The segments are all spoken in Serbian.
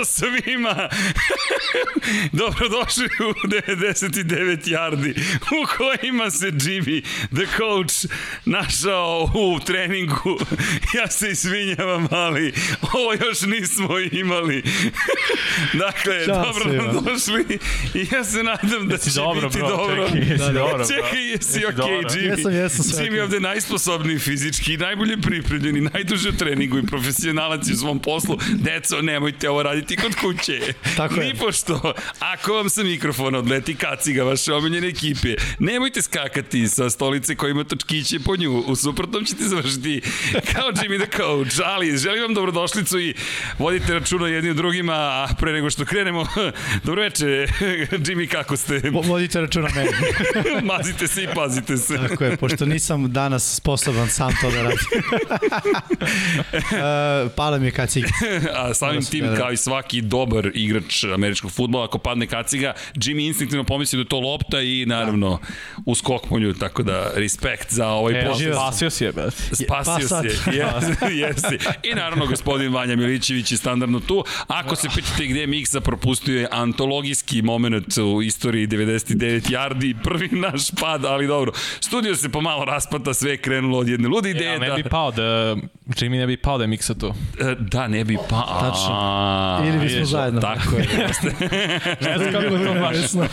Ćao svima! Dobrodošli u 99 yardi u kojima se Jimmy, the coach, našao u treningu. Ja se izvinjavam, ali ovo još nismo imali. dakle, Ćao dobro svima. nam došli i ja se nadam da Jesi će dobro, biti bro, dobro. čekaj, jesi Da, da. dobro, bro. Čekaj, jesi Jesi okej, dobro? Jimmy? Jesam, jesam, sve Jimmy okej. je ovde najsposobniji fizički, najbolje pripremljeni, najduže u treningu i profesionalac u svom poslu. Deco, nemojte ovo raditi kod kuće. Tako je. Nipošto, ako vam sa mikrofona odleti kaciga vaše omiljene ekipe, nemojte skakati sa stolice koja ima točkiće po nju. U suprotnom ćete završiti kao Jimmy the Coach. Ali želim vam dobrodošlicu i vodite računa jedni drugima, a pre nego što krenemo, dobro veče, Jimmy, kako ste? Vo- Vodite računa meni. Mazite se i pazite se. Tako je, pošto nisam danas sposoban sam to da radim. uh, pala mi je kacig. A samim tim, Da. kao i svaki dobar igrač američkog futbola, ako padne kaciga, Jimmy instinktivno pomisli da je to lopta i naravno u skok po nju, tako da respekt za ovaj E, posao. spasio si je, brate. Spasio Pa sad. se, jesi, jesi. I naravno gospodin Vanja Milićević je standardno tu. Ako se pitate gde je Miksa, propustio je antologijski moment u istoriji 99 yardi, prvi naš pad, ali dobro. Studio se pomalo raspata, sve je krenulo od jedne lude ideje. ali ne da, bi pao da, Jimmy ne bi pao da je miksa tu. E, da, ne bi pa... Tačno. Ili bismo vidiš, zajedno. Tako je, jeste. Ne znam kako je to baš. Nevesno.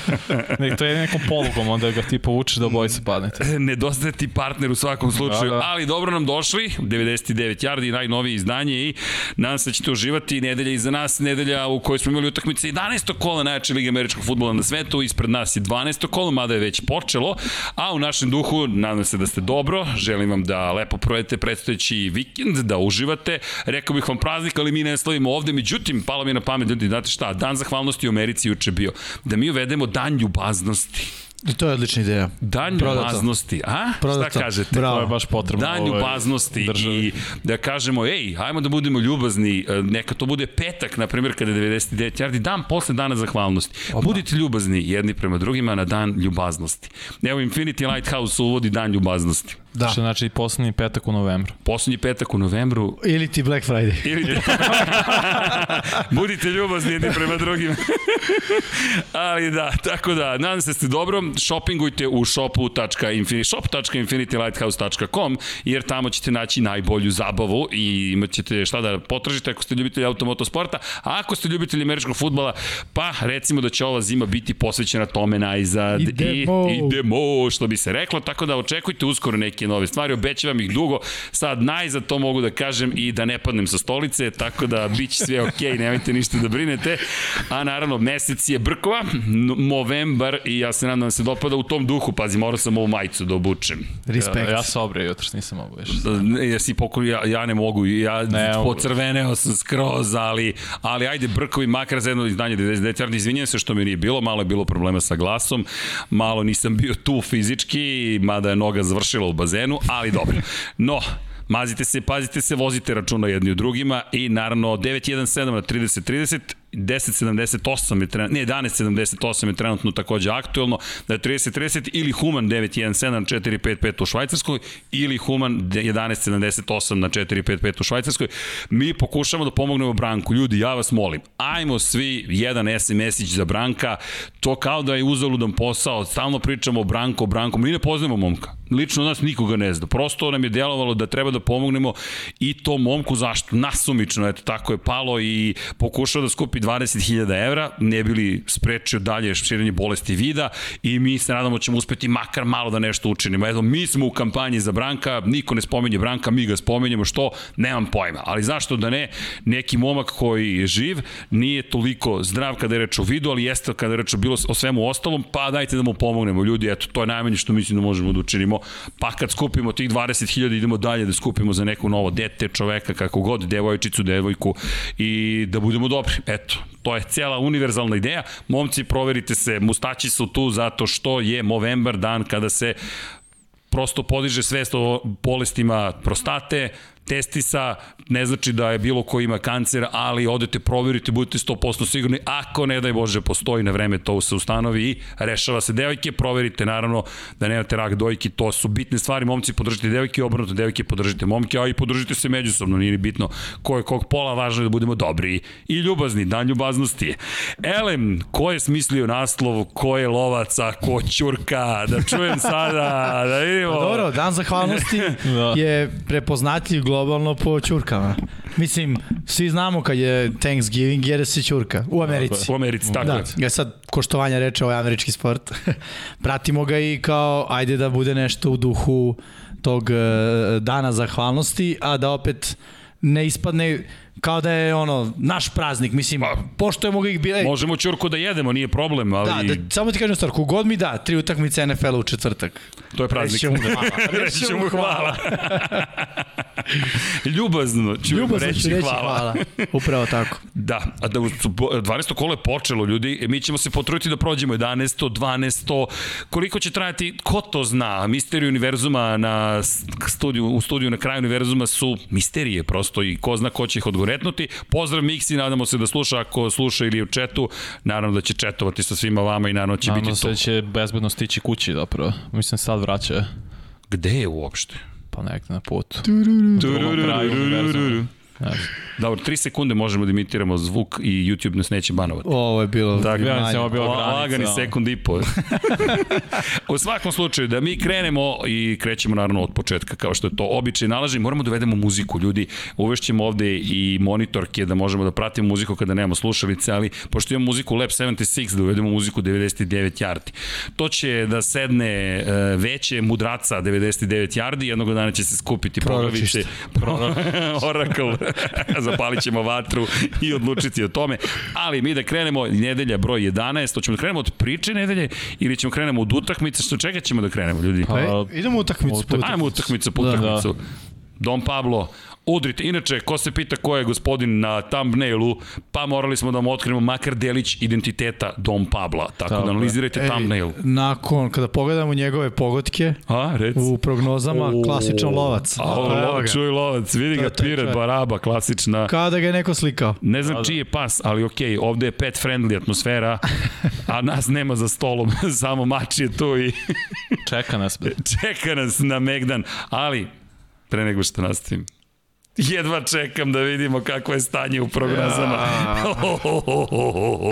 Ne, to je nekom polugom, onda ga ti povučeš da obojice padnete. Nedostaje ti partner u svakom slučaju, Da, da. ali dobro nam došli, 99 yardi, najnovije izdanje i nadam se da ćete uživati nedelja iza nas, nedelja u kojoj smo imali utakmice 11. kola najjače Lige američkog futbola na svetu, ispred nas je 12. kola, mada je već počelo, a u našem duhu nadam se da ste dobro, želim vam da lepo provedete predstojeći vikend, da uživate, rekao bih vam praznik, ali mi ne slavimo ovde, međutim, palo mi na pamet, ljudi, znate šta, dan zahvalnosti u Americi juče bio, da mi uvedemo dan ljubaznosti. I to je odlična ideja. Dan ljubaznosti, a? Prodato. Šta kažete? Bravo. To je baš potrebno. Dan ovoj ljubaznosti državi. i da kažemo, ej, hajmo da budemo ljubazni, e, neka to bude petak, na primjer, kada je 99 yardi, dan posle dana zahvalnosti. Budite ljubazni jedni prema drugima na dan ljubaznosti. Evo, Infinity Lighthouse uvodi dan ljubaznosti. Da. Što znači poslednji petak u novembru. Poslednji petak u novembru Ili ti Black Friday. Ili Budite ljubazni jedni prema drugima. Ali da, tako da, nadam se da ste dobro. Shoppingujte u shopu.infini, shop.infinitylighthouse.com jer tamo ćete naći najbolju zabavu i imat ćete šta da potražite ako ste ljubitelji automotosporta. A ako ste ljubitelji američkog futbala, pa recimo da će ova zima biti posvećena tome najzad. Idemo. I, idemo, što bi se reklo, tako da očekujte uskoro neke nove stvari, obećavam ih dugo, sad najzad to mogu da kažem i da ne padnem sa stolice, tako da bit će sve okej, okay, nemojte ništa da brinete, a naravno mesec je brkova, novembar i ja se nadam da se dopada u tom duhu, pazi, morao sam ovu majicu da obučem. Respekt. Ja, ja se obrio jutros, nisam mogu više. Ne, Ja si pokoj, ja, ja ne mogu, ja ne, pocrveneo sam skroz, ali, ali ajde brkovi makar za jedno izdanje 99 yardi, izvinjam se što mi nije bilo, malo je bilo problema sa glasom, malo nisam bio tu fizički, mada je noga završila u bazenu, ali dobro. No, Mazite se, pazite se, vozite računa jedni u drugima i naravno 917 na 3030 1078 je trenutno, ne 1178 je trenutno takođe aktuelno, da je 3030 ili Human 917 na 455 u Švajcarskoj ili Human 1178 na 455 u Švajcarskoj. Mi pokušamo da pomognemo Branku. Ljudi, ja vas molim, ajmo svi jedan SMS-ić za Branka, to kao da je uzaludan posao, stalno pričamo o Branko, o Branko, mi ne poznajemo momka. Lično nas nikoga ne zna. Prosto nam je delovalo da treba da pomognemo i to momku zašto? Nasumično, eto, tako je palo i pokušao da skupi 20.000 evra, ne bili sprečio dalje širenje bolesti vida i mi se nadamo da ćemo uspeti makar malo da nešto učinimo. Eto, mi smo u kampanji za Branka, niko ne spomenje Branka, mi ga spomenjemo, što? Nemam pojma. Ali zašto da ne? Neki momak koji je živ, nije toliko zdrav kada je reč o vidu, ali jeste kada je reč o, bilo, o svemu ostalom, pa dajte da mu pomognemo. Ljudi, eto, to je najmanje što mislim da možemo da učinimo. Pa kad skupimo tih 20.000, idemo dalje da skupimo za neko novo dete, čoveka, kako god, devojčicu, devojku i da budemo dobri. Eto, to je cijela univerzalna ideja. Momci, proverite se, mustaći su tu zato što je Movembar dan kada se prosto podiže svest o bolestima prostate, testisa, ne znači da je bilo ko ima kancer, ali odete, proverite, budete 100% sigurni, ako ne daj Bože postoji na vreme, to se ustanovi i rešava se devojke, proverite naravno da nemate rak dojki, to su bitne stvari, momci podržite devojke, obrnuto devojke podržite momke, a i podržite se međusobno, nije ni bitno ko je kog pola, važno je da budemo dobri i ljubazni, dan ljubaznosti. Elem, ko je smislio naslov, ko je lovaca, ko ćurka, da čujem sada, da vidimo. Pa dobro, dan zahvalnosti Da. je prepoznatljiv globalno po ćurkama. Mislim, svi znamo kad je Thanksgiving jer se ćurka u Americi. U Americi, tako Da, je. ja sad, ko štovanja reče, ovo je američki sport. Pratimo ga i kao, ajde da bude nešto u duhu tog e, dana zahvalnosti, a da opet ne ispadne kao da je ono naš praznik, mislim, poštujemo ga ih bi... ej, Možemo ćurku da jedemo, nije problem, ali Da, da, samo ti kažem stvar, kogod mi da, tri utakmice NFL-a u četvrtak. to je praznik. Reći ćemo hvala. Reći ćemo hvala. Ljubazno ću Ljubazno reći, ću reći hvala. hvala. Upravo tako. Da, a da su bo- 12. kolo je počelo, ljudi, mi ćemo se potruditi da prođemo 11. 12. Koliko će trajati, ko to zna? Misteriju univerzuma na studiju, u studiju na kraju univerzuma su misterije prosto i ko zna ko će ih odgoretnuti. Pozdrav Miksi, nadamo se da sluša, ako sluša ili u četu, naravno da će četovati sa svima vama i naravno će Nadam biti se tu. da će bezbedno stići kući zapravo. Mislim sad vraća. Gde je uopšte? Pa negde na putu. U drugom kraju univerzuma. Dobro, 3 sekunde možemo da imitiramo zvuk i YouTube nas neće banovati. Ovo je bilo... Tako, Ja mislim, ovo La- granica, Lagani sekund i po. u svakom slučaju, da mi krenemo i krećemo naravno od početka, kao što je to običaj nalaži, moramo da uvedemo muziku, ljudi. Uvešćemo ovde i monitorke da možemo da pratimo muziku kada nemamo slušalice, ali pošto imamo muziku Lab 76, da uvedemo muziku 99 yardi. To će da sedne e, veće mudraca 99 yardi, jednog dana će se skupiti Proročište. poglavice. Oracle. Zapalit ćemo vatru i odlučiti o tome. Ali mi da krenemo, nedelja broj 11, to ćemo da krenemo od priče nedelje ili ćemo krenemo od utakmice, što čega ćemo da krenemo, ljudi? Pa, Pa, idemo u utakmicu. po Ajmo utakmicu po Da. utakmicu. Don Pablo, udrite. Inače, ko se pita ko je gospodin na thumbnailu, pa morali smo da vam otkrijemo makar delić identiteta Don Pabla. Tako Tako da analizirajte Ej, thumbnail. Nakon, kada pogledamo njegove pogodke A, rec. u prognozama, O, klasičan lovac. A, evo lo, čuj lovac, vidi To ga čovjek. Baraba, klasična. Kao da ga je neko slikao. Ne znam čiji je pas, ali okej, ovde je pet friendly atmosfera, a nas nema za stolom, samo mač je tu i Čeka nas. čeka nas na Megdan, ali pre nego što nastavim, Jedva čekam da vidimo kakvo je stanje u prognozama.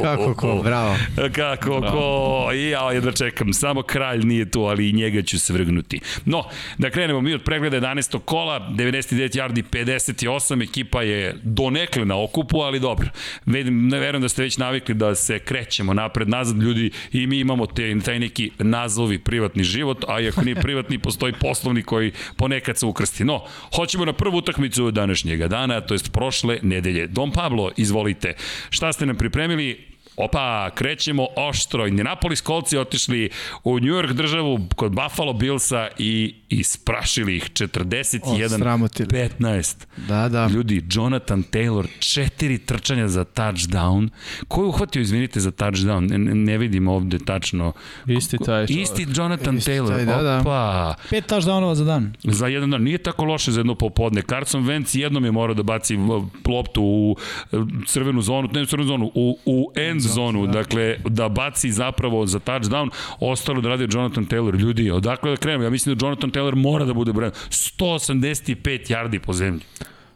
Kako ko, bravo. Kako ko, i ja jedva čekam, samo kralj nije tu, ali i njega ću se vrgnuti. No, da krenemo mi od pregleda 11. kola, 99 yardi, 58, ekipa je donekle na okupu, ali dobro. Vidim, ne verujem da ste već navikli da se krećemo napred, nazad, ljudi, i mi imamo te, taj neki nazovi privatni život, a ako nije privatni, postoji poslovni koji ponekad se ukrsti. No, hoćemo na prvu utakmicu današnjega dana, to jest prošle nedelje. Don Pablo, izvolite, šta ste nam pripremili? Opa, krećemo oštro. Indianapolis kolci otišli u New York državu kod Buffalo Billsa i isprašili ih 41 Osramotili. 15. Da, da. Ljudi, Jonathan Taylor, četiri trčanja za touchdown. Ko je uhvatio, izvinite, za touchdown? Ne, ne, vidim ovde tačno. Isti taj čovjek. Isti Jonathan Isti Taylor. taj, da, da. Opa. Pet touchdownova za dan. Za jedan dan. Nije tako loše za jedno popodne. Carson Wentz jednom je morao da baci loptu u e, crvenu zonu, ne u crvenu zonu, u, u end zonu, dakle da baci zapravo za touchdown, ostalo da radi Jonathan Taylor. Ljudi, odakle da krenemo? Ja mislim da Jonathan Taylor mora da bude brend. 185 yardi po zemlji.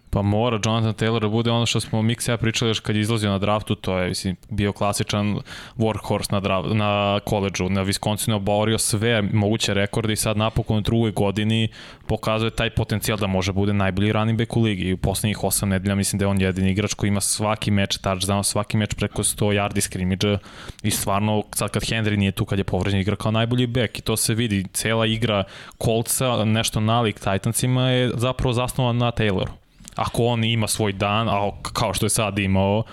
Pa mora Jonathan Taylor da bude ono što smo Mix ja pričali još kad je izlazio na draftu, to je mislim, bio klasičan workhorse na, draft, na koleđu, na Wisconsinu oborio sve moguće rekorde i sad napokon u drugoj godini pokazuje taj potencijal da može bude najbolji running back u ligi. I u poslednjih 8 nedelja mislim da je on jedini igrač koji ima svaki meč touchdown, svaki meč preko 100 yardi scrimmage i stvarno sad kad Henry nije tu kad je povređen igra kao najbolji back. I to se vidi, cela igra Coltsa, nešto nalik Titansima je zapravo zasnovan na Tayloru ako on ima svoj dan, a kao što je sad imao,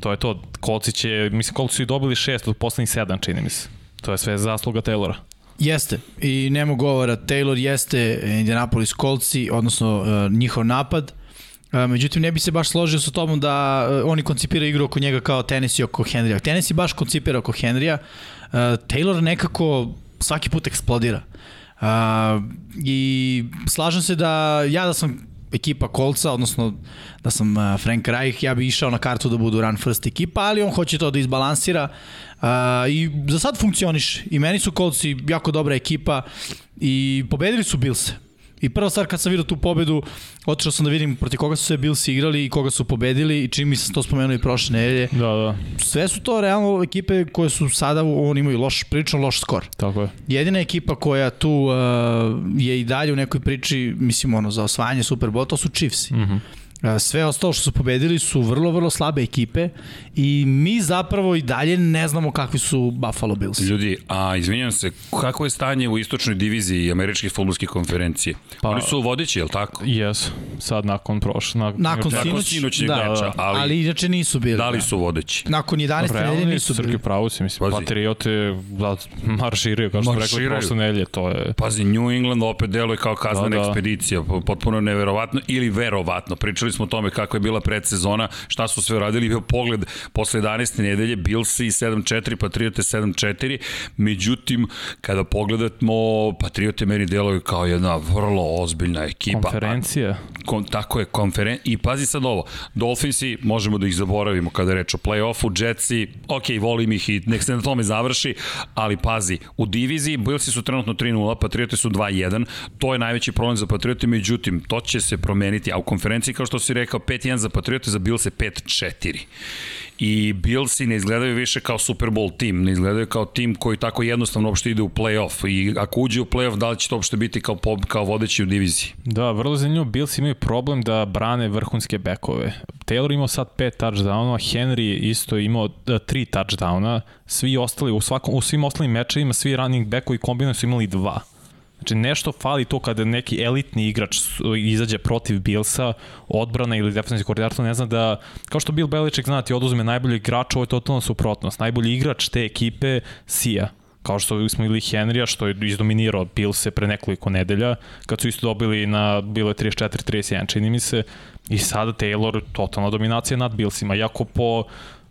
to je to. Kolci će, mislim, Kolci su i dobili šest od poslednjih sedam, čini mi se. To je sve zasluga Taylora. Jeste, i nema govora, Taylor jeste Indianapolis Coltsi, odnosno uh, njihov napad, Uh, međutim, ne bi se baš složio sa tobom da uh, oni koncipiraju igru oko njega kao Tennessee oko Henrya. Tennessee baš koncipira oko Henrya. Taylor nekako svaki put eksplodira. I slažem se da ja da sam ekipa Kolca, odnosno da sam uh, Frank Reich, ja bi išao na kartu da budu run first ekipa, ali on hoće to da izbalansira uh, i za sad funkcioniš. I meni su Kolci jako dobra ekipa i pobedili su Bilse. I prva stvar kad sam vidio tu pobedu, otišao sam da vidim proti koga su sve Bilsi igrali i koga su pobedili i čim mi sam to spomenuo i prošle nedelje. Da, da. Sve su to realno ekipe koje su sada, on imaju loš, prilično loš skor. Tako je. Jedina ekipa koja tu uh, je i dalje u nekoj priči, mislim ono, za osvajanje Super Bowl, to su Chiefs. Mm -hmm. Sve ostalo što su pobedili su vrlo, vrlo slabe ekipe i mi zapravo i dalje ne znamo kakvi su Buffalo Bills. Ljudi, a izvinjam se, kako je stanje u istočnoj diviziji američke futbolske konferencije? Pa, Oni su vodeći, je li tako? Jes, sad nakon prošle. Na, nakon, nakon sinoćnjeg da, meča, ali, ali inače nisu bili. Da li su vodeći? Nakon 11. nedelje nisu bili. Srki pravo si, mislim, Pazi. Patriote da, marširaju, kao što smo rekli prošle nedelje, to je... Pazi, New England opet deluje kao kaznana da, da. ekspedicija, potpuno neverovatno ili verovatno. Pričali smo o tome kako je bila predsezona, šta su sve radili, bio pogled posle 11. nedelje, Billsi 7-4, Patriote 7-4, međutim, kada pogledamo, Patriote meni deluju kao jedna vrlo ozbiljna ekipa. Konferencija. Kon, tako je, konferen... I pazi sad ovo, Dolphinsi, možemo da ih zaboravimo kada je reč o play-offu, Jetsi, ok, volim ih i nek se na tome završi, ali pazi, u diviziji Billsi su trenutno 3-0, Patriote su 2-1, to je najveći problem za Patriote, međutim, to će se promeniti, a u konferenciji, kao što si rekao, 5-1 za Patriote, za Bills 5-4 i Billsi ne izgledaju više kao Super Bowl tim, ne izgledaju kao tim koji tako jednostavno uopšte ide u play-off i ako uđe u play-off, da li će to uopšte biti kao, kao vodeći u diviziji? Da, vrlo zanimljivo, Bills imaju problem da brane vrhunske bekove. Taylor imao sad pet touchdownova, Henry isto imao da, tri touchdowna, svi ostali, u, svakom, u svim ostalim mečevima, svi running backovi kombinovano su imali dva. Znači nešto fali to kada neki elitni igrač izađe protiv Billsa, odbrana ili defensivni koordinator ne zna da, kao što Bill Belichick zna, ti oduzme najbolji igrač, ovo je totalna suprotnost. Najbolji igrač te ekipe sija kao što smo ili Henrya, što je izdominirao Billse pre nekoliko nedelja, kad su isto dobili na, bilo je 34-31, čini mi se, i sada Taylor, totalna dominacija nad Billsima, iako po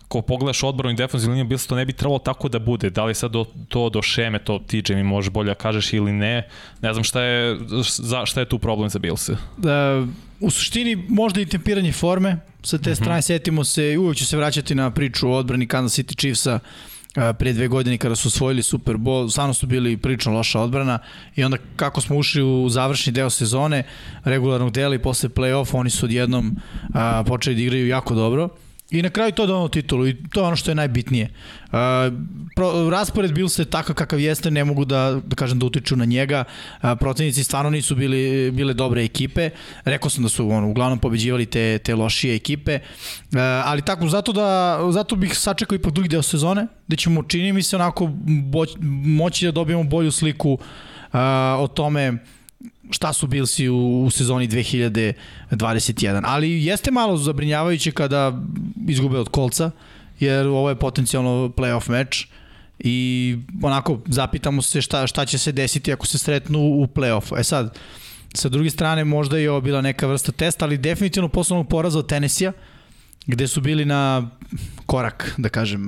ko pogledaš odbranu i defensivnu liniju, Bills to ne bi trebalo tako da bude. Da li sad do, to do šeme, to TJ mi može bolje da kažeš ili ne. Ne znam šta je, za, šta je tu problem za Bills. Da, u suštini možda i tempiranje forme. Sa te mm -hmm. strane setimo se, uvijek ću se vraćati na priču o odbrani Kansas City Chiefsa pre dve godine kada su osvojili Super Bowl, stvarno su bili prilično loša odbrana i onda kako smo ušli u završni deo sezone regularnog dela i posle play-off oni su odjednom a, počeli da igraju jako dobro I na kraju to donao titulu i to je ono što je najbitnije. Uh, pro, raspored bil se takav kakav jeste, ne mogu da, da kažem da utiču na njega. Uh, protivnici stvarno nisu bili, bile dobre ekipe. Rekao sam da su ono, uglavnom pobeđivali te, te lošije ekipe. Uh, ali tako, zato, da, zato bih sačekao ipak drugi deo sezone, gde ćemo, čini mi se, onako bo, moći da dobijemo bolju sliku uh, o tome šta su Billsi u, u sezoni 2021. Ali jeste malo zabrinjavajuće kada izgube od kolca, jer ovo je potencijalno playoff meč i onako zapitamo se šta, šta će se desiti ako se sretnu u playoffu. E sad, sa druge strane možda je ovo bila neka vrsta testa, ali definitivno poslovnog poraza od Tennessee-a, gde su bili na korak, da kažem,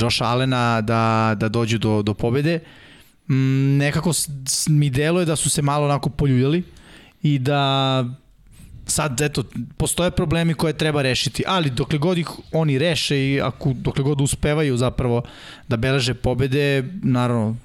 Josh Allena da, da dođu do, do pobede. Uh, mm, nekako mi deluje da su se malo onako poljuljali i da sad, eto, postoje problemi koje treba rešiti, ali dokle god ih oni reše i ako, dokle god uspevaju zapravo da beleže pobede, naravno,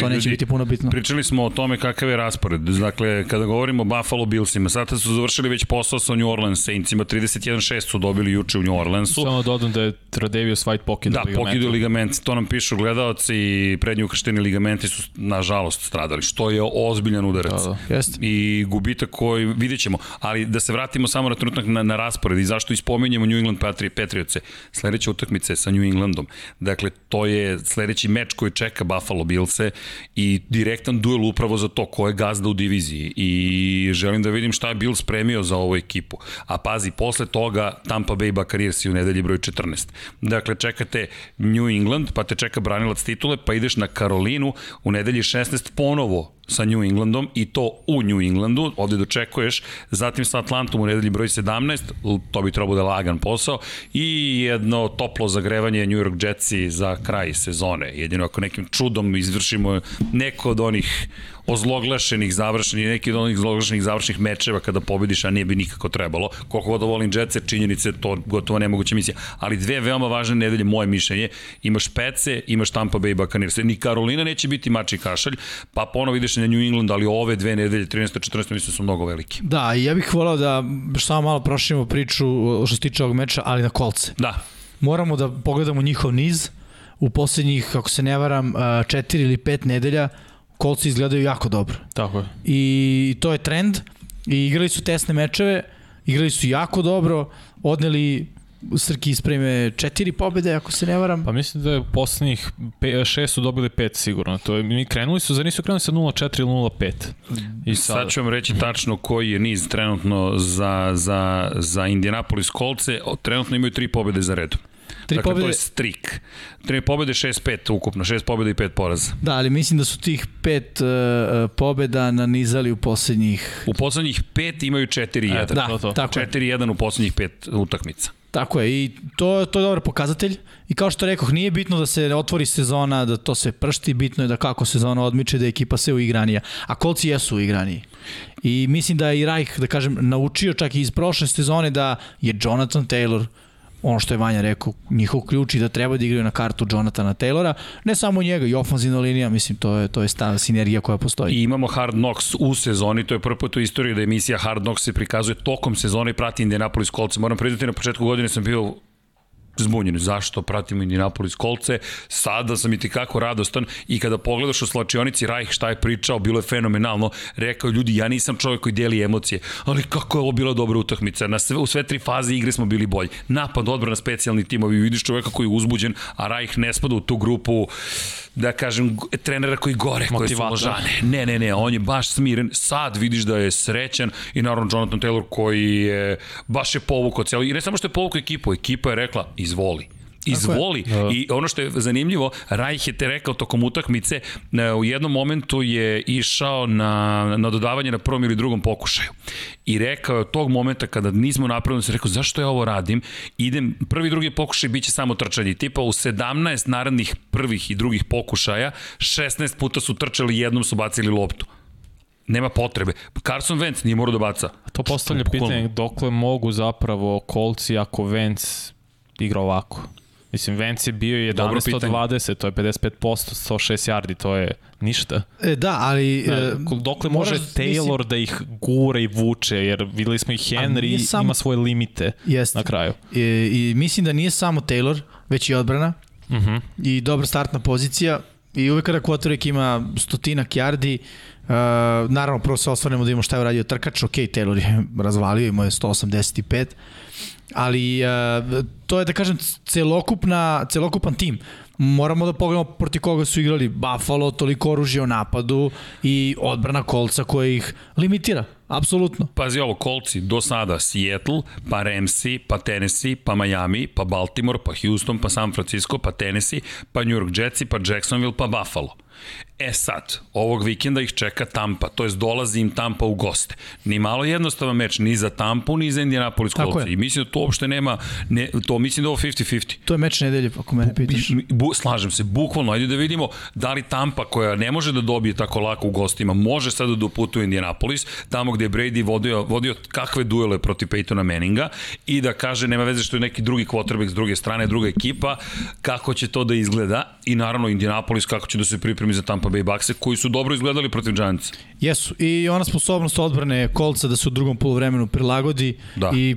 To neće biti puno bitno. Pričali smo o tome kakav je raspored. Dakle, kada govorimo o Buffalo Billsima, sada su završili već posao sa New Orleans Saintsima, 31-6 su dobili juče u New Orleansu. Samo dodam da je Tradevius White pokidao da, ligament. Da, pokidao ligament. To nam pišu gledalci i prednji ukršteni ligamenti su, nažalost, stradali, što je ozbiljan udarac. Da, da. Jest. I gubitak koji vidjet ćemo. Ali da se vratimo samo na trenutak na, na raspored i zašto ispominjemo New England Patriots. Sledeća utakmica je sa New Englandom. Dakle, to je sledeći meč koji čeka Buffalo Billse i direktan duel upravo za to ko je gazda u diviziji i želim da vidim šta je Bill spremio za ovu ekipu. A pazi, posle toga Tampa Bay Buccaneers u nedelji broj 14. Dakle, čekate New England, pa te čeka branilac titule, pa ideš na Karolinu u nedelji 16 ponovo sa New Englandom i to u New Englandu, ovde dočekuješ, zatim sa Atlantom u nedelji broj 17, to bi trebalo da je lagan posao, i jedno toplo zagrevanje New York Jetsi za kraj sezone. Jedino ako nekim čudom izvršimo neko od onih ozloglašenih završenih, neki od onih ozloglašenih završenih mečeva kada pobediš, a nije bi nikako trebalo. Koliko god da volim Jetsa, činjenice, to gotovo nemoguća misija. Ali dve veoma važne nedelje, moje mišljenje, imaš Pece, imaš Tampa Bay Buccaneers. Ni Karolina neće biti mači kašalj, pa ponovo ideš na New England, ali ove dve nedelje, 13. 14. mislim su mnogo velike. Da, i ja bih volao da samo malo proširimo priču što se tiče ovog meča, ali na kolce. Da. Moramo da pogledamo njihov niz u poslednjih, kako se ne varam, četiri ili pet nedelja kolci izgledaju jako dobro. Tako je. I to je trend i igrali su tesne mečeve, igrali su jako dobro, odneli Srki ispreme četiri pobede, ako se ne varam. Pa mislim da je poslednjih pe, šest su dobili pet sigurno. To je, mi krenuli su, za nisu krenuli sa 0-4 ili 0-5. I sad... sad ću vam reći tačno koji je niz trenutno za, za, za Indianapolis kolce. Trenutno imaju tri pobede za redom. Tri dakle, pobjede... to je strik. Tri pobjede, 6-5 ukupno, 6 pobjeda i 5 poraza. Da, ali mislim da su tih pet uh, pobjeda nanizali u poslednjih... U poslednjih pet imaju 4-1. E, da, to, to. tako 4-1 u poslednjih pet utakmica. Tako je, i to, to je dobar pokazatelj. I kao što rekoh, nije bitno da se otvori sezona, da to se pršti, bitno je da kako sezona odmiče, da je ekipa sve uigranija. A kolci jesu uigraniji. I mislim da je i Rajh, da kažem, naučio čak i iz prošle sezone da je Jonathan Taylor uh, ono što je Vanja rekao, njihov ključ i da treba da igraju na kartu Jonathana Taylora, ne samo njega, i ofanzivna linija, mislim, to je, to je sta sinergija koja postoji. I imamo Hard Knocks u sezoni, to je prvi put u istoriji da emisija Hard Knocks se prikazuje tokom sezone i prati Indianapolis Colts. Moram priznati, na početku godine sam bio zbunjen. Zašto pratimo Indianapolis kolce? Sada sam i tikako radostan i kada pogledaš u slačionici Rajh šta je pričao, bilo je fenomenalno. Rekao ljudi, ja nisam čovjek koji deli emocije, ali kako je ovo bila dobra utakmica. Na sve, u sve tri faze igre smo bili bolji. Napad, odbrana, specijalni timovi. Vidiš čovjeka koji je uzbuđen, a Rajh ne spada u tu grupu da kažem, trenera koji gore, koji su ložane. Ne, ne, ne, on je baš smiren. Sad vidiš da je srećan i naravno Jonathan Taylor koji je baš je povukao cijelo. I ne samo što je povukao ekipu, ekipa je rekla izvoli izvoli. Da. I ono što je zanimljivo, Rajh je te rekao tokom utakmice, e, u jednom momentu je išao na, na dodavanje na prvom ili drugom pokušaju. I rekao je od tog momenta kada nismo napravili, se rekao zašto ja ovo radim, idem, prvi i drugi pokušaj biće samo trčanje. Tipa u 17 narednih prvih i drugih pokušaja, 16 puta su trčali, jednom su bacili loptu. Nema potrebe. Carson Wentz nije morao da baca. To postavlja pitanje dokle mogu zapravo kolci ako Wentz igra ovako. Mislim, Vance je bio 11 od 20, to je 55%, 106 yardi, to je ništa. E, da, ali... E, dokle može Taylor mislim, da ih gura i vuče, jer videli smo i Henry samo, ima svoje limite jest, na kraju. I, e, I mislim da nije samo Taylor, već i odbrana. Uh mhm. -huh. I dobra startna pozicija. I uvek kada quarterback ima stotinak yardi, Uh, naravno, prvo se osvrnemo da imamo šta je uradio trkač, ok, Taylor je razvalio, imao je 185, ali uh, to je da kažem celokupna, celokupan tim. Moramo da pogledamo proti koga su igrali Buffalo, toliko oružja u napadu i odbrana kolca koja ih limitira. Apsolutno. Pazi ovo, kolci do sada Seattle, pa Ramsey, pa Tennessee, pa Miami, pa Baltimore, pa Houston, pa San Francisco, pa Tennessee, pa New York Jetsi, pa Jacksonville, pa Buffalo. E sad, ovog vikenda ih čeka Tampa, to jest dolazi im Tampa u goste. Ni malo jednostavan meč, ni za Tampu, ni za Indianapolis Colts. I mislim da to uopšte nema, ne, to mislim da je ovo 50-50. To je meč nedelje, ako mene pitaš. Bu, slažem se, bukvalno, ajde da vidimo da li Tampa, koja ne može da dobije tako lako u gostima, može sada da uputuje Indianapolis, tamo gde je Brady vodio, vodio kakve duele protiv Peytona Manninga i da kaže, nema veze što je neki drugi quarterback s druge strane, druga ekipa, kako će to da izgleda i naravno Indianapolis kako će da se pripremi za Tampa Bay Bucks koji su dobro izgledali protiv Giants. Jesu, i ona sposobnost odbrane kolca da se u drugom polovremenu prilagodi da. i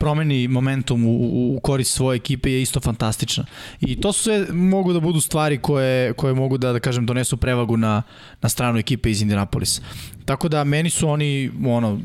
promeni momentum u, u korist svoje ekipe je isto fantastična. I to su sve mogu da budu stvari koje, koje mogu da, da kažem, donesu prevagu na, na stranu ekipe iz Indianapolisa. Tako da meni su oni ono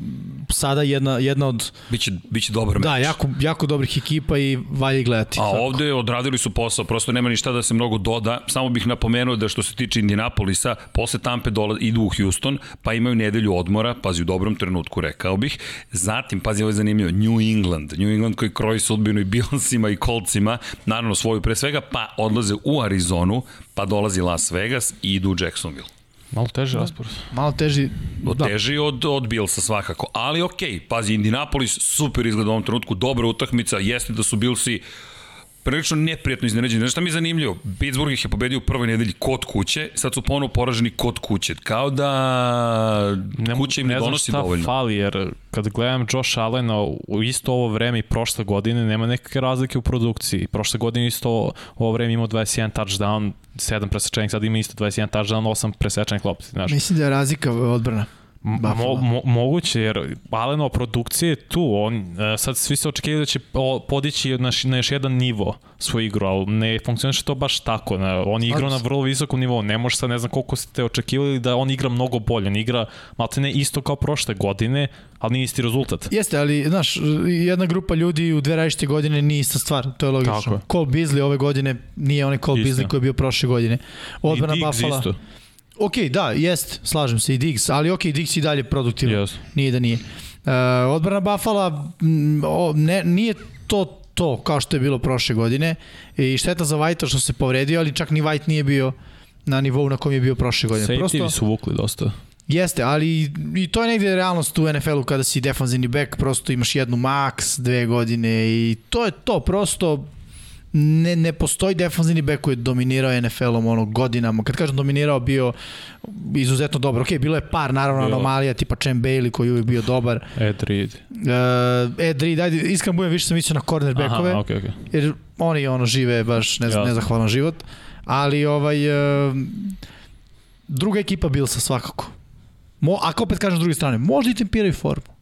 sada jedna jedna od biće biće dobar meč. Da, jako jako dobrih ekipa i valje gledati. A tako. ovde odradili su posao, prosto nema ništa da se mnogo doda. Samo bih napomenuo da što se tiče Indianapolisa, posle Tampe dola, idu u Houston, pa imaju nedelju odmora, pazi u dobrom trenutku rekao bih. Zatim, pazi ovo je zanimljivo, New England. New England koji kroji sudbinu i Billsima i Coltsima, naravno svoju pre svega, pa odlaze u Arizonu, pa dolazi Las Vegas i idu u Jacksonville. Malo teži raspored. Malo teži. Da. Teži od, od Billsa svakako. Ali okej, okay, pazi, Indianapolis super izgleda u ovom trenutku, dobra utakmica, jeste da su Billsi prilično neprijatno iznenađeni. Znaš šta mi je zanimljivo? Pittsburgh ih je pobedio u prvoj nedelji kod kuće, sad su ponovo poraženi kod kuće. Kao da ne, kuća im ne, ne donosi dovoljno. Ne znam šta fali, jer kad gledam Josh Allena u isto ovo vreme i prošle godine nema nekakve razlike u produkciji. Prošle godine isto ovo vreme imao 21 touchdown, 7 presečenih, sad ima isto 21 touchdown, 8 presečenih lopti. Znaš. Mislim da je razlika odbrana. Mo, mo, moguće, jer Aleno produkcije je tu, on, e, sad svi se očekivaju da će podići na, na još jedan nivo svoj igru, ali ne funkcioniše to baš tako. Ne, on igra na vrlo visokom nivou, ne može sad, ne znam koliko ste očekivali da on igra mnogo bolje, on igra malte ne isto kao prošle godine, ali nije isti rezultat. Jeste, ali znaš, jedna grupa ljudi u dve različite godine nije ista stvar, to je logično. Tako. Cole Beasley ove godine nije onaj Cole Beasley koji je bio prošle godine. Odbrana Buffalo. Isto. Ok, da, jest, slažem se i Diggs, ali ok, Diggs i dalje produktivan. Yes. Nije da nije. Uh, odbrana Buffalo ne, nije to to kao što je bilo prošle godine i šteta za White što se povredio, ali čak ni White nije bio na nivou na kom je bio prošle godine. Safety Prosto, su vukli dosta. Jeste, ali i to je negde realnost u NFL-u kada si defanzivni back, prosto imaš jednu max, dve godine i to je to, prosto ne, ne postoji defanzivni bek koji je dominirao NFL-om ono godinama. Kad kažem dominirao, bio izuzetno dobar. Ok, bilo je par naravno bilo. anomalija, tipa Cem Bailey koji je uvijek bio dobar. Ed Reed. Uh, Ed Reed, ajde, iskreno budem više sam mislio na cornerbackove. Aha, okay, okay. Jer oni ono žive baš ne, nezahvalan život. Ali ovaj... Uh, druga ekipa Billsa svakako. Mo, ako opet kažem s druge strane, možda i tempiraju formu.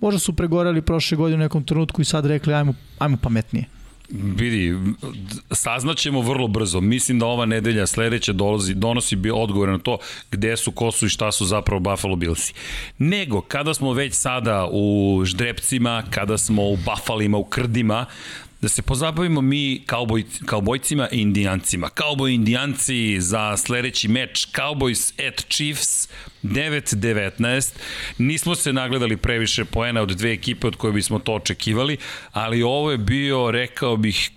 Možda su pregorali prošle godine u nekom trenutku i sad rekli ajmo, ajmo pametnije. Vidi, saznaćemo vrlo brzo. Mislim da ova nedelja sledeća dolazi, donosi bi odgovor na to gde su, ko su i šta su zapravo Buffalo Billsi. Nego, kada smo već sada u ždrepcima, kada smo u Buffalima, u krdima, da se pozabavimo mi kauboj, kaubojcima i indijancima. Kauboj indijanci za sledeći meč Cowboys at Chiefs 9-19. Nismo se nagledali previše poena od dve ekipe od koje bismo to očekivali, ali ovo je bio, rekao bih,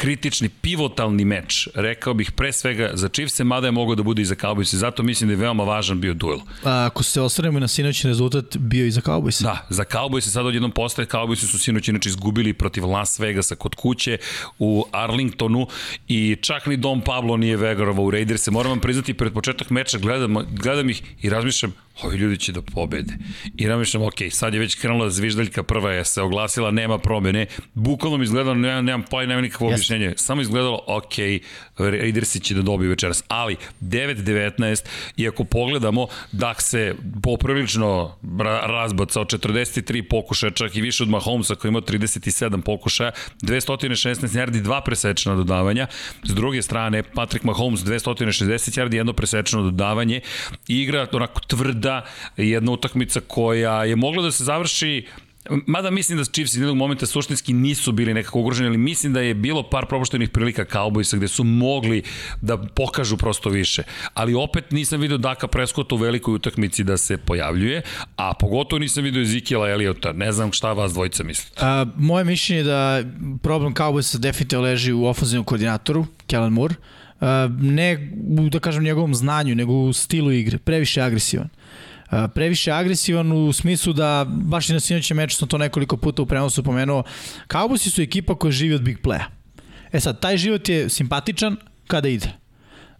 kritični, pivotalni meč, rekao bih pre svega za Chiefs-e, mada je mogao da bude i za Cowboys-e, zato mislim da je veoma važan bio duel. A, ako se osvrnemo na sinoćni rezultat, bio i za Cowboys-e. Da, za Cowboys-e sad odjednom postaje, Cowboys-e su sinoć inače izgubili protiv Las Vegasa kod kuće u Arlingtonu i čak ni Dom Pablo nije vegarovao u Raiders-e. Moram vam priznati, pred početak meča gledam, gledam ih i razmišljam, ovi ljudi će da pobede. I razmišljam, ok, sad je već krenula zviždaljka prva je se oglasila, nema promene. Bukvalno mi izgledalo, nemam, nemam pa nema nikakvo yes. objašnjenje. Samo izgledalo, ok, Raidersi će da dobiju večeras. Ali, 9-19, i ako pogledamo, Dak se poprilično razbacao 43 pokušaja, čak i više od Mahomesa koji ima 37 pokušaja, 216 yardi, dva presečna dodavanja. S druge strane, Patrick Mahomes 260 yardi, jedno presečno dodavanje. Igra onako tvrda da jedna utakmica koja je mogla da se završi Mada mislim da Chiefs jednog momenta suštinski nisu bili nekako ugroženi, ali mislim da je bilo par propuštenih prilika Cowboysa gde su mogli da pokažu prosto više. Ali opet nisam video Daka Prescott u velikoj utakmici da se pojavljuje, a pogotovo nisam video Ezekiela Eliota. Ne znam šta vas dvojica mislite. A, moje mišljenje je da problem Cowboysa definitivno leži u ofenzivnom koordinatoru, Kellen Moore. A, ne da kažem, njegovom znanju, nego u stilu igre. Previše agresivan previše agresivan u smislu da, baš i na sinoćem meču sam to nekoliko puta u prenosu pomenuo, Cowboysi su ekipa koja živi od big playa. E sad, taj život je simpatičan kada ide.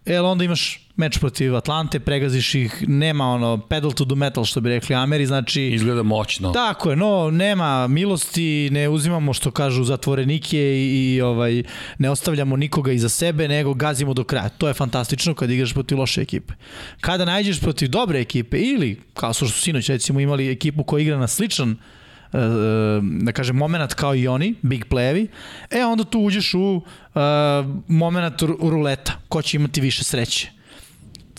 E, onda imaš meč protiv Atlante, pregaziš ih, nema ono pedal to the metal što bi rekli Ameri, znači... Izgleda moćno. Tako je, no, nema milosti, ne uzimamo što kažu zatvorenike i, i ovaj, ne ostavljamo nikoga iza sebe, nego gazimo do kraja. To je fantastično kad igraš protiv loše ekipe. Kada nađeš protiv dobre ekipe ili, kao što su sinoć recimo imali ekipu koja igra na sličan e, e, da kažem, moment kao i oni, big playevi, e onda tu uđeš u uh, moment ruleta, ko će imati više sreće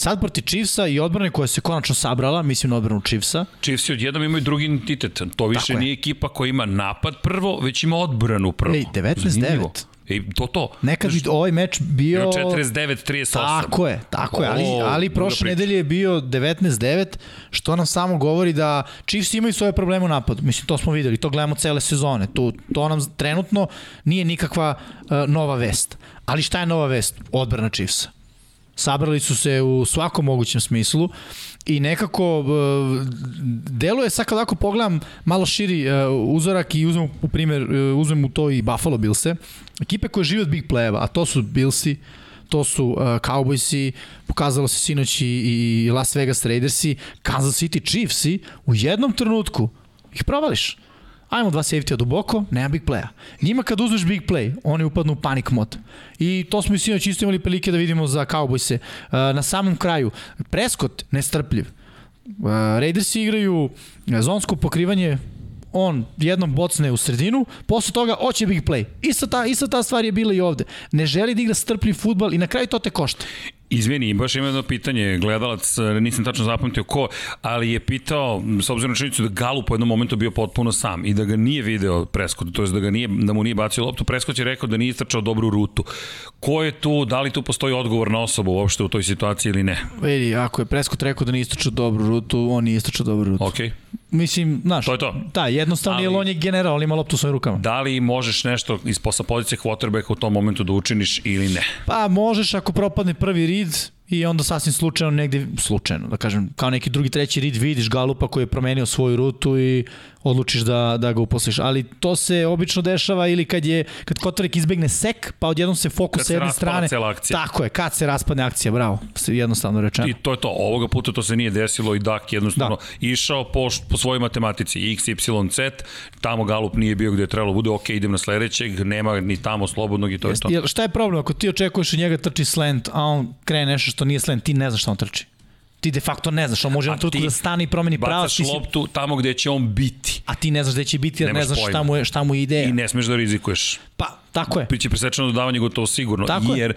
sad proti Chiefsa i odbrane koja se konačno sabrala, mislim na odbranu Chiefsa. Chiefsi odjednom imaju drugi identitet. To više nije ekipa koja ima napad prvo, već ima odbranu prvo. Ej, 19-9. I to to. Nekad bi ovaj meč bio... 49-38. Tako je, tako je, ali, ali prošle nedelje je bio 19-9, što nam samo govori da Chiefs imaju svoje probleme u napadu. Mislim, to smo videli, to gledamo cele sezone. To, to nam trenutno nije nikakva uh, nova vest. Ali šta je nova vest? Odbrana Chiefsa Sabrali su se u svakom mogućem smislu i nekako uh, deluje sad kad ako pogledam malo širi uh, uzorak i uzmem u primer uh, uzmem u to i Buffalo Billse ekipe koje žive od big play-eva a to su Billsi to su uh, Cowboysi, pokazalo se sinoć i, i Las Vegas Raidersi, Kansas City Chiefsi, u jednom trenutku ih provališ. Ajmo dva safety duboko, nema big playa. Njima kad uzmeš big play, oni upadnu u panic mod. I to smo i sinoć isto imali prilike da vidimo za Cowboyse. Uh, na samom kraju, Prescott nestrpljiv. Uh, Raidersi igraju zonsko pokrivanje on jednom bocne u sredinu, posle toga oće big play. Ista ta, ista ta stvar je bila i ovde. Ne želi da igra strpljiv futbal i na kraju to te košta. Izvini, baš ima jedno pitanje, gledalac, nisam tačno zapamtio ko, ali je pitao, s obzirom na činjenicu da Galu po jednom momentu bio potpuno sam i da ga nije video Preskot, to je da, ga nije, da mu nije bacio loptu, Preskot je rekao da nije istračao dobru rutu. Ko je tu, da li tu postoji odgovor na osobu uopšte u toj situaciji ili ne? Vidi, ako je Preskot rekao da nije istračao dobru rutu, on nije istračao dobru rutu. Okej. Okay. Mislim, znaš, to je to. Da, jednostavno ali, jer on je general, on ima loptu u svojim rukama. Da li možeš nešto iz posla pozicije quarterbacka u tom momentu da učiniš ili ne? Pa možeš ako propadne prvi read, i onda sasvim slučajno negde, slučajno, da kažem, kao neki drugi, treći rid vidiš Galupa koji je promenio svoju rutu i odlučiš da, da ga uposliš. Ali to se obično dešava ili kad je kad Kotorek izbegne sek, pa odjednom se fokus sa jedne strane. akcija. Tako je, kad se raspadne akcija, bravo, jednostavno rečeno. I to je to, ovoga puta to se nije desilo i Dak jednostavno da. išao po, po svojoj matematici, x, y, z, tamo Galup nije bio gde je trebalo, bude ok, idem na sledećeg, nema ni tamo slobodnog i to Jest, je to. Jel, šta je problem ako ti očekuješ od njega trči slant, a on krene nešto što nije slant, ti ne znaš šta on trči ti de facto ne znaš, on može on trutku da stane i promeni pravo. Bacaš loptu tamo gde će on biti. A ti ne znaš gde će biti jer Nemaš ne znaš šta mu, je, šta mu je ideja. I ne smeš da rizikuješ. Pa, tako je. Biće presečeno dodavanje gotovo sigurno, tako jer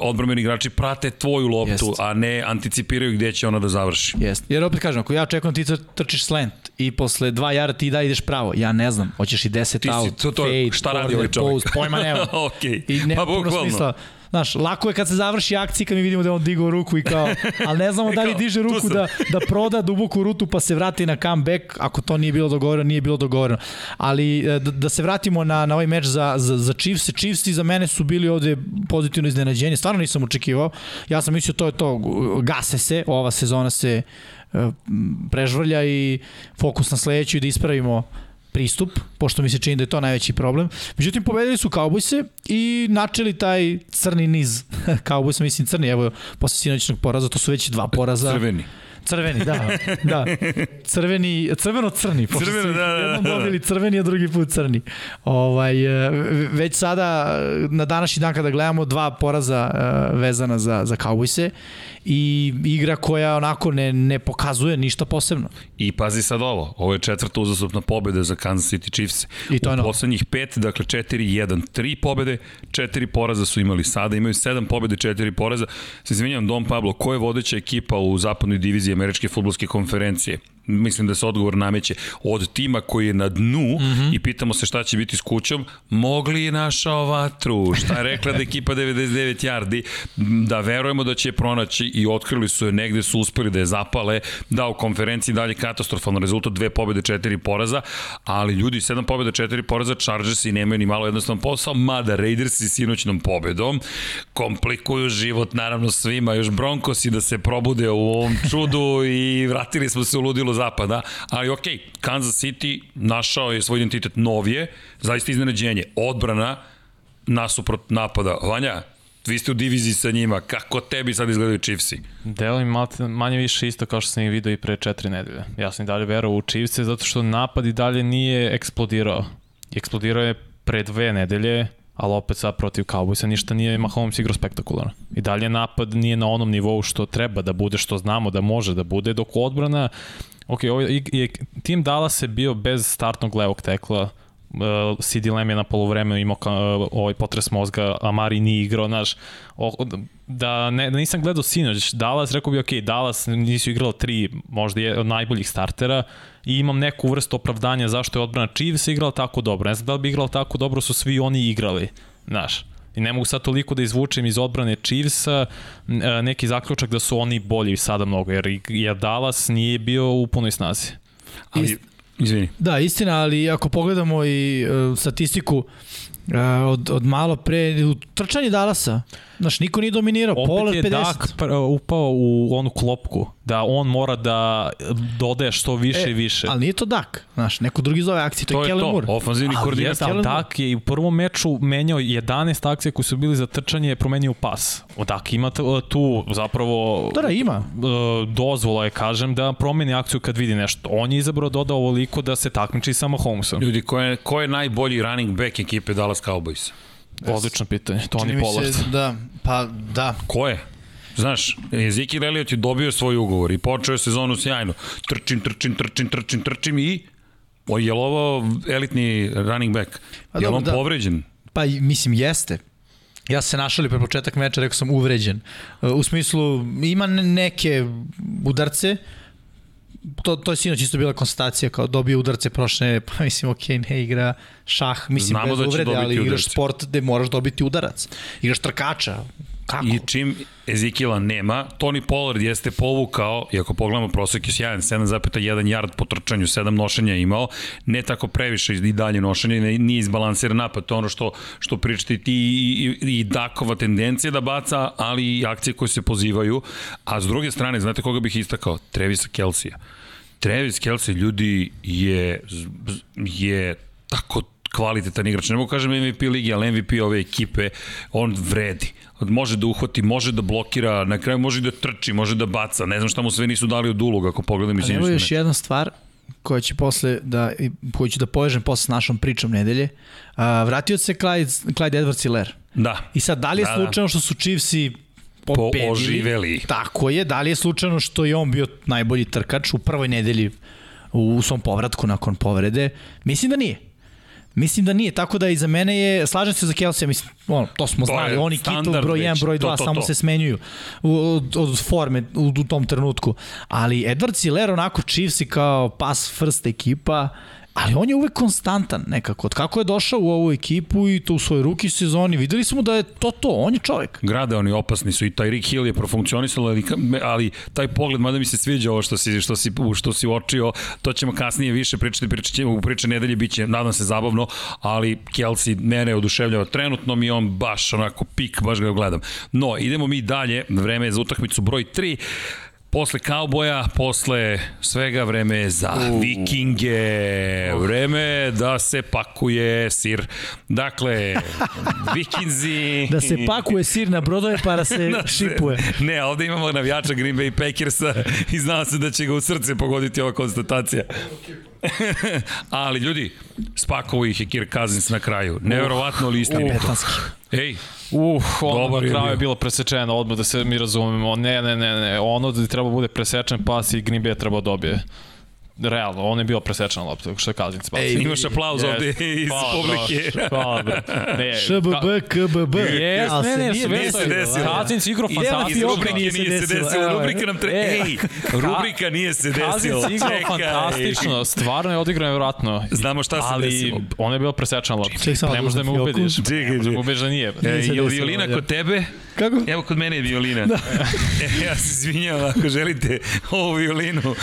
odbrambeni igrači prate tvoju loptu, Jest. a ne anticipiraju gde će ona da završi. Jeste. Jer opet kažem, ako ja čekam ti trčiš slant i posle dva jara ti da ideš pravo, ja ne znam, hoćeš i 10 ti out, to, to, fade, šta radi ovaj čovjek? Post, pojma nema. okay. I nema pa, puno smisla Znaš, lako je kad se završi akcija kad mi vidimo da on digao ruku i kao, ali ne znamo da li diže ruku da, da proda duboku rutu pa se vrati na comeback, ako to nije bilo dogovoreno, nije bilo dogovoreno. Ali da, da se vratimo na, na ovaj meč za, za, za Chiefs, Chiefs za mene su bili ovde pozitivno iznenađenje, stvarno nisam očekivao. Ja sam mislio to je to, gase se, ova sezona se e, prežvrlja i fokus na sledeću i da ispravimo pristup, pošto mi se čini da je to najveći problem. Međutim, pobedili su Cowboyse i načeli taj crni niz. Cowboys, mislim crni, evo, posle sinoćnog poraza, to su već dva poraza. Crveni. Crveni, da. da. Crveni, crveno-crni. Crveno, da, da, da. Jednom dobili crveni, a drugi put crni. Ovaj, e, već sada, na današnji dan kada gledamo, dva poraza e, vezana za, za Cowboyse i igra koja onako ne, ne pokazuje ništa posebno. I pazi sad ovo, ovo je četvrta uzastopna pobeda za Kansas City Chiefs. I to je U poslednjih pet, dakle 4-1, 3 pobede, 4 poraza su imali sada, imaju 7 pobede, 4 poraza. Se izvinjam, Dom Pablo, ko je vodeća ekipa u zapadnoj diviziji Američke futbolske konferencije? Mislim da se odgovor nameće od tima koji je na dnu mm -hmm. i pitamo se šta će biti s kućom, mogli je našao vatru, šta je rekla da ekipa 99 yardi, da verujemo da će je pronaći i otkrili su je, negde su uspeli da je zapale, da u konferenciji dalje katastrofalno rezultat, dve pobede, četiri poraza, ali ljudi, sedam pobede, četiri poraza, i nemaju ni malo jednostavan posao, mada Raidersi sinoćnom pobedom komplikuju život naravno svima, još Broncosi da se probude u ovom čudu i vratili smo se u ludilo zapada, ali ok, Kansas City našao je svoj identitet novije, zaista iznenađenje, odbrana nasuprot napada. Vanja, vi ste u diviziji sa njima, kako tebi sad izgledaju Chiefsi? Delo im manje više isto kao što sam ih vidio i pre četiri nedelje. Ja sam i dalje verao u Chiefse zato što napad i dalje nije eksplodirao. Eksplodirao je pre dve nedelje, ali opet sad protiv Cowboysa ništa nije Mahomes igrao spektakularno. I dalje napad nije na onom nivou što treba da bude, što znamo da može da bude, dok odbrana Ok, ovaj, je, tim Dallas je bio bez startnog levog tekla, uh, CD Lamb je na polovremenu imao ka, uh, ovaj potres mozga, Amari nije igrao, znaš, da, ne, da nisam gledao sinoć, Dallas, rekao bi, ok, Dallas nisu igralo tri, možda je od najboljih startera i imam neku vrstu opravdanja zašto je odbrana Chiefs igrala tako dobro. Ne znam da li bi igrala tako dobro, su svi oni igrali, znaš. I ne mogu sad toliko da izvučem iz odbrane Chiefsa e, neki zaključak da su oni bolji sada mnogo, jer, jer Dallas nije bio u punoj snazi. Ali, izvini. Da, istina, ali ako pogledamo i uh, statistiku uh, od, od malo pre, trčanje Dallasa, Znaš, niko nije dominirao, Opet Pollard je 50. Dak pr- upao u onu klopku, da on mora da dodaje što više E, i više. Ali nije to Dak, znaš, neko drugi zove akcije, to, To je je Kellen to, Moore. ofanzivni Ali koordinator. jeste, ali Kellen Dak je i u prvom meču menjao 11 akcija koji su bili za trčanje, je promenio pas. O, Dak ima tu zapravo Da, da, ima. e, dozvola je, kažem, da promeni akciju kad vidi nešto. On je izabrao dodao ovoliko da se takmiči sa Mahomesom. Ljudi, ko je, ko je najbolji running back ekipe Dallas Cowboys? Odlično pitanje. Tony Pollard. se, da, pa da. Ko je? Znaš, Ezekiel Elliott je dobio svoj ugovor i počeo je sezonu sjajno. Trčim, trčim, trčim, trčim, trčim i o, je li ovo elitni running back? Pa je li on da. povređen? Pa mislim jeste. Ja se našalio pre početak meča, rekao sam uvređen. Uh, U smislu, ima ne- neke udarce, to, to je sinoć isto bila konstatacija, kao dobio udarce prošle, pa mislim, ok, ne igra šah, mislim, Znamo bez da uvrede, ali igraš udarce. sport gde moraš dobiti udarac. Igraš trkača, kako? I čim Ezekiela nema, Tony Pollard jeste povukao, i ako pogledamo prosek je sjajan, 7,1 yard po trčanju, 7 nošenja je imao, ne tako previše i dalje nošenja, nije izbalansiran napad, to je ono što, što pričate ti i, i, i Dakova tendencija da baca, ali i akcije koje se pozivaju, a s druge strane, znate koga bih istakao? Trevisa Kelsija. Travis Kelsey, ljudi, je, je tako kvalitetan igrač. Ne mogu kažem MVP ligi, ali MVP ove ekipe, on vredi. Može da uhvati, može da blokira, na kraju može da trči, može da baca. Ne znam šta mu sve nisu dali od uloga, ako pogledam i Ali evo još jedna stvar koja će posle da, koju ću da povežem posle s našom pričom nedelje. Vratio se Clyde, Clyde Edwards Hilaire. Da. I sad, da li je Da, da, da. slučajno što su Chiefsi pobedili? Pooživeli. Tako je. Da li je slučajno što je on bio najbolji trkač u prvoj nedelji u, svom povratku nakon povrede? Mislim da nije. Mislim da nije, tako da i za mene je, slažem se za Kelsey, mislim, ono, to smo To znali, oni Kittle standard broj 1, već, broj to, 2, to, samo to. se smenjuju od, od forme u, u tom trenutku. Ali Edward Hiller onako Chiefs i kao pass first ekipa, ali on je uvek konstantan nekako. Od kako je došao u ovu ekipu i to u svojoj ruki sezoni, videli smo da je to to, on je čovek. Grade oni opasni su i Tyreek Hill je profunkcionisalo, ali, ali taj pogled, mada mi se sviđa ovo što si, što si, što si uočio, to ćemo kasnije više pričati, pričat ćemo u priče nedelje, bit će, nadam se, zabavno, ali Kelsey mene oduševljava trenutno mi on baš onako pik, baš ga gledam. No, idemo mi dalje, vreme je za utakmicu broj 3, Posle kauboja, posle svega vreme je za uh. vikinge, vreme je da se pakuje sir. Dakle, vikinzi... Da se pakuje sir na brodove pa da se Da se- šipuje. Ne, ovde imamo navijača Green Bay Packersa i znao se da će ga u srce pogoditi ova konstatacija. Ali ljudi, spakovo ih je Kirk Cousins na kraju. Neverovatno ali istinito. Betonski. Ej, Uh, ono Dobar je bio. je bilo presečeno, odmah da se mi razumemo. Ne, ne, ne, ne, ono da treba bude presečen pas i Green Bay je trebao dobije. Realno, on je bio presečena lopta, što je Kazinic bacio. Ej, imaš aplauz Yes. ovde iz Hvala, publike. Broš, Hvala, bro. Ne, ŠBB, KBB. Jes, Ali ne, ne, sve se se desilo. desilo. Kazinic igrao fantastično. rubrike nije se desilo, rubrika nam tre... E, Ej, rubrika nije se desilo. Kazinic igrao Čekaj. fantastično, stvarno je odigrao nevjerojatno. Znamo šta se Ali desilo. on je bio presečena lopta. Ne da možeš da me fioku. ubediš. Ne možeš da me ubediš da nije. E, je li violina kod tebe? Kako? Evo kod mene je violina. Da. E, ja se izvinjavam ako želite ovu violinu.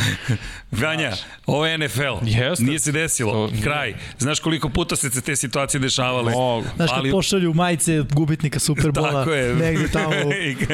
Vanja, ovo je NFL. Jeste. Nije se desilo. To. Kraj. Znaš koliko puta se te situacije dešavale? Mogu. Znaš kad Ali- pošalju majice gubitnika Superbola Tako je. negde tamo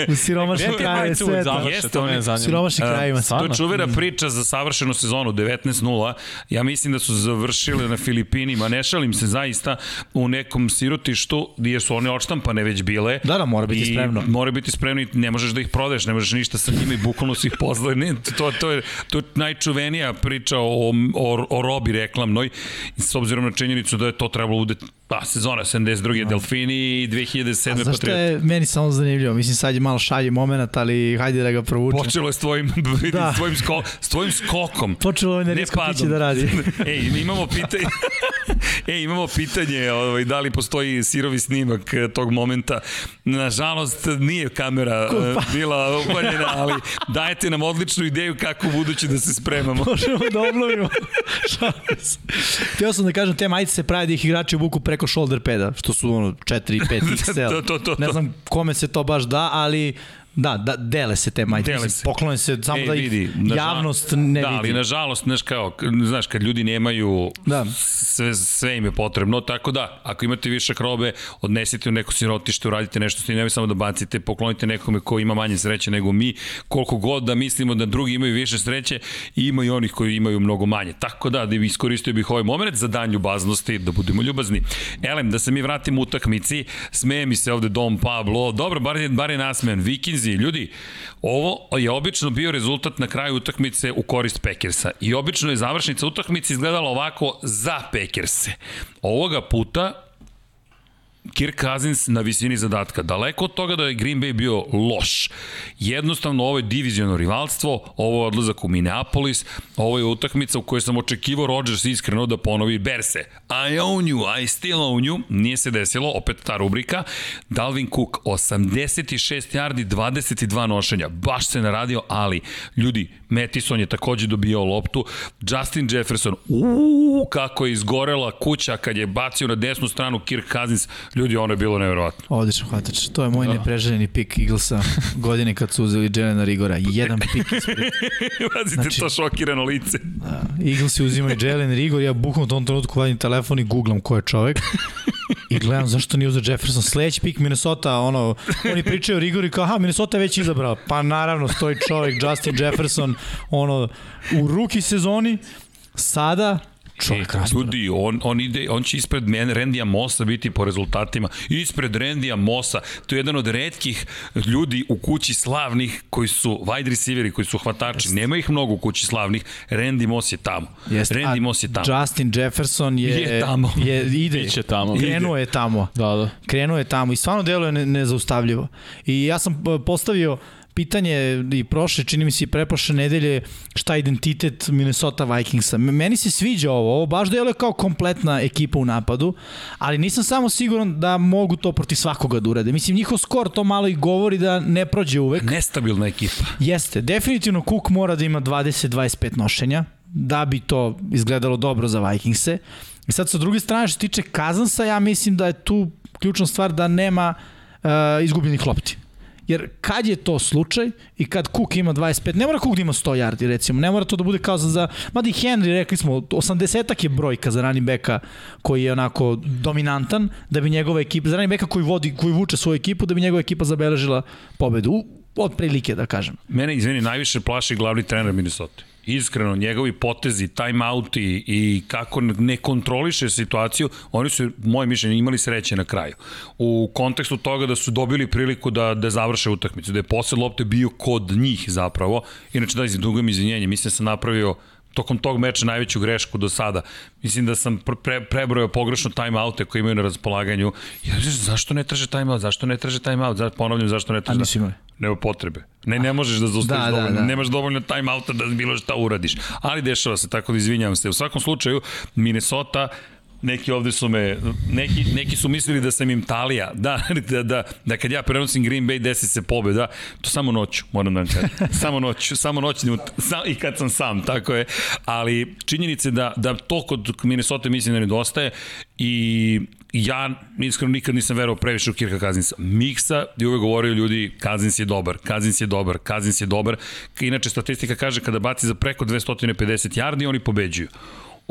u, u siromašnim uvek sveta. Jeste, to me zanima. Siromašnim krajima. To je čuvena priča za savršenu sezonu, 19-0. Ja mislim da su završile na Filipinima, ne šalim se zaista, u nekom sirotištu gdje su one odštampane već bile. Da, da, mora biti I spremno. Mora biti spremno i ne možeš da ih prodaješ, ne možeš ništa sa njima i bukvalno su ih pozvali. Ne, to, to, je, to je najčuvenija priča o, o, o robi reklamnoj, s obzirom na činjenicu da je to trebalo bude pa, sezona 72. Delfini i 2007. A znaš je meni samo zanimljivo? Mislim, sad je malo šalji moment, ali hajde da ga provučem. Počelo je s tvojim, Da. da. s tvojim, sko, s tvojim skokom. Počelo je na Ne risko piće da radi. Ej, imamo pitanje. Ej, imamo pitanje, ovaj, da li postoji sirovi snimak eh, tog momenta. Nažalost, nije kamera eh, bila upaljena, ali dajete nam odličnu ideju kako u budući da se spremamo. Možemo da obnovimo. Htio sam da kažem, te majice se pravi da ih igrači obuku preko shoulder pada, što su ono 4, 5 XL. To, to, to, to. Ne znam kome se to baš da, ali Da, da, dele se te majice. Dele se. Poklone se samo E, da ih vidi, javnost ne da, vidi. ali nažalost, znaš kao, znaš, kad ljudi nemaju, Da. sve, sve im je potrebno, tako da, ako imate višak robe, odnesite u neko sirotište, uradite nešto s tim, nemoj samo da bacite, poklonite nekome ko ima manje sreće nego mi, koliko god da mislimo da drugi imaju više sreće, ima i onih koji imaju mnogo manje. Tako da, da iskoristio bih ovaj moment za dan ljubaznosti, da budemo ljubazni. Elem, da se mi vratimo u utakmici, smeje mi se ovde Dom Pablo, dobro, bar je, bar je nasmejan, Vikinzi, ljudi, ovo je obično bio rezultat na kraju utakmice u korist Packersa i obično je završnica utakmice izgledala ovako za Packerse. Ovoga puta Kirk Cousins na visini zadatka. Daleko od toga da je Green Bay bio loš. Jednostavno, ovo je diviziono rivalstvo, ovo je odlazak u Minneapolis, ovo je utakmica u kojoj sam očekivao Rodgers iskreno da ponovi Berse. I own you, I still own you. Nije se desilo, opet ta rubrika. Dalvin Cook, 86 yardi, 22 nošenja. Baš se naradio, ali ljudi, Mattison je takođe dobijao loptu. Justin Jefferson, uuu, kako je izgorela kuća kad je bacio na desnu stranu Kirk Cousins. Ljudi, ono je bilo nevjerovatno. Odličan hvatač. To je moj nepreželjeni pik Eaglesa godine kad su uzeli Jelena Rigora. Jedan pik ispred. Pazite znači, to šokirano lice. Da. Eaglesi uzimaju Jelen Rigor, ja bukvam u tom trenutku vadim telefon i googlam ko je čovek. I gledam zašto nije uzeo Jefferson. Sledeći pik Minnesota, ono, oni pričaju o Rigori kao, aha, Minnesota je već izabrao. Pa naravno, stoji čovek, Justin Jefferson, ono, u ruki sezoni, sada čovek raspada. Ljudi, on, on, ide, on će ispred Rendija Mosa biti po rezultatima. Ispred Rendija Mosa. To je jedan od redkih ljudi u kući slavnih koji su wide receiveri, koji su hvatači. Jest. Nema ih mnogo u kući slavnih. Randy Moss je tamo. Jest, Randy a Moss je tamo. Justin Jefferson je, Je tamo. Je, ide, Biće tamo. Krenuo je tamo. Da, da. Krenuo je tamo i stvarno deluje ne, nezaustavljivo. I ja sam e, postavio pitanje i prošle, čini mi se i preprošle nedelje, šta je identitet Minnesota Vikingsa. Meni se sviđa ovo, ovo baš deluje kao kompletna ekipa u napadu, ali nisam samo siguran da mogu to protiv svakoga da urade. Mislim, njihov skor to malo i govori da ne prođe uvek. Nestabilna ekipa. Jeste, definitivno Cook mora da ima 20-25 nošenja, da bi to izgledalo dobro za Vikingse. I sad sa druge strane, što se tiče Kazansa, ja mislim da je tu ključna stvar da nema uh, izgubljenih lopti. Jer kad je to slučaj i kad Cook ima 25, ne mora Cook da ima 100 yardi recimo, ne mora to da bude kao za, za mada i Henry, rekli smo, 80-ak je brojka za running backa koji je onako dominantan, da bi njegova ekipa, za running backa koji, vodi, koji vuče svoju ekipu, da bi njegova ekipa zabeležila pobedu. U, od prilike, da kažem. Mene, izvini, najviše plaši glavni trener Minnesota. Iskreno, njegovi potezi, timeouti i kako ne kontroliše situaciju, oni su, moje mišljenje, imali sreće na kraju. U kontekstu toga da su dobili priliku da, da završe utakmicu, da je posled lopte bio kod njih zapravo. Inače, da, dugujem izvinjenje, mislim da sam napravio tokom tog meča najveću grešku do sada. Mislim da sam pre, prebrojao pogrešno timeoute koje imaju na raspolaganju. Ja, zašto ne traže timeout? Zašto ne traže timeout? Zašto, ponavljam, zašto ne traže? A nisi imali? Nema potrebe. Ne, ne možeš da zaustaviš Da, da, dovoljno, da. nemaš dovoljno timeouta da bilo šta uradiš. Ali dešava se, tako da izvinjavam se. U svakom slučaju, Minnesota neki ovde su me, neki, neki su mislili da sam im Talija, da, da, da, da kad ja prenosim Green Bay desi se pobeda, to samo noću, moram da vam kažem. samo noću, samo noću sam, i kad sam sam, tako je. Ali činjenice da, da to kod Minnesota mislim da nedostaje i ja iskreno nikad nisam verovao previše u Kirka Kazinsa. Miksa je uvek govorio ljudi, Kazins je dobar, Kazins je dobar, Kazins je dobar. Inače, statistika kaže kada baci za preko 250 yardi, oni pobeđuju.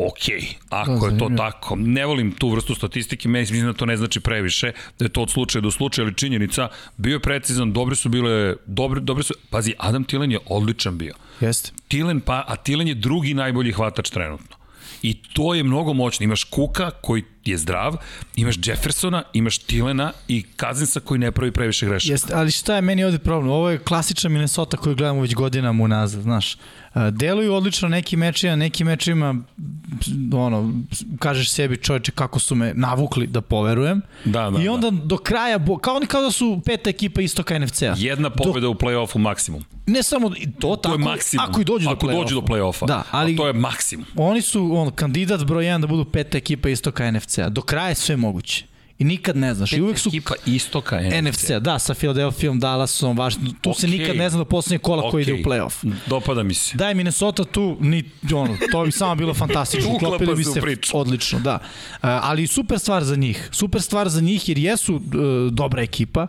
Ok, ako je to tako. Ne volim tu vrstu statistike, meni mislim da to ne znači previše, da je to od slučaja do slučaja, ali činjenica, bio je precizan, dobri su bile, dobri, dobri su, pazi, Adam Tilen je odličan bio. Jeste. Tilen, pa, a Tilen je drugi najbolji hvatač trenutno. I to je mnogo moćno. Imaš Kuka koji je zdrav, imaš Jeffersona, imaš Tilena i Kazinsa koji ne pravi previše grešaka. Jeste, ali šta je meni ovde problem? Ovo je klasična Minnesota koju gledamo već godinama unazad, znaš. Deluju odlično neki mečima, neki mečima ono, kažeš sebi čoveče kako su me navukli da poverujem. Da, da, I onda do kraja, kao oni kao da su peta ekipa istoka NFC-a. Jedna pobeda u play-offu maksimum. Ne samo to, To tako, je maksimum. ako i dođu do Ako play-offa. dođu do play-offa. Da, ali A to je maksimum. oni su on, kandidat broj 1 da budu peta ekipa istoka NFC-a. Do kraja je sve moguće. I nikad ne znaš. I uvek su Ekipa istoka NFC. NFC-a, da, sa Philadelphia, Dallasom, Washington, tu okay. se nikad ne zna do poslednjeg kola okay. ko ide u playoff. Dopada mi se. Da je Minnesota tu, ni, ono, to bi samo bilo fantastično. Uklopili bi se priču. odlično, da. Uh, ali super stvar za njih. Super stvar za njih jer jesu uh, dobra ekipa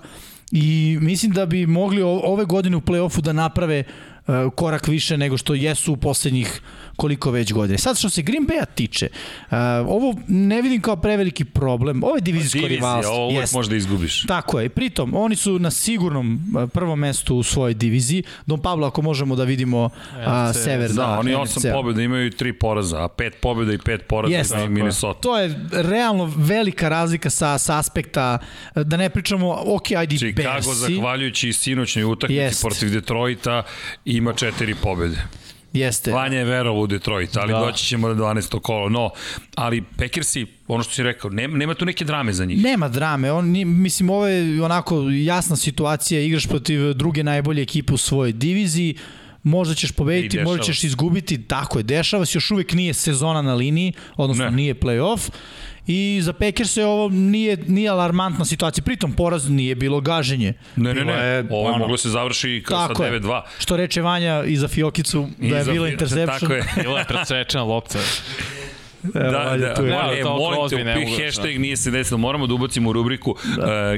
i mislim da bi mogli ove godine u play-offu da naprave uh, korak više nego što jesu u poslednjih koliko već godine. Sad što se Green Bay-a tiče, uh, ovo ne vidim kao preveliki problem. Ovo je divizijsko Divizija, rivalstvo. ovo uvek možda izgubiš. Tako je. Pritom, oni su na sigurnom uh, prvom mestu u svojoj diviziji. Don Pablo, ako možemo da vidimo a, NFC, sever. Da, oni osam NFC-a. pobjeda imaju i tri poraza, a pet pobjeda i pet poraza Jeste. imaju Minnesota. To je realno velika razlika sa, sa aspekta, da ne pričamo, ok, ajde Chicago, Bersi. zahvaljujući i sinoćnoj utakmici Jest. protiv Detroita, ima četiri pobjede. Jeste. Vanja je verovao u Detroit, ali Da. doći ćemo na 12. kolo. No, ali Packersi, ono što si rekao, nema, nema tu neke drame za njih. Nema drame, on, mislim ovo je onako jasna situacija, igraš protiv druge najbolje ekipe u svojoj diviziji, možda ćeš pobediti, možda ćeš izgubiti, tako je, dešava se, još uvek nije sezona na liniji, odnosno Ne. nije play-off, i za Packers je ovo nije, nije alarmantna situacija, pritom poraz nije bilo gaženje. Ne, ne, Bilo ne, je, ovo je ono, moglo se završi kao sa Tako je. 9-2. Što reče Vanja i za Fiokicu, da I je bila interception. Tako je. Bila je presečena lopta. Evo, Da, Vanja, da, tu je. Ne, da, e, to molim te, upi hashtag nije se desilo, moramo da ubacimo u rubriku da.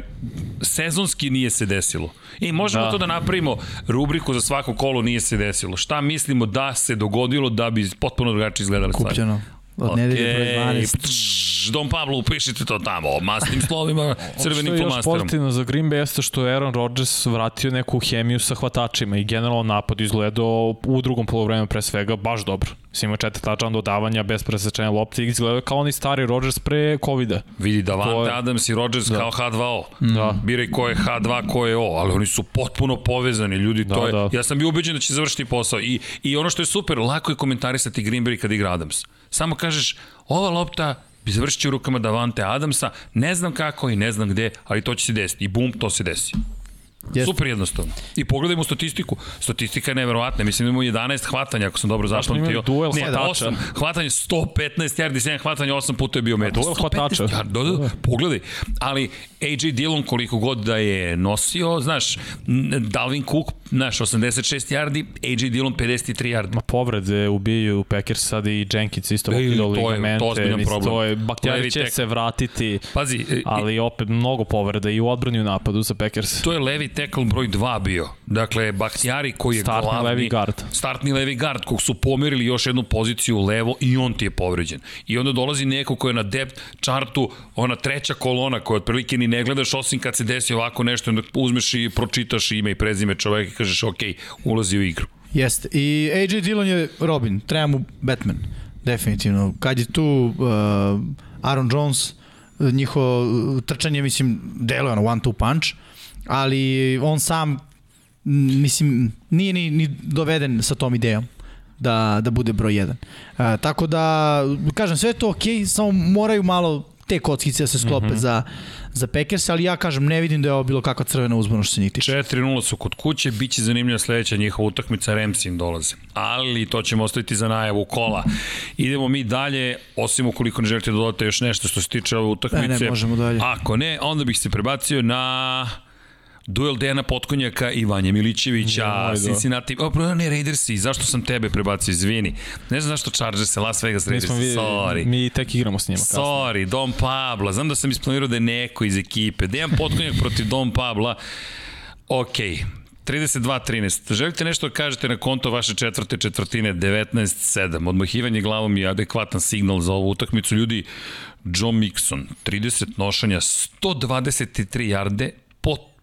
sezonski nije se desilo. I možemo Da. da. to da napravimo rubriku za svako kolo nije se desilo. Šta mislimo da se dogodilo da bi potpuno drugačije izgledale stvari? Kupljeno. Od okay. nedelje broj 12. Pš, Dom Pablo, upišite to tamo, masnim slovima, crvenim Što je još pozitivno za Green Bay jeste što je Aaron Rodgers vratio neku hemiju sa hvatačima i generalno napad izgledao u drugom polovremenu pre svega baš dobro. Mislim, ima četiri tačan dodavanja bez presečenja lopte i izgledao kao oni stari Rodgers pre COVID-a. Vidi Davante je- Adams i Rodgers da. kao H2O. Da. Biraj ko je H2, ko je O, ali oni su potpuno povezani, ljudi, Da, to je, da. ja sam bio ubeđen da će završiti posao i, i ono što je super, lako je komentarisati Green Bay kad igra Adams. Samo kažeš, ova lopta završit će u rukama Davante Adamsa, ne znam kako i ne znam gde, ali to će se desiti i bum, to se desi. Jeste. Super jednostavno. I pogledajmo statistiku. Statistika je neverovatna. Mislim da imamo 11 hvatanja, ako sam dobro zapamtio. duel ne, hvatača. 8, hvatanje 115 yardi, 7 hvatanja, 8 puta je bio metar. duel hvatača. Ja, da, da, pogledaj. Ali AJ Dillon koliko god da je nosio, znaš, Dalvin Cook, znaš, 86 yardi, AJ Dillon 53 yardi. Ma povrede ubijaju Packers sad i Jenkins isto pokidao to je- to je ligamente. ozbiljan problem. To je, Baktijari Levi će se vratiti, Pazi, ali opet mnogo povreda i u odbrani i u napadu za Packers. to je levi tackle broj 2 bio. Dakle, Bahtijari koji je Startni glavni... levi guard. Startni levi guard kog su pomerili još jednu poziciju levo i on ti je povređen. I onda dolazi neko ko je na depth chartu, ona treća kolona koja otprilike ni ne gledaš osim kad se desi ovako nešto, onda uzmeš i pročitaš ime i prezime čoveka i kažeš ok, ulazi u igru. Jeste. I AJ Dillon je Robin, treba mu Batman. Definitivno. Kad je tu uh, Aaron Jones, njihovo uh, trčanje, mislim, deluje ono one two punch, ali on sam, mislim, nije ni, ni doveden sa tom idejom da, da bude broj 1. Uh, tako da, kažem, sve je to okej, okay, samo moraju malo te kockice da se sklope mm -hmm. za, za Packers, ali ja kažem, ne vidim da je ovo bilo kakva crvena uzbuna što se njih tiče. 4-0 su kod kuće, bit će zanimljiva sledeća njihova utakmica, Remsi im dolaze. Ali to ćemo ostaviti za najavu kola. Idemo mi dalje, osim ukoliko ne želite da dodate još nešto što se tiče ove utakmice. Ne, ne, možemo dalje. Ako ne, onda bih se prebacio na duel Dejana Potkonjaka i Vanja Milićevića, Joj, da. Cincinnati, o, prvo ne Raidersi, zašto sam tebe prebacio, izvini. Ne znam zašto Chargers, Las Vegas Raiders, smo, vi, sorry. mi tek igramo s njima kasno. Sorry, Dom Pabla. Znam da sam isplanirao da je neko iz ekipe. Dejan Potkonjak protiv Dom Pabla. Ok, 32-13. Želite nešto da kažete na konto vaše četvrte četvrtine 19-7. Odmahivanje glavom je adekvatan signal za ovu utakmicu. Ljudi, Joe Mixon, 30 nošanja, 123 jarde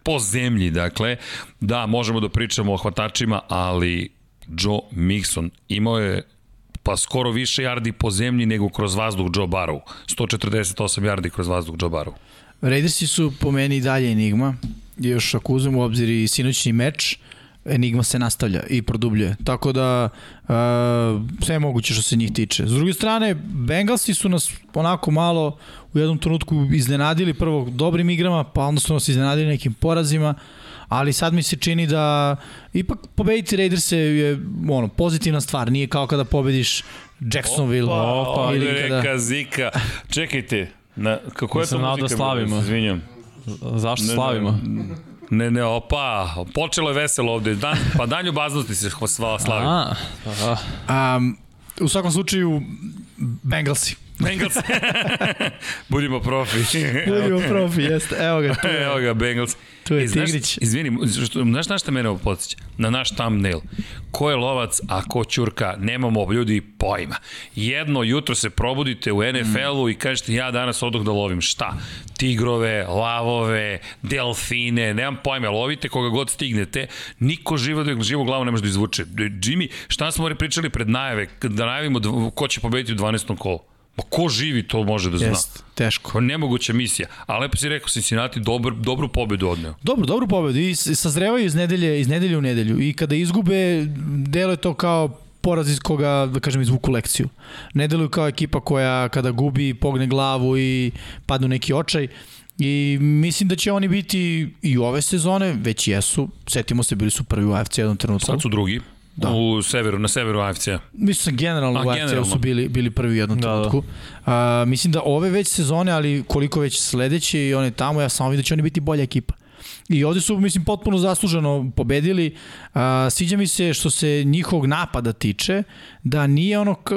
po, zemlji, dakle. Da, možemo da pričamo o hvatačima, ali Joe Mixon imao je pa skoro više jardi po zemlji nego kroz vazduh Joe Barrow. 148 jardi kroz vazduh Joe Barrow. Raidersi su po meni dalje enigma. Još ako uzmemo u obzir i sinoćni meč, enigma se nastavlja i produbljuje. Tako da uh, sve je moguće što se njih tiče. S druge strane, Bengalsi su nas onako malo u jednom trenutku iznenadili prvo dobrim igrama, pa onda su nas iznenadili nekim porazima, ali sad mi se čini da ipak pobediti Raiderse je ono, pozitivna stvar, nije kao kada pobediš Jacksonville Opa, ili ovde kada... neka zika. Čekajte, na, kako je to Nisam muzika? da slavimo. Izvinjam. Zašto Ne, slavimo? Ne, ne, opa, počelo je veselo ovde. Dan, pa dan ljubaznosti se slavi. A, a, Um, u svakom slučaju, Bengalsi. Bengals. Budimo profi. Budimo profi, jeste. Evo ga, tu je. Evo ga, Bengals. Tu je E, znaš- Tigrić. Izvini, što, znaš na šta mene ovo podsjeća? Na naš thumbnail. Ko je lovac, a ko ćurka, nemamo ljudi pojma. Jedno jutro se probudite u NFL-u i kažete ja danas odoh da lovim šta? Tigrove, lavove, delfine, nemam pojma, lovite koga god stignete. Niko živo, živo glavu ne može da izvuče. Jimmy, šta smo pričali pred najave, da najavimo ko će pobediti u 12. kolu? Ma ko živi to može da zna? Jest, teško. Pa nemoguća misija. A lepo si rekao, Cincinnati dobar, dobru pobedu odneo. Dobro, dobru pobedu i sazrevaju iz nedelje, iz nedelje u nedelju i kada izgube, deluje to kao poraz iz koga, da kažem, izvuku lekciju. Ne deluju kao ekipa koja kada gubi, pogne glavu i padnu neki očaj. I mislim da će oni biti i ove sezone, već jesu. Setimo se, bili su prvi u AFC jednom trenutku. Sad su drugi. Da. U severu, na severu AFC-a. Mislim generalno A, u AFC generalno. su bili, bili prvi u jednom Da, da. trenutku. A, mislim da ove već sezone, ali koliko već sledeće i one tamo, ja samo vidim da će oni biti bolja ekipa. I ovde su, mislim, potpuno zasluženo pobedili. A, sviđa mi se što se njihovog napada tiče, da nije ono k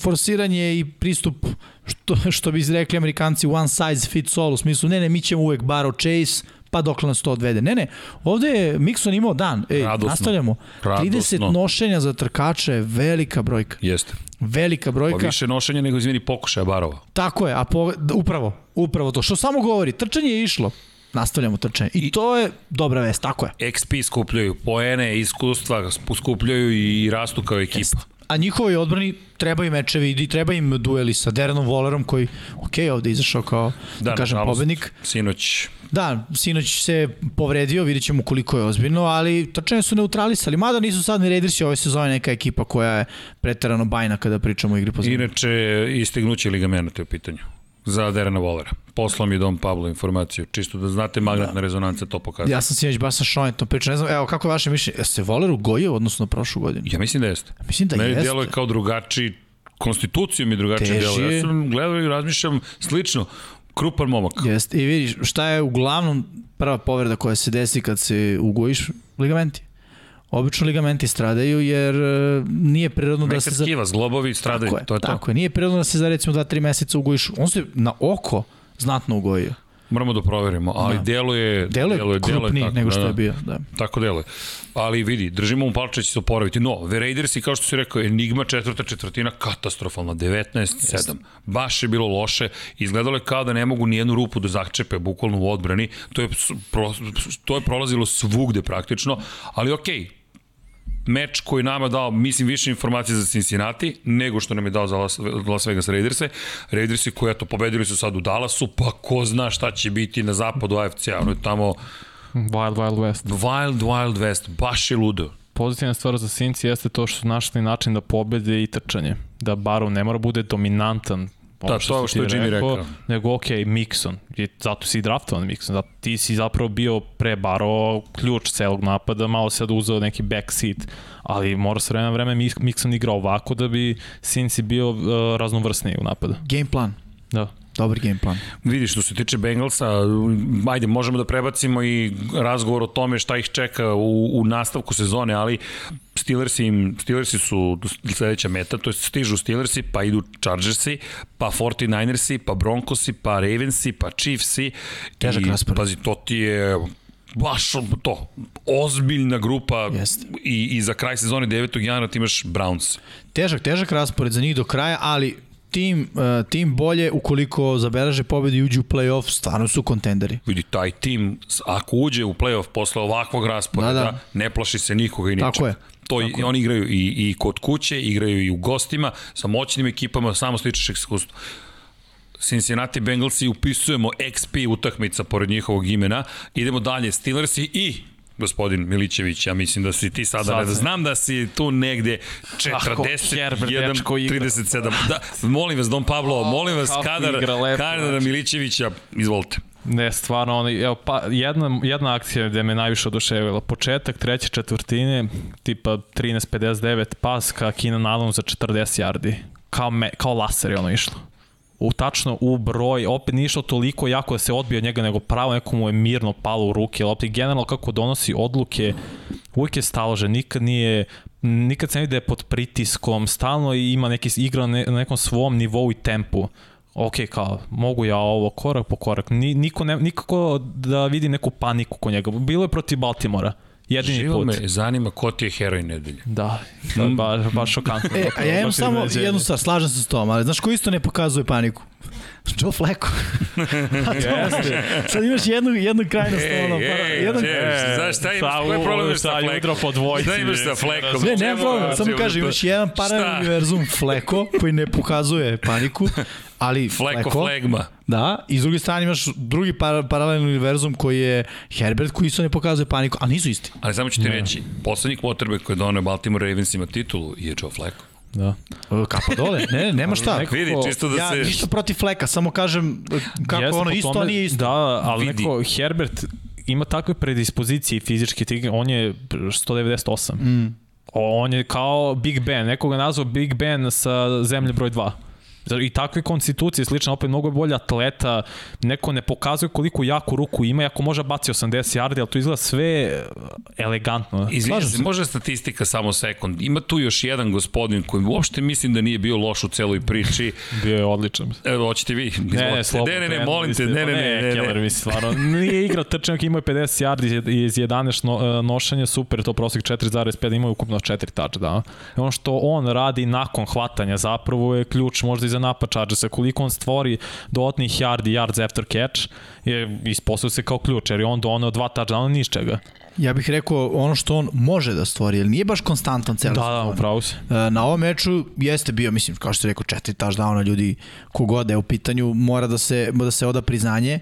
forsiranje i pristup, što, što bi izrekli amerikanci, one size fits all, u smislu, ne, ne, mi ćemo uvek baro chase, pa dokle nas to odvede. Ne, ne, ovde je Mixon imao dan. Ej, Radosno. nastavljamo. Radosno. 30 nošenja za trkače je velika brojka. Jeste. Velika Pa brojka. više nošenja nego, izvini, pokušaja barova. Tako je, a po, upravo, upravo to. Što samo govori, trčanje je išlo. Nastavljamo trčanje. I, I to je dobra vest, tako je. XP skupljaju, poene, iskustva skupljaju i rastu kao ekipa. A njihovoj odbrani trebaju mečevi i treba im dueli sa Derenom Wallerom koji, ok, ovde je izašao kao, da, kažem, nažalost, pobednik. Sinoć Da, sinoć se povredio, vidjet ćemo koliko je ozbiljno, ali trčanje su neutralisali. Mada nisu sad ni Raidersi ove sezone neka ekipa koja je preterano bajna kada pričamo o igri po zemlji. Inače, istignuće ligamenta je u pitanju za Derena Volera. Poslao mi je Dom Pablo informaciju, čisto da znate magnetna da. rezonanca to pokazuje. Ja sam sinoć baš sa Šonetom pričao, ne znam, evo, kako je vaše mišljenje? Jeste se Voler ugojio odnosno prošlu godinu? Ja mislim da jeste. Mislim da Meni jeste. djeluje kao drugačiji, konstitucijom je drugačije je. Ja sam gledao i razmišljam slično. Krupan momak. Jeste. I vidiš, šta je uglavnom prva povreda koja se desi kad se ugojiš? Ligamenti. Obično ligamenti stradaju jer e, nije prirodno da Neka se... Za... skiva, zglobovi stradaju, Tako je, to je to. tako je. Nije prirodno da se za recimo 2-3 meseca ugojiš. On se na oko znatno ugojio. Moramo da proverimo, ali Da. deluje, Delo je deluje krupniji tako, nego što da, je bio. Da. Tako deluje. Ali vidi, držimo mu palče da će se oporaviti. No, The Raidersi, kao što si rekao, Enigma četvrta četvrtina, katastrofalna, 19-7. Baš je bilo loše. Izgledalo je kao da ne mogu nijednu rupu da zakčepe bukvalno u odbrani. To je, pro, to je prolazilo svugde praktično, ali okej, meč koji nama dao, mislim, više informacije za Cincinnati nego što nam je dao za Las, Las Vegas Raiderse. Raidersi koji, eto, pobedili su sad u Dallasu, pa ko zna šta će biti na zapadu AFC-a. Ono je tamo Wild Wild West. Wild Wild West, baš je ludo. Pozitivna stvar za Cincy jeste to što su našli način da pobede i trčanje. Da Barrow ne mora bude dominantan Da, to je što je Jimmy rekao. Nego, ok, Mixon. I zato si i draftovan Mixon. Zato ti si zapravo bio pre Barrow ključ celog napada, malo sad uzeo neki backseat, ali mora se vreme na vreme Mix- Mixon igra ovako da bi Cincy bio uh, raznovrsniji u napadu. Game plan. Da. Dobar game plan. Vidi, što se tiče Bengalsa, ajde, možemo da prebacimo i razgovor o tome šta ih čeka u, u nastavku sezone, ali Steelersi, im, Steelersi su sledeća meta, to je stižu Steelersi, pa idu Chargersi, pa 49ersi, pa Broncosi, pa Ravensi, pa Chiefsi. Težak raspored. Pazi, to ti je baš to, ozbiljna grupa Jeste. i, i za kraj sezone 9. januara ti imaš Browns. Težak, težak raspored za njih do kraja, ali tim, uh, tim bolje ukoliko zabeleže pobedu i uđu u play-off, stvarno su kontenderi. Vidi, taj tim, ako uđe u play-off posle ovakvog rasporeda, Da, da, ne plaši se nikoga i ničega. Tako je. To i, oni igraju i, i kod kuće, igraju i u gostima, sa moćnim ekipama, samo stičeš iskustvo. Cincinnati Bengalsi upisujemo XP utakmica pored njihovog imena. Idemo dalje, Steelersi i gospodin Milićević, ja mislim da si ti sada, Sad sada sam. znam da si tu negde Kako 40, Herbert 1, dečko igra. 37. Da, molim vas, Don Pablo, molim vas, kadar, kadar znači. Milićevića, izvolite. Ne, stvarno, oni, evo, pa, jedna, jedna akcija gde me najviše oduševila. Početak treće četvrtine, tipa 13.59, pas ka Keenan Allen za 40 yardi. Kao, me, kao laser je ono išlo. U tačno u broj, opet nije išlo toliko jako da se odbije od njega, nego pravo neko mu je mirno palo u ruke. Lopti generalno kako donosi odluke, uvijek je stalože, nikad nije nikad se ne vidi da je pod pritiskom, stalno ima neki igra na nekom svom nivou i tempu ok, kao, mogu ja ovo korak po korak. Ni, niko ne, nikako da vidi neku paniku kod njega. Bilo je protiv Baltimora. Jedini Živo put. me zanima ko ti je heroj nedelje. Da, da baš, baš šokantno. E, a ja imam samo iznenađenje. jednu stvar, slažem se s tom, ali znaš ko isto ne pokazuje paniku? Joe Flacco. A to Jeste. Sad imaš jednu, jednu krajnost. ono, para, jedan, Ej, znaš šta imaš, koji je problem sa sa Fleckom? jutro po dvojci, Šta imaš sa Fleckom? Ne, ne, problem, samo kažem, imaš jedan Šta? paralelni univerzum Fleko, koji ne pokazuje paniku, ali Fleko, flegma. Da, i s druge strane imaš drugi par, paralelni univerzum koji je Herbert, koji isto ne pokazuje paniku, ali nisu isti. Ali samo ću ti reći, poslednji quarterback koji je donio Baltimore Ravensima titulu je Joe Flacco. Da. Kapa dole, ne, nema šta. Neko- Vidi, čisto da Ja se... ništa protiv Fleka, samo kažem kako Jeste, ono isto, tome- a nije isto. Da, ali Vidi. neko, Herbert ima takve predispozicije fizičke, on je 198. Mm. On je kao Big Ben, nekoga nazvao Big Ben sa zemlje broj 2. I takve konstitucije, slično, opet mnogo je bolje atleta, neko ne pokazuje koliko jaku ruku ima, ako može baci 80 yardi, ali to izgleda sve elegantno. Izvinjam Slažem se, može statistika samo sekund. Ima tu još jedan gospodin koji uopšte mislim da nije bio loš u celoj priči. Bio je odličan. Evo, hoćete vi? Ne, ne, slobodno. ne, ne, ne, molim te, ne, ne, ne, ne, Keller, ne. mi stvarno, nije igrao trčanak, imao je 50 yardi iz 11 no, nošenja, super, to prosek 4,5, imao je ukupno 4 touchdowna. I ono što on radi nakon hvatanja zapravo je ključ možda za napad Chargersa, koliko on stvori dodatnih yardi, yards after catch, je ispostavio se kao ključ, jer je on donao dva touchdowna ni iz čega. Ja bih rekao ono što on može da stvori, jer nije baš konstantan celo. Da, da, upravo se. E, Na ovom meču jeste bio, mislim, kao što je rekao, četiri touchdowna ljudi, kogod je u pitanju, mora da se, da se oda priznanje,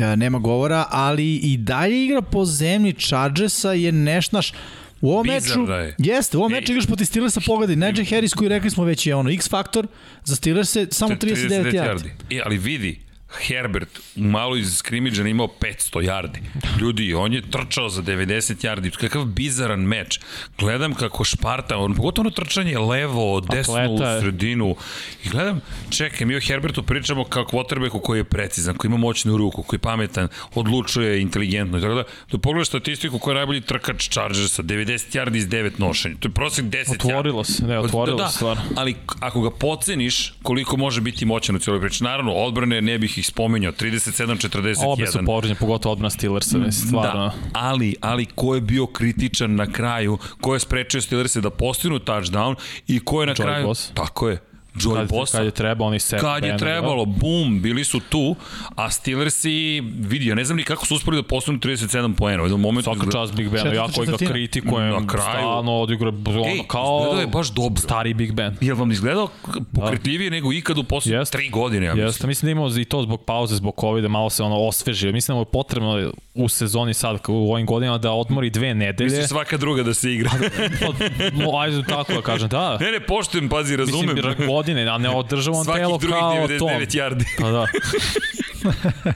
E, nema govora, ali i dalje igra po zemlji Chargersa je nešto naš, U ovom Bizarno meču, je. jeste, u ovom Ej. meču igraš protiv Steelersa, pogledaj, Najee Harris koji rekli smo već je ono X faktor, za Steelers samo 39 yardi. E, ali vidi, Herbert u malo iz skrimidža imao 500 yardi. Ljudi, on je trčao za 90 yardi. Kakav bizaran meč. Gledam kako Šparta, on, pogotovo ono trčanje levo, desno Atleta u sredinu. I gledam, čekaj, mi o Herbertu pričamo kao quarterbacku koji je precizan, koji ima moćnu ruku, koji je pametan, odlučuje inteligentno. Tako da, da pogledaš statistiku koja je najbolji trkač Chargersa, 90 yardi iz 9 nošenja. To je prosek 10 yardi. Otvorilo se, ne, otvorilo da, se stvarno. ali ako ga poceniš koliko može biti moćan u cijeloj priči, naravno, odbrane ne bih ih spominjao, 37-41. Obe su povređene, pogotovo odbrana Steelersa, mislim, stvarno. Da, ali, ali ko je bio kritičan na kraju, ko je sprečio Steelers da postignu touchdown i ko je na Joey kraju... Bosa. Tako je. Joey Kad, Bosa. kad je trebao, oni se... Kad je trebalo, bum, bili su tu, a Steelersi, vidi, ja ne znam ni kako su uspeli da postignu 37 poena. U jednom momentu... Svaka čast Big Četvrta ja koji ga kritikujem, Na kraju. stalno odigra ono Ej, kao izgledao je baš dobro. stari Big Ben. Je li vam izgledao pokretljivije nego ikad u poslednje Jeste. tri godine, ja mislim. Jeste, mislim da imamo i to zbog pauze, zbog COVID, malo se ono osvežio. Mislim da mu je potrebno u sezoni sad, u ovim godinama, da odmori dve nedelje. Misliš svaka druga da se igra? Pa, ajde tako da kažem, da. ne, ne, poštujem, pazi, razumem. Mislim, godine, a ne održava on telo kao 99 Tom. yardi. Pa da.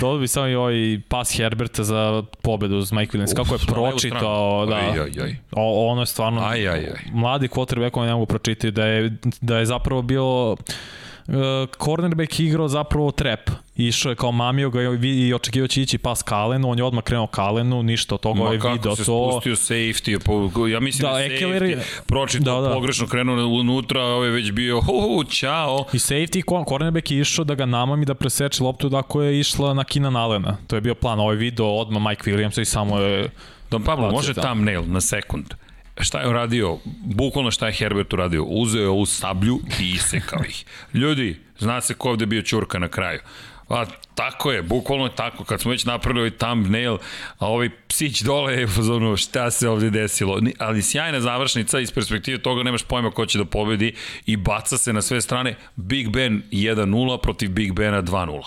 Dodao bi samo i ovaj pas Herberta za pobedu uz Mike Williams. Kako je levu pročitao, da. Aj, aj, aj. O, ono je stvarno Aj, aj, aj. mladi quarterback koji ne mogu pročitati da je, da je zapravo bilo cornerback igrao zapravo trap. Išao je kao mamio ga i, i očekivao će ići pas Kalenu, on je odmah krenuo Kalenu, ništa od toga Ma je kako video se to. spustio safety, po, ja mislim da, Da, da Ekeler safety je- pročitao Da, da. pogrešno, krenuo unutra, a ovaj već bio, hu, hu, čao. I safety cor- cornerback je išao da ga namami da preseče loptu da koja je išla na Kina Alena. To je bio plan. Ovaj video odmah Mike Williams i samo je Don Pablo, može tamo. thumbnail na sekund. Šta je uradio? Bukvalno šta je Herbert uradio? Uzeo je ovu sablju i isekao ih. Ljudi, zna se ko ovde bio Ćurka na kraju. A, tako je, bukvalno je tako. Kad smo već napravili ovaj thumbnail, a ovaj psić dole je fazonu šta se ovde desilo. Ali sjajna završnica iz perspektive toga nemaš pojma ko će da pobedi i baca se na sve strane. Big Ben 1-0 protiv Big Bena 2-0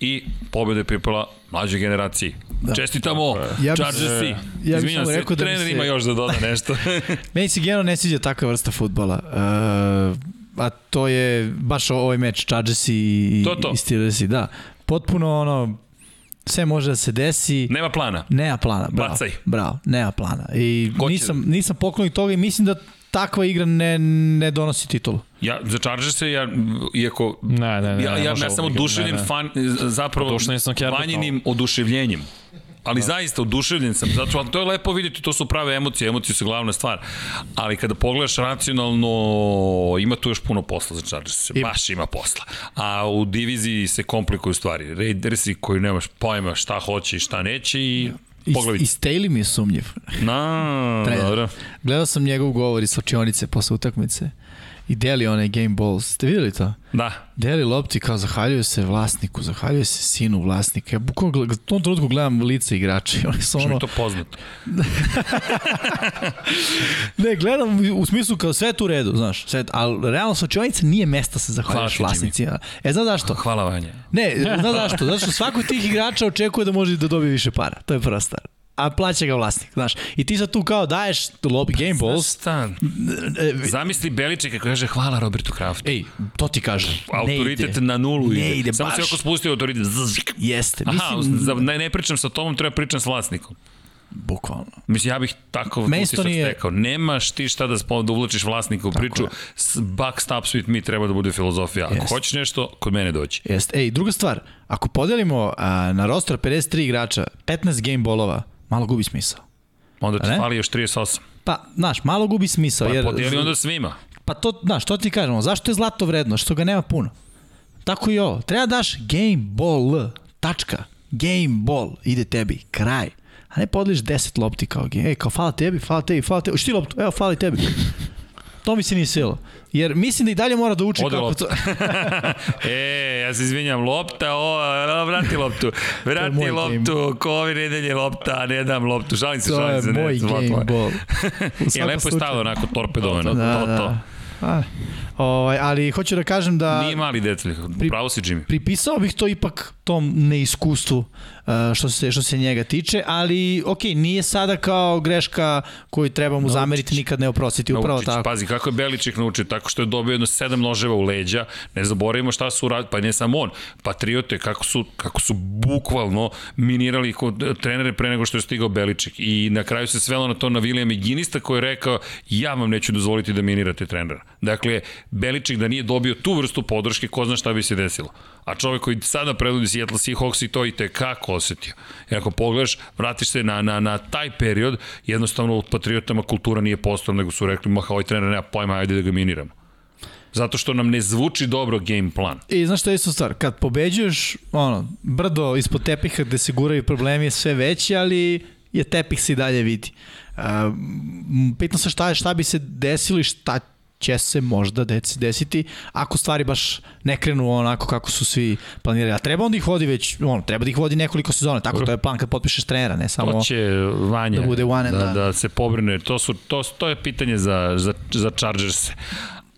i pobeda je pripala mlađoj generaciji. Da. Čestitamo, Ja bi Chargersi. se- ja bih samo se, rekao da bi trener se- ima još da doda nešto. Meni se generalno ne sviđa takva vrsta futbola. Uh, a to je baš ovaj meč Chargers i, To to. i Steelersi. Da. Potpuno ono, sve može da se desi. Nema plana. Nema plana, bravo. Bacaj. Bravo, nema plana. I Ko će- nisam, nisam poklonik toga i mislim da takva igra ne, ne donosi titulu. Ja, za Chargers se, ja, iako... Ne, ne, ne, ja, ne ja, ja sam oduševljen fan, zapravo Oduševljen sam Herbertom. vanjenim oduševljenjem. Ali zaista oduševljen sam, zato ali to je lepo vidjeti, to su prave emocije, emocije su glavna stvar. Ali kada pogledaš racionalno, ima tu još puno posla za Chargers, Ima. baš ima posla. A u diviziji se komplikuju stvari. Raidersi koji nemaš pojma šta hoće i šta neće i I, pogledaj. i Staley mi je sumnjiv. Na, dobro. Gledao sam njegov govor iz slačionice posle utakmice i deli onaj game balls. Ste videli to? Da, Deli lopti kao zahvaljuje se vlasniku, zahvaljuje se sinu vlasnika. Ja bukvalno u tom trenutku gledam lice igrača i oni su što mi ono... je to poznato. Ne, gledam u- smislu kao sve je tu u redu, znaš. Sve, ali realno slačionica nije mesta se zahvaljuješ vlasnicima. E, znaš zašto? Hvala Vanja. Ne, znaš zašto? Zato što svako od tih igrača očekuje da može da dobije više para. To je prva stvar. A plaća ga vlasnik, znaš. I ti sad tu kao daješ lobby game balls. Stan. E, Zamisli Beličeka koji kaže hvala Robertu Kraftu. Ej, to ti kažem. Autoritet ide. na nulu Ne ide. ide Samo se baš. oko spustio autoritet. Jeste, Aha, mislim, ne, ne pričam sa tomom, treba pričam s vlasnikom. bukvalno. Mislim, ja bih tako utisak nije- stekao. Nemaš ti šta da, da uvlačiš vlasnika u priču. je. Buck stops with me treba da bude filozofija. Ako Jeste. hoćeš nešto, kod mene doći. Jeste. Ej, druga stvar, ako podelimo a, na roster 53 igrača 15 game bolova, malo gubi smisao. Onda ti fali još 38. Pa, znaš, malo gubi smisao. Pa jer, podijeli onda svima. Pa to, znaš, to ti kažemo, zašto je zlato vredno? Što ga nema puno. Tako i ovo. Treba daš game ball, tačka. Game ball, ide tebi, kraj. A ne podeliš 10 lopti kao game. Ej, kao hvala tebi, hvala tebi, hvala tebi. Šti loptu, evo, hvala i tebi. To mi se nije svilo. Jer mislim da i dalje mora da uči Ode kako lopta. to... e, ja se izvinjam, lopta, o, vrati loptu. Vrati moj loptu, ko ove nedelje lopta, ne dam loptu. Šalim se, To šalim je se. ne, moj zlo game ball. Je svakom lepo je stalo onako torpedovano. Da, to, da. to. A, ovaj, ali hoću da kažem da... Nije mali detalj, pravo si Jimmy. pripisao bih to ipak tom neiskustvu uh, što se što se njega tiče, ali ok, nije sada kao greška koju treba mu zameriti nikad ne oprostiti, upravo Naučić, tako. Pazi, kako je Beliček naučio, tako što je dobio jedno sedam noževa u leđa, ne zaboravimo šta su uradili, pa ne samo on, Patriote, kako su, kako su bukvalno minirali kod trenere pre nego što je stigao Beliček. I na kraju se svelo na to na William Ginista koji je rekao, ja vam neću dozvoliti da minirate trenera. Dakle, Beliček da nije dobio tu vrstu podrške, ko zna šta bi se desilo. A čovek koji sada predvodi Seattle Seahawks i to i te kako osetio. I ako pogledaš, vratiš se na, na, na taj period, jednostavno u Patriotama kultura nije postala, nego su rekli, ma ovaj trener nema pojma, ajde da ga miniramo. Zato što nam ne zvuči dobro game plan. I znaš šta je isto stvar, kad pobeđuješ, ono, brdo ispod tepiha gde se guraju problemi je sve veći, ali je tepih se i dalje vidi. Uh, pitam se šta, šta bi se desilo i šta će se možda deci- desiti ako stvari baš ne krenu onako kako su svi planirali. A treba onda ih vodi već, ono, treba da ih vodi nekoliko sezona, tako to je plan kad potpišeš trenera, ne samo... To će Vanja da bude one da, done. da se pobrine. To, su, to, to je pitanje za, za, za Chargers.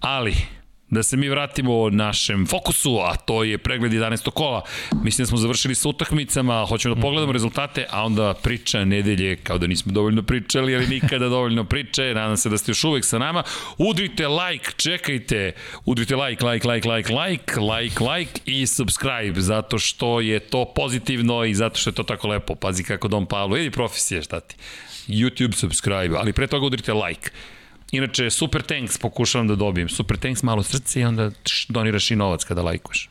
Ali, da se mi vratimo našem fokusu, a to je pregled 11. kola. Mislim da smo završili sa utakmicama, hoćemo da pogledamo rezultate, a onda priča nedelje, kao da nismo dovoljno pričali, ali nikada dovoljno priče. Nadam se da ste još uvek sa nama. Udrite like, čekajte. Udrite like, like, like, like, like, like, like i subscribe, zato što je to pozitivno i zato što je to tako lepo. Pazi kako Dom Pavlo, ili profesije, šta ti. YouTube subscribe, ali pre toga udrite like. Inače, Super Tanks pokušavam da dobijem. Super Tanks malo srce i onda tš, doniraš i novac kada lajkuješ.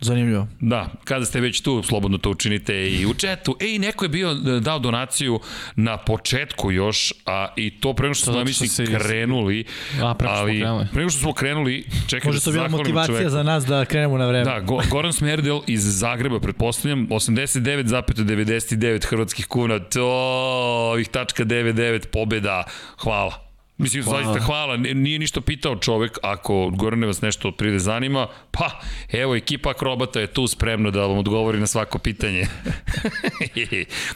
Zanimljivo. Da, kada ste već tu, slobodno to učinite i u četu. Ej, neko je bio dao donaciju na početku još, a i to pre nego što smo, što mislim, se- krenuli. A, pre nego što smo ali, krenuli. Pre nego što smo krenuli, čekaj Može da to se bila zahvalim motivacija čoveku. za nas da krenemo na vreme. Da, Go, Goran Smerdel iz Zagreba, pretpostavljam, 89,99 hrvatskih kuna, to, ovih tačka 99 pobeda, hvala. Mislim, hvala. zaista hvala, nije ništa pitao čovek, ako Gorane vas nešto od pride zanima, pa, evo, ekipa akrobata je tu spremna da vam odgovori na svako pitanje.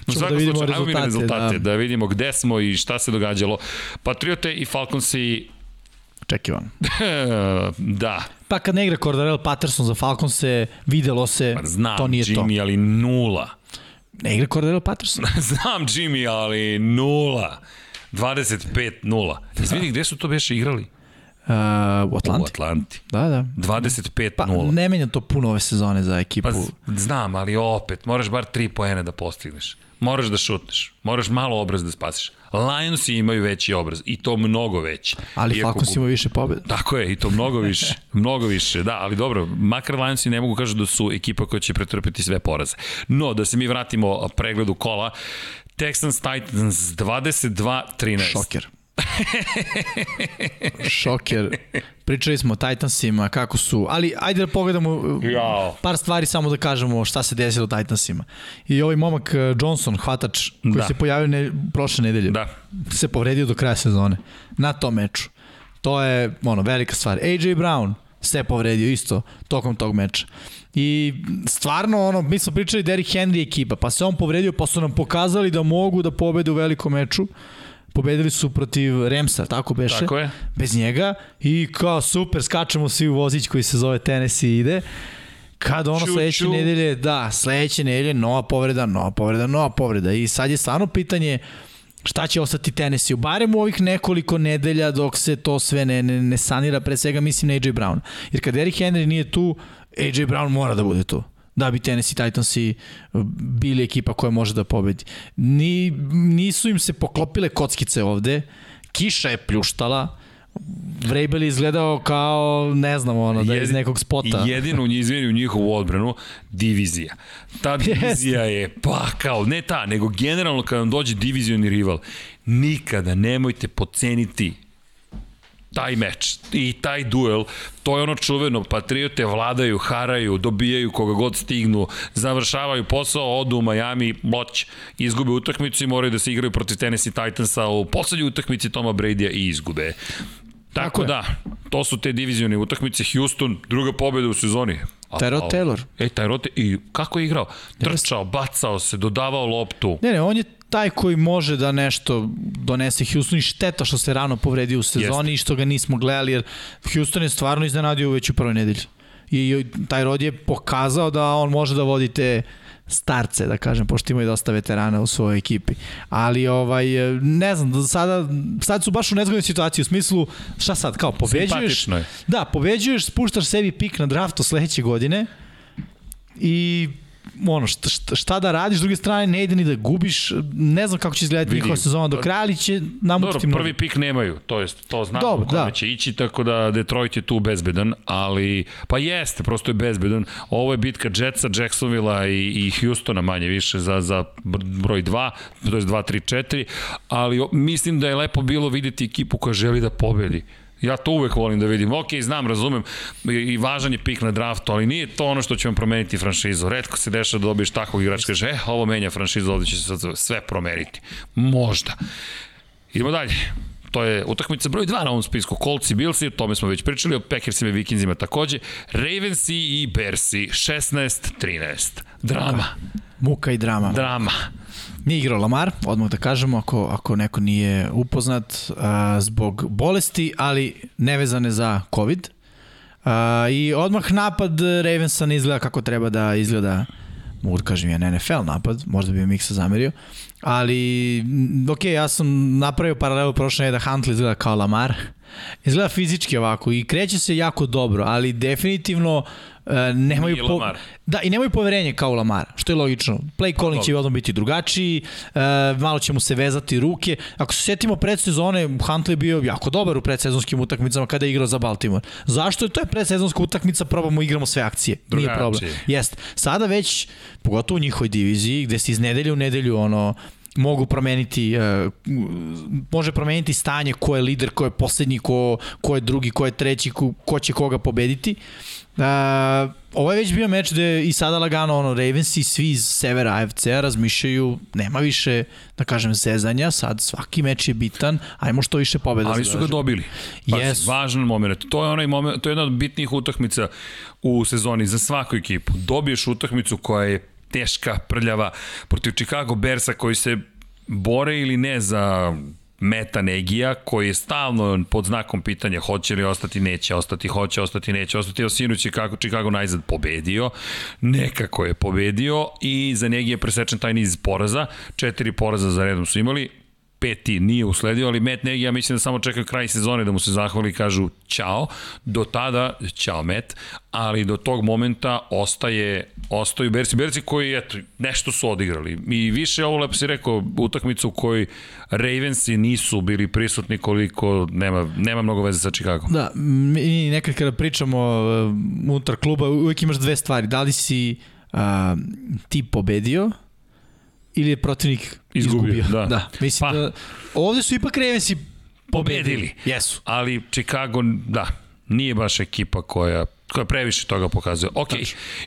U da svakom vidimo slučaju, ajmo mi na rezultate, da. da. da vidimo gde smo i šta se događalo. Patriote i Falconsi, Očekivan. da, Pa kad ne igra Cordarel Patterson za Falcons se videlo se, Pa znam, to nije Jimmy, ali nula. to. Ne igra Cordarel Patterson. Znam Jimmy, ali nula. 25-0. Izvini, gde su to beše igrali? Uh, u U Atlanti. Atlanti. Da, da. 25-0. Pa ne menja to puno ove sezone za ekipu. Pa znam, ali opet, moraš bar 3 poena da postigneš. Moraš da šutneš. Moraš malo obraz da spasiš. Lionsi imaju veći obraz i to mnogo veći. Ali Falcons ima više pobjeda. Tako je, i to mnogo više. mnogo više, da, ali dobro, makar Lionsi ne mogu kažu da su ekipa koja će pretrpiti sve poraze. No, da se mi vratimo pregledu kola, Texans Titans 22-13. Šoker. Šoker. Pričali smo o Titansima, kako su, ali ajde da pogledamo Jao. par stvari samo da kažemo šta se desilo u Titansima. I ovaj momak eh, Johnson, hvatač, koji Da. se pojavio ne, prošle nedelje, Da. se povredio do kraja sezone na tom meču. To je ono, velika stvar. AJ Brown se povredio isto tokom tog meča. I stvarno, ono, mi smo pričali Derrick Henry ekipa, pa se on povredio, pa su nam pokazali da mogu da pobede u velikom meču. Pobedili su protiv Remsa, tako beše? Tako je. Bez njega. I kao super, skačemo svi u vozić koji se zove Tennessee ide. Kad ono Ču, sledeće ču. nedelje, da, sledeće nedelje, nova povreda, nova povreda, nova povreda. I sad je stvarno pitanje šta će ostati Tennessee, barem u ovih nekoliko nedelja dok se to sve ne, ne, ne sanira, pre svega mislim na AJ Brown. Jer kad Eric Henry nije tu, AJ Brown mora da bude tu da bi Tennessee Titansi bili ekipa koja može da pobedi. Ni, nisu im se poklopile kockice ovde, kiša je pljuštala, Vrabel je izgledao kao, ne znam, ono, da je iz nekog spota. Jedino izvini u njihovu odbranu, divizija. Ta divizija je pakao, ne ta, nego generalno kada vam dođe divizioni rival, nikada nemojte poceniti taj meč i taj duel, to je ono čuveno, patriote vladaju, haraju, dobijaju koga god stignu, završavaju posao, odu u Miami, moć, izgube utakmicu i moraju da se igraju protiv Tennessee Titansa u poslednjoj utakmici Toma Bradya i izgube. Tako, Tako da, to su te divizione utakmice. Houston, druga pobjeda u sezoni. A- Tyrod a- Taylor. E, Tyrod, i kako je igrao? Trčao, bacao se, dodavao loptu. Ne, ne, on je taj koji može da nešto donese Houston i šteta što se rano povredio u sezoni i što ga nismo gledali, jer Houston je stvarno iznenadio već u prvoj nedelji. I taj rod je pokazao da on može da vodi te starce, da kažem, pošto imaju dosta veterana u svojoj ekipi. Ali, ovaj, ne znam, sada, sad su baš u nezgodnoj situaciji, u smislu, šta sad, kao, pobeđuješ, da, pobeđuješ, spuštaš sebi pik na draftu sledeće godine i ono, šta, šta, da radiš, s druge strane ne ide ni da gubiš, ne znam kako će izgledati Vidi, njihova sezona do kraja, ali će namučiti Dobro, mnogo. prvi pik nemaju, to jest, to znamo Dobro, kome da. će ići, tako da Detroit je tu bezbedan, ali, pa jeste, prosto je bezbedan. Ovo je bitka Jetsa, Jacksonvilla i, i Houstona manje više za, za br- broj 2, to je 2, 3, 4, ali mislim da je lepo bilo videti ekipu koja želi da pobedi. Ja to uvek volim da vidim. Ok, znam, razumem, i, važan je pik na draftu, ali nije to ono što će vam promeniti franšizu. Redko se dešava da dobiješ takvog igrača, kaže, e, ovo menja franšizu, ovde će se sad sve promeniti. Možda. Idemo dalje. To je utakmica broj 2 na ovom spisku. Colts i Billsi, o tome smo već pričali, o Packersima i Vikinzima takođe. Ravensi i Bersi, 16-13. Drama, Muka i drama. drama. Nije igrao Lamar, odmah da kažemo, ako, ako neko nije upoznat, a, zbog bolesti, ali nevezane za COVID. A, I odmah napad Ravensa ne izgleda kako treba da izgleda. Mogu da kažem jedan NFL napad, možda bi mi Miksa zamerio, ali ok, ja sam napravio paralelu prošle da Huntley izgleda kao Lamar, izgleda fizički ovako i kreće se jako dobro, ali definitivno e, nemaju Nije Lamar. Da, i nemaju poverenje kao u Lamara, što je logično. Play calling će odmah biti drugačiji, e, malo će mu se vezati ruke. Ako se setimo predsezone, Huntley je bio jako dobar u predsezonskim utakmicama kada je igrao za Baltimore. Zašto je to je predsezonska utakmica, probamo igramo sve akcije. Nije Drugačije. problem. Jest. Sada već, pogotovo u njihovoj diviziji, gde se iz nedelje u nedelju ono, mogu promeniti uh, može promeniti stanje ko je lider, ko je poslednji, ko, ko je drugi, ko je treći, ko, ko će koga pobediti. Uh, ovo je već bio meč gde i sada lagano ono, Ravens i svi iz severa AFC-a razmišljaju, nema više, da kažem, zezanja, sad svaki meč je bitan, ajmo što više pobeda. Ali su ga dobili. Pa, Jesu. Važan moment. To je onaj moment, to je jedna od bitnijih utakmica u sezoni za svaku ekipu. Dobiješ utakmicu koja je teška, prljava, protiv Chicago Bearsa koji se bore ili ne za Meta Negija, koji je stalno pod znakom pitanja hoće li ostati, neće ostati, hoće ostati, neće ostati. Evo sinoć je kako Chicago najzad pobedio, nekako je pobedio i za Negija je presečen taj niz poraza, četiri poraza za redom su imali, peti nije usledio, ali Matt Nagy, ja mislim da samo čekaju kraj sezone da mu se zahvali i kažu ćao. Do tada, ćao Matt, ali do tog momenta ostaje, ostaju Bersi. Bersi koji, eto, nešto su odigrali. I više ovo, lepo si rekao, utakmicu u kojoj Ravensi nisu bili prisutni koliko nema, nema mnogo veze sa Chicago. Da, mi nekad kada pričamo uh, unutar kluba, uvek imaš dve stvari. Da li si uh, ti pobedio ili je protivnik Izgubio, izgubio. da. da. Mislim Pa. da ovde su ipak Ravensi pobedili. Jesu. ali Chicago, da, nije baš ekipa koja koja previše toga pokazuje. Ok,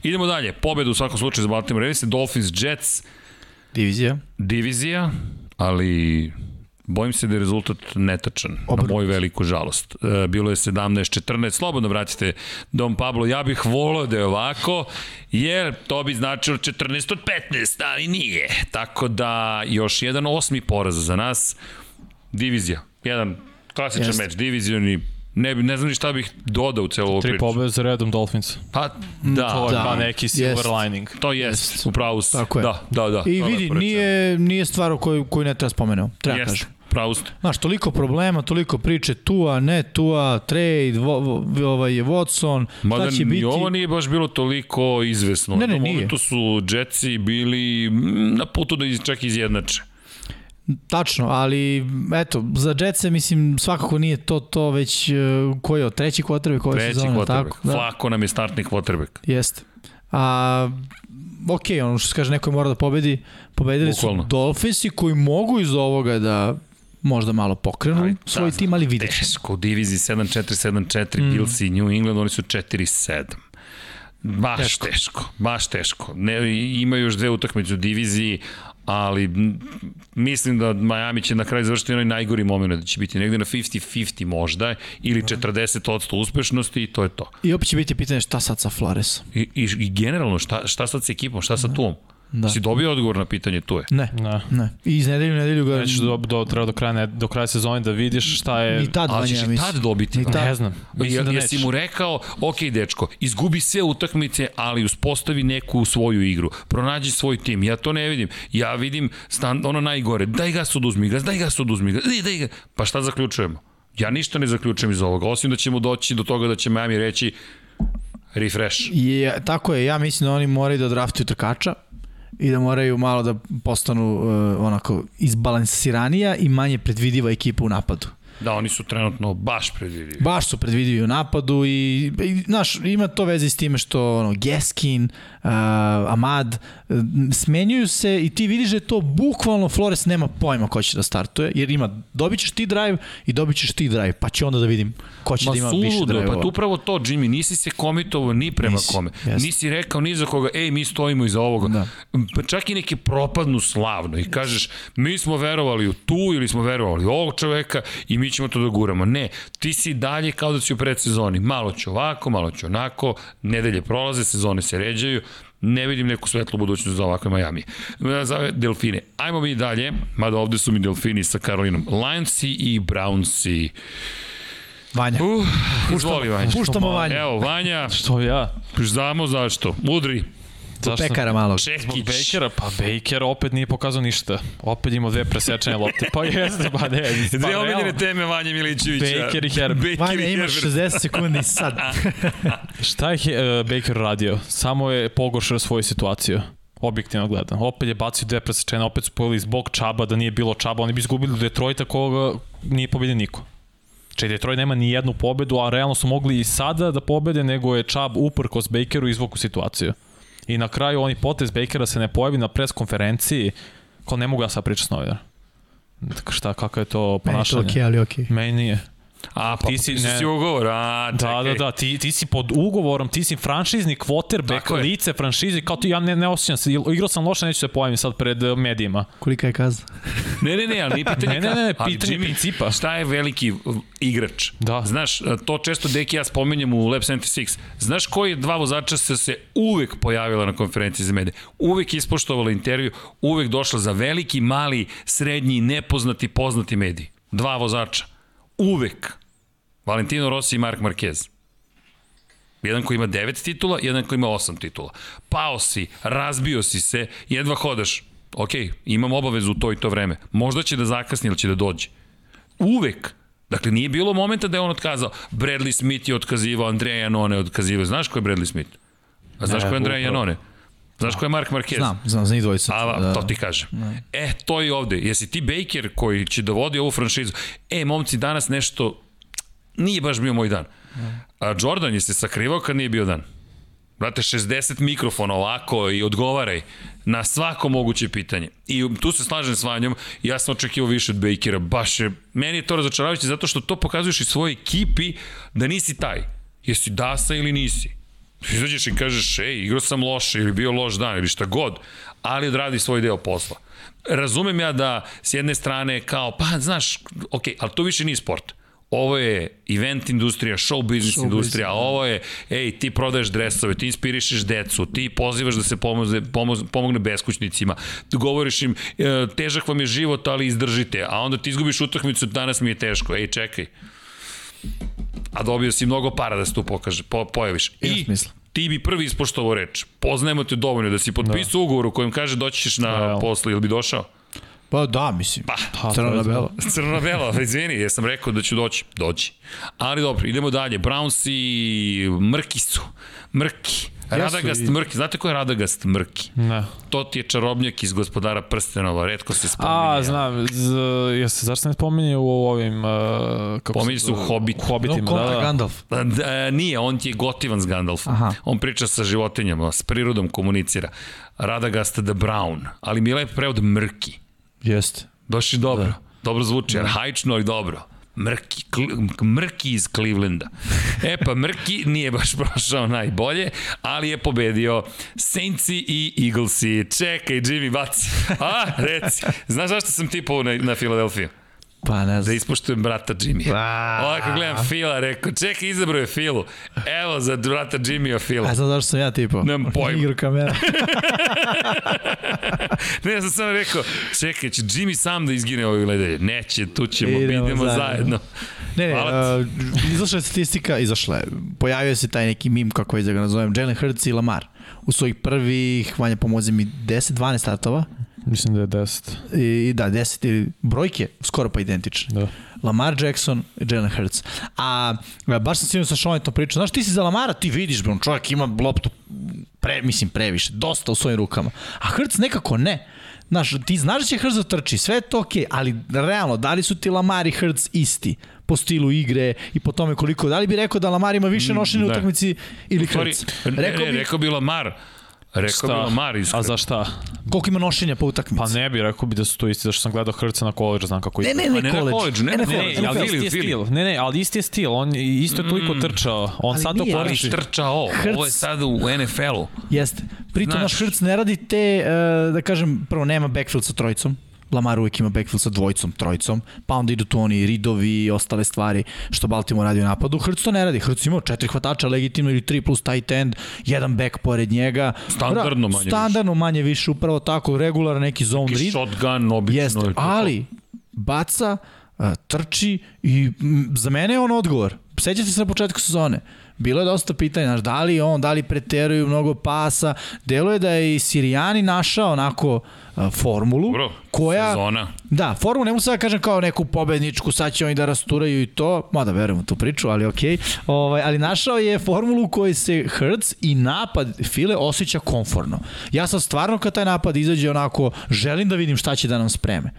idemo dalje. Pobedu u svakom slučaju za Baltimore Ravens, Dolphins, Jets, Divizija. divizija, ali bojim se da je rezultat netačan, Obrnut. na moju veliku žalost. E, bilo je 17-14, slobodno vratite Dom Pablo, ja bih volao da je ovako, jer to bi značilo 14 od 15, ali nije. Tako da, još jedan osmi poraz za nas, divizija, jedan klasičan Jeste. meč, divizioni, ne, ne znam ni šta bih dodao u celu ovu Tri priču. pobjede za redom Dolphins. Pa, da, To je Da. pa neki silver Jest. lining. to jest, Jest. upravo si. Tako je. Da, da, da. I vidi, nije, nije stvar o kojoj, koju ne treba spomenuo. Treba kažem. Pravo ste. Znaš, toliko problema, toliko priče, tua, ne tua, trade, vo, ovaj Watson, Mada šta će biti. ovo nije baš bilo toliko izvesno. Ne, ne, Na nije. su Jetsi bili mm, na putu da čak izjednače. Tačno, ali eto, za Jetse mislim svakako nije to to već uh, koji je treći kvotrbe koje Treći sezone, tako? Da, Flako nam je startni quarterback. jeste. A, ok, ono što se kaže, neko je mora da pobedi. Pobedili Bukvalno. su Dolphinsi koji mogu iz ovoga da možda malo pokrenu Ali, svoj da, tim, ali vidjet ćemo. Teško, u diviziji 7-4, 7-4, mm. Bills i New England, oni su 4-7. Baš teško. Teško. baš teško. Ne, imaju još dve utakmice u diviziji, ali mislim da Miami će na kraju završiti onaj najgori moment, da će biti negde na 50-50 možda, ili 40% uspešnosti i to je to. I opet će biti pitanje šta sad sa Floresom. I, i, i generalno, šta, šta sad sa ekipom, šta sa tuom? Da. Si dobio odgovor na pitanje tu je? Ne, Ne. ne. I iz nedelju u nedelju ga... Nećeš do, do, treba do kraja, ne, do kraja sezone da vidiš šta je... Ni tad Ali ćeš i tad dobiti. Ni tad. Ne znam. Mislim da Je, jesi mu rekao, ok dečko, izgubi sve utakmice, ali uspostavi neku svoju igru. Pronađi svoj tim. Ja to ne vidim. Ja vidim stan, ono najgore. Daj gas oduzmi ga, daj gas oduzmi ga, daj, daj ga. Pa šta zaključujemo? Ja ništa ne zaključujem iz ovoga, osim da ćemo doći do toga da će Miami reći refresh. Je, tako je, ja mislim da oni moraju da draftuju trkača i da moraju malo da postanu uh, onako izbalansiranija i manje predvidiva ekipa u napadu. Da, oni su trenutno baš predvidivi. Baš su predvidivi u napadu i, i znaš, ima to veze s time što ono, Geskin, uh, Amad, uh, smenjuju se i ti vidiš da je to bukvalno Flores nema pojma ko će da startuje, jer ima, dobit ćeš ti drive i dobit ćeš ti drive, pa će onda da vidim ko će Ma da ima više suludo, drive pa tu upravo to, Jimmy, nisi se komitovao ni prema Nisi, kome. jeste. Nisi rekao ni za koga, ej, mi stojimo iza ovoga. Da. Pa čak i neki propadnu slavno i kažeš, mi smo verovali u tu ili smo verovali u ovog čoveka i mi ćemo to da guramo. Ne, ti si dalje kao da si u predsezoni. Malo će ovako, malo će onako, nedelje prolaze, sezone se ređaju, ne vidim neku svetlu budućnost za ovakve Miami. Za Delfine. Ajmo mi dalje, mada ovde su mi Delfini sa Karolinom. Lionsi i Brownsi. Vanja. Uh, izvoli Vanja. Puštamo Vanju. Evo, Vanja, Što ja? znamo zašto. Udri, Zašto? Pekara malog. Zbog Čekić. Bakera, pa Baker opet nije pokazao ništa. Opet imao dve presečene lopte. Pa jeste, pa ne. Pa Dve omiljene teme Vanja Milićevića. Baker i Herbert. Baker Vanja i imaš Herbert. 60 sekundi sad. Šta je uh, Baker radio? Samo je pogoršao svoju situaciju objektivno gledano. Opet je bacio dve presečene, opet su pojeli zbog Čaba, da nije bilo Čaba, oni bi izgubili Detroita koga nije pobedio niko. Če Detroit nema ni jednu pobedu, a realno su mogli i sada da pobede, nego je Čab uprkos Bakeru izvuku situaciju. I na kraju oni potez Bakera se ne pojavi na pres konferenciji, ko ne mogu ja sad pričati s novinara. Tako šta, kako je to Meni je to ponašanje? okej, ali okej. Meni nije. A, pa Ti si- ne. si ugovor, a, čekaj. Da, da, da, ti, ti si pod ugovorom, ti si franšizni je. lice franšize, kao ti, ja ne, ne osjećam se, igrao sam loše, neću se pojavim sad pred eh, medijima. Kolika je kazna? Ne, ne, ne, ali nije pitanje Ne, ne, ne, ne, pitanje Jimmy, principa. Šta je veliki uh, igrač? Da. Znaš, uh, to često Deki ja spominjem u Lab 76. Znaš koji dva vozača se se uvek pojavila na konferenciji za medije? Uvek ispoštovala intervju, uvek došla za veliki, mali, srednji, nepoznati, poznati mediji. Dva vozača. Uvek. Valentino Rossi i Mark Marquez. Jedan koji ima 9 titula, jedan koji ima 8 titula. Pao si, razbio si se, jedva hodaš. ok, imam obavezu u to i to vreme. Možda će da zakasni ili će da dođe. Uvek. Dakle, nije bilo momenta da je on otkazao. Bradley Smith je otkazivao, Andreja Janone je otkazivao. Znaš ko je Bradley Smith? A znaš Ne, ko je Andreja. Janone? Znaš ko je Mark Marquez? Znam, znam, znam i dvojica. A, da. to ti kažem. E, to je ovde. Jesi ti Baker koji će da vodi ovu franšizu? E, momci, danas nešto nije baš bio moj dan. A Jordan je se sakrivao kad nije bio dan. Brate, 60 mikrofona ovako i odgovaraj na svako moguće pitanje. I tu se slažem s Vanjom, ja sam očekivao više od Bakera, baš je, meni je to razočaravajuće zato što to pokazuješ i svojoj ekipi da nisi taj. Jesi dasa ili nisi. Izađeš i kažeš, ej, igrao sam loše ili bio loš dan ili šta god, ali odradi svoj deo posla. Razumem ja da s jedne strane kao, pa znaš, ok, ali to više nije sport. Ovo je event industrija, show business show industrija, a ovo je, ej, ti prodaješ dresove, ti inspirišeš decu, ti pozivaš da se pomoze, pomoz, pomogne beskućnicima, govoriš im, e, težak vam je život, ali izdržite, a onda ti izgubiš utakmicu, danas mi je teško, ej, čekaj. A dobio si mnogo para da se tu pokaže, po, pojaviš. I smisla. ti bi prvi ispoštovao reč. Poznajemo te dovoljno da si potpisao da. ugovor u kojem kaže doći ćeš na Realno. posle ili bi došao? Pa da, mislim. Pa, Pa, Crno na belo. Crno belo, izvini, ja sam rekao da ću doći. Doći. Ali dobro, idemo dalje. Browns i Mrki su. Mrki. Radagast i- Mrki. Znate ko je Radagast Mrki? Ne. To ti je čarobnjak iz gospodara Prstenova. Redko se spominje. A, znam, z, jesi, zašto se ne spominje u ovim... Uh, kako Pominje se u Hobbit. Hobbitima, No, da, da. Gandalf. Da, da, nije, on ti je gotivan s Gandalfom. Aha. On priča sa životinjama, s prirodom komunicira. Radagast the Brown, ali mi je lepo prevod Mrki. Jeste. Baš je dobro. Da. Dobro zvuči, da. arhaično i dobro. Mrki, kli, Mrki iz Clevelanda. E pa Mrki nije baš prošao najbolje, ali je pobedio Saintsi i Eaglesi. Čekaj, Jimmy, baci. A, reci. Znaš zašto sam tipao na, na Filadelfiju? Pa ne Da znam. ispoštujem brata Jimmy. A. Ovako gledam Fila, rekao, čekaj, izabrao je Filu. Evo za brata Jimmy-a Fila. A znam zašto sam ja tipo? Nemam pojma. Igru kamera. Ne, ja sam samo rekao, čekaj, će Jimmy sam da izgine ovoj nedelje. Neće, tu ćemo, idemo, Idemo zajedno. zajedno. Ne, ne, Hvala uh, izašla je statistika, izašla je. Pojavio se taj neki mim, kako već da ga nazovem, Jalen Hurts i Lamar. U svojih prvih, Vanja pomozi mi, 10-12 startova. Mislim da je 10. I da, 10 ili brojke, skoro pa identične. Da. Lamar Jackson Jalen Hurts. A baš sam sinoć sa Šonetom pričao, znaš ti si za Lamara, ti vidiš, on čovjek ima loptu, pre, mislim previše, dosta u svojim rukama. A Hurts nekako ne. Znaš, ti znaš da će Hurts da trči, sve je to okej, okay, ali realno, da li su ti Lamar i Hurts isti? po stilu igre i po tome koliko, da li bi rekao da Lamar ima više nošenja u ne. utakmici ili Hurts? Rekao bi, rekao bi Lamar. Rekao bi Lamar iskreno. A za šta? koliko ima nošenja po utakmici? Pa ne bi, rekao bi da su to isti, zašto sam gledao Hrca na koleđu, znam kako Ne, isti. ne, ne, ne ne na NFL, Ne, college, ne, ali isti je stil. Ne, ne, ali isti je stil. On je isto toliko trčao. On Ali sad to nije, Ali koristi. štrčao, ovo je sada u NFL-u. Jeste. Pritom naš Hrc ne radi te, uh, da kažem, prvo nema backfield sa trojicom, Lamar uvijek ima backfield sa dvojicom, trojicom, pa onda idu tu oni ridovi i ostale stvari što Baltimore radi u napadu. Hrc to ne radi. Hrc ima četiri hvatača legitimno ili tri plus tight end, jedan back pored njega. Standardno manje više. Standardno manje više, upravo tako, regularan neki zone Neki read. shotgun, obično. Jeste, ali baca, trči i za mene je on odgovor. Sećate se na početku sezone. Bilo je dosta pitanja, znaš, da li on, da li preteruju mnogo pasa. Delo je da je i Sirijani našao onako formulu Dobro, koja... sezona. Da, formulu ne mogu sad da kažem kao neku pobedničku, sad će oni da rasturaju i to, mada verujem u tu priču, ali okej. Ovaj, ali našao je formulu kojoj se Hurts i napad File osjeća konforno. Ja sam stvarno kad taj napad izađe onako, želim da vidim šta će da nam spreme.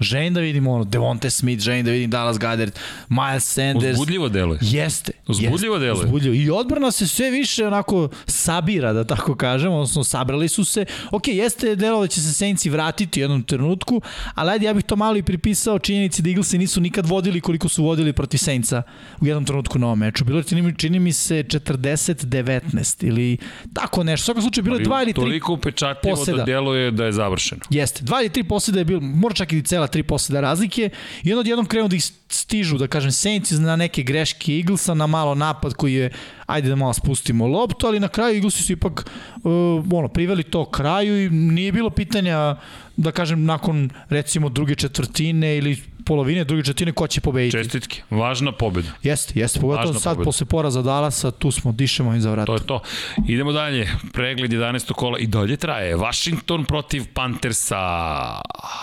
Želim da vidim ono, Devonte Smith, želim da vidim Dallas Goddard, Miles Sanders. Uzbudljivo deluje. Jeste. Uzbudljivo jeste, deluje. Uzbudljivo. I odbrana se sve više onako sabira, da tako kažem, odnosno sabrali su se. Ok, jeste delo da će se Saintsi vratiti u jednom trenutku, ali ajde, ja bih to malo i pripisao činjenici da Eaglesi nisu nikad vodili koliko su vodili protiv Saintsa u jednom trenutku na ovom meču. Bilo je, čini mi, čini mi se 40-19 ili tako nešto. U svakom slučaju bilo je dva ili tri Toliko upečatljivo poseda. da deluje da je završeno. Jeste, dva ili tri poseda je bilo, mora čak i cela tri poseda razlike i onda odjednom krenu da ih stižu, da kažem, Saints na neke greške Eaglesa, na malo napad koji je, ajde da malo spustimo loptu, ali na kraju Eaglesi su ipak uh, ono, priveli to kraju i nije bilo pitanja, da kažem, nakon recimo druge četvrtine ili polovine, druge četvrtine, ko će pobediti. Čestitke. Važna pobeda. Jeste, jeste, pogotovo Važna sad pobeda. posle poraza Dallasa, tu smo, dišemo im za vrat. To je to. Idemo dalje. Pregled 11. kola i dalje traje. Washington protiv Panthersa.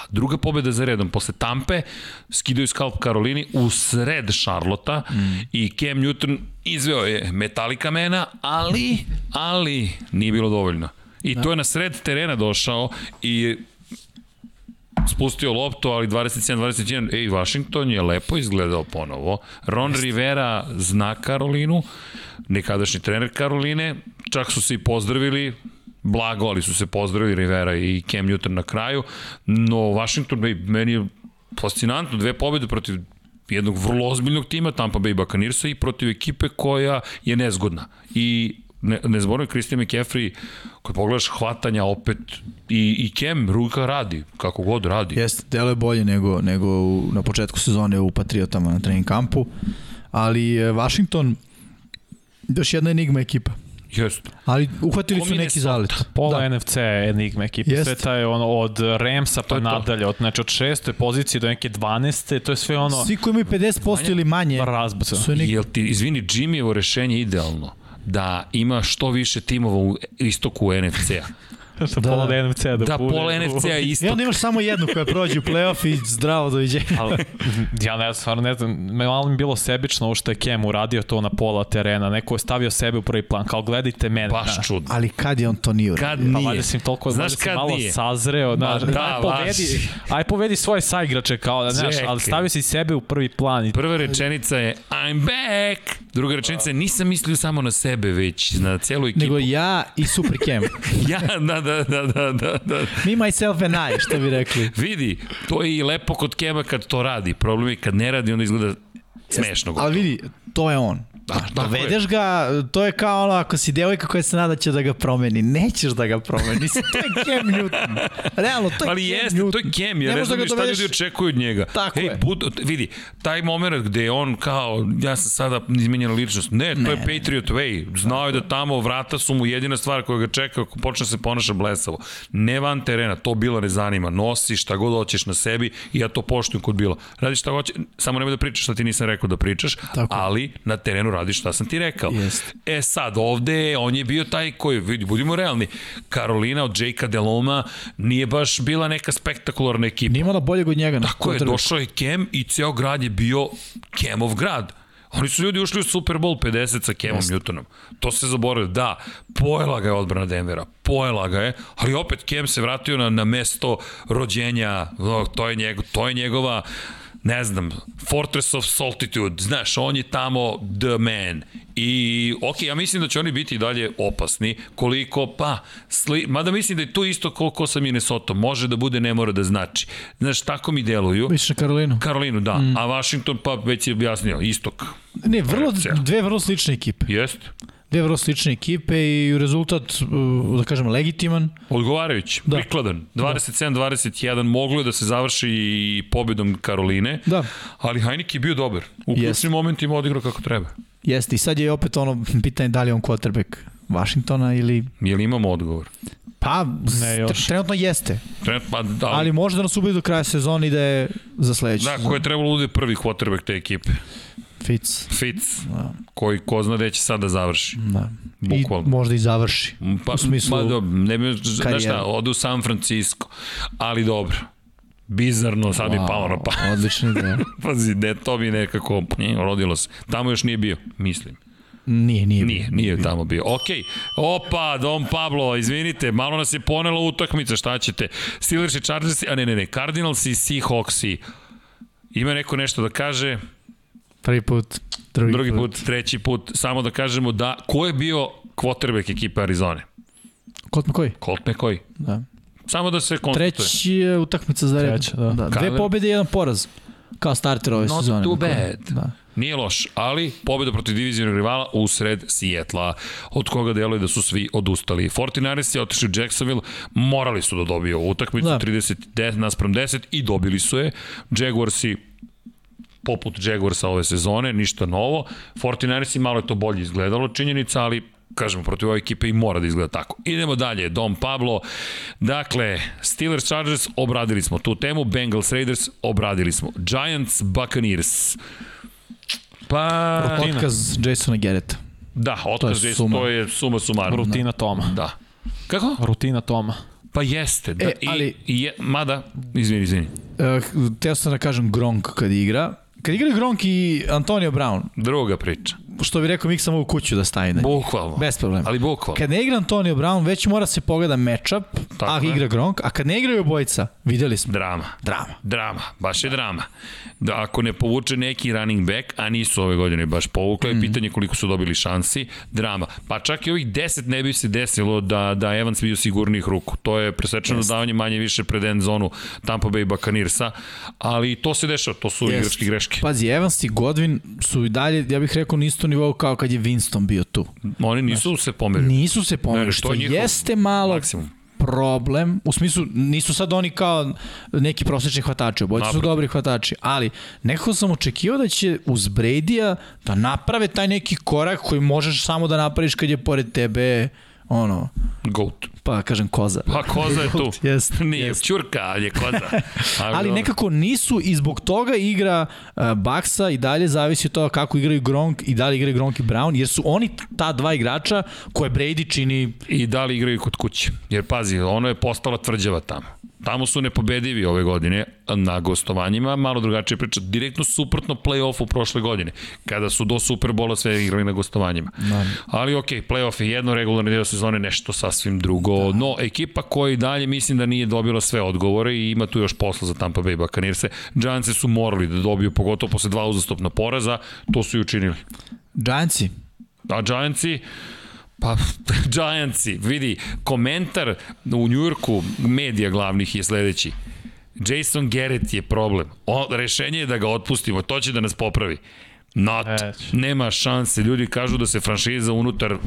Druga pobeda za redom. Posle Tampe skidaju skalp Karolini u sred Charlotta mm. i Cam Newton izveo je Metallica mena, ali, ali nije bilo dovoljno. I to je na sred terena došao i spustio loptu, ali 27-21, ej, Washington je lepo izgledao ponovo. Ron Rivera zna Karolinu, nekadašnji trener Karoline, čak su se i pozdravili, blago, ali su se pozdravili Rivera i Cam Newton na kraju, no Washington, ej, meni je fascinantno, dve pobjede protiv jednog vrlo ozbiljnog tima, Tampa Bay Buccaneersa i protiv ekipe koja je nezgodna. I ne, ne zborim Christian McCaffrey, koji pogledaš hvatanja opet i, i Kem, ruka radi, kako god radi. Jeste, delo je bolje nego, nego u, na početku sezone u Patriotama na trening kampu, ali e, Washington još jedna enigma ekipa. Jeste. Ali uhvatili su neki zalet. Pola da. NFC je enigma ekipe. Jeste. Sve taj ono od Ramsa pa nadalje, od, znači od šeste pozicije do neke 12. To je sve ono Svi koji imaju 50% ili manje razbaca. su enigma. Jel ti, izvini, Jimmyevo rešenje je idealno da ima što više timova u istoku NFC-a. da, pola da. NFC-a da, Da, bude. pola NFC-a je I onda imaš samo jednu koja prođe u playoff i zdravo doviđenja. Ali, ja ne znam, stvarno ne znam, malo mi bilo sebično ovo što je Kem uradio to na pola terena, neko je stavio sebe u prvi plan, kao gledajte mene. Baš čudno. Ali kad je on to nije uradio? Kad Pa nije. valjda si im toliko, Znaš valjda si kad malo nije? sazreo, znaš, da, aj povedi, aj povedi svoje saigrače kao, da, znaš, ali stavio si sebe u prvi plan i Prva rečenica je I'm back. Druga rečenica je nisam mislio samo na sebe, već na celu ekipu. Nego ja i Super Cam. ja, da, da, da, da, da, da. Me, myself and I, što bi rekli. Vidi, to je i lepo kod Kema kad to radi. Problem je kad ne radi, onda izgleda smešno. Ali vidi, to je on. Da, je. Dovedeš ga, to je kao ono, ako si devojka koja se nada će da ga promeni, nećeš da ga promeni, to je Cam Newton. Realno, to je Ali Cam jeste, Newton. to je Kem, ja Ne ne da znam ni šta dovedeš- ljudi očekuju od njega. Tako Ej, je. Bud, vidi, taj moment gde je on kao, ja sam sada izmenjena ličnost. Ne, to Ne. je Patriot Way. Znao je da tamo vrata su mu jedina stvar koja ga čeka ako počne se ponaša blesavo. Ne van terena, to bilo ne zanima. Nosi šta god hoćeš na sebi i ja to poštujem kod bilo. Radi šta hoće, samo nemoj da pričaš šta ti nisam rekao da pričaš, Tako. ali na terenu radiš šta sam ti rekao. Jeste. E sad, ovde on je bio taj koji, vidi, budimo realni, Karolina od Jakea Deloma nije baš bila neka spektakularna ekipa. Nije imala boljeg od njega. Tako je, došao je Kem i ceo grad je bio Kemov grad. Oni su ljudi ušli u Super Bowl 50 sa Kemom Jeste. Newtonom. To se zaboravio. Da, pojela ga je odbrana Denvera. Pojela ga je, ali opet Kem se vratio na, na mesto rođenja. To, je njego, to je njegova ne znam, Fortress of Solitude, znaš, on je tamo the man. I, ok, ja mislim da će oni biti dalje opasni, koliko, pa, sli, mada mislim da je to isto koliko sa Minnesota, može da bude, ne mora da znači. Znaš, tako mi deluju. Misliš na Karolinu? Karolinu, da. Mm. A Washington, pa već je objasnio, istok. Ne, vrlo, dve vrlo slične ekipe. Jeste. Dve vrlo slične ekipe i rezultat, uh, da kažem, legitiman. Odgovarajući, da. Da. prikladan. 27-21, moglo je da se završi i pobedom Karoline, Da. ali Heineken je bio dobar. U ključnim Jeste. momentima odigrao kako treba. Jeste, i sad je opet ono pitanje da li je on quarterback Washingtona ili... Je li imamo odgovor? Pa, Ne, još. tr- trenutno jeste. Trenutno, pa, da, Ali može da nas ubedi do kraja sezoni da je za sledeću. da, ko je trebalo da bude prvi quarterback te ekipe? Fitz. Fitz, Da. koji ko zna gde će sad da završi. da. Bukvalno. I možda i završi. Pa, U smislu ma, do, ne bi, znaš šta, ode u San Francisco, ali dobro. Bizarno, sad mi palo na pamet. Odlična ideja. Pazi, ne, to bi nekako nje, rodilo se. Tamo još nije bio, mislim. Nije, nije. Nije, nije tamo bio. Ok, opa, Dom Pablo, izvinite, malo nas je ponela utakmica, šta ćete? Steelers i Chargers, a ne, ne, ne, Cardinals i Seahawks i ima neko nešto da kaže, Prvi put, drugi, drugi put, treći put, samo da kažemo da, ko je bio quarterback ekipe Arizone? Colt McCoy. Colt McCoy. Da. Samo da se konstatuje. Treći je utakmica za red. Treća, da. da. Dve pobede i jedan poraz. Kao starter ove Not sezone. too McCoy. bad. Da. Nije loš, ali pobjeda protiv divizionog rivala u sred Sijetla, od koga deluje da su svi odustali. 49ers je otišli u Jacksonville, morali su da dobiju utakmicu, Da. 30 10 naspram 10 i dobili su je. Jaguarsi poput Jaguarsa ove sezone, ništa novo. 49ersi malo je to bolje izgledalo, činjenica, ali kažemo, protiv ove ekipe i mora da izgleda tako. Idemo dalje, Dom Pablo. Dakle, Steelers Chargers, obradili smo tu temu, Bengals Raiders, obradili smo. Giants Buccaneers. Pa... Rutina. Otkaz Jasona Garretta. Da, otkaz To je je, suma. to je suma sumarum. Rutina Toma. Da. Kako? Rutina Toma. Pa jeste. Da, E, ali- I, i je, mada, izvini, izvini. Uh, teo sam da kažem Gronk kad igra. Kad igra Gronk i Antonio Brown, Druga priča. Što bi rekao Mik sam u kuću da staje na njih. Bukvalno. Bez problema. Ali bukvalno. Kad ne igra Antonio Brown, već mora se pogleda matchup, Tako a je. igra Gronk, a kad ne igraju obojica, videli smo. Drama. Drama. Drama, baš je drama. Da ako ne povuče neki running back, a nisu ove godine baš povukle, mm. pitanje koliko su dobili šansi, drama. Pa čak i ovih 10 ne bi se desilo da, da Evans bio sigurnih ruku. To je presečeno davanje manje više pred end zonu Tampa Bay Buccaneersa, ali to se dešava, to su Jest. igračke greške. Pazi, Evans i Godwin su i dalje, ja bih rekao, na isto nivou kao kad je Winston bio tu. Oni nisu se pomerili. Nisu se pomerili, ne, što je njihov jeste malo maksimum. problem, u smislu nisu sad oni kao neki prosečni hvatači, obojice su dobri hvatači, ali nekako sam očekivao da će uz Brady-a da naprave taj neki korak koji možeš samo da napraviš kad je pored tebe ono, Goat. pa kažem koza. Pa koza je tu. Jeste, Nije jeste. čurka, ali je koza. Ali dobro. nekako nisu i zbog toga igra uh, Baksa i dalje zavisi od toga kako igraju Gronk i da li igraju Gronk i Brown, jer su oni ta dva igrača koje Brady čini I da li igraju kod kuće. Jer pazi, ono je postala tvrđava tamo. Tamo su nepobedivi ove godine na gostovanjima, malo drugačije priča, direktno suprotno play-offu prošle godine, kada su do Superbola sve igrali na gostovanjima. Da. Ali ok, play-off je jedno, regularni deo sezone nešto sasvim drugo, da. no ekipa koja i dalje mislim da nije dobila sve odgovore i ima tu još posla za Tampa Bay Buccaneers-e. Giantse su morali da dobiju, pogotovo posle dva uzastopna poraza, to su i učinili. Giantsi. A Giantsi, Pa, Giantsi, vidi, komentar u Njujorku medija glavnih je sledeći. Jason Garrett je problem. O, rešenje je da ga otpustimo, to će da nas popravi. Not. Eć. Nema šanse. Ljudi kažu da se franšiza unutar,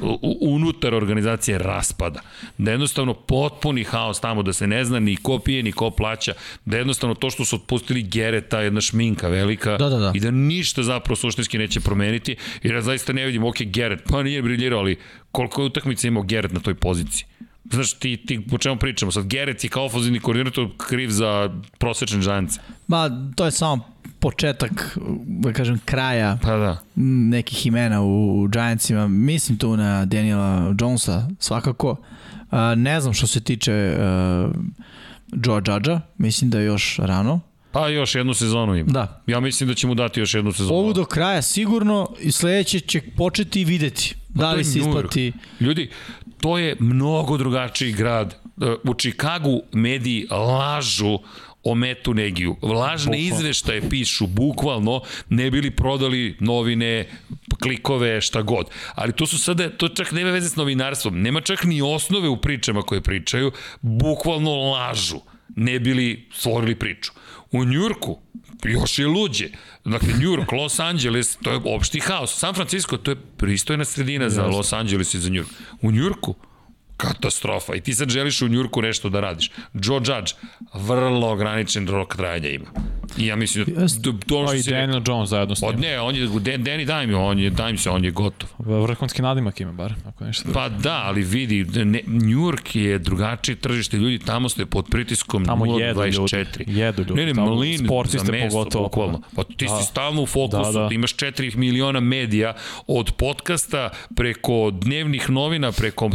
unutar organizacije raspada. Da je jednostavno potpuni haos tamo, da se ne zna ni ko pije, ni ko plaća. Da je jednostavno to što su otpustili Gereta, jedna šminka velika. Da, da, da. I da ništa zapravo suštinski neće promeniti. Jer ja zaista ne vidim, ok, Geret, pa nije briljirao, ali koliko je utakmica imao Geret na toj poziciji? Znaš, ti, ti o čemu pričamo? Sad, Geret je kao ofenzivni koordinator kriv za prosečne žance. Ma, to je samo početak, da kažem, kraja Pa da. nekih imena u, u Giantsima. Mislim tu na Daniela Jonesa svakako. Uh, ne znam što se tiče uh, Joe Judge-a, mislim da je još rano. Pa još jednu sezonu ima. Da. Ja mislim da će mu dati još jednu sezonu. Ovu do kraja sigurno i sledeće će početi i videti. Da Pa to li se isplati... Ljudi, to je mnogo drugačiji grad. E, U Čikagu mediji lažu o Metu Negiju. Lažne izveštaje pišu, bukvalno, ne bili prodali novine, klikove, šta god. Ali to su sada, to čak nema veze s novinarstvom. Nema čak ni osnove u pričama koje pričaju. Bukvalno lažu. Ne bili stvorili priču. U Njurku, još je luđe. Dakle, New York, Los Angeles, to je opšti haos. San Francisco, to je pristojna sredina za Los Angeles i za New York. U New Yorku, katastrofa. I ti sad želiš u Njurku nešto da radiš. Joe Judge, vrlo ograničen rok trajanja ima. I ja mislim da, da, da ono Pa što i si rekao, Daniel Jones zajedno s od njim. ne, on je, Dan- Danny Dime, on je, Dime se, on je gotov. Vrhunski nadimak ima bar, ako nešto. Pa da, ali vidi, ne, York je drugačije tržište, ljudi tamo ste pod pritiskom Tamo jedu 0.24. ljudi, jedu ljudi. Ne, ne, Tamo mlin za meso, pogotovo. bukvalno. Pa ti Da. si stalno u fokusu, Da, da. ti imaš 4 miliona medija od podcasta preko dnevnih novina, preko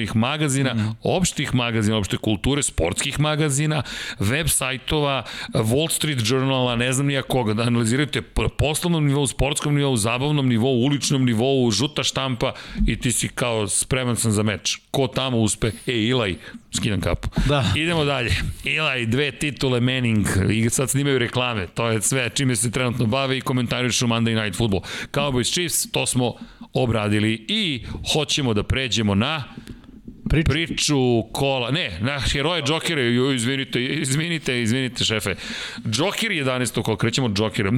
specijalizovanih magazina, mm. opštih magazina, opšte kulture, sportskih magazina, web sajtova, Wall Street Journala, ne znam nija koga, da analizirate po poslovnom nivou, sportskom nivou, zabavnom nivou, uličnom nivou, žuta štampa i ti si kao spreman sam za meč. Ko tamo uspe? E, Ilaj, skidam kapu. Da. Idemo dalje. Ilaj, dve titule Manning, i sad snimaju reklame, to je sve čime se trenutno bave i komentarišu Monday Night Football. Cowboys Chiefs, to smo obradili i hoćemo da pređemo na Priču. priču kola, ne, na heroje Džokere, ju, izvinite, izvinite, izvinite šefe. Džokeri 11. kola, krećemo od Džokera.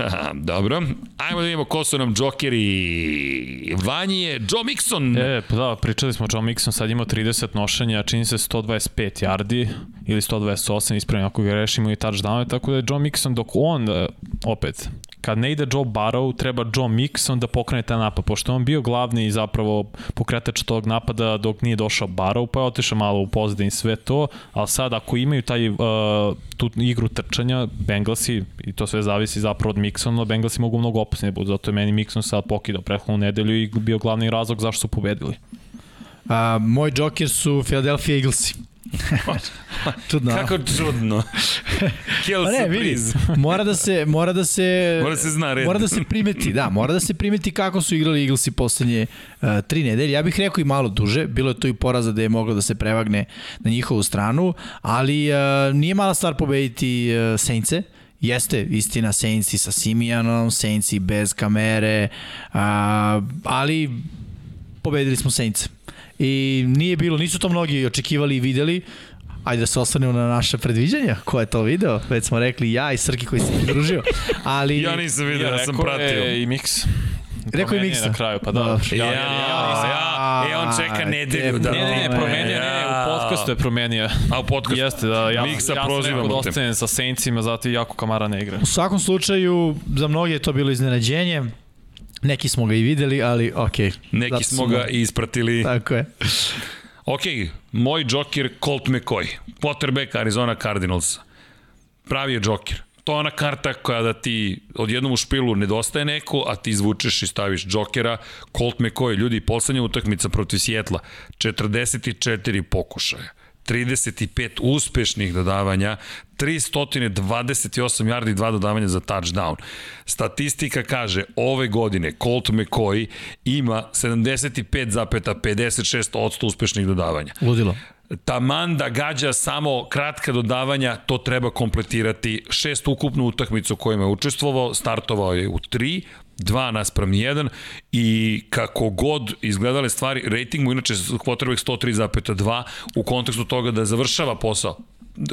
Dobro, ajmo da vidimo ko su nam Džokeri. Vanji je Joe Mixon. E, pa da, pričali smo, John Mixon sad imao 30 nošenja, čini se 125 yardi ili 128, ispravim ako ga rešimo i touchdown, tako da je John Mixon dok on, e, opet, kad ne ide Joe Barrow, treba Joe Mixon da pokrene taj napad, pošto on bio glavni zapravo pokretač tog napada dok nije došao Barrow, pa je otišao malo u pozadin sve to, ali sad ako imaju taj, uh, tu igru trčanja, Bengalsi, i to sve zavisi zapravo od Mixona, Bengalsi mogu mnogo opasnije da budu, zato je meni Mixon sad pokidao prethodnu nedelju i bio glavni razlog zašto su pobedili. A, moj džoker su Philadelphia Eaglesi. čudno. Kako čudno. Kill pa ne, vidi, mora da se mora da se mora da se zna red. Mora da se primeti, da, mora da se primeti kako su igrali Eaglesi poslednje uh, tri nedelje. Ja bih rekao i malo duže, bilo je to i poraza da je moglo da se prevagne na njihovu stranu, ali uh, nije mala stvar pobediti uh, Saintse. Jeste, istina, Saints i sa Simijanom, Saints i bez kamere, uh, ali pobedili smo Saints. I nije bilo, nisu to mnogi očekivali i videli, Ajde da se osvrnemo na naše predviđanja. Ko je to video? Već smo rekli ja i Srki koji se pridružio. Ali... ja nisam video, ja, ja sam pratio. Je i Mix. Rekao je Miksa. Na kraju, pa da. Ja, ja, ja, ja, ja, on čeka nedelju da... Ne, ne, ne, promenio, ne, ne, u podcastu je promenio. A u podcastu? Jeste, da, ja, Miksa ja sam ostanem sa Saintsima, zato jako Kamara ne igra. U svakom slučaju, za mnogi je to bilo iznenađenje. Neki smo ga i videli, ali. Okay. Neki smo ga i ispratili. Tako je. ok, moj džokir Colt McCoy, quarterback Arizona Cardinals. Pravi je džokir. To je ona karta koja da ti odjednom u špilu nedostaje neko, a ti izvučeš i staviš džokera. Colt McCoy, ljudi, poslednja utakmica protiv Sjetla, 44 pokušaja 35 uspešnih dodavanja, 328 yardi i 2 dodavanja za touchdown. Statistika kaže, ove godine Colt McCoy ima 75,56% uspešnih dodavanja. Ludilo taman da gađa samo kratka dodavanja, to treba kompletirati. Šest ukupnu utakmicu kojima je učestvovao, startovao je u tri, 2 naspram 1 i kako god izgledale stvari, rating mu inače quarterback 103,2 u kontekstu toga da završava posao.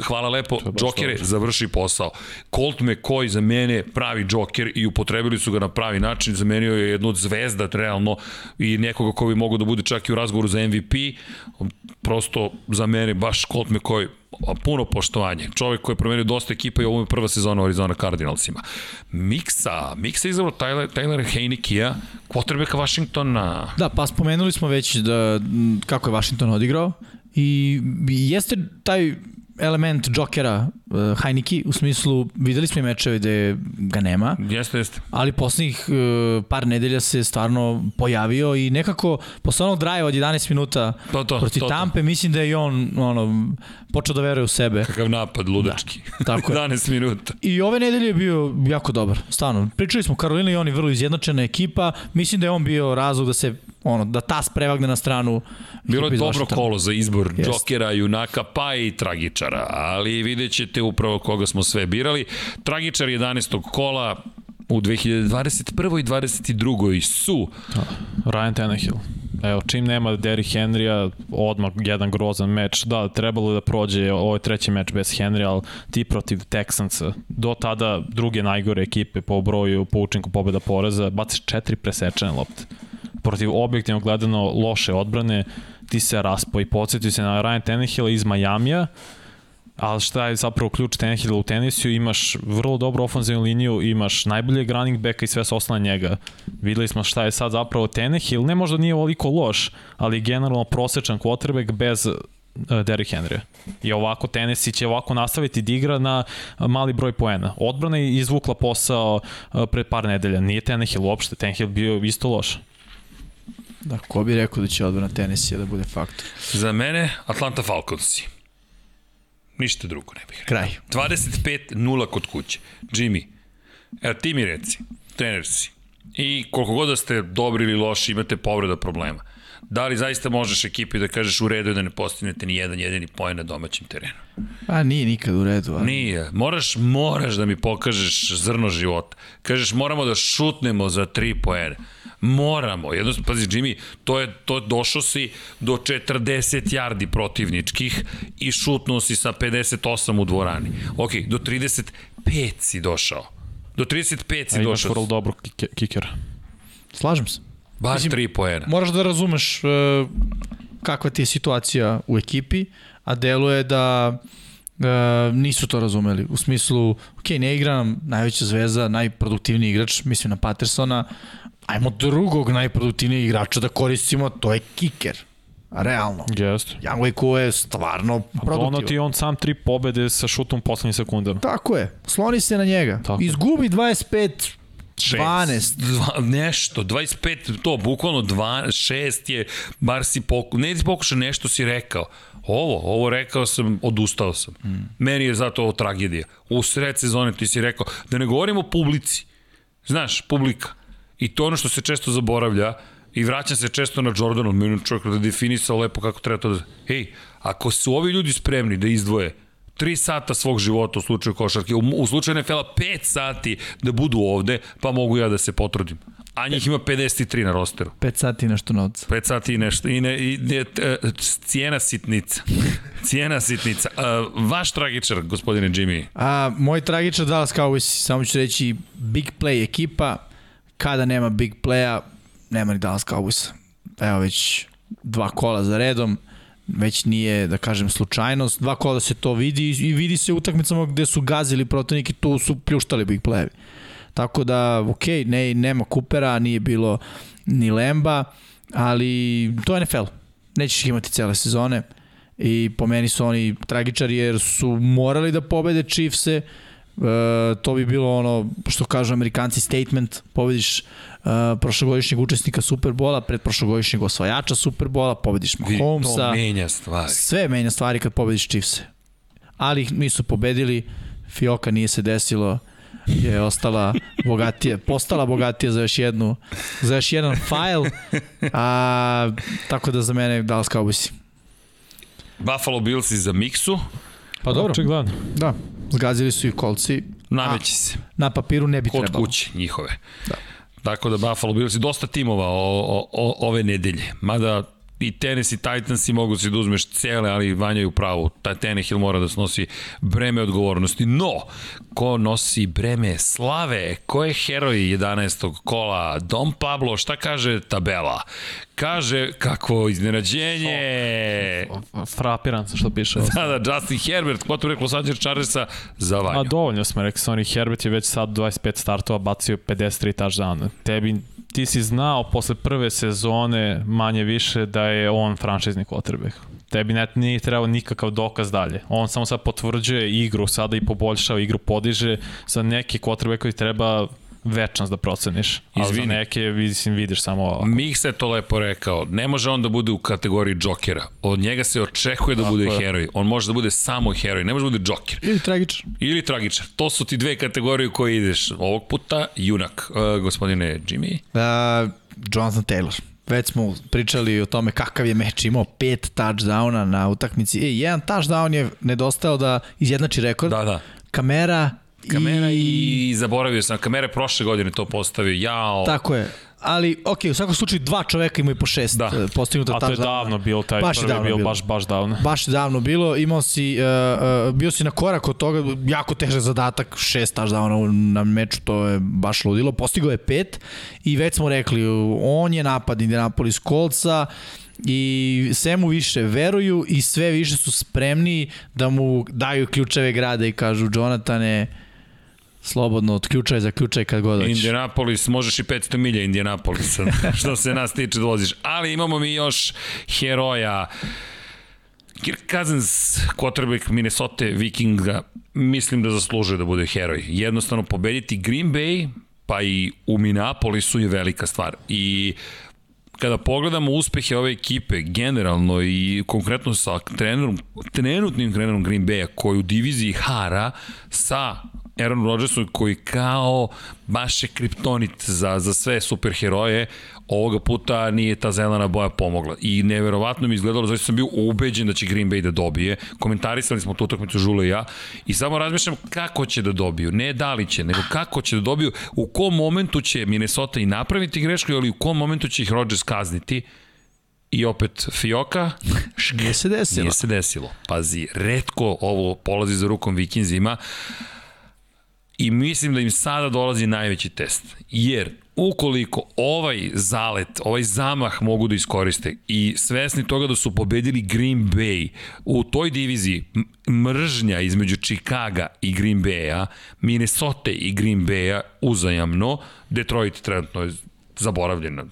Hvala lepo, Džokere završi posao. Colt McCoy za mene pravi Džoker i upotrebili su ga na pravi način, zamenio je jednu od zvezda realno i nekoga ko bi mogo da bude čak i u razgovoru za MVP. Prosto za mene baš Colt McCoy puno poštovanje. Čovek koji je promenio dosta ekipa i ovo je prva sezona u Arizona Cardinalsima. Miksa, Miksa izabro Tyler, Tyler Heinekija, quarterbacka Washingtona. Da, pa spomenuli smo već da, kako je Washington odigrao i jeste taj element Jokera uh, Heineke, u smislu, videli smo i mečeve gde ga nema. Jeste, jeste. Ali poslednjih uh, par nedelja se stvarno pojavio i nekako, posle onog draja od 11 minuta to, to, protiv to, Tampe, to. mislim da je on ono, počeo da veruje u sebe. Kakav napad ludački. Da, tako 11 minuta. I ove nedelje je bio jako dobar, stvarno. Pričali smo, Karolina i on je vrlo izjednačena ekipa, mislim da je on bio razlog da se ono, da tas prevagne na stranu Bilo je dobro kolo za izbor yes. Jokera, Junaka, pa i Tragičara, ali vidjet ćete upravo koga smo sve birali. Tragičar 11. kola u 2021. i 22. su... Ryan Tannehill. Evo, čim nema Derrick Henrya, odmah jedan grozan meč. Da, trebalo da prođe ovo je treći meč bez Henrya, ali ti protiv Texansa, do tada druge najgore ekipe po broju, po učinku pobjeda poreza, baciš četiri presečene lopte protiv objektivno gledano loše odbrane, ti se raspo i podsjetio se na Ryan Tannehill iz Majamija, ali šta je zapravo ključ Tannehill u tenisu, imaš vrlo dobru ofenzivnu liniju, imaš najboljeg running backa i sve se ostane njega. Videli smo šta je sad zapravo Tannehill, ne možda nije ovoliko loš, ali generalno prosečan quarterback bez uh, Derrick Henry. I ovako Tennessee će ovako nastaviti da igra na mali broj poena. Odbrana je izvukla posao uh, pred par nedelja. Nije Tannehill uopšte, Tannehill bio isto loš. Da, ko bi rekao da će odbrana Tennessee da bude faktor? Za mene, Atlanta Falconsi. Ništa drugo ne bih rekao. Kraj. 25-0 kod kuće. Jimmy, evo ti mi reci, trener si. I koliko god da ste dobri ili loši, imate povreda problema. Da li zaista možeš ekipi da kažeš u redu da ne postignete ni jedan jedini poen na domaćem terenu? Pa nije nikad u redu. Ali... Nije. Moraš, moraš da mi pokažeš zrno života. Kažeš moramo da šutnemo za tri poene. Moramo. Jednostavno, pazi, Jimmy, to je, to došao si do 40 yardi protivničkih i šutnuo si sa 58 u dvorani. Ok, do 35 si došao. Do 35 si A došao. A imaš vrlo dobro kikera. Slažem se. Baš Mislim, tri poena. Moraš da razumeš uh, kakva ti je situacija u ekipi, a deluje da E, nisu to razumeli. U smislu, ok, ne igra nam najveća zvezda, najproduktivniji igrač, mislim na Pattersona, ajmo drugog najproduktivnijeg igrača da koristimo, to je kiker. Realno. Jeste. Kuo je stvarno produktivan. Ono ti on sam tri pobede sa šutom u poslednjim sekundama. Tako je. Sloni se na njega. Tako. Izgubi 25 12. Dva, nešto, 25, to, bukvalno 2, 6 je, bar si pokušao, ne si pokušao, nešto si rekao. Ovo, ovo rekao sam, odustao sam. Mm. Meni je zato ovo tragedija. U sred sezone ti si rekao, da ne govorimo publici. Znaš, publika. I to ono što se često zaboravlja, i vraćam se često na Jordanu, meni čovjek da definisao lepo kako treba to da... Hej, ako su ovi ljudi spremni da izdvoje 3 sata svog života u slučaju košarke, u, u slučaju NFL 5 sati da budu ovde, pa mogu ja da se potrudim. A njih ima 53 na rosteru. 5 sati nešto novca. 5 sati i nešto. I ne, i ne, t, cijena sitnica. cijena sitnica. Uh, vaš tragičar, gospodine Jimmy. A, moj tragičar Dallas Cowboys, samo ću reći, big play ekipa, kada nema big playa, nema ni Dallas Cowboys. Evo već dva kola za redom, već nije, da kažem, slučajnost. Dva kola se to vidi i vidi se u utakmicama gde su gazili protivnike, tu su pljuštali big playevi. Tako da, ok, ne, nema Coopera, nije bilo ni Lemba, ali to je NFL. Nećeš ih imati cele sezone i po meni su oni tragičari jer su morali da pobede Chiefse, Uh, to bi bilo ono što kažu amerikanci statement, pobediš uh, prošlogodišnjeg učesnika Superbola, pred prošlogodišnjeg osvajača Superbola, pobediš Mahomesa. To menja stvari. Sve menja stvari kad pobediš Chiefse. Ali mi su pobedili, Fioka nije se desilo, je ostala bogatija, postala bogatija za još jednu, za još jedan file, a, tako da za mene Dallas Cowboys. Buffalo Bills i za Miksu. Pa dobro. Očigledno. Da, zgazili su i kolci. Nameći se. Na papiru ne bi Kod trebalo. kuće njihove. Da. Tako da Buffalo Bills i dosta timova o, o, o, ove nedelje. Mada i Tennessee Titans i mogu si da uzmeš cele, ali Vanja je u pravu. Ta Tannehill mora da snosi breme odgovornosti. No, ko nosi breme slave? Ko je heroj 11. kola? Dom Pablo, šta kaže tabela? Kaže, kakvo iznenađenje! Frapiran sa što piše. Da, da, Justin Herbert, quarterback Los Angeles Chargersa za Vanju. A dovoljno smo rekli, Sonny Herbert je već sad 25 startova bacio 53 touchdowna. Tebi ti si znao posle prve sezone manje više da je on franšizni quarterback. Tebi net nije trebao nikakav dokaz dalje. On samo sad potvrđuje igru, sada i poboljšava igru, podiže za neke quarterback koji treba večnost da proceniš. Ali Izvini. za neke mislim, vidiš samo ovako. Mih se to lepo rekao. Ne može on da bude u kategoriji džokera. Od njega se očekuje da Tako bude je. heroj. On može da bude samo heroj. Ne može da bude džoker. Ili tragičar. Ili tragičar. To su ti dve kategorije u koje ideš. Ovog puta junak. Uh, gospodine Jimmy. Uh, Jonathan Taylor. Već smo pričali o tome kakav je meč imao, pet touchdowna na utakmici. E, jedan touchdown je nedostajao da izjednači rekord. Da, da. Kamera, Kamera i... i, i zaboravio sam. Kamera je prošle godine to postavio. Jao. Tako je. Ali, ok, u svakom slučaju dva čoveka imaju po šest Da. da. postignuta A to je touchdowna. davno bilo, taj Baš je prvi je davno bio bilo. baš, baš davno. Baš je davno bilo, imao si, uh, uh, bio si na korak od toga, jako težak zadatak, šest touchdowna na meču, to je baš ludilo, postigao je pet i već smo rekli, on je napad Indianapolis Coltsa, i sve mu više veruju i sve više su spremni da mu daju ključeve grada i kažu Jonatane, slobodno od ključaj za ključaj kad god hoćeš. Indianapolis, možeš i 500 milja Indianapolisa, što se nas tiče da voziš. Ali imamo mi još heroja. Kirk Cousins, quarterback Minnesota Vikinga, mislim da zaslužuje da bude heroj. Jednostavno pobediti Green Bay, pa i u Minneapolisu je velika stvar. I kada pogledamo uspehe ove ekipe generalno i konkretno sa trenerom, trenutnim trenerom Green Bay-a koji u diviziji hara sa Aaron Rodgersom koji kao baš je kriptonit za, za sve superheroje, ovoga puta nije ta zelena boja pomogla. I neverovatno mi izgledalo, zašto sam bio ubeđen da će Green Bay da dobije. Komentarisali smo tu utakmicu Žule i ja i samo razmišljam kako će da dobiju. Ne da li će, nego kako će da dobiju, u kom momentu će Minnesota i napraviti grešku, ali u kom momentu će ih Rodgers kazniti. I opet Fioka, Nije se desilo. Nije se desilo. Pazi, redko ovo polazi za rukom Vikinzima i mislim da im sada dolazi najveći test. Jer ukoliko ovaj zalet, ovaj zamah mogu da iskoriste i svesni toga da su pobedili Green Bay u toj diviziji mržnja između Chicaga i Green Baya, Minnesota i Green Baya uzajamno, Detroit trenutno je zaboravljena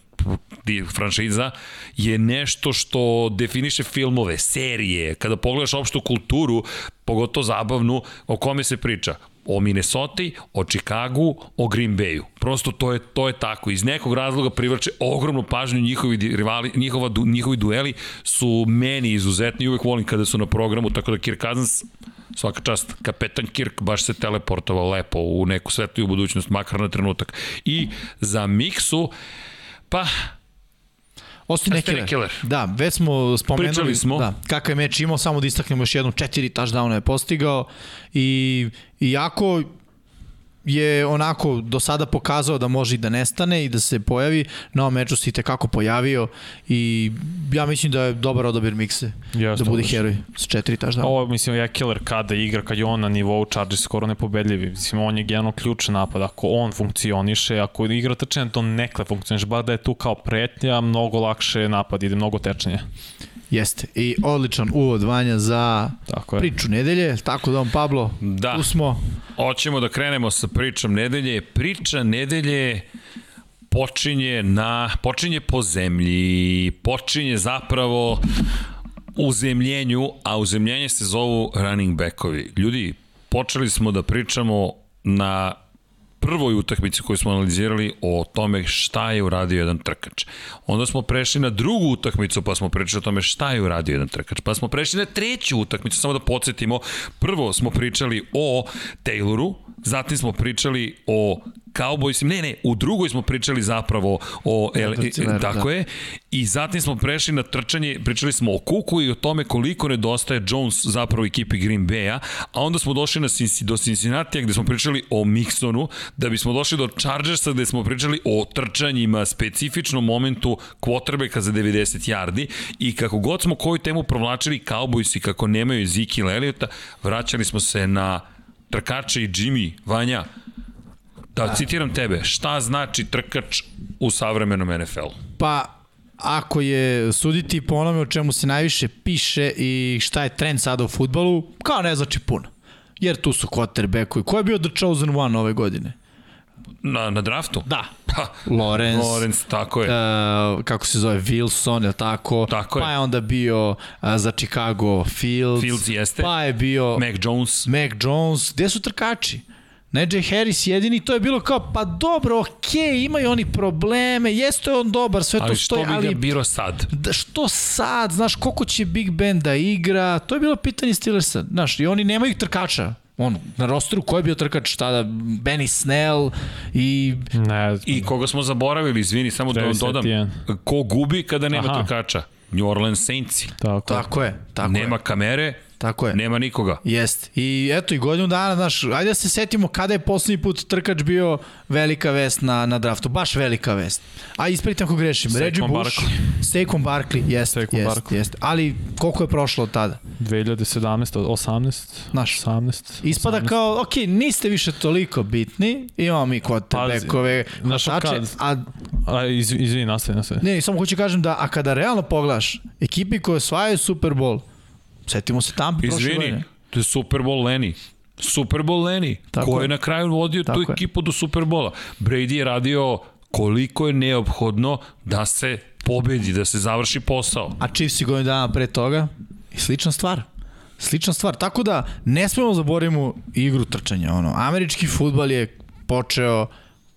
franšiza je nešto što definiše filmove, serije, kada pogledaš opštu kulturu, pogotovo zabavnu, o kome se priča? O Minnesota, o Chicagu, o Green Bayu. Prosto to je, to je tako. Iz nekog razloga privlače ogromnu pažnju njihovi rivali, njihova, njihovi dueli su meni izuzetni i uvek volim kada su na programu, tako da Kirk Cousins svaka čast, kapetan Kirk baš se teleportovao lepo u neku svetliju budućnost, makar na trenutak. I za Miksu, pa Austin Eckler. Eckler. Da, već smo spomenuli Pričali smo. Da, kakav je meč imao, samo da istaknemo još jednu, četiri touchdowna je postigao i iako je onako do sada pokazao da može i da nestane i da se pojavi, na ovom meču se i tekako pojavio i ja mislim da je dobar odabir mikse Jeste, da bude heroj s četiri tažda. Ovo mislim je killer kada igra, kad je on na nivou Chargers skoro nepobedljivi. Mislim on je generalno ključ napad. Ako on funkcioniše, ako igra trčanje, to nekle funkcioniše. Bar da je tu kao pretnja, mnogo lakše napad, ide mnogo tečnije. Jeste. I odličan uvod Vanja za tako je. priču nedelje. Tako da on Pablo, da. tu smo. Hoćemo da krenemo sa pričom nedelje. Priča nedelje počinje na počinje po zemlji, počinje zapravo u zemljenju, a u zemljenje se zovu running backovi. Ljudi, počeli smo da pričamo na prvoj utakmici koju smo analizirali o tome šta je uradio jedan trkač. Onda smo prešli na drugu utakmicu pa smo pričali o tome šta je uradio jedan trkač. Pa smo prešli na treću utakmicu, samo da podsjetimo. Prvo smo pričali o Tayloru, zatim smo pričali o Cowboys, ne, ne, u drugoj smo pričali zapravo o, el, ja, tako da. je, i zatim smo prešli na trčanje, pričali smo o Kuku i o tome koliko nedostaje Jones zapravo ekipi Green Bay-a, a onda smo došli na, do Cincinnati gde smo pričali o Mixonu, da bismo došli do Chargersa gde smo pričali o trčanjima, specifičnom momentu quarterbacka za 90 yardi i kako god smo koju temu provlačili Cowboys i kako nemaju Ziki Eliota, vraćali smo se na trkače i Jimmy, Vanja, Da, citiram tebe, šta znači trkač u savremenom NFL-u? Pa, ako je suditi po onome o čemu se najviše piše i šta je trend sada u futbalu, kao ne znači puno. Jer tu su quarterbackovi. Ko je bio the chosen one ove godine? Na, na draftu? Da. Pa, Lorenz. Lorenz, tako je. Uh, kako se zove, Wilson, je tako? Tako je. Pa je onda bio uh, za Chicago Fields. Fields jeste. Pa je bio... Mac Jones. Mac Jones. Gde su trkači? Najee Harris jedini, to je bilo kao, pa dobro, okej, okay, imaju oni probleme, jeste on dobar, sve ali to stoji, ali... Ali što bi ga biro sad? Da, što sad, znaš, koliko će Big Ben da igra, to je bilo pitanje Steelersa, znaš, i oni nemaju trkača, on, na rosteru ko je bio trkač tada? Benny Snell i... Ne, I koga smo zaboravili, izvini, samo da dodam. Ko gubi kada nema Aha. trkača? New Orleans Saints. Tako, tako je. Tako nema je. kamere, Tako je. Nema nikoga. Jest. I eto, i godinu dana, znaš, ajde da se setimo kada je poslednji put trkač bio velika vest na, na draftu. Baš velika vest. A ispravite ako grešim. Saquon Reggie Bush, Saquon Barkley, jest, Saquon jest, Barkley. jest. Ali koliko je prošlo od tada? 2017, 18, Naš. 18. Ispada 18. kao, ok, niste više toliko bitni, imamo mi quarterbackove, hvatače, a... A, iz, izvini, nastavi, nastavi. Ne, samo hoću kažem da, a kada realno pogledaš, ekipi koje osvajaju Super Bowl, Setimo se Tampa prošle godine. to je Super Bowl Lenny. Super Bowl Lenny, Tako ko je. je na kraju vodio tu ekipu do Super Bola. Brady je radio koliko je neophodno da se pobedi, da se završi posao. A Chiefs i godinu dana pre toga i slična stvar. Slična stvar. Tako da ne smemo zaboravimo igru trčanja. Ono, američki futbal je počeo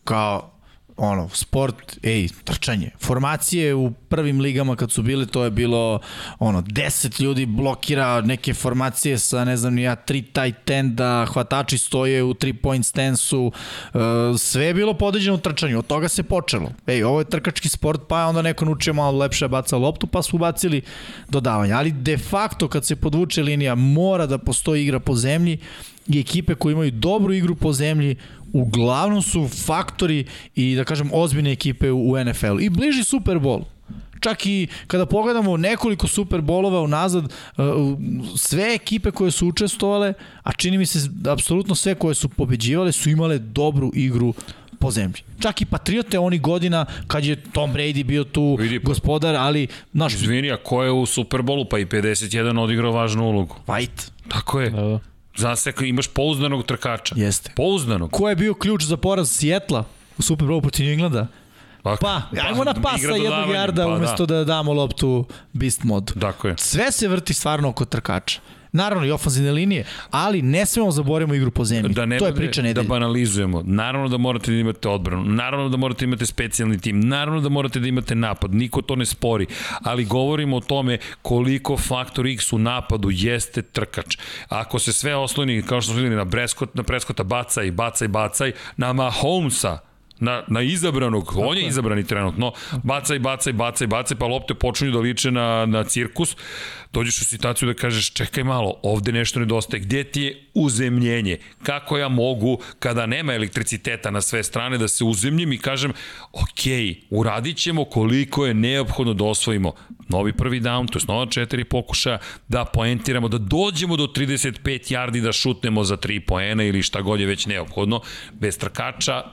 kao ono, sport, ej, trčanje. Formacije u prvim ligama kad su bile, to je bilo, ono, 10 ljudi blokira neke formacije sa, ne znam, ja, tri tight enda, hvatači stoje u 3 point stansu, uh, sve je bilo podređeno u trčanju, od toga se počelo. Ej, ovo je trkački sport, pa je onda neko naučio malo lepše baca loptu, pa su ubacili dodavanje. Ali de facto, kad se podvuče linija, mora da postoji igra po zemlji i ekipe koje imaju dobru igru po zemlji uglavnom su faktori i da kažem ozbiljne ekipe u NFL-u. I bliži Super Bowl čak i kada pogledamo nekoliko Super Bowlova unazad, uh, sve ekipe koje su učestvovale, a čini mi se da apsolutno sve koje su pobeđivale su imale dobru igru po zemlji. Čak i Patriote onih godina kad je Tom Brady bio tu Vidi, pa- gospodar, ali naš Izvini, a ko je u Superbolu, pa i 51 odigrao važnu ulogu. White Tako je. Da, da. Zaseka, imaš pouzdanog trkača. jeste. Pouzdanog. Ko je bio ključ za poraz Sijetla u Super Bowlu protiv Englanda? Pa, ajmo na pasa jednog jarda pa da. umesto da. damo loptu Beast modu. Tako je. Sve se vrti stvarno oko trkača. Naravno i ofenzivne linije, ali ne smemo zaboravimo igru po zemlji. Da ne to je priča Da nedelje. banalizujemo. Naravno da morate da imate odbranu. Naravno da morate da imate specijalni tim. Naravno da morate da imate napad. Niko to ne spori. Ali govorimo o tome koliko faktor X u napadu jeste trkač. Ako se sve osloni, kao što smo videli, na, Breskot, na Preskota bacaj, bacaj, bacaj, na Mahomesa, na, na izabranog, on je izabrani trenutno, bacaj, bacaj, bacaj, bacaj, pa lopte počinju da liče na, na cirkus, dođeš u situaciju da kažeš čekaj malo, ovde nešto nedostaje, gde ti je uzemljenje? Kako ja mogu, kada nema elektriciteta na sve strane, da se uzemljim i kažem, ok, uradit ćemo koliko je neophodno da osvojimo novi prvi down, to je nova četiri pokušaja, da poentiramo, da dođemo do 35 yardi da šutnemo za 3 poena ili šta god je već neophodno, bez trkača,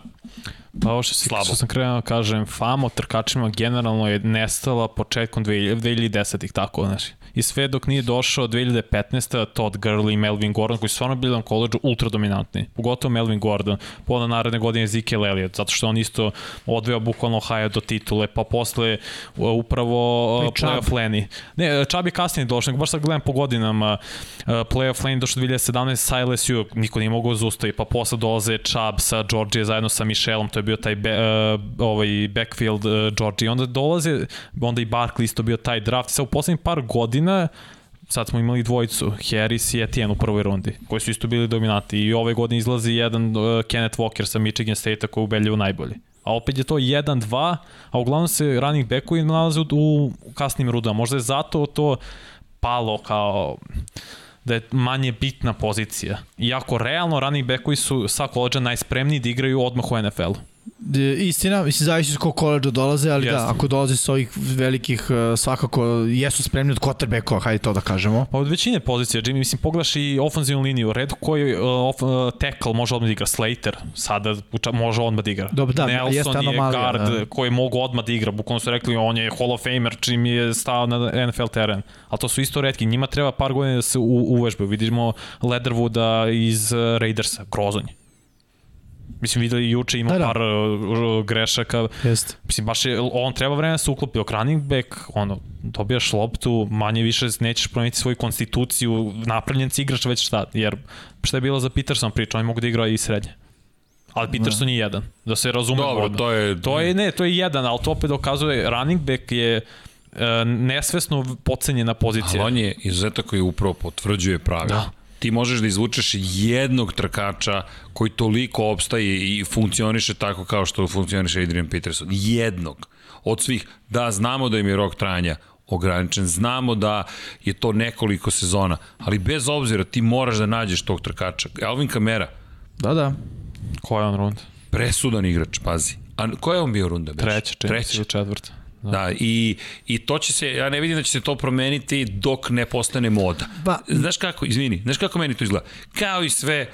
Pa ovo što, si, Slabo. što sam krenuo da kažem, fama o trkačima generalno je nestala početkom 2000 2010-ih, tako, znači. I sve dok nije došao 2015. Todd Gurley i Melvin Gordon, koji su stvarno bili na koleđu ultra dominantni. Pogotovo Melvin Gordon. Pa onda naredne godine Ezekiel Elliott, zato što on isto odveo bukvalno Ohio do titule, pa posle upravo playoff Lenny. Ne, Chubb je kasnije došao, nego baš sad gledam po godinama. Uh, playoff Lenny došao 2017 sa LSU, niko nije mogao zaustaviti, pa posle dolaze Chubb sa Georgije zajedno sa Michelom, to je bio taj be, uh, ovaj backfield uh, Georgije. Onda dolaze, onda i Barkley isto bio taj draft. Sad u poslednjih par godina sad smo imali dvojicu, Harris i Etienne u prvoj rundi, koji su isto bili dominanti. I ove godine izlazi jedan uh, Kenneth Walker sa Michigan State-a koji je ubedljivo najbolji. A opet je to 1-2, a uglavnom se running backovi nalaze u, u kasnim rudama. Možda je zato to palo kao da je manje bitna pozicija. Iako realno running backovi su sa koleđa najspremniji da igraju odmah u NFL-u. D- Istina, mislim, zavisi s kog koleđa dolaze, ali Jeste. da, ako dolaze s ovih velikih, uh, svakako jesu spremni od quarterbackova, hajde to da kažemo. Pa od većine pozicija, Jimmy, mislim, pogledaš i ofenzivnu liniju, red koji uh, off, uh, tackle može odmah da igra, Slater, sada uča- može odmah da igra. Dobro, da, Nelson jeste je anomalija, guard da. koji mogu odmah da igra, bukvalno su rekli on je Hall of Famer čim je stao na NFL teren. Ali to su isto redki, njima treba par godina da se u, uvežbaju. Vidimo Leatherwooda iz Raidersa, grozonj. Mislim, videli juče ima Da, da, da. da. par uh, grešaka. Jeste. Mislim, baš je, on treba vremena da se uklopi dok running back, ono, dobijaš loptu, manje više nećeš promeniti svoju konstituciju, napravljen si igrač već šta, jer šta je bilo za Peterson priča, on mogu da igra i srednje. Ali Peterson je jedan, da se razume. Dobro, to je... To je, ne, to je jedan, ali to opet dokazuje, running back je e, nesvesno pocenjena pozicija. Ali on je izuzetak koji upravo potvrđuje pravila. Da. Ti možeš da izvučeš jednog trkača koji toliko opstaje i funkcioniše tako kao što funkcioniše Adrian Peterson. Jednog. Od svih. Da, znamo da im je rok trajanja ograničen, znamo da je to nekoliko sezona, ali bez obzira ti moraš da nađeš tog trkača. Alvin Kamara, Da, da. Koja je on runda? presudan igrač, pazi. A koja je on bio runda? Beš? Treća, čini Treća. četvrta. Da. da, i, i to će se, ja ne vidim da će se to promeniti dok ne postane moda. Pa- Znaš kako, izvini, znaš kako meni to izgleda? Kao i sve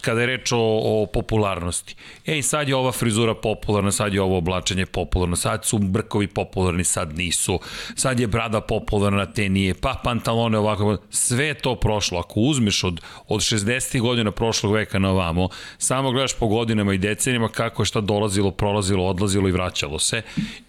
kada je reč o, o popularnosti. Ej, sad je ova frizura popularna, sad je ovo oblačenje popularno, sad su brkovi popularni, sad nisu, sad je brada popularna, te nije, pa pantalone ovako, sve to prošlo. Ako uzmeš od, od 60. godina prošlog veka na ovamo, samo gledaš po godinama i decenijama kako je šta dolazilo, prolazilo, odlazilo i vraćalo se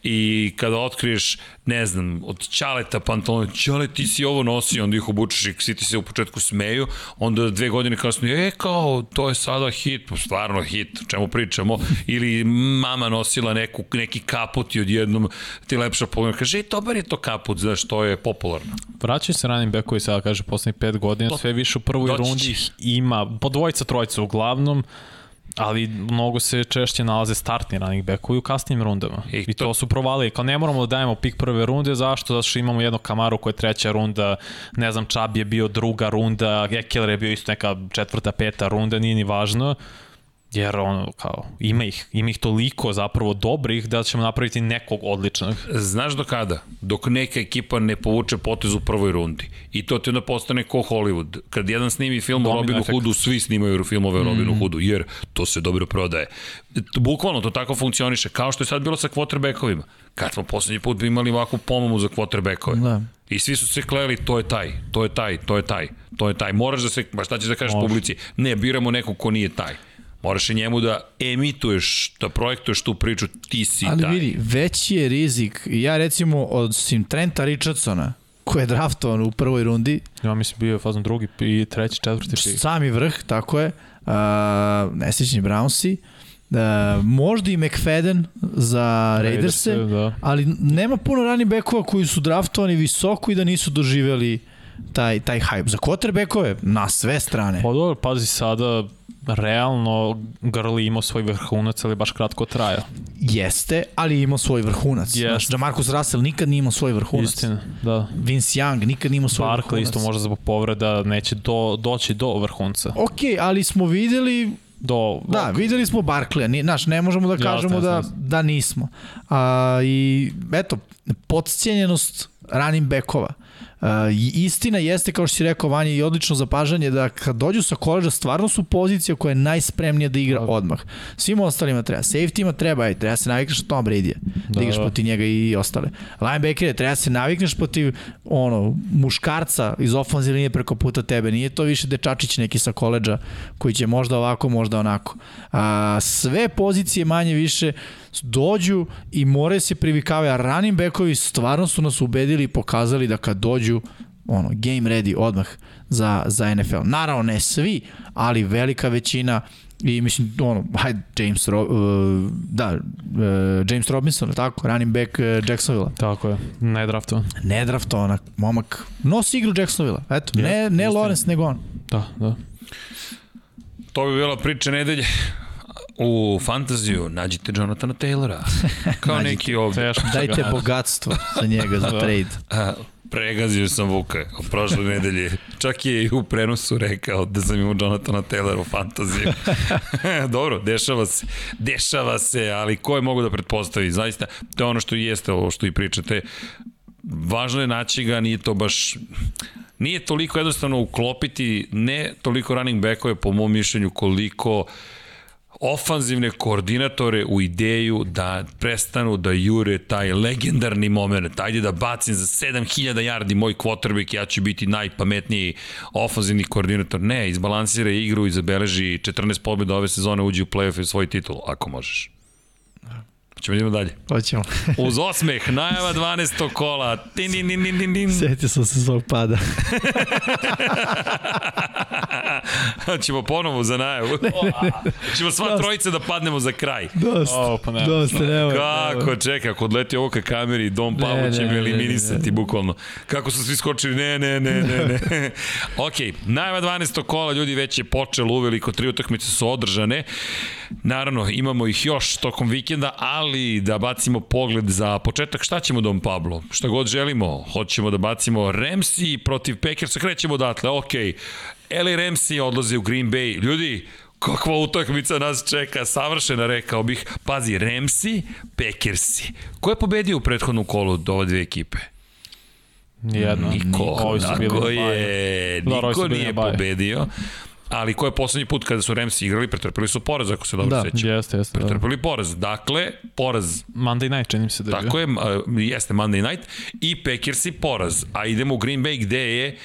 i kada otkriješ, ne znam, od čaleta pantalone, čale ti si ovo nosio, onda ih obučeš i svi ti se u početku smeju, onda dve godine kasnije, e kao, to je sada hit, pa stvarno hit, o čemu pričamo, ili mama nosila neku, neki kaput i odjednom ti lepša pogleda, kaže, e, dobar je to kaput, znaš, to je popularno. Vraćaju se running backovi sada, kaže, poslednjih pet godina, To- sve više u prvoj rundi ih ima, po dvojica, trojica uglavnom, ali mnogo se češće nalaze startni running backovi u kasnim rundama. I I, to- to su provali. Kao ne moramo da dajemo pik prve runde, zašto? Zato što imamo jednog Kamaru koja je treća runda, ne znam, Čab je bio druga runda, Ekeler je bio isto neka četvrta, peta runda, nije ni važno jer ono, kao, ima ih, ima ih toliko zapravo dobrih da ćemo napraviti nekog odličnog. Znaš do kada? Dok neka ekipa ne povuče potez u prvoj rundi. I to ti onda postane ko Hollywood. Kad jedan snimi film Domino o Robinu efekt. Hoodu, svi snimaju filmove o Robinu Mm. Hoodu, jer to se dobro prodaje. Bukvalno to tako funkcioniše, kao što je sad bilo sa quarterbackovima. Kad smo poslednji put imali ovakvu pomomu za quarterbackove. Da. I svi su se kleli, to je taj, to je taj, to je taj, to je taj. Moraš da se, ba šta ćeš da kažeš Može. publici? Ne, biramo nekog ko nije taj. Moraš i njemu da emituješ, da projektuješ tu priču, ti si Ali taj. vidi, veći je rizik. Ja recimo od sim Trenta Richardsona, koji je draftovan u prvoj rundi, Ja mislim bio je fazon drugi i treći, četvrti pik. sami vrh, tako je, uh, nesrećni Brownsi, uh, možda i McFadden za Raiderse, Raiderse, da. ali nema puno ranih bekova koji su draftovani visoko i da nisu doživjeli taj, taj hype. Za quarterbackove na sve strane. Pa dobro, pazi sada, realno Grli imao svoj vrhunac, ali baš kratko traja. Jeste, ali je imao svoj vrhunac. Jeste. Znaš, Jamarcus Russell nikad nije imao svoj vrhunac. Istina, da. Vince Young nikad nije imao svoj Barkley vrhunac. isto možda zbog povreda neće do, doći do vrhunca. Ok, ali smo videli Do, Da, videli smo Barkleya, ni, znaš, ne možemo da kažemo da, jasne. da nismo. A, I eto, podcijenjenost ranim bekova. I istina jeste, kao što si rekao, Vanja, i odlično zapažanje da kad dođu sa koleđa, stvarno su pozicija koja je najspremnija da igra odmah. Svim ostalima treba. Safety-ima treba, aj, treba se navikneš na Tom Brady-a, da, Da, igraš da. protiv njega i ostale. Linebacker treba se navikneš protiv ono, muškarca iz ofenzivne linije preko puta tebe. Nije to više dečačić neki sa koleđa koji će možda ovako, možda onako. A, sve pozicije manje više dođu i moraju se privikavaju, a running backovi stvarno su nas ubedili i pokazali da kad dođu ono, game ready odmah za, za NFL. Naravno, ne svi, ali velika većina i mislim, ono, hajde, James, Ro, uh, da, uh, James Robinson, tako, running back uh, Jacksonville. Tako je, ne draftovan. Nedraftovan momak. Nosi igru Jacksonville. Eto, ne, Jeste, ne istina. Lawrence, nego on. Da, da. To bi bila priča nedelje. U fantaziju nađite Jonathana Taylora. Kao Nađite. neki ovde. Dajte ga- bogatstvo za njega, za Da. trade. A, pregazio sam Vuka u prošle nedelje. Čak je i u prenosu rekao da sam imao Jonathana Taylora u fantaziju. Dobro, dešava se. Dešava se, ali ko je mogu da pretpostavi? Zaista, to je ono što jeste, ovo što i pričate. Važno je naći ga, nije to baš... Nije toliko jednostavno uklopiti, ne toliko running backove po mom mišljenju, koliko ofanzivne koordinatore u ideju da prestanu da jure taj legendarni moment. Ajde da bacim za 7000 yardi moj quarterback, ja ću biti najpametniji ofanzivni koordinator. Ne, izbalansira igru i zabeleži 14 pobjeda ove sezone, uđi u playoff i svoj titul, ako možeš. Ćemo da idemo dalje. Hoćemo. Uz osmeh, najava 12. kola. Tin, tin, tin, tin, tin, tin. Sjetio sam se svog pada. Ćemo ponovo za najavu. Ćemo sva trojica da padnemo za kraj. Dosta. O, pa ne. Dosta, nemoj. Kako, čekaj, ako odleti ovo ka kameri, Dom Pavlo Ne, će ne, me ne, eliminisati, bukvalno. Kako su svi skočili, ne, ne, ne, ne, ne. ok, najava 12. kola, ljudi već je počelo uveliko, tri utakmice su održane. Naravno, imamo ih još tokom vikenda, ali da bacimo pogled za početak, šta ćemo Dom Pablo? Šta god želimo, hoćemo da bacimo Ramsey protiv Packersa, krećemo odatle, ok. Eli Ramsey odlazi u Green Bay. Ljudi, kakva utakmica nas čeka, savršena rekao bih. Pazi, Ramsey, Packersi. Ko je pobedio u prethodnom kolu od ove dve ekipe? Nijedno. Niko, bili tako je, niko nije pobedio. Ali ko je poslednji put kada su Ramsi igrali, pretrpili su poraz, ako se dobro Da, sećam. Jeste, jeste. Da. Pretrpili poraz. Dakle, poraz Monday night čini se da je bio. Tako je, jeste Monday night i Packersi poraz. A idemo u Green Bay gde je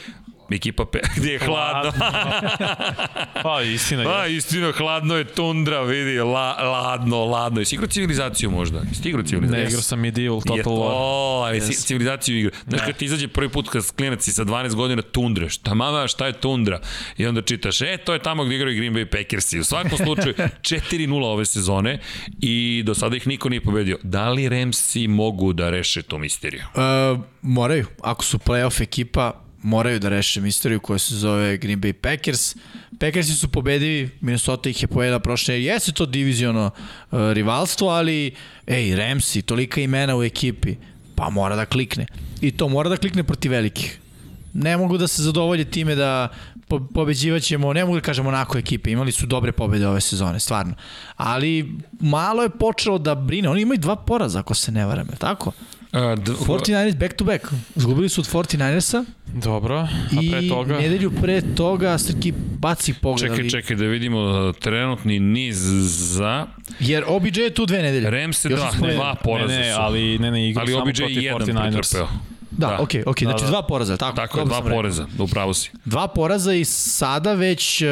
ekipa pe, gde je hladno. Pa, istina Pa, je. istina, hladno je tundra, vidi, la, ladno, ladno. Jesi igrao civilizaciju možda? Jesi igrao civilizaciju? Ne, igrao sam Medieval Je Total War. to, ali yes. civilizaciju igra. Znaš, kad ti izađe prvi put kad klinac si sa 12 godina tundre, šta mama, šta je tundra? I onda čitaš, e, to je tamo gde igraju Green Bay Packersi. U svakom slučaju, 4-0 ove sezone i do sada ih niko nije pobedio. Da li Ramsi mogu da reše tu misteriju? Uh, moraju. Ako su playoff ekipa, moraju da reše misteriju koja se zove Green Bay Packers. Packersi su pobedili, Minnesota ih je pojela prošle, jeste to diviziono uh, rivalstvo, ali ej, Ramsey, tolika imena u ekipi, pa mora da klikne. I to mora da klikne protiv velikih. Ne mogu da se zadovolje time da po, pobeđivaćemo, ne mogu da kažemo onako ekipe, imali su dobre pobede ove sezone, stvarno. Ali malo je počelo da brine, oni imaju dva poraza ako se ne varam, je li tako? D- 49ers back to back. Zgubili su od 49ersa Dobro, a pre i toga... nedelju pre toga Srki baci pogled. Čekaj, čekaj da vidimo uh, trenutni niz za Jer OBJ je tu dve nedelje. Remse Još dva, dva poraza ne, ne, su. ali ne, ne, igra ali samo OBJ protiv je jedan 49ers. pretrpeo. Da, Da. okej, okej, Da, znači da. dva poraza, tako? Tako je, dva rekao. poreza, upravo si. Dva poraza i sada već e,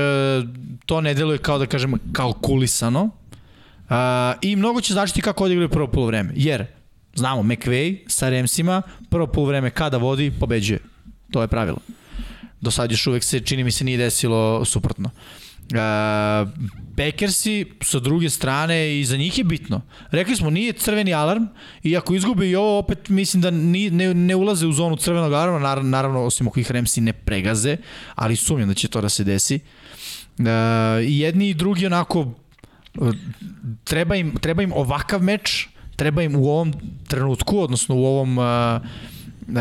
to ne deluje kao da kažem kalkulisano. Uh, I mnogo će značiti kako odigraju prvo polovreme. Jer, znamo, McVay sa Remsima, prvo polovreme kada vodi, pobeđuje. To je pravilo. Do sad još uvek se, čini mi se, nije desilo suprotno. Uh, Packersi sa druge strane i za njih je bitno. Rekli smo nije crveni alarm i ako izgube i ovo opet mislim da ni, ne, ne ulaze u zonu crvenog alarma, naravno, osim ako ih Remsi ne pregaze, ali sumnjam da će to da se desi. Uh, I jedni i drugi onako uh, treba im, treba im ovakav meč, treba im u ovom trenutku, odnosno u ovom uh, uh,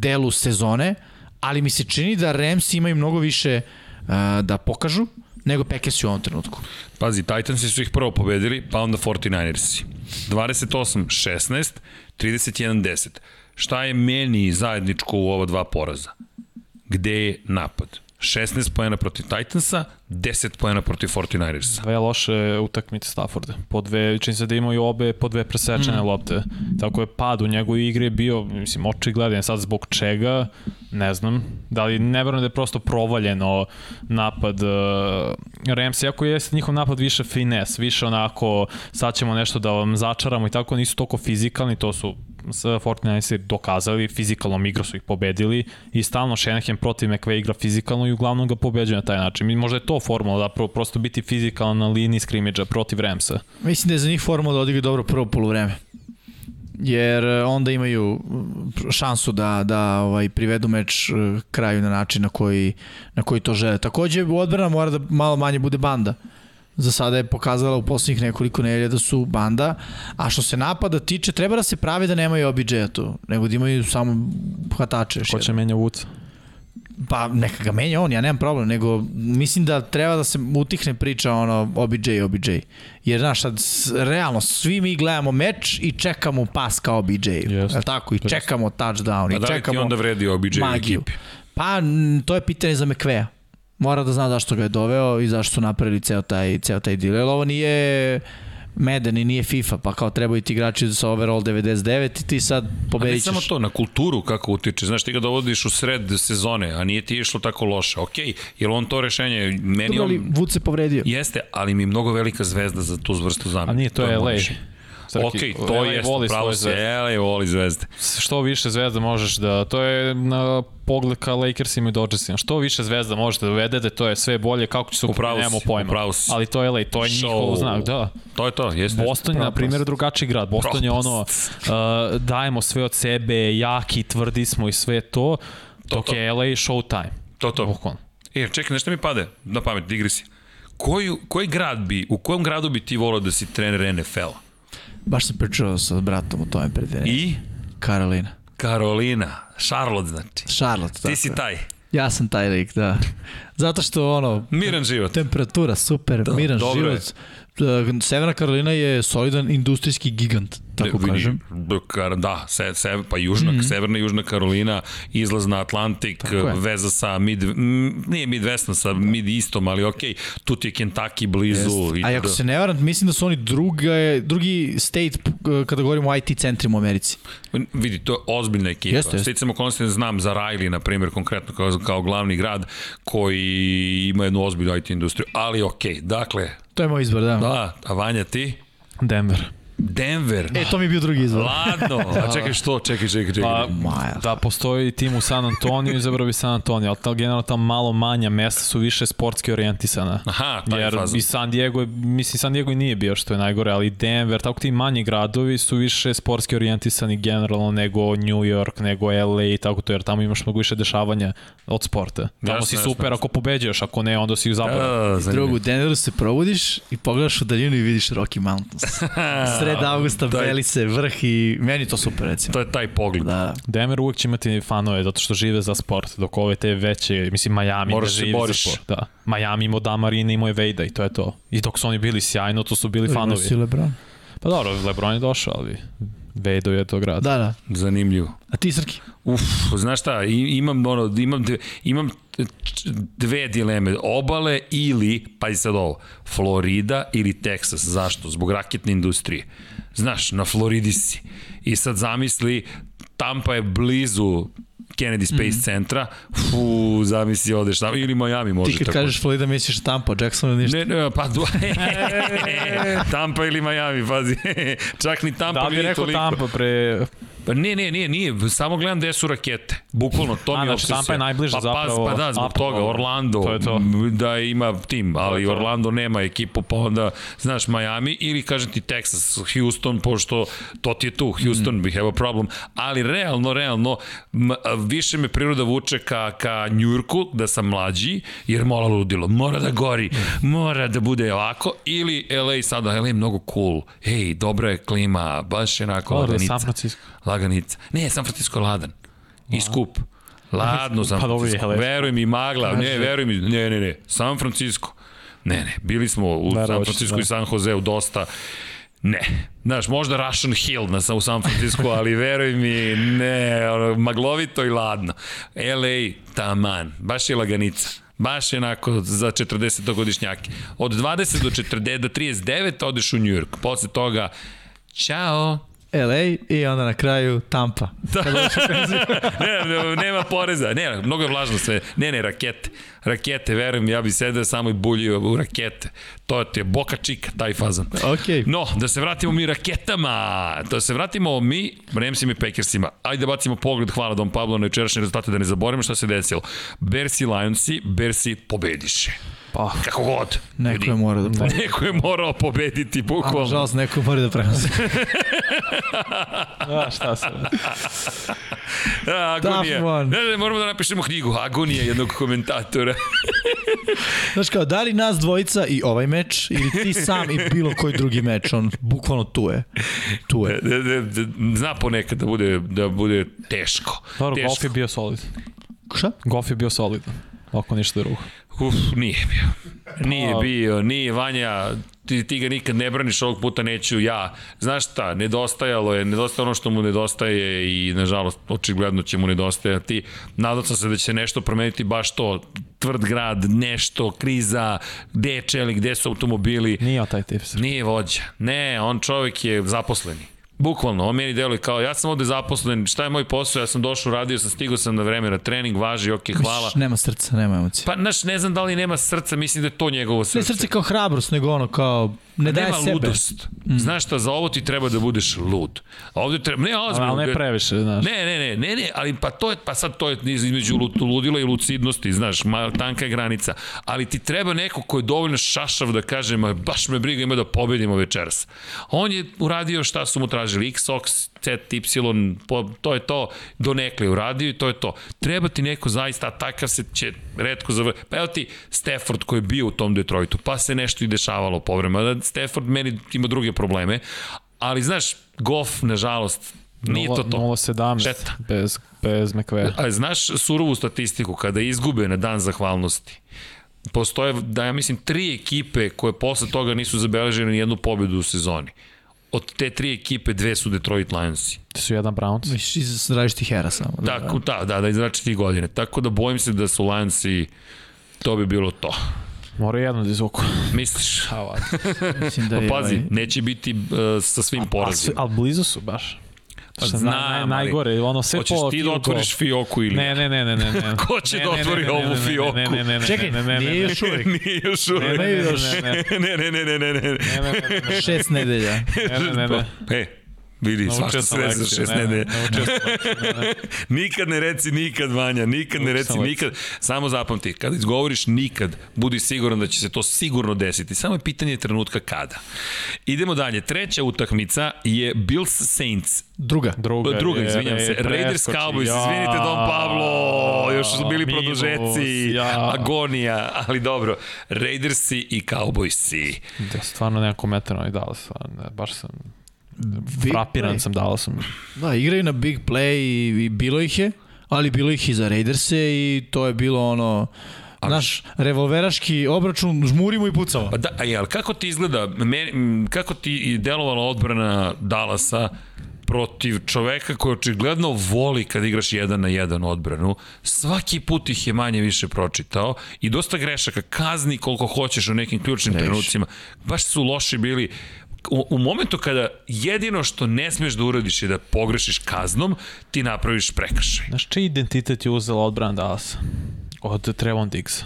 delu sezone, ali mi se čini da Rams imaju mnogo više uh, da pokažu nego Packers u ovom trenutku. Pazi, Titansi su ih prvo pobedili, pa onda 49ersi. 28-16, 31-10. Šta je meni zajedničko u ova dva poraza? Gde je napad? 16 pojena protiv Titansa, 10 pojena protiv 49ersa. Dve loše utakmice Stafforda. Po dve, čini se da imaju obe po dve presečene mm. lopte. Tako je pad u njegovoj igri bio, mislim, očigledan. Sad zbog čega, ne znam. Da li ne verujem da je prosto provaljeno napad uh, Rams, iako je njihov napad više fines, više onako sad ćemo nešto da vam začaramo i tako, nisu toliko fizikalni, to su s 49ersi dokazali, fizikalnom igru su ih pobedili i stalno Shanahan protiv McVay igra fizikalno i uglavnom ga pobeđuje na taj način. Možda je to formula da pro, prosto biti fizikalan na liniji skrimidža protiv Ramsa. Mislim da je za njih formula da odigraju dobro prvo polovreme. Jer e, onda imaju šansu da da ovaj privedu meč e, kraju na način na koji na koji to žele. Takođe odbrana mora da malo manje bude banda. Za sada je pokazala u poslednjih nekoliko nedelja da su banda, a što se napada tiče, treba da se pravi da nemaju OBJ-a tu, nego da imaju samo hvatače. još Ko će menja Woods? Pa neka ga menja on, ja nemam problem, nego mislim da treba da se utihne priča ono OBJ, OBJ. Jer znaš, sad, realno, svi mi gledamo meč i čekamo pas kao OBJ. Jeste. Jel tako? I čekamo touchdown. A I da li ti čekamo onda vredi OBJ u magiju. ekipi? Pa, to je pitanje za McVeja. Mora da zna zašto ga je doveo i zašto su napravili ceo taj, ceo taj deal. Jer ovo nije Madden i nije FIFA, pa kao trebaju ti igrači sa overall 99 i ti sad A ne pobedit samo ćeš. to, na kulturu kako utiče. Znaš, ti ga dovodiš u sred sezone, a nije ti išlo tako loše. Ok, je on to rešenje? Meni Dobro, ali on... Se povredio. Jeste, ali mi je mnogo velika zvezda za tu vrstu zamena. A nije, to je LA. moguće. Srki, Ok, to jeste, voli pravo zvezde. LA voli zvezde. Što više zvezda možeš da... To je na pogled ka Lakersima i Dodgersima. Što više zvezda možete da uvedete, to je sve bolje. Kako će se Upravo nemamo si, pojma. upravo si. Ali to je LA, to je njihov Show. znak, da. To je to, jeste. Boston je, na primjer, drugačiji grad. Boston je ono, uh, dajemo sve od sebe, jaki, tvrdi smo i sve to, dok to. je LA showtime. To, to. Bukvalno. E, čekaj, nešto mi pade na pamet, digri si. Koju, koji grad bi, u kojem gradu bi ti volao da si trener NFL-a? Baš sam pričao sa bratom o tome pred I? Karolina. Karolina, Charlotte znači. Charlotte, tako Ti si taj. Ja sam taj lik, da. Zato što ono, Miran život. temperatura super, da, miran dobro je. život. E, Severna Karolina je solidan industrijski gigant, tako Vidi, kažem. Da, se, se, pa južna, mm -hmm. severna i južna Karolina, izlaz na Atlantik, je. veza sa mid, m, nije Midwestom, sa Mid Eastom, ali okej, tu ti je Kentucky blizu. A ako se ne varam, mislim da su oni druga, drugi state kada govorimo o IT centrima u Americi. Vidi, to je ozbiljna ekipa. Jeste, jeste. Sticam okolnosti znam za Riley, na primjer, konkretno kao, kao glavni grad koji ima jednu ozbiljnu IT industriju, ali okej, dakle, To je moj izbor, da. da, a Vanja ti? Denver. Denver. E, to mi je bio drugi izbor. Ladno. A čekaj što? Čekaj, čekaj, čekaj. Pa, da postoji tim u San Antoniju, izabrao bi San Antonio, ali ta, generalno ta malo manja mesta su više sportski orijentisana. Aha, taj Jer fazon. i San Diego, je- mislim San Diego i nije bio što je najgore, ali Denver, tako ti manji gradovi su više sportski orijentisani generalno nego New York, nego LA i tako to, jer tamo imaš mnogo više dešavanja od sporta. Tamo Jasno, si super jasno. ako pobeđuješ, ako ne, onda si u zaboravu. Da, zanimljivo. Drugu, u Denveru se probudiš i pogledaš u daljinu i vidiš Rocky Mountains. sred avgusta, taj- beli se vrh i meni to super recimo. To je taj pogled. Da, Denver uvek će imati fanove zato što žive za sport, dok ove te veće, mislim Miami Moraš ne se živi za sport. Da. Miami imao Damarina, imao je Vejda i to je to. I dok su oni bili sjajno, to su bili fanovi. Si Lebron. Pa dobro, Lebron je došao, ali Vejdo je to grad. Da, da. Zanimljivo. A ti Srki? Uf, znaš šta, imam, ono, imam, dve, imam dve dileme, obale ili, pa i sad ovo, Florida ili Texas, zašto? Zbog raketne industrije. Znaš, na Floridi si. I sad zamisli, Tampa je blizu Kennedy Space mm. centra, fu, zamisli odeš tamo, ili Miami može Ti kad tako. kažeš Florida misliš Tampa, Jackson ili ništa? Ne, ne, pa du... Tampa ili Miami, pazi. Čak ni Tampa Da li je nije rekao toliko. Tampa pre... Pa ne, ne, nije, nije, samo gledam gde su rakete. Bukvalno, to A, mi je znači, obsesija. Je najbliža pa, zapravo Pa da, zbog Apple. toga, Orlando, To je to. da ima tim, ali to. Orlando nema ekipu, pa onda, znaš, Miami ili, kažem ti, Texas, Houston, pošto to ti je tu, Houston, mm. we have a problem, ali realno, realno, m, više me priroda vuče ka, ka Njurku, da sam mlađi, jer mola ludilo, mora da gori, mora da bude ovako, ili LA sada, LA je mnogo cool, ej, dobra je klima, baš je onako Dobro, laganica. San Francisco. Laganica. Ne, San Francisco je ladan. I skup. Ladno San Pa Francisco. ali- Veruj mi, magla. Ne, veruj mi. Ne, ne, ne. San Francisco. Ne, ne. Bili smo u Verovaš, San Francisco da. i San Joseu dosta. Ne. Znaš, možda Russian Hill na, u San Francisco, ali veruj mi, ne, ono, maglovito i ladno. LA, taman, baš je laganica. Baš je onako za 40-godišnjake. Od 20 do 40 do 39 odeš u New York. Posle toga, Ćao. LA i onda na kraju Tampa. ne, ne, nema poreza. Ne, mnogo je vlažno sve. Ne, ne, rakete. Rakete, verujem, ja bi sedeo samo i buljio u rakete. To ti je Boka Čika, taj fazan. Ok. No, da se vratimo mi raketama. Da se vratimo mi Ramsima i Packersima. Ajde da bacimo pogled, hvala Dom Pablo na jučerašnje rezultate, da ne zaboravimo šta se desilo. Bersi Lionsi, Bersi pobediše. Pa, Kako god. Neko je morao da prenosi. Neko je morao pobediti, A, bukvalno. nažalost, neko mora da prenosi. da, šta se... A, agonija. Ne, ne, moramo da napišemo knjigu. Agonija jednog komentatora. Znaš kao, da li nas dvojica i ovaj meč, ili ti sam i bilo koji drugi meč, on bukvalno tu je. Tu je. Da, da, da, zna ponekad da bude, da bude teško. Dobro, teško. golf je bio solid. Šta? Golf je bio solidan. Ako ništa drugo. Uf, nije bio. Nije bio, nije Vanja, ti, ti ga nikad ne braniš, ovog puta neću ja. Znaš šta, nedostajalo je, nedostaje ono što mu nedostaje i nažalost očigledno će mu nedostajati. Nadao sam se da će nešto promeniti baš to, tvrd grad, nešto, kriza, gde je čelik, gde su automobili. Nije taj tip. se. Nije vođa. Ne, on čovjek je zaposleni. Bukvalno, on meni deluje kao, ja sam ovde zaposlen, šta je moj posao, ja sam došao, radio sam, stigao sam na vreme na trening, važi, ok, hvala. Misliš, nema srca, nema emocije. Pa, znaš, ne znam da li nema srca, mislim da je to njegovo srce. Ne srce kao hrabrost, nego ono kao, ne daje nema sebe. ludost. Mm. Znaš šta, za ovo ti treba da budeš lud. A ovde treba, ne, ozbiljno. Ali ne previše, znaš. Ne, ne, ne, ne, ne, ali pa to je, pa sad to je između lu- ludila i lucidnosti, znaš, ma, tanka je granica. Ali ti treba neko ko je dovoljno šašav da kaže, ma, baš me briga ima da pobedimo večeras. On je uradio šta su mu tražili, x, ox, z, y, po, to je to, donekle uradio i to je to. Treba ti neko zaista, a takav se će redko završiti. Pa evo ti Stafford koji je bio u tom Detroitu, pa se nešto i dešavalo povremeno. Da Stafford meni ima druge probleme, ali znaš, Goff, nažalost, nije to to. 0-17 Šteta. bez, bez McVeigh. A znaš surovu statistiku kada izgube na dan zahvalnosti? Postoje, da ja mislim, tri ekipe koje posle toga nisu zabeležene ni jednu pobedu u sezoni. Od te tri ekipe, dve su Detroit Lionsi. Ti su jedan Browns. Misliš iz različitih hera samo. Da, Tako, da, da, da, iz različitih godine. Tako da bojim se da su Lionsi, to bi bilo to. Mora jedno da izvuku. Misliš? A. Mislim da je, Pa pazi, ovaj, neće biti uh, sa svim porazima. ali blizu su baš. Pa znam, naj, najgore, ono sve Hoćeš po ti da otvoriš fioku ili... Ne, ne, ne, ne, ne. ne. Ko će Ne, da ne, ne, otvori ne, ovu ne, ne, fioku? Ne, ne, ne, ne, Čekaj, ne, ne, ne, nije ne, još uvek. Nije još Ne, uvek. ne, Nemaju ne, još. ne, ne, Ne, ne, ne, ne, ne, ne. ne, ne, ne, ne, šest nedelja. ne, ne, ne, ne. E, vidi, Naučio svašta se sam desi za lekciju, šest ne, ne, nedelja. naučio sam lekciju, ne, ne. Nikad ne reci nikad, Vanja, nikad ne reci nikad. Samo zapamti, kada izgovoriš nikad, budi siguran da će se to sigurno desiti. Samo je pitanje trenutka kada. Idemo dalje. Treća utakmica je Bills Saints. Druga. Druga, Druga, je- izvinjam se. Raiders. Cowboys, Ja, izvinite Don Pablo, još su bili minus, produžeci, ja. agonija, ali dobro. Raidersi i Cowboysi. Da, stvarno nemam komentara, ali dali stvarno, ne, baš sam... Big Frapiran play. sam dao sam. Da, igraju na big play i, i bilo ih je, ali bilo ih i za Raiderse i to je bilo ono, naš revolveraški obračun, žmurimo i pucamo. Pa da, a jel, kako ti izgleda, meni, m, kako ti delovala odbrana Dallasa protiv čoveka koji očigledno voli kad igraš jedan na jedan odbranu, svaki put ih je manje više pročitao i dosta grešaka, kazni koliko hoćeš u nekim ključnim Previše. trenucima. Baš su loši bili u, u momentu kada jedino što ne smeš da uradiš je da pogrešiš kaznom, ti napraviš prekršaj. Znaš, čiji identitet je uzela odbrana Dallasa? Od Trevon Diggsa.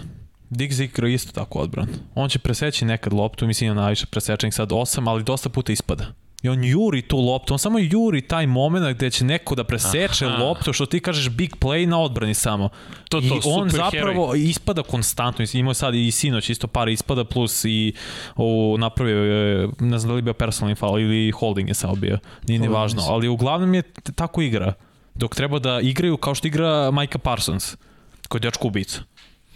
Diggs igra isto tako odbran. On će preseći nekad loptu, mislim ima najviše presečenih sad 8, ali dosta puta ispada. I on juri tu loptu, on samo juri taj moment gde će neko da preseče Aha. Loptu, što ti kažeš big play na odbrani samo. To, to, I on zapravo ispada konstantno, imao je sad i sinoć isto par ispada, plus i o, napravio ne znam da li bio personalni foul ili holding je samo bio, nije ni Holding, važno, ali uglavnom je tako igra. Dok treba da igraju kao što igra Micah Parsons, koji je dečko ubica.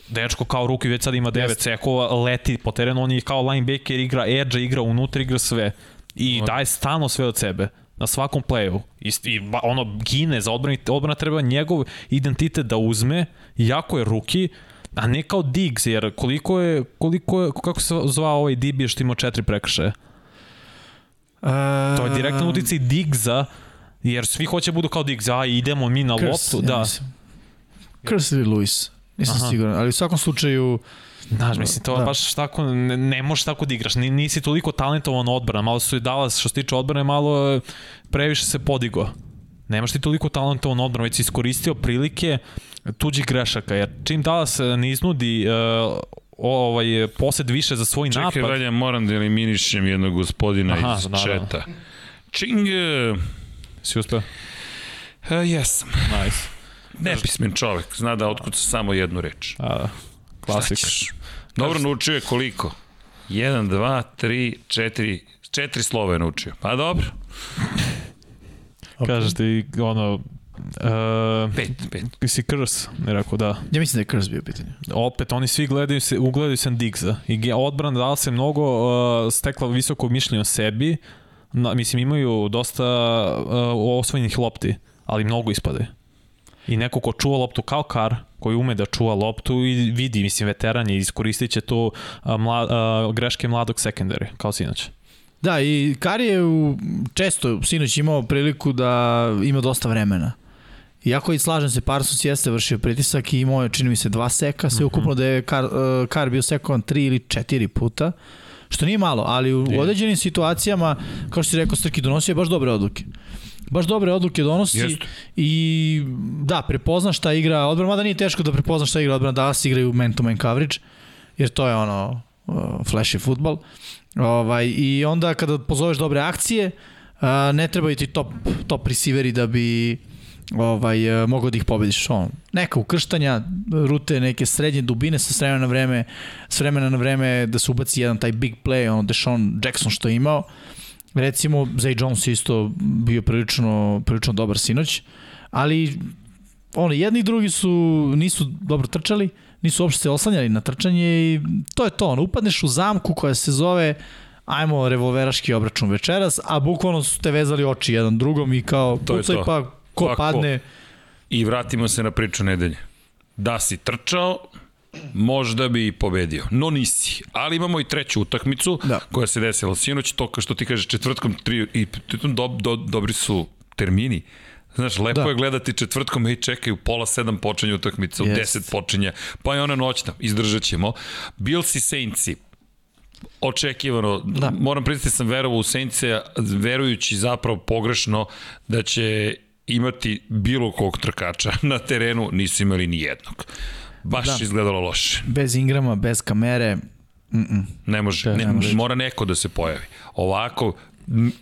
Dečko kao ruki već sad ima 9 sekova, leti po terenu, on je kao linebacker, igra edge, igra unutra, igra sve. I daje stalno sve od sebe na svakom playu. I, i ono gine za odbrani, odbrana treba njegov identitet da uzme, jako je ruki, a ne kao Diggs, jer koliko je, koliko je, kako se zvao ovaj DB što ima četiri prekršaje? To je direktan uticaj Diggsa, jer svi hoće budu kao Diggs, a idemo mi na loptu, da. Krs ili Lewis, nisam Aha. siguran, ali u svakom slučaju Znaš, mislim, to Da. da. baš tako, ne, ne možeš tako da igraš, Ni- nisi toliko talentovan odbrana, malo su i Dallas, što se tiče odbrane, malo e, previše se podigo. Nemaš ti toliko talentovan odbrana, već si iskoristio prilike tuđih grešaka, jer čim Dallas e, ne iznudi uh, ovaj, posed više za svoj Čekaj, napad, Vanja, moram da eliminišem jednog gospodina Aha, iz naravno. četa. Čing, uh, si uspeo? jesam. Nice. Nepismen čovek, zna da otkuca samo jednu reč. A, klasik. Dobro, naučio je koliko? 1, 2, 3, 4, četiri slova je naučio. Pa dobro. Kažeš ti, ono, Uh, Pet, pet. si Krs, ne rekao da. Ja mislim da je Krs bio u pitanju. Opet, oni svi gledaju se, ugledaju se na Diggsa. I odbrana dala se mnogo uh, stekla visoko mišljenje o sebi. Na, mislim, imaju dosta uh, osvojenih lopti, ali mnogo ispadaju. I neko ko čuva loptu kao Kar, koji ume da čuva loptu i vidi, mislim, veteran je, iskoristit će tu uh, mla, uh, greške mladog secondary, kao sinoć. Da, i Kar je u, često sinoć imao priliku da ima dosta vremena. Iako i slažem se, Parsons jeste vršio pritisak i imao je, čini mi se, dva seka, sve ukupno da je Kar, uh, Kar bio sekovan tri ili četiri puta, što nije malo, ali u određenim situacijama, kao što si rekao, Strki donosio baš dobre odluke. Baš dobre odluke donosi Jeste. i da, prepozna šta igra odbrana, mada nije teško da prepozna šta igra odbrana, da se igraju man-to-man coverage, jer to je ono uh, flashy futbol. Ovaj, I onda kada pozoveš dobre akcije, uh, ne trebaju ti top, top receiveri da bi ovaj, uh, mogao da ih pobediš. On, neka ukrštanja, rute neke srednje dubine sa s vremena na vreme, s vremena na vreme da se ubaci jedan taj big play, ono Deshaun Jackson što je imao. Recimo, Zay Jones isto bio prilično, prilično dobar sinoć, ali ono, jedni i drugi su, nisu dobro trčali, nisu uopšte se oslanjali na trčanje i to je to, ono, upadneš u zamku koja se zove ajmo revolveraški obračun večeras, a bukvalno su te vezali oči jedan drugom i kao To pucaj pa ko Pa ko? padne, I vratimo se na priču nedelje. Da si trčao, možda bi i pobedio. No nisi. Ali imamo i treću utakmicu Da. koja se desila sinoć, to kao što ti kažeš četvrtkom tri, i do, do, dobri su termini. Znaš, lepo Da. da. je gledati četvrtkom, ej čekaj, u pola sedam počinje utakmica, u Jest. deset počinje, pa je ona noćna, izdržat ćemo. Bills i Saintsi, očekivano, Da. da. moram priznati sam verovao u Saintse, verujući zapravo pogrešno da će imati bilo kog trkača na terenu, nisu imali ni jednog. Baš Da. da. izgledalo loše. bez Ingrama, bez kamere, mm -mm. Ne može, Da, ne, ne može. mora neko da se pojavi. Ovako,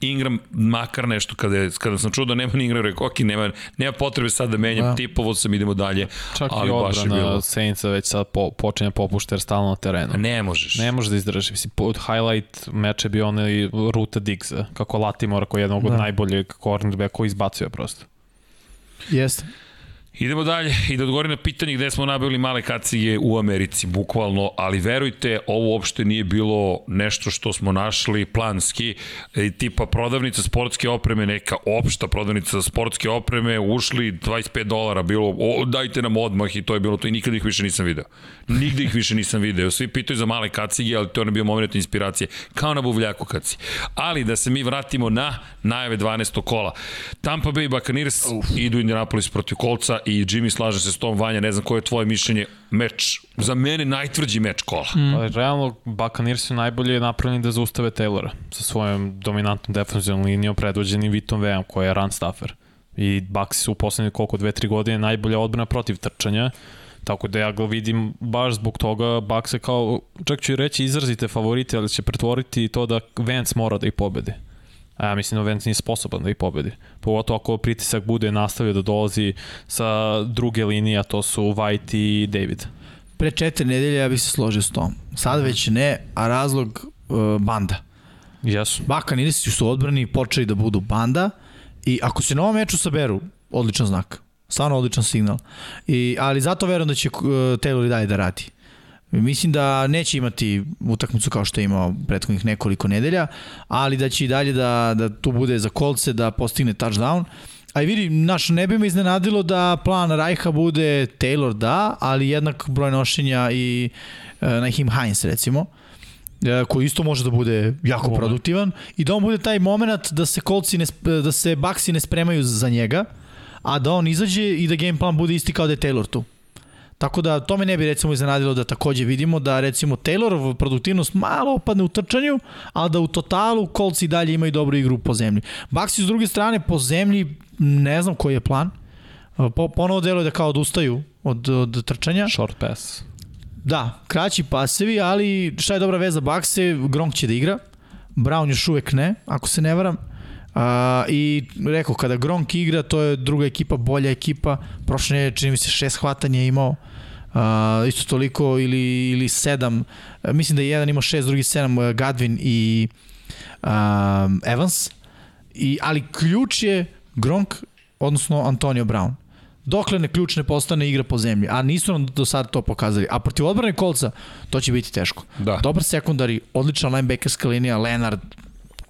Ingram makar nešto kada, je, kada sam čuo da nema ni Ingram, rekao, ok, nema, nema potrebe sad da menjam, Da. tipovo sam, idemo dalje. Čak ali i odbrana bilo. Saintsa već sad po, počinje popušta jer stalno na terenu. Ne možeš. Ne može da izdrži. Mislim, pod highlight meče bi onaj ruta Diggsa, kako Latimora koji je jednog Da. od najboljeg cornerbacka koji izbacio prosto. jeste. Idemo dalje i da odgovorim na pitanje gde smo nabavili male kacige u Americi, bukvalno, ali verujte, ovo uopšte nije bilo nešto što smo našli planski, e, tipa prodavnica sportske opreme, neka opšta prodavnica sportske opreme, ušli 25 dolara, bilo, o, dajte nam odmah i to je bilo to i nikada ih više nisam video. Nigde ih više nisam video. Svi pitaju za male kacige, ali to je bio moment inspiracije, kao na buvljaku kaci. Ali da se mi vratimo na najave 12. kola. Tampa Bay Buccaneers Uf. idu Indianapolis protiv kolca i Jimmy slaže se s tom Vanja, ne znam koje je tvoje mišljenje, meč, za mene najtvrđi meč kola. Mm. Pa, realno, Buccaneers su najbolje napravljeni da zaustave Taylora sa svojom dominantnom defensivnom linijom predvođenim Vitom Veom, koja je run stuffer. I Bucks su u poslednje koliko, dve, tri godine najbolja odbrana protiv trčanja. Tako da ja ga vidim baš zbog toga Bucks je kao, čak ću i reći izrazite favorite, ali će pretvoriti to da Vance mora da ih pobede. A ja mislim da Vance nije sposoban da ih pobedi. Pogotovo ako pritisak bude nastavio da dolazi sa druge linije, a to su White i David. Pre četiri nedelje ja bih se složio s tom. Sad već ne, a razlog uh, banda. Jesu. Baka Nilisi su odbrani počeli da budu banda i ako se na ovom meču saberu, odličan znak. Stvarno odličan signal. I, ali zato verujem da će uh, Taylor i dalje da radi. Mislim da neće imati utakmicu kao što je imao prethodnih nekoliko nedelja, ali da će i dalje da, da tu bude za kolce, da postigne touchdown. A i vidi, naš, ne bi me iznenadilo da plan Rajha bude Taylor da, ali jednak broj nošenja i e, Nahim Heinz recimo e, koji isto može da bude jako Moment. produktivan i da on bude taj moment da se kolci ne, da se baksi ne spremaju za njega, a da on izađe i da game plan bude isti kao da je Taylor tu. Tako da to me ne bi recimo iznenadilo da takođe vidimo da recimo Taylorov produktivnost malo opadne u trčanju, a da u totalu kolci dalje imaju dobru igru po zemlji. Baxi s druge strane po zemlji ne znam koji je plan. Po, ponovo deluje da kao odustaju od, od trčanja. Short pass. Da, kraći pasevi, ali šta je dobra veza Bakse, Gronk će da igra, Brown još uvek ne, ako se ne varam. Uh, I rekao, kada Gronk igra, to je druga ekipa, bolja ekipa. Prošle je, čini mi se, šest hvatanja imao. Uh, isto toliko ili, ili sedam. Uh, mislim da je jedan imao šest, drugi sedam, uh, Gadvin i um, Evans. I, ali ključ je Gronk, odnosno Antonio Brown. Dokle ne ključ ne postane igra po zemlji, a nisu nam do sada to pokazali. A protiv odbrane kolca to će biti teško. Da. Dobar sekundari, odlična linebackerska linija, Leonard,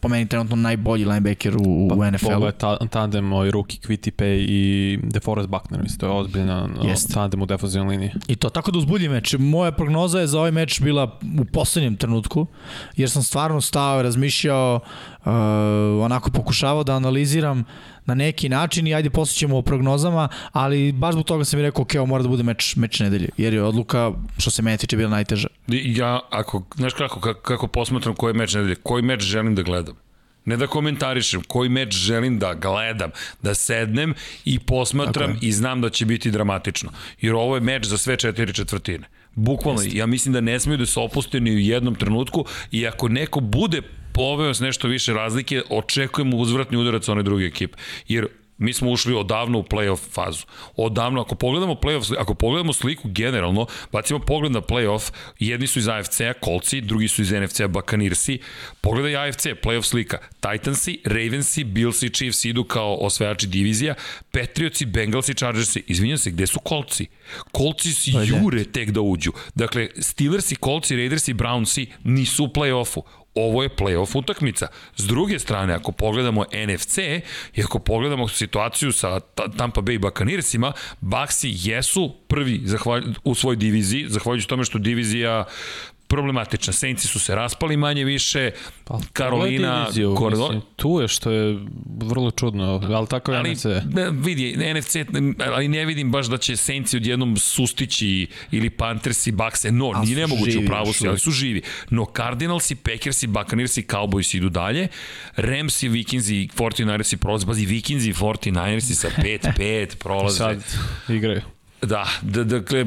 po meni trenutno najbolji linebacker u, pa, u NFL-u. je ta, tandem ovaj Ruki Pay i DeForest Buckner, mislim, to je ozbiljno tandem u defensivnoj liniji. I to tako da uzbulji meč. Moja prognoza je za ovaj meč bila u poslednjem trenutku, jer sam stvarno stao, razmišljao, uh, onako pokušavao da analiziram na neki način i ajde posle ćemo o prognozama, ali baš zbog toga sam mi rekao, ok, ovo mora da bude meč, meč nedelje, jer je odluka, što se mene tiče, bila najteža. Ja, ako, znaš kako, kako, kako posmatram koji je meč nedelje, koji meč želim da gledam? Ne da komentarišem, koji meč želim da gledam, da sednem i posmatram i znam da će biti dramatično. Jer ovo je meč za sve četiri četvrtine. Bukvalno, Jeste. ja mislim da ne smiju da se opuste ni u jednom trenutku i ako neko bude poveo s nešto više razlike, očekujemo uzvratni udarac one druge ekipe. Jer mi smo ušli odavno u playoff fazu. Odavno, ako pogledamo playoff, ako pogledamo sliku generalno, bacimo pogled na playoff, jedni su iz AFC-a Kolci, drugi su iz NFC-a Buccaneersi. Pogledaj AFC, playoff slika. Titansi, Ravensi, Billsi, Chiefs idu kao osvajači divizija, Patriotsi, Bengalsi, Chargersi. Izvinjam se, gde su Kolci? Kolci si jure tek da uđu. Dakle, Steelersi, Kolci, Raidersi, Brownsi nisu u play-offu ovo je playoff utakmica. S druge strane, ako pogledamo NFC i ako pogledamo situaciju sa Tampa Bay Buccaneersima, Baxi jesu prvi u svojoj diviziji, zahvaljujući tome što divizija problematična. Saintsi su se raspali manje više, pa, Karolina... Diviziju, mislim, tu je što je vrlo čudno, ali tako je ali, NFC. Vidi, NFC, ali ne vidim baš da će Saintsi odjednom sustići ili Panthers i Bucks, no, nije nemoguće u pravu su, ali su živi. No, Cardinals i Packers i Buccaneers i Cowboys idu dalje, Rams i Vikings i 49ers i prolaze, bazi Vikings i 49ers i sa 5-5 prolaze. Sad igraju. Da, da, dakle,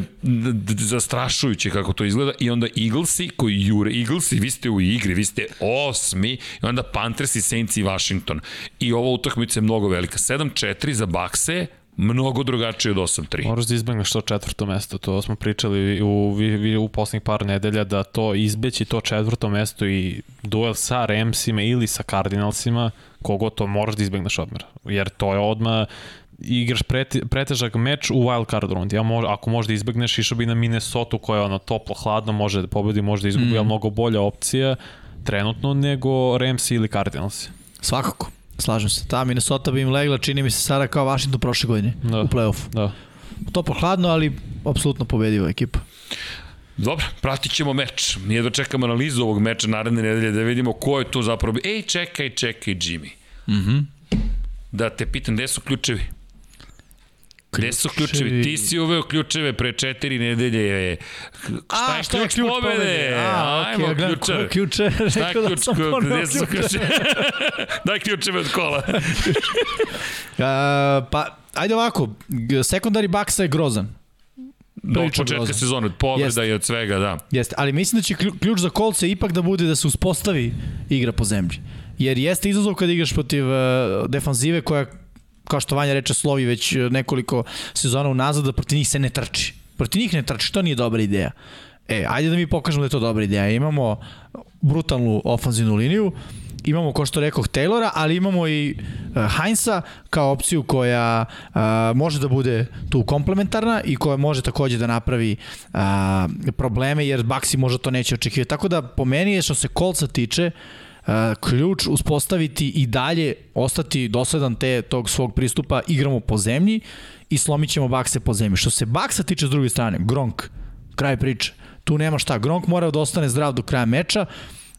zastrašujuće kako to izgleda i onda Eaglesi koji jure, Eaglesi, vi ste u igri, vi ste osmi i onda Panthers i Saints i Washington. I ova utakmica je mnogo velika. 7-4 za Bakse, mnogo drugačije od 8-3. Moraš da izbegneš to četvrto mesto, to smo pričali u, u, u poslednjih par nedelja, da to izbeći to četvrto mesto i duel sa Ramsima ili sa Cardinalsima, kogo to moraš da izbegneš odmah. Jer to je odmah igraš preti, pretežak meč u wild card rundi. Ja mož, ako možda izbegneš, išao bi na Minnesota koja je ono toplo, hladno, može da pobedi, može da izgubi, mm. ali mnogo bolja opcija trenutno nego Rams ili Cardinals. Svakako. Slažem se. Ta Minnesota bi im legla, čini mi se sada kao Washington prošle godine Da. u play-offu. Da. Toplo hladno, ali apsolutno pobediva ekipa. Dobro, pratit ćemo meč. Nije da čekamo analizu ovog meča naredne nedelje da vidimo ko je tu zapravo... Ej, čekaj, čekaj, Jimmy. Mhm. Mm -hmm. Da te pitam, gde su ključevi? Gde su ključevi? Ti si uveo ključeve pre četiri nedelje. Šta je šta ključ, pobede? A, Ajmo, okay, ključeve. Ključe? Šta je da ključ? ponovo Gde su ključevi? Daj ključeve od kola. Uh, pa, ajde ovako, sekundari Baksa je grozan. Do Prilično početka grozan. sezone, od povreda Jeste. i od svega, da. Jeste, ali mislim da će klju- ključ za kolce ipak da bude da se uspostavi igra po zemlji. Jer jeste izazov kad igraš protiv uh, defanzive koja, kao što Vanja reče, slovi već uh, nekoliko sezona unazad, da protiv njih se ne trči. Protiv njih ne trči, to nije dobra ideja. E, ajde da mi pokažemo da je to dobra ideja. Imamo brutalnu ofanzivnu liniju, imamo, ko što rekoh, Taylora, ali imamo i uh, Heinza kao opciju koja uh, može da bude tu komplementarna i koja može takođe da napravi uh, probleme, jer Baxi možda to neće očekivati. Tako da, po meni je što se kolca tiče, ključ uspostaviti i dalje ostati dosledan te tog svog pristupa igramo po zemlji i slomit ćemo bakse po zemlji. Što se baksa tiče s druge strane, Gronk, kraj priče. Tu nema šta. Gronk mora da ostane zdrav do kraja meča,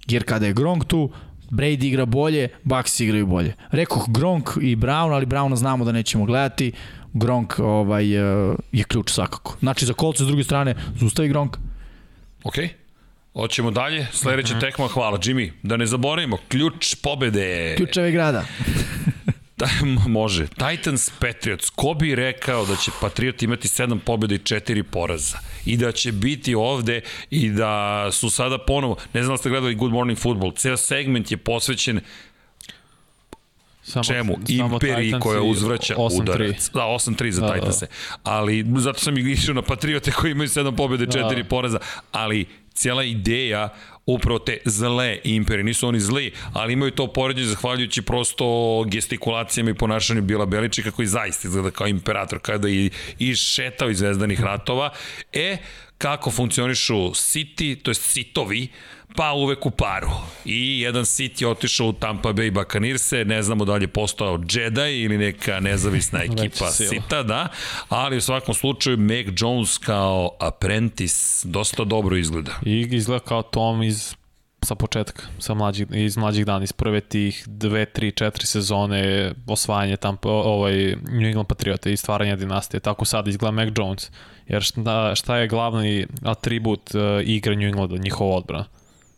jer kada je Gronk tu, Brady igra bolje, Bucks igraju bolje. Rekoh Gronk i Brown, ali Browna znamo da nećemo gledati. Gronk ovaj, eh, je ključ svakako. Znači za kolce s druge strane, zustavi Gronk. Okej. Hoćemo dalje. Sledeća tekma, hvala Jimmy. Da ne zaboravimo, ključ pobede. Ključeve grada. Da, može. Titans Patriots. Ko bi rekao da će Patriot imati 7 pobjeda i 4 poraza? I da će biti ovde i da su sada ponovo, ne znam da ste gledali Good Morning Football, ceo segment je posvećen Samo, čemu? samo Imperiji koja uzvraća 8-3. udarac. Da, 8-3 za Da, da. Titanse. Ali zato sam ih išao na Patriote koji imaju 7 pobjede i 4 Da. poraza. Ali cijela ideja upravo te zle imperije, nisu oni zli, ali imaju to poređenje zahvaljujući prosto gestikulacijama i ponašanju Bila Beličika koji zaista izgleda kao imperator kada je i šetao iz zvezdanih ratova. E, kako funkcionišu City, to je sitovi, pa uvek u paru. I jedan je otišao u Tampa Bay Buccaneerse, ne znamo da li je postao Jedi ili neka nezavisna ekipa. Sita, da, ali u svakom slučaju Mac Jones kao apprentice dosta dobro izgleda. I izgleda kao Tom iz sa početka, sa mlađih, iz mlađih dana, iz prve tih dve, tri, četiri sezone osvajanje tam, ovaj, New England Patriota i stvaranje dinastije. Tako sad izgleda Mac Jones. Jer šta, šta je glavni atribut uh, igre New Englanda, njihova odbrana?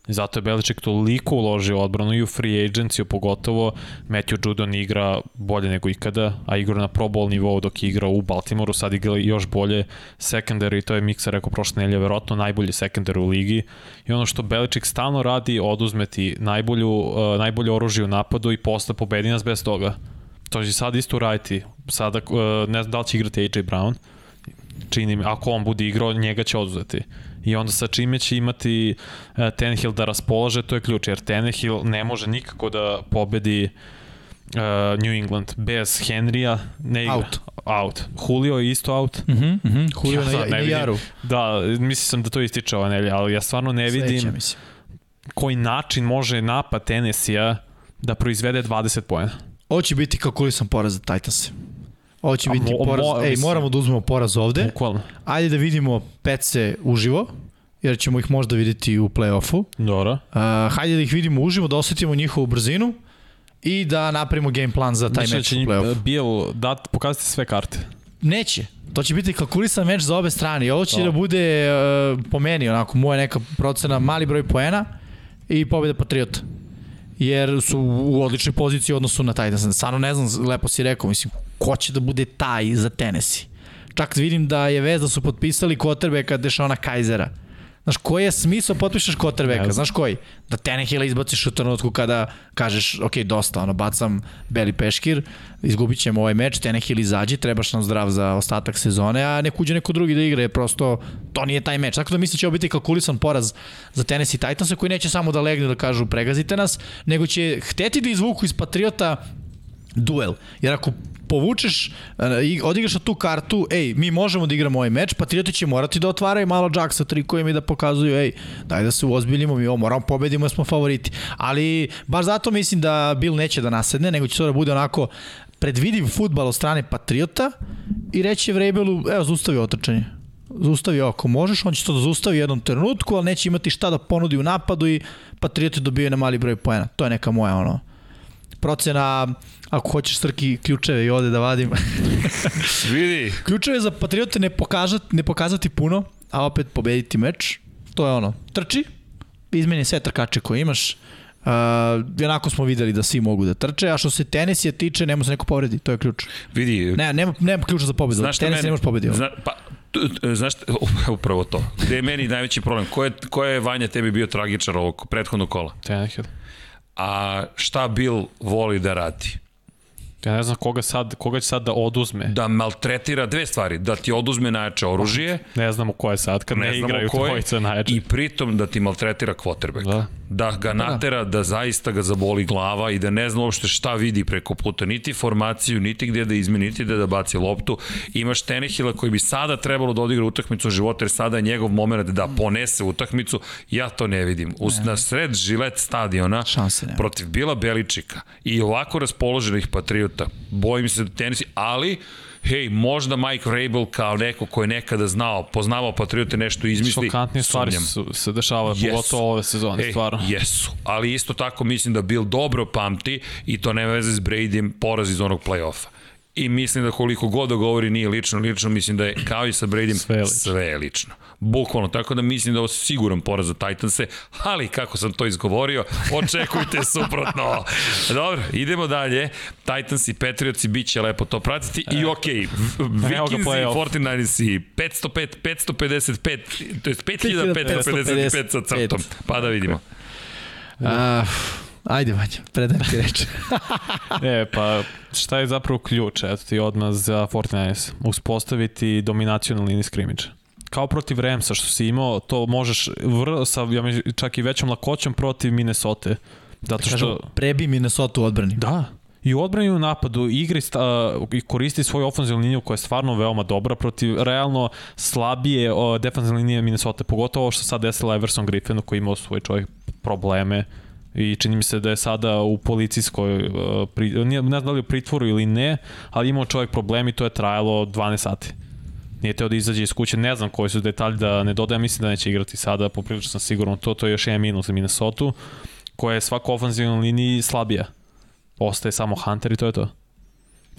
I zato je Beliček toliko uložio odbranu i u free agenciju pogotovo. Matthew Judon igra bolje nego ikada, a igra na pro bowl nivou dok je igrao u Baltimoru, sad igra još bolje secondary, to je Miksa rekao prošle nelje, verovatno najbolji secondary u ligi. I ono što Beliček stalno radi, oduzme ti najbolju, uh, najbolje oružje u napadu i posle pobedi nas bez toga. To će sad isto uraditi. Sada, uh, ne znam da li će igrati AJ Brown, čini mi, ako on bude igrao, njega će oduzeti. I onda sa čime će imati uh, Tannehill da raspolaže, to je ključ, jer Tannehill ne može nikako da pobedi uh, New England bez Henrya, ne igra. Out. Out. Julio je isto out. Mhm, mm mhm. Mm Julio Ja na, na vidim. Jaru. Da, mislio sam da to ističe ova nelja, ali ja stvarno ne vidim Sledeća, mislim. koji način može napad Tennessee-a da proizvede 20 pojena. Ovo će biti kalkulisan poraz za Titanse. Ovo će biti mo- poraz. mo- Ej, moramo da uzmemo poraz ovde. Bukvalno. Ajde da vidimo Petse uživo, jer ćemo ih možda videti u play-offu. Dobro. Uh, hajde da ih vidimo uživo, da osetimo njihovu brzinu i da napravimo game plan za taj da meč u play-offu. Bill dat, pokazati sve karte. Neće. To će biti kalkulisan meč za obe strane. I ovo će Da. da bude, uh, po meni, onako, moja neka procena, mali broj poena i pobjeda Patriota. Jer su u odličnoj poziciji u odnosu na Titans. Stvarno ne znam, lepo si rekao, mislim, ko će da bude taj za Tennessee? Čak vidim da je vez da su potpisali quarterbacka Dešona Kajzera. Znaš, koji je smisao potpišeš Ne znam. Znaš koji? Da Tenehila izbaciš u trenutku kada kažeš, ok, dosta, ono, bacam beli peškir, izgubit ćemo ovaj meč, Tenehill izađi, trebaš nam zdrav za ostatak sezone, a nek uđe neko drugi da igra, jer prosto to nije taj meč. Tako da mislim da će ovo biti kalkulisan poraz za Tennessee Titansa, koji neće samo da legne da kažu pregazite nas, nego će hteti da izvuku iz Patriota duel. Jer ako povučeš, e, i odigraš tu kartu, ej, mi možemo da igramo ovaj meč, Patrioti će morati da otvaraju malo džak sa trikovima i da pokazuju, ej, daj da se uozbiljimo, mi ovo moramo pobedimo, jer smo favoriti. Ali baš zato mislim da Bill neće da nasedne, nego će to da bude onako predvidiv futbal od strane Patriota i reći Vrabelu, evo, zaustavi otrčanje. Zaustavi ako možeš, on će to da zaustavi u jednom trenutku, ali neće imati šta da ponudi u napadu i Patrioti dobijaju na mali broj poena. To je neka moja ono procena, ako hoćeš Srki ključeve i ode da vadim. Vidi. ključeve za Patriote ne pokazati, ne pokazati puno, a opet pobediti meč. To je ono, trči, izmeni sve trkače koje imaš, Uh, onako smo videli da svi mogu da trče, a što se tenisija tiče, nema se neko povredi, to je ključ. Vidi. Ne, nema, nema ključa za pobedu. Znaš Tenis ne može pobediti. Zna, pa, znaš, upravo to. Gde je meni najveći problem? Ko je, ko je Vanja tebi bio tragičar ovog prethodnog kola? Tenehill. A šta Bill voli da radi? Ja ne znam koga, sad, koga će sad da oduzme. Da maltretira dve stvari. Da ti oduzme najjače oružje. Ne znamo ko je sad, kad ne, ne igraju dvojica najjače. I pritom da ti maltretira quarterback. Da. Da ga da. natera da zaista ga zaboli glava i da ne zna uopšte šta vidi preko puta. Niti formaciju, niti gde da izmeni, niti gde da baci loptu. Imaš Tenehila koji bi sada trebalo da odigra utakmicu života jer sada je njegov moment da ponese utakmicu. Ja to ne vidim. Us, na sred žilet stadiona protiv Bila Beličika i ovako raspoloženih Patriota. Bojim se da tenisi, ali hej, možda Mike Rabel kao neko ko je nekada znao, poznavao Patriote nešto izmisli. Šokantnije stvari su, se dešavaju, yes. pogotovo ove sezone, Ej, stvarno. Jesu, ali isto tako mislim da Bill dobro pamti i to nema veze s Bradyjem poraz iz onog play-offa i mislim da koliko god da govori nije lično, lično mislim da je kao i sa Bradym sve je lično. Sve je lično. Bukvalno, tako da mislim da ovo siguran poraz za Titanse, ali kako sam to izgovorio, očekujte suprotno. Dobro, idemo dalje. Titans i Patriots bit će lepo to pratiti i ok, Vikings i 49ers i 505, 555, to je 5555 sa crtom. Pa da vidimo. Uh, Ajde, Vanja, predajem ti reč. e, pa šta je zapravo ključ, eto ti odmah za Fortnite? Uspostaviti dominaciju na liniji skrimidža. Kao protiv Ramsa što si imao, to možeš vr, sa ja mi, čak i većom lakoćom protiv Minnesota. Zato što... Kažu, prebi Minnesota u odbrani. Da, i u odbrani u napadu igri sta, i koristi svoju ofenzivnu liniju koja je stvarno veoma dobra protiv realno slabije defensivne linije Minnesota, pogotovo što sad desila Everson Griffinu koji imao svoj čovjek probleme i čini mi se da je sada u policijskoj, uh, pri, ne znam da li u pritvoru ili ne, ali imao čovjek problem i to je trajalo 12 sati. Nije teo da izađe iz kuće, ne znam koji su detalji da ne dodajem, mislim da neće igrati sada, poprilično sam siguran to, to je još jedan minus za Minnesota, koja je svako ofenzivna liniji slabija. Ostaje samo Hunter i to je to.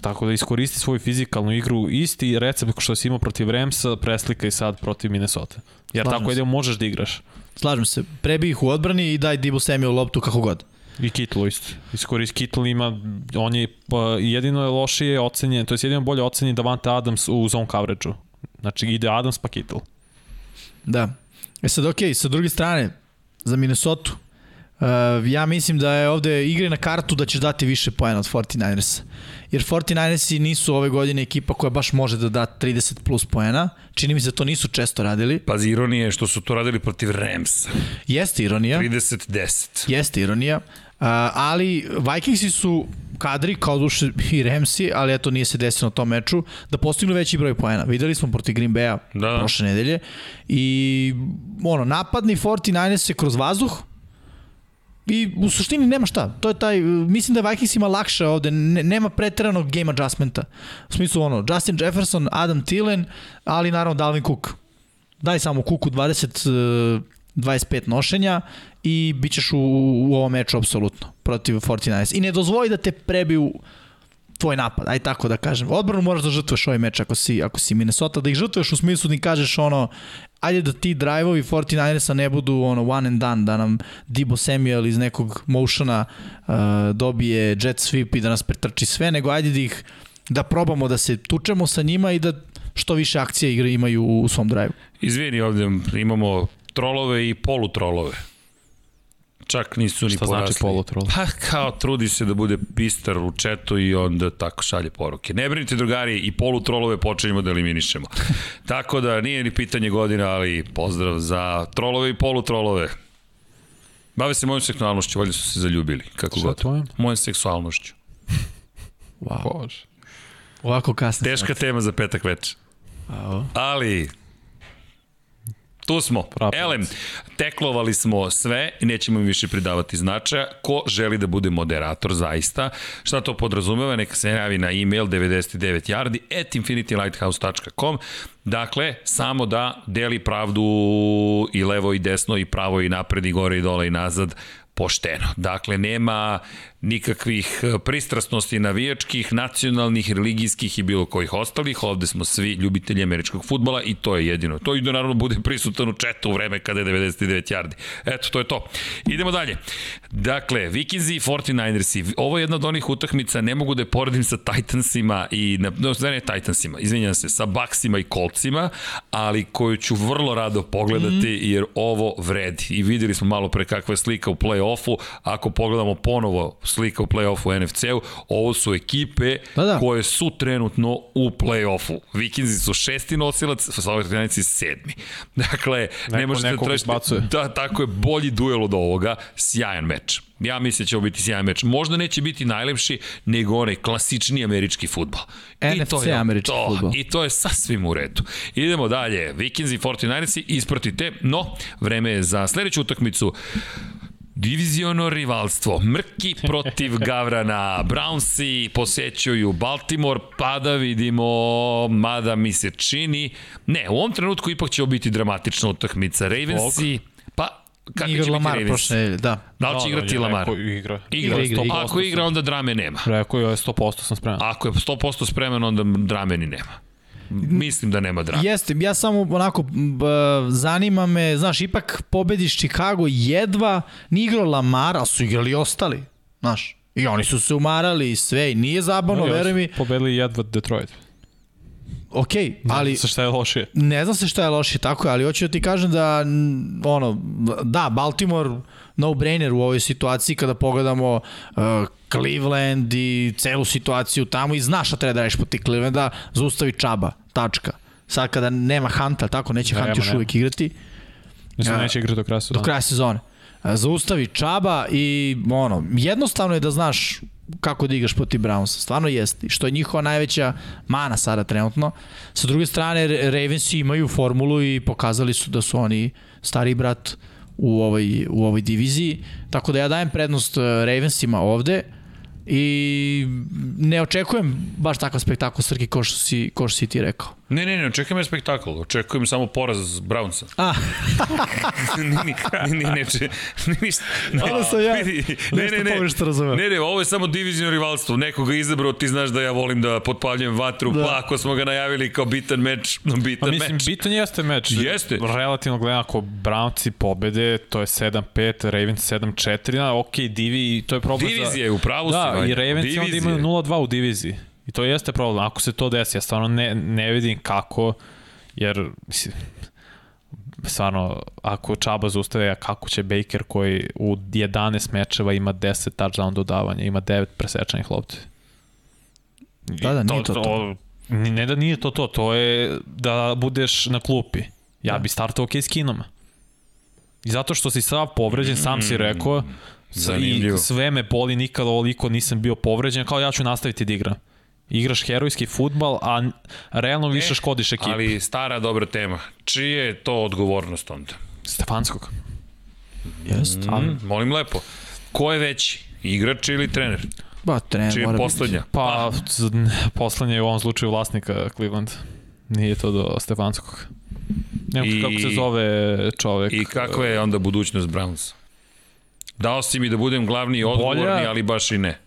Tako da iskoristi svoju fizikalnu igru, isti recept što si imao protiv Ramsa, preslika i sad protiv Minnesota. Jer Slažem tako je da možeš da igraš. Slažem se. Prebi ih u odbrani i daj Dibu Samuel loptu kako god. I Kittle isto. Iskoris Kittle ima, on je pa, jedino je lošije ocenjen, to je jedino bolje ocenjen Davante Adams u zone coverage-u. Znači ide Adams pa Kittle. Da. E sad, ok, sa druge strane, za Minnesota, uh, ja mislim da je ovde igre na kartu da ćeš dati više pojena od 49ersa jer 49ersi nisu ove godine ekipa koja baš može da da 30 plus poena. Čini mi se da to nisu često radili. Pazi, ironija je što su to radili protiv Ramsa. Jeste ironija. 30-10. Jeste ironija. Uh, ali Vikingsi su kadri, kao duše i Ramsi, ali eto nije se desilo na tom meču, da postignu veći broj poena. Videli smo protiv Green Bay-a da. prošle nedelje i ono, napadni 49ers se kroz vazduh, I u suštini nema šta. To je taj, mislim da Vikings ima lakše ovde, ne, nema preteranog game adjustmenta. U smislu ono, Justin Jefferson, Adam Thielen, ali naravno Dalvin Cook. Daj samo Cooku 20 25 nošenja i bit ćeš u, u ovom meču apsolutno protiv 49 I ne dozvoli da te prebiju tvoj napad, aj tako da kažem. Odbranu moraš da žrtvuješ ovaj meč ako si, ako si Minnesota, da ih žrtvuješ u smislu da kažeš ono, ajde da ti drive-ovi 49ersa ne budu ono one and done, da nam Dibo Samuel iz nekog motiona uh, dobije jet sweep i da nas pretrči sve, nego ajde da ih da probamo da se tučemo sa njima i da što više akcija igre imaju u svom drive. Izvini, ovde imamo trolove i polutrolove čak nisu ni Šta porasli. Šta znači polutrol? Pa kao trudi se da bude pistar u četu i onda tako šalje poruke. Ne brinite drugari, i polutrolove počinjemo da eliminišemo. tako da nije ni pitanje godina, ali pozdrav za trolove i polutrolove. Bave se mojom seksualnošću, valjda su se zaljubili, kako Šta god. Tvojom? Mojom seksualnošću. Wow. Bože. Ovako kasno. Teška tema za petak večer. Ali, tu smo. Prapac. Elem, teklovali smo sve i nećemo im više pridavati značaja. Ko želi da bude moderator zaista, šta to podrazumeva, neka se javi na email 99yardi at infinitylighthouse.com Dakle, samo da deli pravdu i levo i desno i pravo i napred i gore i dole i nazad pošteno. Dakle, nema nikakvih e, pristrasnosti navijačkih, nacionalnih, religijskih i bilo kojih ostalih. Ovde smo svi ljubitelji američkog futbola i to je jedino. To i da naravno bude prisutan u četu u vreme kada je 99 yardi. Eto, to je to. Idemo dalje. Dakle, Vikingsi i 49ersi. Ovo je jedna od onih utakmica, ne mogu da je poredim sa Titansima i, no, sve ne Titansima, izvinjam se, sa Bucksima i Coltsima, ali koju ću vrlo rado pogledati jer ovo vredi. I videli smo malo pre kakva je slika u play-offu. Ako pogledamo ponovo slika u play-offu u NFC-u, ovo su ekipe Da, da. koje su trenutno u play-offu. Vikingsi su šesti nosilac, Salvatinici sedmi. Dakle, ne Neko možete nekog tražiti... izbacuje. Da, tako je, bolji duel od ovoga, sjajan meč. Ja mislim da će ovo biti sjajan meč. Možda neće biti najlepši, nego onaj klasični američki futbol. NFC američki to, fudbal. I to je sasvim u redu. Idemo dalje. Vikings i 49ersi ispratite, no, vreme je za sledeću utakmicu. Diviziono rivalstvo. Mrki protiv Gavrana. Brownsi posećuju Baltimore, pa da vidimo, mada mi se čini... Ne, u ovom trenutku ipak će biti dramatična utakmica. Ravensi, pa kako će Igra biti Lamar Ravens? prošle da. Da li će igrati je Lamar? Igra. Igra, Igra, igra, igra. Ako igra, onda drame nema. Rekao je 100% sam spreman. Ako je 100% spreman, onda drame ni nema. Mislim da nema drame. Jeste, ja samo onako b, zanima me, znaš, ipak pobediš Chicago jedva, nije igrao Lamar, ali su igrali ostali, znaš. I oni su se umarali i sve, i nije zabavno, Oni veruj mi. Pobedili jedva Detroit. Ok, ali Sa šta je lošije? ne znam se šta je loše, tako je, ali hoću da ti kažem da, ono, da, Baltimore no-brainer u ovoj situaciji kada pogledamo uh, Cleveland i celu situaciju tamo i znaš šta treba da radiš po ti Clevelanda, zaustavi Čaba, tačka. Sad kada nema Hanta, tako neće Nema, Hunt još nema. uvijek igrati, Mislim, Ja. neće igrati do kraja do sezona. kraja sezone. Zaustavi Čaba i ono, jednostavno je da znaš kako da igraš protiv Brownsa. Stvarno jeste. Što je njihova najveća mana sada trenutno. Sa druge strane, Ra- Ravensi imaju formulu i pokazali su da su oni stari brat u ovoj, u ovoj diviziji. Tako da ja dajem prednost eh, Ravensima ovde i ne očekujem baš takav spektakl Srki ko što si, ko što si ti rekao. Ne, ne, ne, očekujem je spektakl. Očekujem samo poraz Brownsa. A, ni, ni, ni, ni, neče, ni, ništa. Onda sam ja Vidi, nešto pogrešno razumeo. Ne, ne, ovo je samo divizijno rivalstvo. Nekoga izabrao, ti znaš da ja volim da potpaljujem vatru, Da. da. pa ako smo ga najavili kao bitan meč, no bitan Pa mislim, meč. bitan jeste meč. Jeste. Relativno gledam, ako Brownci pobede, to je 7-5, Ravens 7-4, na, ok, divi, i to je problem Divizija je u pravu Da, si, i Vanja. Ravens onda imaju 0-2 u diviziji. I to jeste problem. Ako se to desi, ja stvarno ne, ne vidim kako, jer, mislim, stvarno, ako Čaba zaustave, a kako će Baker koji u 11 mečeva ima 10 touchdown dodavanja, ima 9 presečanih lopti. I Da, da, nije to to. ni- Ne da nije to to, to je da budeš na klupi. Ja Da. bi startao Case Keenuma. I zato što si sav povređen, sam si rekao, Zanimljivo. i sve me boli, nikad ovoliko nisam bio povređen, kao ja ću nastaviti da igram. Igraš herojski futbal, a realno više škodiš ekipi. Ali... Stara dobra tema. Čije je to odgovornost onda? Stefanskog. jest. Mm, molim lepo. Ko je veći? Igrač ili trener? Ba, trener Čije je mora biti. poslednja? Pa, z- poslednje je u ovom slučaju vlasnika Cleveland. Nije to do Stefanskog. Nemo I- kako se zove čovek. I kakva je onda budućnost Browns? Dao si mi da budem glavni i odgovorni, Bolja- ali baš i ne.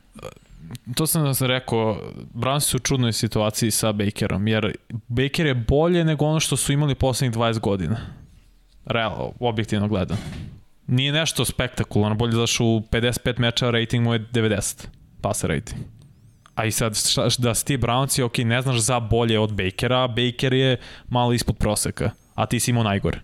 To sam da sam rekao, Browns su u čudnoj situaciji sa Bakerom, jer Baker je bolje nego ono što su imali poslednjih 20 godina. Real, objektivno gledano. Nije nešto spektakularno, bolje zašto u 55 meča rating mu je 90, pasa rating. A i sad, šta, da si ti Brownci, ok, ne znaš za bolje od Bakera, Baker je malo ispod proseka, a ti si imao najgore.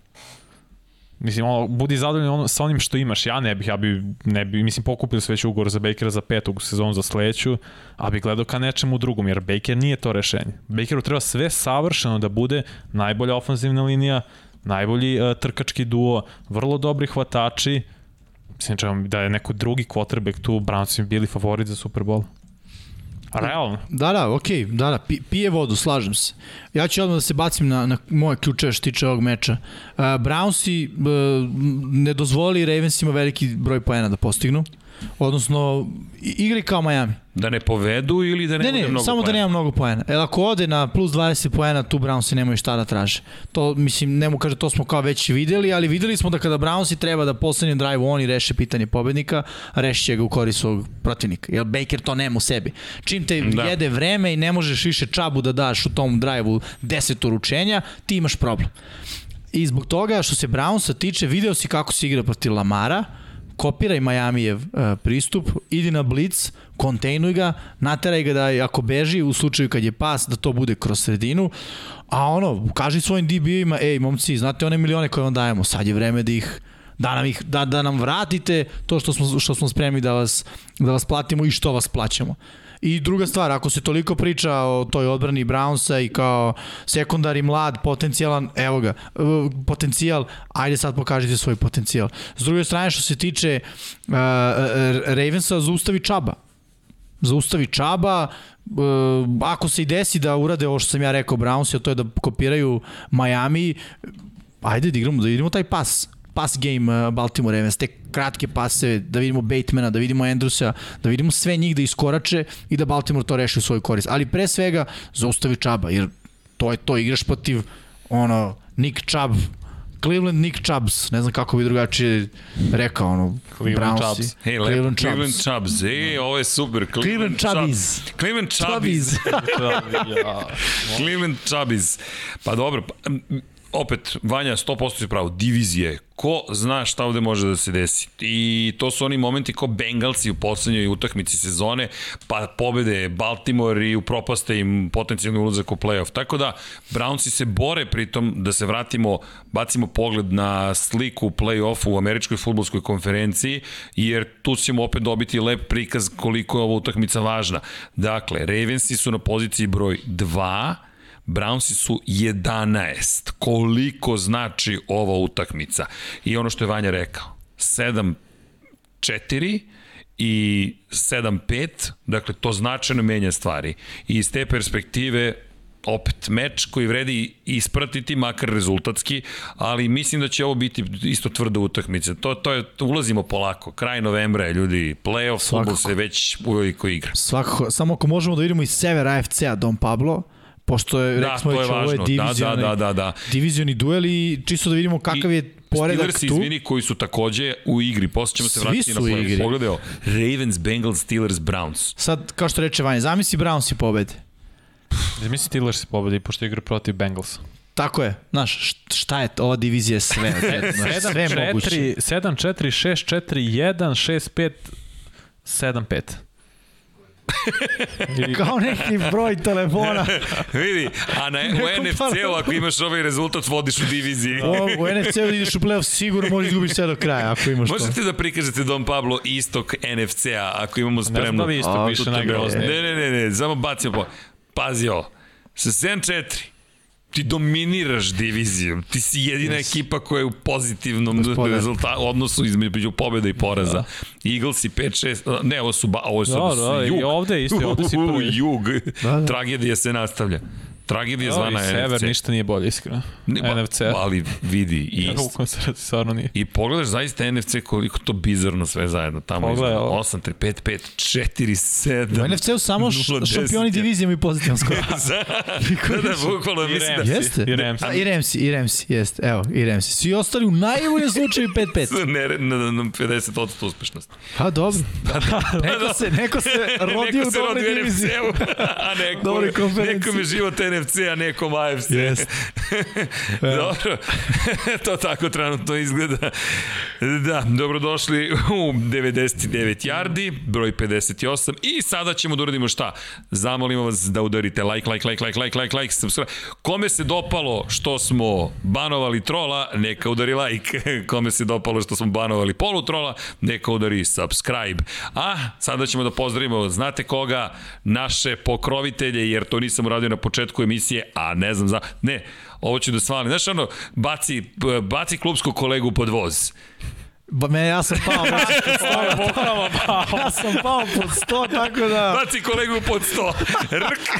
Mislim, ono, budi zadovoljan ono, sa onim što imaš. Ja ne bih, ja bi, ne bi, mislim, pokupio se već ugovor za Bakera za petu sezonu za sledeću, a bi gledao ka nečemu drugom, jer Baker nije to rešenje. Bakeru treba sve savršeno da bude najbolja ofenzivna linija, najbolji uh, trkački duo, vrlo dobri hvatači, Mislim da je neko drugi quarterback tu, Browns bi bili favorit za Super Bowl. Realno. Da, da, okej, okay, da, da, pi, pije vodu, slažem se. Ja ću odmah da se bacim na, na moje ključe što tiče ovog meča. Uh, Brownsi uh, ne dozvoli Ravensima veliki broj poena da postignu. Odnosno, igri kao Miami. Da ne povedu ili da ne, ne, ne, mnogo samo da poena? nema mnogo poena. Jer ako ode na plus 20 poena, tu Brownsi nemaju šta da traže. To, mislim, ne mu kaže, to smo kao već videli, ali videli smo da kada Brownsi treba da poslednjem drive oni reše pitanje pobednika, rešiće ga u korist svog protivnika. Jer Baker to nema u sebi. Čim te Da. da. jede vreme i ne možeš više čabu da daš u tom drive-u 10 uručenja, ti imaš problem. I zbog toga što se Brownsa tiče, video si kako se igra protiv Lamara, kopiraj Majamijev uh, pristup, idi na blitz, kontejnuj ga, nateraj ga da ako beži u slučaju kad je pas, da to bude kroz sredinu, a ono, kaži svojim DB-ima, ej momci, znate one milione koje vam dajemo, sad je vreme da ih da nam, ih, da, da nam vratite to što smo, što smo spremni da vas, da vas platimo i što vas plaćamo. I druga stvar, ako se toliko priča o toj odbrani Brownsa i kao sekundari mlad, potencijalan, evo ga, uh, potencijal, ajde sad pokažite svoj potencijal. S druge strane, što se tiče uh, Ravensa, zaustavi Čaba. Zaustavi Čaba, uh, ako se i desi da urade ovo što sam ja rekao Brownsi, a to je da kopiraju Miami, ajde da igramo, da vidimo taj pas pass game uh, Baltimore Ravens, te kratke paseve, da vidimo Batemana, da vidimo Andrewsa, da vidimo sve njih da iskorače i da Baltimore to reši u svoj korist. Ali pre svega zaustavi Čaba, jer to je to, igraš protiv ono, Nick Chubb, Cleveland Nick Chubbs, ne znam kako bi drugačije rekao, ono, Cleveland Brownsi. Chubbs. Lepo, Cleveland Cleveland Chubbs. Chubbs. E, ovo je super. Cleveland Chubbies. Cleveland Chubbies. Chubbies. Cleveland Chubbies. Pa dobro, pa, opet, Vanja, 100% si pravo, divizije. Ko zna šta ovde može da se desi? I to su oni momenti ko Bengalsi u poslednjoj utakmici sezone, pa pobede Baltimore i upropaste im potencijalni ulazak u playoff. Tako da, Brownsi se bore pritom da se vratimo, bacimo pogled na sliku playoffu u američkoj futbolskoj konferenciji, jer tu ćemo opet dobiti lep prikaz koliko je ova utakmica važna. Dakle, Ravensi su na poziciji broj 2, Brownsi su 11. Koliko znači ova utakmica? I ono što je Vanja rekao, 7 4 i 7-5, dakle to značajno menja stvari. I iz te perspektive opet meč koji vredi ispratiti, makar rezultatski, ali mislim da će ovo biti isto tvrda utakmica. To, to je, ulazimo polako. Kraj novembra je ljudi, playoff, futbol se već uveliko igra. Svakako, samo ako možemo da vidimo iz severa AFC-a Don Pablo, pošto je, Da, rekli smo već, ovo je važno. Da, divizioni, da, da, da, da. divizioni duel i čisto da vidimo kakav je poredak Steelers, tu. izvini, koji su takođe u igri. Posle ćemo se Svi vratiti na play. igri. Pogledaj. Ravens, Bengals, Steelers, Browns. Sad, kao što reče Vanja, zamisli Browns i pobede. Mislim Steelers se pobedi, pošto igra protiv Bengalsa. Tako je, znaš, št- šta je to? ova divizija je sve, znaš, sve je moguće. 7, 4, 6, 4, 1, 6, 5, 7, 5. I, Kao neki broj telefona. Vidi, a na, u NFC-u ako imaš ovaj rezultat vodiš u diviziji. O, u NFC-u da ideš u playoff sigurno možeš izgubiti sve do kraja ako imaš to. Možete da prikažete Don Pablo istok NFC-a ako imamo ne znam spremno. da li isto A, piše najgroznije. Ne, ne, ne, ne, samo bacimo po... Pazi ovo. Sa 7-4 ti dominiraš divizijom. Ti si jedina yes. ekipa koja je u pozitivnom rezultatu, odnosu između pobjeda i poraza. Da. Eagles i 5-6, ne, ovo su, ba, ovo su, Da, su da, i jug. ovde isto, ovde si prvi. Jug. Da, da. Tragedija se nastavlja. Tragedija Da, zvana i Sever NFC. ništa nije bolje, iskreno. Ne, ba- NFC. Ali vidi, i, Ja, u stvarno nije. i pogledaš zaista NFC koliko to bizarno sve zajedno tamo Pogledaj izgleda. ovo. 8, 3, 5, 5, 4, 7. U NFC-u samo š- 0-10. šampioni divizije imaju pozitivan skor. da, da, bukvalno I mislim da... Jeste? I Ramsi. A, I Remsi, i Remsi, jeste. Evo, i Remsi. Svi ostali u najboljem slučaju 5-5. Ne, na, na, na 50% uspešnosti. Pa dobro. Neko se, neko se rodio u neko se dobroj rodi u diviziji. A neko, nekom je život NFC, a nekom AFC. Jeste. Dobro, to tako trenutno izgleda. Da, dobrodošli u 99 yardi, broj 58 i sada ćemo da uradimo šta? Zamolimo vas da udarite like, like, like, like, like, like, like, subscribe. Kome se dopalo što smo banovali trola, neka udari like. Kome se dopalo što smo banovali polu trola, neka udari subscribe. A sada ćemo da pozdravimo, znate koga? Naše pokrovitelje, jer to nisam uradio na početku emisije, a ne znam za... Ne, ovo ću da svalim. Znaš ono, baci, baci klubskog kolegu pod voz. Ba, me, ja sam pao, baci pod sto, je bukvalno pao. ja sam pao pod sto, tako da... Baci kolegu pod sto. Rk.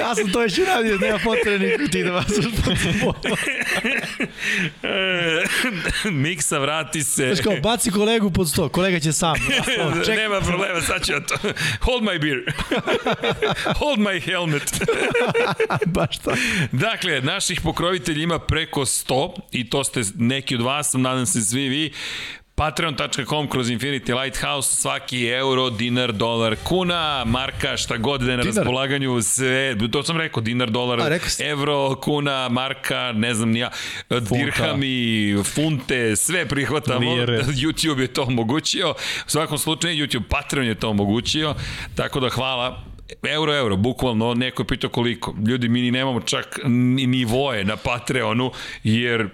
Ja sam to već uradio, nema potrebe ti da vas pod sto. Miksa, vrati se. Znaš kao, baci kolegu pod sto, kolega će sam. Ček... Nema problema, sad ću ja to. Hold my beer. Hold my helmet. Baš tako. Dakle, naših pokrovitelja ima preko 100 i to ste neki od vas, nadam se svi vi. Patreon.com kroz Infinity Lighthouse, svaki euro, dinar, dolar, kuna, marka, šta god da je na Dinar? raspolaganju, sve, to sam rekao, dinar, dolar, A, rekao evro, kuna, marka, ne znam nija, dirhami, funte, sve prihvatamo. Lire. YouTube je to omogućio. U svakom slučaju, YouTube Patreon je to omogućio, tako da hvala Euro, euro, bukvalno, neko je pitao koliko. Ljudi, mi ni nemamo čak ni nivoje na Patreonu, jer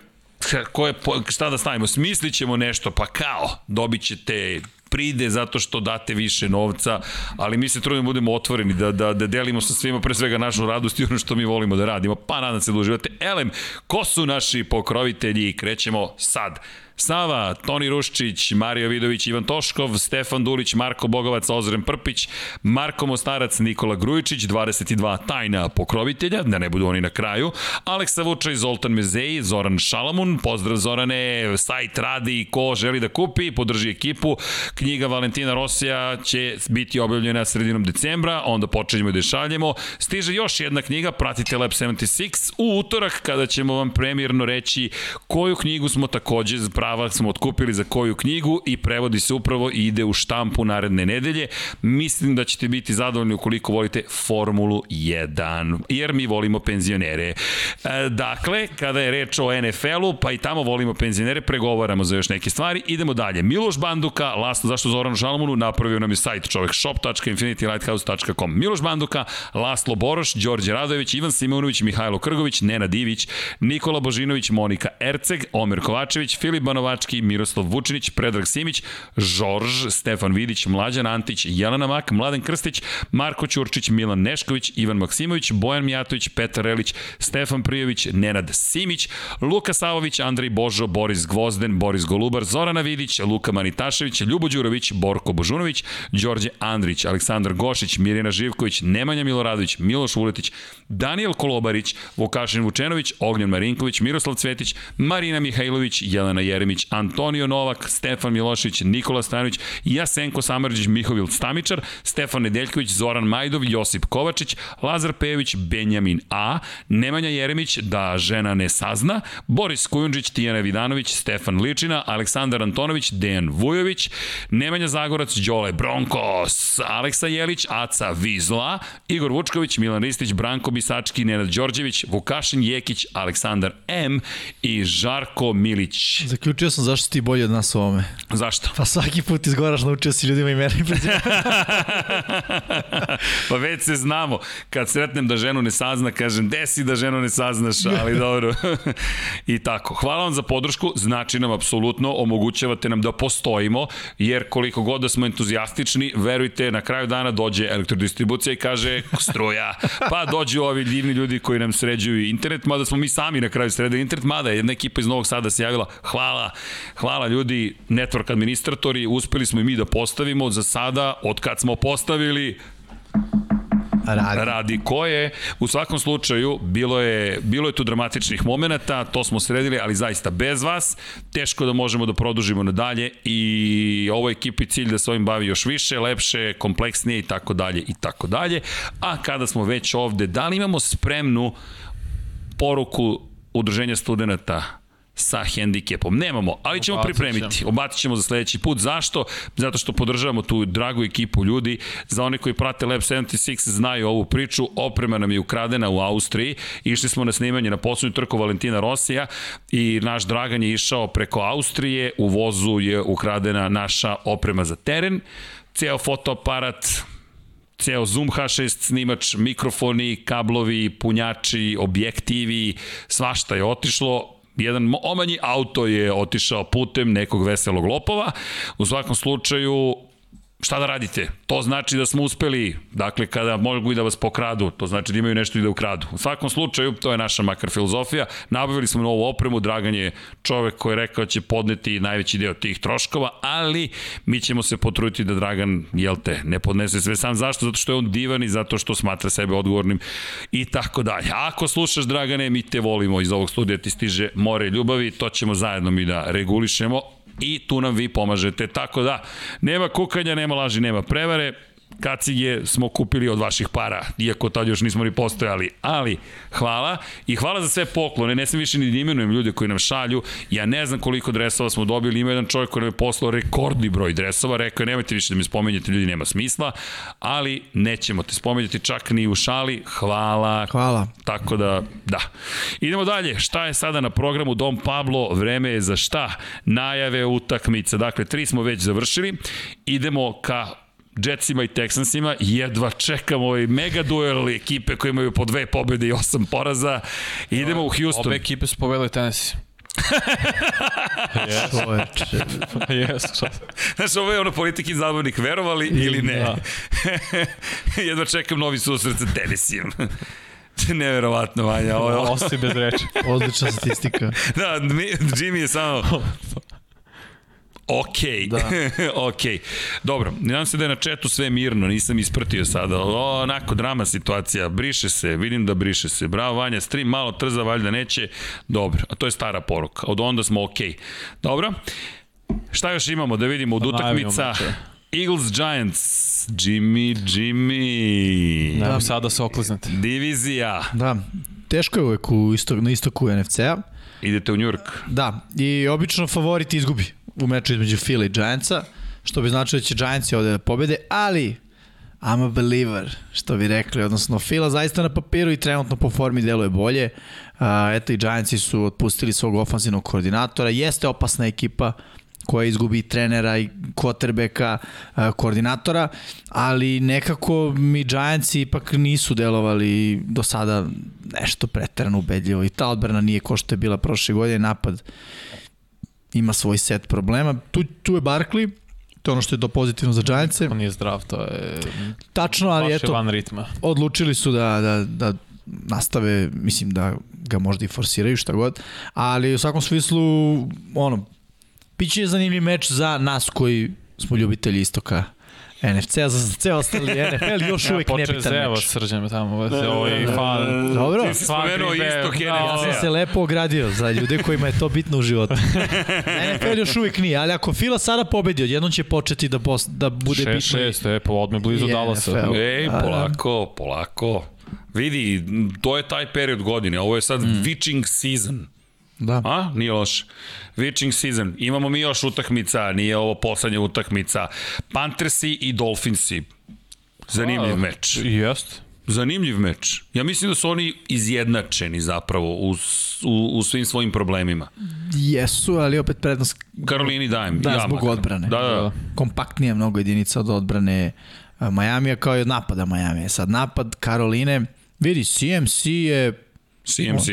ko je, šta da stavimo, smislit ćemo nešto, pa kao, dobit ćete pride zato što date više novca, ali mi se trudimo da budemo otvoreni, da, da, da delimo sa svima pre svega našu radost i ono što mi volimo da radimo. Pa nadam se da uživate. Elem, ko su naši pokrovitelji? Krećemo sad. Sava, Toni Ruščić, Mario Vidović, Ivan Toškov, Stefan Dulić, Marko Bogovac, Ozren Prpić, Marko Mostarac, Nikola Grujičić, 22 tajna pokrovitelja, da ne budu oni na kraju, Aleksa Vučaj, Zoltan Mezeji, Zoran Šalamun, pozdrav Zorane, sajt radi, ko želi da kupi, podrži ekipu, knjiga Valentina Rosija će biti objavljena sredinom decembra, onda počinjemo da je šaljemo, stiže još jedna knjiga, pratite Lab 76 u utorak kada ćemo vam premijerno reći koju knjigu smo takođe prava smo otkupili za koju knjigu i prevodi se upravo i ide u štampu naredne nedelje. Mislim da ćete biti zadovoljni ukoliko volite Formulu 1, jer mi volimo penzionere. E, dakle, kada je reč o NFL-u, pa i tamo volimo penzionere, pregovaramo za još neke stvari. Idemo dalje. Miloš Banduka, Laslo, zašto Zoran Šalmunu, napravio nam je sajt čovek shop.infinitylighthouse.com. Miloš Banduka, Laslo Boroš, Đorđe Radojević, Ivan Simonović, Mihajlo Krgović, Nena Divić, Nikola Božinović, Monika Erceg, Omer Kovačević, Filip Banovački, Miroslav Vučinić, Predrag Simić, Žorž, Stefan Vidić, Mlađan Antić, Jelena Mak, Mladen Krstić, Marko Ćurčić, Milan Nešković, Ivan Maksimović, Bojan Mijatović, Petar Relić, Stefan Prijović, Nenad Simić, Luka Savović, Andrej Božo, Boris Gvozden, Boris Golubar, Zorana Vidić, Luka Manitašević, Ljubo Đurović, Borko Božunović, Đorđe Andrić, Aleksandar Gošić, Mirjana Živković, Nemanja Miloradović, Miloš Vuletić, Daniel Kolobarić, Vukašin Vučenović, Ognjan Marinković, Miroslav Cvetić, Marina Mihajlović, Jelena Jeremić, Antonio Novak, Stefan Milošević, Nikola Stanović, Jasenko Samarđić, Mihovil Stamičar, Stefan Nedeljković, Zoran Majdov, Josip Kovačić, Lazar Pejović, Benjamin A, Nemanja Jeremić, da žena ne sazna, Boris Kujundžić, Tijana Vidanović, Stefan Ličina, Aleksandar Antonović, Dejan Vujović, Nemanja Zagorac, Đole Bronkos, Aleksa Jelić, Aca Vizla, Igor Vučković, Milan Ristić, Branko Bisački, Nenad Đorđević, Vukašin Jekić, Aleksandar M i Žarko Milić. Zaključio sam zašto ti bolji od nas u ovome. Zašto? Pa svaki put izgoraš, naučio si ljudima i prezimena. pa već se znamo. Kad sretnem da ženu ne sazna, kažem, desi da ženu ne saznaš, ali dobro. I tako. Hvala vam za podršku, znači nam apsolutno, omogućavate nam da postojimo, jer koliko god da smo entuzijastični, verujte, na kraju dana dođe elektrodistribucija i kaže struja. Pa dođu ovi divni ljudi koji nam sređuju internet, mada smo mi sami na kraju sredili internet, mada je jedna ekipa iz Novog Sada se javila. Hvala, hvala ljudi, network administratori, uspeli smo i mi da postavimo za sada, od kad smo postavili, Radi. radi ko je. U svakom slučaju, bilo je, bilo je tu dramatičnih momenta, to smo sredili, ali zaista bez vas, teško da možemo da produžimo nadalje i ovo ekipi cilj da se ovim bavi još više, lepše, kompleksnije i tako dalje i tako dalje. A kada smo već ovde, da li imamo spremnu poruku udruženja studenta sa hendikepom. Nemamo, ali ćemo Obacit pripremiti. ćemo. Obacit ćemo za sledeći put. Zašto? Zato što podržavamo tu dragu ekipu ljudi. Za one koji prate Lab 76 znaju ovu priču. Oprema nam je ukradena u Austriji. Išli smo na snimanje na poslednju trku Valentina Rosija i naš Dragan je išao preko Austrije. U vozu je ukradena naša oprema za teren. Ceo fotoaparat, ceo Zoom H6 snimač, mikrofoni, kablovi, punjači, objektivi, svašta je otišlo jedan omanji auto je otišao putem nekog veselog lopova. U svakom slučaju, šta da radite? To znači da smo uspeli, dakle, kada mogu i da vas pokradu, to znači da imaju nešto i da ukradu. U svakom slučaju, to je naša makar filozofija. Nabavili smo novu opremu, Dragan je čovek koji je rekao da će podneti najveći deo tih troškova, ali mi ćemo se potruditi da Dragan, jel te, ne podnese sve sam. Zašto? Zato što je on divan i zato što smatra sebe odgovornim i tako dalje. Ako slušaš, Dragane, mi te volimo iz ovog studija, ti stiže more ljubavi, to ćemo zajedno mi da regulišemo i tu nam vi pomažete. Tako da, nema kukanja, nema laži, nema prevare, kacige smo kupili od vaših para, iako tad još nismo ni postojali, ali hvala. I hvala za sve poklone, ne sam više ni da imenujem ljude koji nam šalju, ja ne znam koliko dresova smo dobili, ima jedan čovjek koji nam je poslao rekordni broj dresova, rekao je nemojte više da mi spomenjate, ljudi nema smisla, ali nećemo te spomenjati čak ni u šali, hvala. Hvala. Tako da, da. Idemo dalje, šta je sada na programu? Dom Pablo, vreme je za šta? Najave utakmica, dakle, tri smo već završili, idemo ka Jetsima i Texansima, jedva čekamo ovaj mega duel ekipe koje imaju po dve pobjede i osam poraza. Idemo u Houston. Obe ekipe su povedali Tennessee. yes. Čoveče. yes. Znaš, ovo je ono politiki zabavnik, verovali ili ne. Da. jedva čekam novi susret sa Tennesseeom. Neverovatno, Vanja. Ovo. Osti bez reči. Odlična statistika. Da, Jimmy je samo... Ok, da. ok. Dobro, nadam se da je na četu sve mirno, nisam ispratio sada. O, onako, drama situacija, briše se, vidim da briše se. Bravo, Vanja, stream malo trza, valjda neće. Dobro, a to je stara poruka. Od onda smo ok. Dobro, šta još imamo da vidimo od Da utakmica? Eagles Giants, Jimmy, Jimmy. Da. sada se okliznete. Divizija. Da, teško je uvek u istok, na istoku NFC-a. Idete u Njurk. Da, i obično favorit izgubi u meču između Philly i Giantsa, što bi značilo da će Giantsi ovde da pobede, ali I'm a believer, što bi rekli, odnosno Fila zaista na papiru i trenutno po formi deluje bolje. A, eto i Giantsi su otpustili svog ofanzivnog koordinatora, jeste opasna ekipa koja izgubi trenera i quarterbacka, a, koordinatora, ali nekako mi Giantsi ipak nisu delovali do sada nešto preterano ubedljivo i ta odbrana nije ko što je bila prošle godine, napad ima svoj set problema. Tu, tu je Barkley, to je ono što je to pozitivno za Giantse. On nije zdrav, to je Tačno, ali baš eto, van ritma. odlučili su da, da, da nastave, mislim da ga možda i forsiraju šta god, ali u svakom smislu, ono, Biće zanimljiv meč za nas koji smo ljubitelji istoka NFC-a, za ceo ostali NFL još uvek ja, nebitan meč. srđem tamo, ovaj fan. Dobro. Ti si spomenuo istok Green Bay, Ja sam NFC-a. se lepo ogradio za ljude kojima je to bitno u životu. NFL još uvek nije, ali ako Fila sada pobedi, odjednom će početi da, pos, da bude 6 bitno. 6 e, pa odme blizu Dallasa. NFL. Ej, A, da. polako, polako. Vidi, to je taj period godine. Ovo je sad mm. witching season. Da. A? Nije loše. Witching season. Imamo mi još utakmica, nije ovo poslednja utakmica. Panthersi i Dolphinsi. Zanimljiv meč. Jest. Zanimljiv meč. Ja mislim da su oni izjednačeni zapravo u, u, u svim svojim problemima. Jesu, ali opet prednost Karolini dajem. Da, zbog makar. odbrane. Da, da, da. kompaktnija mnogo jedinica od odbrane a, Majamija kao i od napada Majamija. Sad napad Karoline, vidi, CMC je CMC.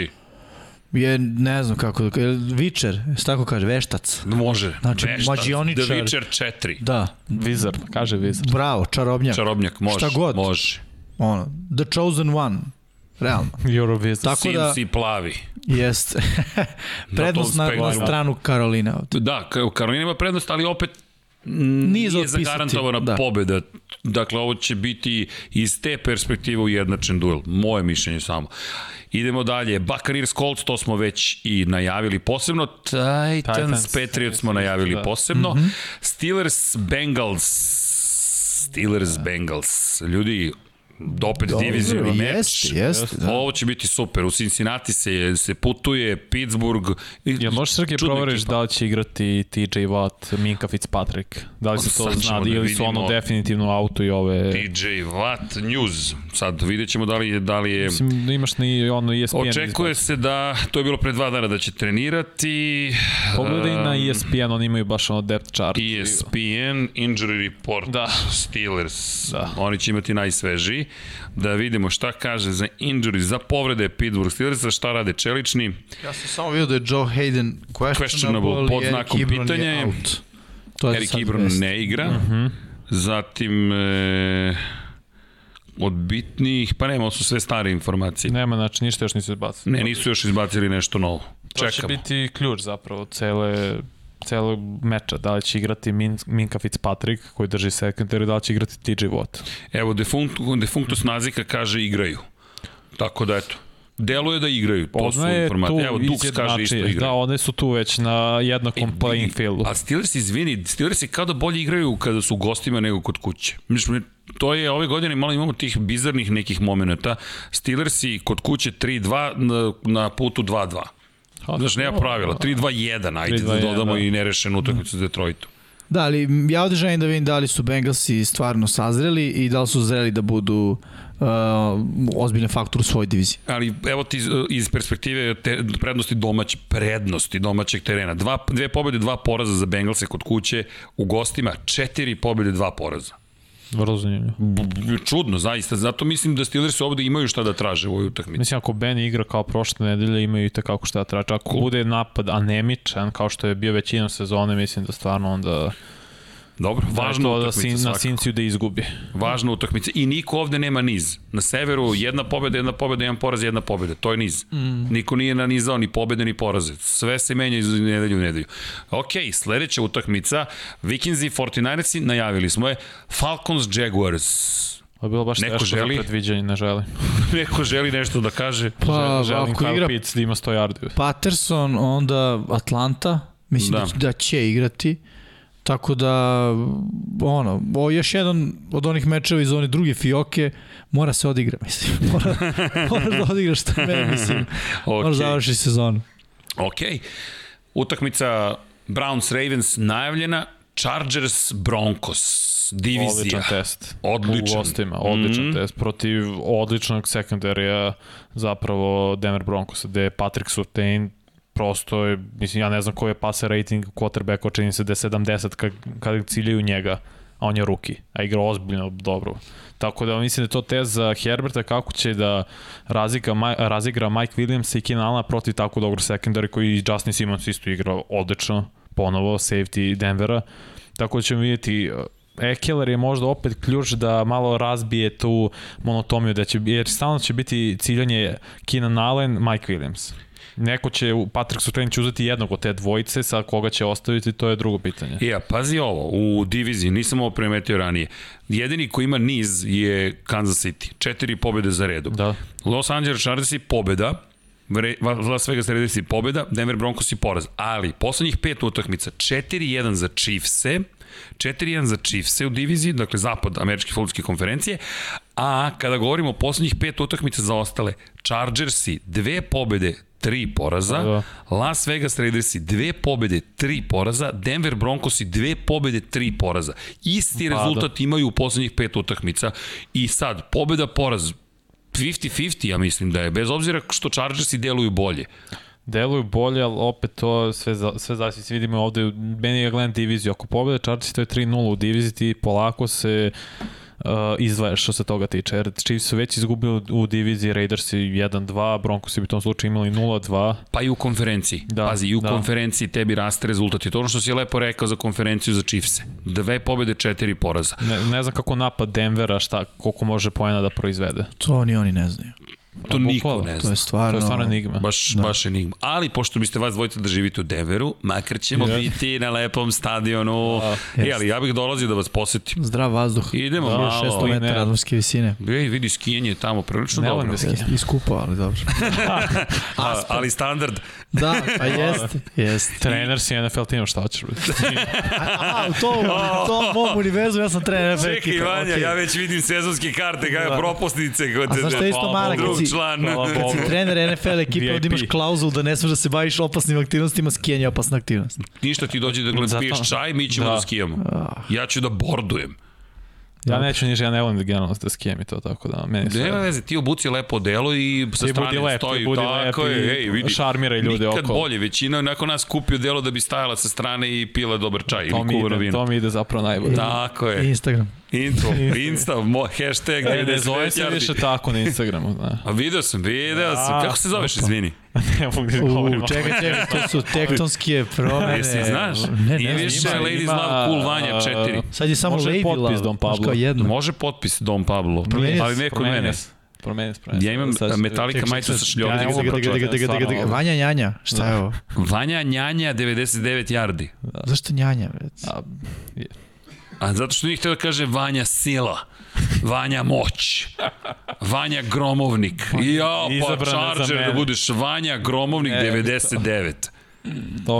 Je, ne znam kako, je Vičer, se tako kaže, veštac. Može. Znači, Veštac. mađioničar. The Witcher 4. Da, Vizar, kaže Vizar. bravo, čarobnjak. Čarobnjak, može. Šta god. Može. Ono, the chosen one. Realno. Eurovizar. Tako da, CMC plavi. jest. Prednost na, na stranu Karoline. ovde. Da, Ka- Karolina ima prednost, ali opet Nije nije, otpisati, zagarantovana da. da. pobeda. Dakle, ovo će biti iz te perspektive ujednačen duel. Moje mišljenje samo. Idemo dalje. Buccaneers Colts, to smo već i najavili posebno. Titans, Titans, Patriots smo najavili da. posebno. Mm -hmm. Steelers Bengals. Steelers Bengals. Ljudi, opet divizioni meč. Jeste, jeste. Da. Ovo će biti super. U Cincinnati se, se putuje, Pittsburgh. I- Jel možeš Srke proveriš ekipa. da li će igrati TJ Watt, Minka Fitzpatrick? Da li se to zna da ili su ono definitivno auto i ove... DJ Watt News. Sad vidjet ćemo da li je, da li je... Mislim, da imaš ni ono ESPN. Očekuje se da, to je bilo pre dva dana da će trenirati. Pogledaj na ESPN, oni imaju baš ono depth chart. ESPN Injury Report Da. Steelers. Da. Oni će imati najsvežiji. Da vidimo šta kaže za injury, za povrede Pittsburgh Steelers, šta rade čelični. Ja sam samo vidio da je Joe Hayden questionable, Questionable, pod znakom pitanja je. out. To je Eric vest. ne igra. Mhm. Zatim, e, od bitnijih, pa nema, ovo su sve stare informacije. Nema, znači ništa još nisu izbacili. Ne, nisu još izbacili nešto novo. To će Čekamo. biti ključ zapravo cele celog meča, da li će igrati Min, Minka Fitzpatrick koji drži secondary, da li će igrati TJ Watt. Evo, Defunctus, Defunctus Nazika kaže igraju. Tako da, eto, deluje da igraju, to su Ona je informacije. Evo, Dux kaže isto igraju. Da, one su tu već na jednakom E, playing fieldu. A Steelers, izvini, Steelers kao da bolje igraju kada su u gostima nego kod kuće. Mislim, to je ove godine malo imamo tih bizarnih nekih momenta. Steelersi kod kuće 3-2 na, na putu 2-2. Ha, Znaš, nema pravila. 3-2-1, ajde 3-2-1, da dodamo da. i nerešenu utakmicu s Detroitom. Da, ali ja ovde želim da vidim da li su Bengalsi stvarno sazreli i da li su zreli da budu uh, ozbiljne faktor u svojoj diviziji. Ali evo ti iz, iz perspektive te, prednosti domać, prednosti domaćeg terena. Dva, dve pobjede, dva poraza za Bengalse kod kuće, u gostima četiri pobjede, dva poraza. Vrlo zanimljivo. Čudno, zaista. Zato mislim da Steelers ovde imaju šta da traže u ovoj utakmici. Mislim, ako Ben igra kao prošle nedelje, imaju i tekako šta da trače. Ako bude napad anemičan, kao što je bio većinom sezone, mislim da stvarno onda Dobro, važno da sin, na svakako. Sinciju da izgubi. Važna utakmica. I niko ovde nema niz. Na severu jedna pobjeda, jedna pobjeda, jedan poraz, jedna pobjeda. To je niz. Mm. Niko nije nanizao ni pobjede ni poraze. Sve se menja iz nedelju u nedelju. Ok, sledeća utakmica. Vikings i 49ersi, najavili smo je. Falcons Jaguars. Ovo je bilo baš Neko teško želi? za predviđanje, ne želi. Neko želi nešto da kaže? Pa, Želim ako Kyle igra Pitts da ima 100 yardi. Patterson, onda Atlanta, mislim. Da, da će igrati. Tako da, ono, je još jedan od onih mečeva iz one druge fioke, mora se odigra, mislim. Mora, moraš da odigraš što mene, mislim. Ok. Moraš završi sezonu. Ok. Utakmica Browns-Ravens najavljena. Chargers Broncos. Divizija. Odličan test. Odličan. U gostima, odličan mm. test protiv odličnog sekundarija zapravo Denver Broncosa, gde je Patrick Surtain prosto je, mislim, ja ne znam koji je passer rating quarterback, čini se da je 70 kad, kad ciljaju njega, a on je ruki, a igra ozbiljno dobro. Tako da mislim da je to test za Herberta kako će da razika, Maj, razigra Mike Williams i Keenan Allen protiv tako dobro secondary koji i Justin Simmons isto igrao odlično, ponovo safety Denvera. Tako da ćemo vidjeti Ekeler je možda opet ključ da malo razbije tu monotomiju, da će, jer stalno će biti ciljanje Keenan Allen, Mike Williams. Neko će, Patrick Surtain će uzeti jednog od te dvojice, sa koga će ostaviti, to je drugo pitanje. Ja, pazi ovo, u diviziji, nisam ovo primetio ranije. Jedini ko ima niz je Kansas City. Četiri pobjede za redom. Da. Los Angeles Chargers i pobjeda, Las Vegas Raiders i pobjeda, Denver Broncos i poraz. Ali, poslednjih pet utakmica, 4-1 za Chiefse, 4-1 za Chiefse u diviziji, dakle zapad američke futbolske konferencije, a kada govorimo o poslednjih pet utakmica za ostale, Chargersi dve pobede, tri poraza, Da, da. Las Vegas Raidersi dve pobede, tri poraza, Denver Broncosi dve pobede, tri poraza. Isti Pa, da. rezultat imaju u poslednjih pet utakmica i sad, pobeda, poraz, 50-50 ja mislim da je, bez obzira što Chargersi deluju bolje. Deluju bolje, ali opet to sve, za, sve zavisi. Vidimo ovde, meni je gledam diviziju. Ako pobede Chargers, to je 3-0 u diviziji, ti polako se uh, izdvajaš što se toga tiče. Jer Chiefs su već izgubili u diviziji, Raidersi 1-2, Broncos bi u tom slučaju imali 0-2. Pa i u konferenciji. Da, Pazi, i u da. konferenciji tebi raste rezultat. I to ono što si lepo rekao za konferenciju za Chiefse. Dve pobede, četiri poraza. Ne, ne znam kako napad Denvera, šta, koliko može poena da proizvede. To ni oni ne znaju. To niko bukvalno, ne To zna. je stvarno... To je stvarno enigma. Baš, da. baš enigma. Ali, pošto biste vas dvojica da živite u Denveru, makar ćemo Ja. biti na lepom stadionu. Da. e, ali ja bih dolazio da vas posetim. Zdrav vazduh. Idemo Da, malo. 600 i metara ne. nadmorske visine. Ej, vidi, skijanje je tamo prilično Ne dobro. volim da. Jeste, Iskupo, ali dobro. A, ali standard. Da, pa jeste, jeste. Trener si NFL tima, šta hoćeš biti? A, u tom, u tom mom univerzu ja sam trener NFL Čekaj, ekipe. Vanja, okej. ja već vidim sezonske karte, kada Da. propusnice. Kod A znaš šta je isto mana Bogu. kad si, član. Kad si trener NFL ekipe, onda imaš klauzul da ne smeš da se baviš opasnim aktivnostima, skijanje je opasna aktivnost. Ništa ti dođe da gledam Zato- piješ čaj, mi ćemo da, Da. skijamo. Ja ću da bordujem. Ja neću niš, ja ne volim da generalno da skijem i to, tako da meni sve. Nema veze, ti obuci lepo delo i sa I budi strane lep, stoji. budi tako lep je, i ej, vidi. šarmiraj ljude Nikad okolo. bolje, većina nakon nas kupio delo da bi stajala sa strane i pila dobar čaj To ili ide, vino. to mi ide zapravo najbolje. Tako je. Instagram. Intro, Insta, mo, hashtag E, ne zove 99 se više tako na Instagramu, da. A video sam, video sam. A, Kako se zoveš, izvini? ne mogu da govorim. U, čekaj, čekaj, to su tektonske promene. Jesi znaš? Ne, ne, više znam. ima- Ladies ima, Love Cool Vanja uh, 4. Sad je samo Može Lady potpis Love. Don znaš, Pablo. Jedno. Može potpis Don Pablo, Promenio ali se, ne kod Promenio mene. promenio se. Ja imam Sad- Metallica majicu sa šljogom. Vanja Njanja, šta je ovo? Vanja Njanja 99 yardi. Zašto Njanja? Već? A, zato što nije htio da kaže Vanja Sila. Vanja Moć. Vanja Gromovnik. Ja, pa Izabrana za Charger da budeš Vanja Gromovnik E, 99. to,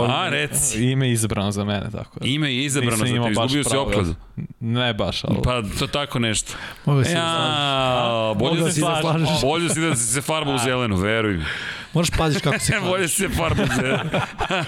A, reci. Ime je izabrano za mene, tako da. Ime je izabrano Nisam za te, izgubio si opkladu. Ne baš, ali... Pa to tako nešto. Mogu se da Ja, bolje, Mogu da si da slažeš. bolje si da si se farba u zelenu, veruj mi. Moraš paziš kako se bolje si se farba u zelenu.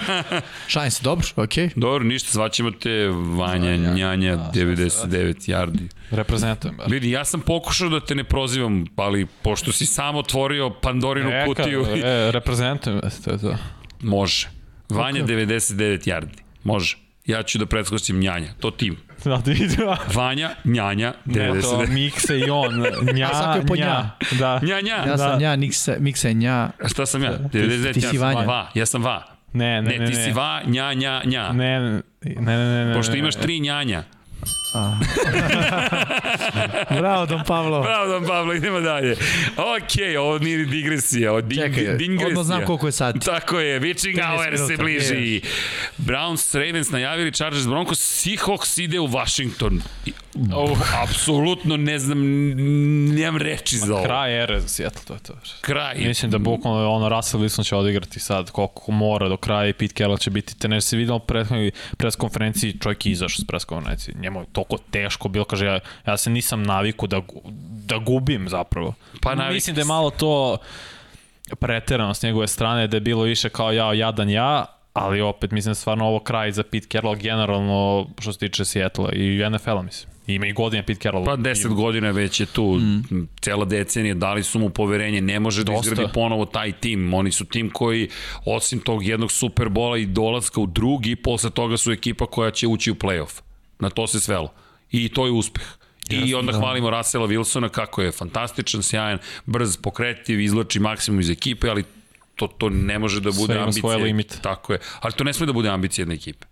Šalim se, dobro, okej. Dobro, ništa, zvaćemo te Vanja, Njanja, 99 yardi. Reprezentujem, baš. Vidi, ja sam pokušao da te ne prozivam, ali pošto si sam otvorio Pandorinu Eka, kutiju, e, reprezentujem, to je to. može. Vanja 99 yardi, može. Ja ću da predskočim Njanja, to tim. Da, da vidim. Vanja, Njanja, Ne, to 99. Mikse i on. Nja, A svako je po nja. nja. Da. Njanja, Ja sam Da. Nja, Miksa je Nja. A šta sam ja? 99 ti si ja sam Vanja. Va, ja sam Va. Ne, ne, Ne, ne, ti si ne. Va, Nja, Nja, Nja. Ne, ne, ne, ne, ne. Pošto ne, imaš ne. tri Njanja. Bravo, Don Pavlo. Bravo, Don Pablo, idemo dalje. Ok, ovo nije digresija, ovo din, Čekaj, dingresija. odmah znam koliko je sati. Tako je, Witching 13 Hour se minuta, bliži. Browns, Ravens najavili, Chargers, Broncos, Seahawks ide u Washington. Oh. Apsolutno ne znam, nemam reči za ovo. Kraj ere za Seattle, to je to. Kraj. Mislim da bukvalno ono Russell Wilson će odigrati sad koliko mora do kraja i Pete Carroll će biti trener. Se vidio u prethodnoj pres konferenciji, čovjek je izašao s pres konferencije. Njemu je toliko teško bilo, kaže ja, ja se nisam naviku da, da gubim zapravo. Pa navikli Mislim da je malo to preterano s njegove strane, da je bilo više kao ja, jadan ja, ali opet mislim da stvarno ovo kraj za Pete Carroll generalno što se tiče Seattle i NFL-a mislim. Ima i godine Pete Carroll. Pa 10 godina već je tu, mm. cela decenija, dali su mu poverenje, ne može da Dosta. izgradi ponovo taj tim. Oni su tim koji, osim tog jednog Superbola i dolaska u drugi, posle toga su ekipa koja će ući u playoff. Na to se svelo. I to je uspeh. I onda hvalimo Russella Wilsona kako je fantastičan, sjajan, brz, pokretiv, izlači maksimum iz ekipe, ali to, to ne može da bude Sve ima svoje ambicija. limite. Tako je. Ali to ne sme da bude ambicija jedne ekipe.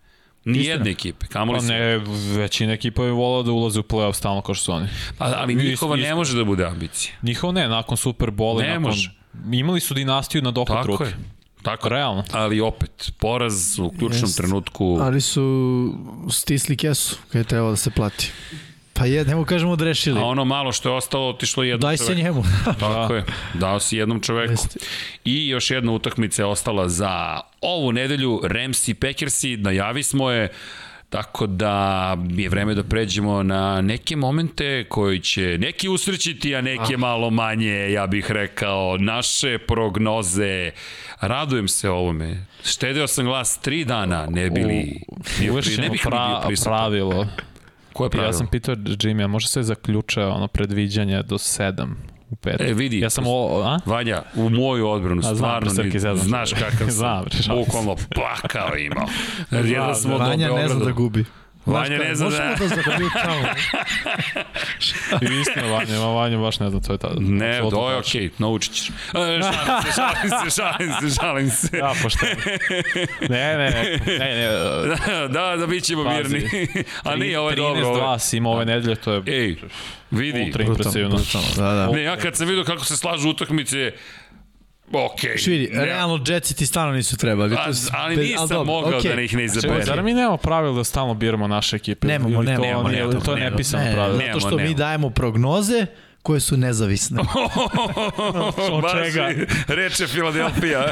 Ni jedne ekipe, kamoli Pa ne, većina ekipa je volao da ulaze u play-off stalno kao što su oni. A, ali njihova ne može da bude ambicija. Njihov ne, nakon Superbola, Ne nakon... može. Imali su dinastiju na dohod Tako ruke. je. Tako. Realno. Ali opet, poraz u ključnom Jest. trenutku. Ali su stisli kesu kada je trebalo da se plati. Pa je, nemo kažemo da rešili. A ono malo što je ostalo, otišlo je jednom Daj se čoveku. njemu. Tako je, dao si jednom čoveku. Jeste. I još jedna utakmica je ostala za ovu nedelju, Rams i Packersi, najavi smo je, Tako da je vreme da pređemo na neke momente koji će neki usrećiti, a neke malo manje, ja bih rekao, naše prognoze. Radujem se ovome. Štedeo sam glas tri dana, ne bili... bio pri- Uvešćemo ne bih li bio pra, prisutan. pravilo. Koje pravilo? Ja sam pitao Jimmy, a može se zaključa ono predviđanje do 7 u petak? E, vidi, Ja sam o, a? Vanja, u moju odbranu, znam, stvarno, Srki, se. znaš kakav sam, Znam, bukvalno pakao imao. Jedan smo Vanja ne zna da gubi. Vanja ne zna da- Možemo da zagradi tamo. I istina, Vanja, ma Vanja baš ne zna, to je tada. Ne, to je okej, naučit ćeš. E, šalim se, šalim se, šalim se, šalim se. Ja, pošto. Ne, ne, ne, ne, ne. da, da, bit ćemo Pazi. mirni. A nije, ovo je dobro. 13-2 Ovo... si ima ove nedelje, to je Ej, vidi. ultra impresivno. Da, da. Ne, ja kad sam vidio kako se slažu utakmice, okej. Šviri, Ne, realno Jetsi ti stvarno nisu trebali. A, ali bez- nisam dobro, mogao okej. da ih ne Čekaj, izaberem. zar mi nemamo pravila da stalno biramo naše ekipe? Nemamo, Ili nemamo, to, nije- nemamo, To je nepisano Ne, pravilo. Zato što Nemamo, mi dajemo prognoze koje su nezavisne. Od Baš čega? i- Reče Filadelfija.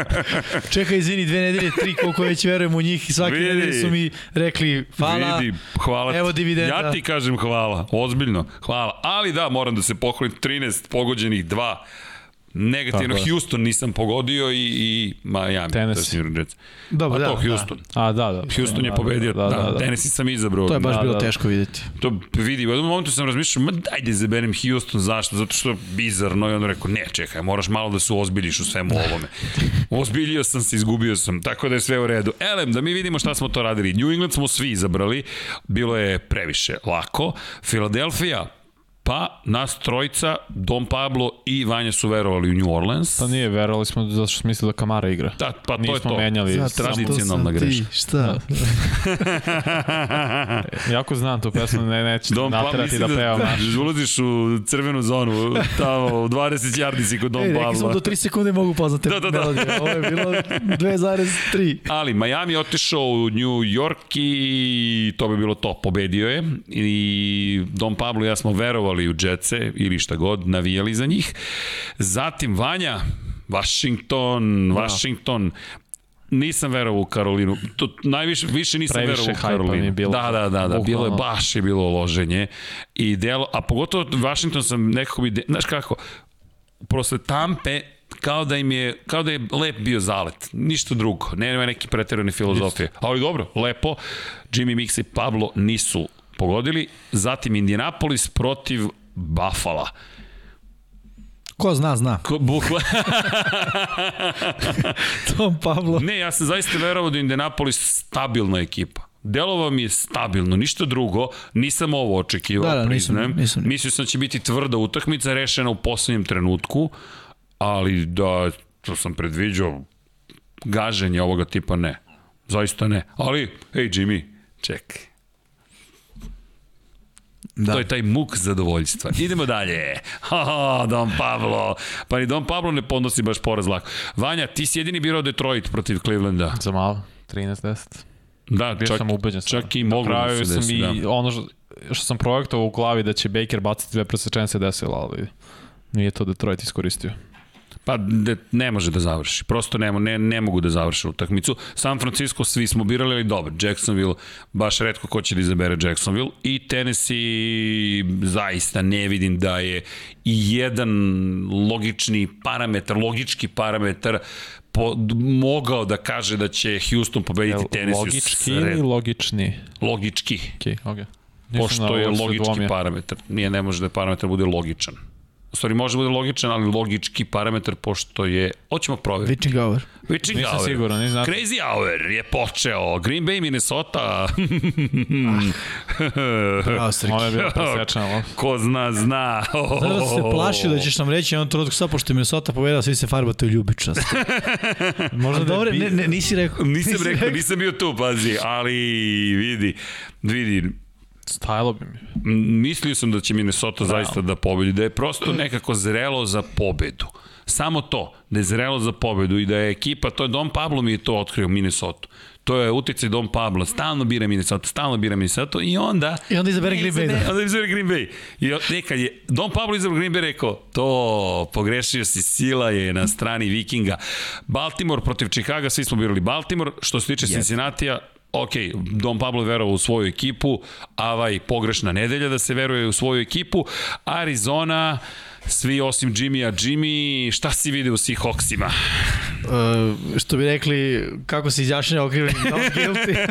Čekaj, izvini, dve nedelje, tri, koliko već verujem u njih i svake Vidi. nedelje su mi rekli hvala. Vidi, hvala ti. Evo dividenda. Ja ti kažem hvala, ozbiljno, hvala. Ali da, moram da se pohvalim, 13 pogođenih, 2 Negativno, Tako. Houston nisam pogodio i, i Miami. Tennessee. Dobro, Pa da, to, da. Houston. A, da, da. Houston je pobedio, da, da, da. Tennessee sam izabrao. To je baš Da, bilo da. teško videti. To vidi, u jednom momentu sam razmišljao, ma dajde izaberem Houston, zašto? Zato što je bizarno i onda rekao, ne, čekaj, moraš malo da se ozbiljiš u svemu ovome. Ozbiljio sam se, izgubio sam, tako da je sve u redu. Elem, da mi vidimo šta smo to radili. New England smo svi izabrali, bilo je previše lako. Philadelphia, pa nas trojica, Dom Pablo i Vanja su verovali u New Orleans. Pa nije, verovali smo zato što smo mislili da Kamara igra. Da, pa to je Nismo to. menjali. Zato tradicionalna sam ti, greška. Šta? Jako znam tu pesmu, ne, neće Dom Pablo, naterati mislim da da, pevam da, naš. ulaziš u crvenu zonu, tamo u 20 yardi si kod Dom Ej, rekli smo Pablo. do 3 sekunde mogu poznate Da, da, da. melodije. Ovo je bilo 2,3. Ali Miami je otišao u New York i to bi bilo to, pobedio je i Dom Pablo i ja smo verovali u Jetse ili šta god, navijali za njih. Zatim Vanja, Washington, Washington, nisam verovao u Karolinu. To najviše više nisam Previše verovao u mi je Karolinu. bilo. Da, da, da, da, bilo je baš je bilo loženje i delo, a pogotovo Washington sam nekako bi, znaš kako, posle Tampe kao da im je, kao da je lep bio zalet. Ništa drugo. Ne, nema neki preterane filozofije. Ali dobro, lepo. Jimmy Mix i Pablo nisu pogodili. Zatim Indianapolis protiv Buffalo. Ko zna, zna. Ko, bukla... Tom Pablo. ne, ja sam zaista verovao da je Indianapolis stabilna ekipa. Delovao mi je stabilno, ništa drugo, nisam ovo očekivao, Da, da, nisam- priznajem. nisam ni- Mislio sam da će biti tvrda utakmica, rešena u poslednjem trenutku, ali da, to sam predviđao, gaženje ovoga tipa ne. Zaista ne. Ali, ej Jimmy, čekaj. Da. To je taj muk zadovoljstva. Idemo dalje. Ha, ha, Don Pablo. Pa ni Don Pablo ne podnosi baš poraz lako. Vanja, ti si jedini birao Detroit protiv Clevelanda. Za malo, 13-10. Da, Bio čak, sam ubeđen. čak i moglo da se sam desi. i Da. ono što, što sam projektovao u glavi da će Baker baciti dve presečene se desilo, ali nije to Detroit iskoristio. Pa de, ne može da završi. Prosto ne, ne, ne mogu da završe utakmicu. San Francisco svi smo birali, ali dobro. Jacksonville, baš redko ko će da izabere Jacksonville. I Tennessee, zaista ne vidim da je i jedan logični parametar, logički parametar po, mogao da kaže da će Houston pobediti Jel Tennessee. logički sred- ili logični? Logički. Ok, ok. Pošto je logički parametar. Nije, ne može da je parametar bude logičan. U stvari može da bude logičan, ali logički parametar pošto je... Hoćemo provjeriti. Witching hour. Witching Nisam Hour. siguran, nisam znate. Crazy Hour je počeo. Green Bay, Minnesota. Bravo, Srki. Ovo je bilo presečeno. Ko zna, zna. Znaš da se plašio da ćeš nam reći jednom trenutku sad, pošto je Minnesota povedala, svi se farbate u ljubičast. Možda dobro, ne, ne, nisi rekao. Nisam rekao, nisam bio tu, pazi, ali vidi, vidi, Stajalo bi mi. mislio sam da će Minnesota zaista da pobedi, da je prosto nekako zrelo za pobedu. Samo to, da je zrelo za pobedu i da je ekipa, to je Dom Pablo mi je to otkrio Minnesota. To je uticaj Dom Pablo, stalno bira Minnesota, stalno bira Minnesota i onda... I onda izabere Green Bay, da. Onda izabere Green Bay. I nekad je Dom Pablo izabrao Green Bay rekao, to pogrešio si, sila je na strani Vikinga. Baltimore protiv Chicago, svi smo birali Baltimore. Što se tiče yes. Cincinnatija, ok, Dom Pablo verovao u svoju ekipu, Avaj pogrešna nedelja da se veruje u svoju ekipu, Arizona, svi osim Jimmy-a, Jimmy, šta si vidio u Seahawksima? Uh, što bi rekli, kako se izjašnjava okrivljeni not guilty.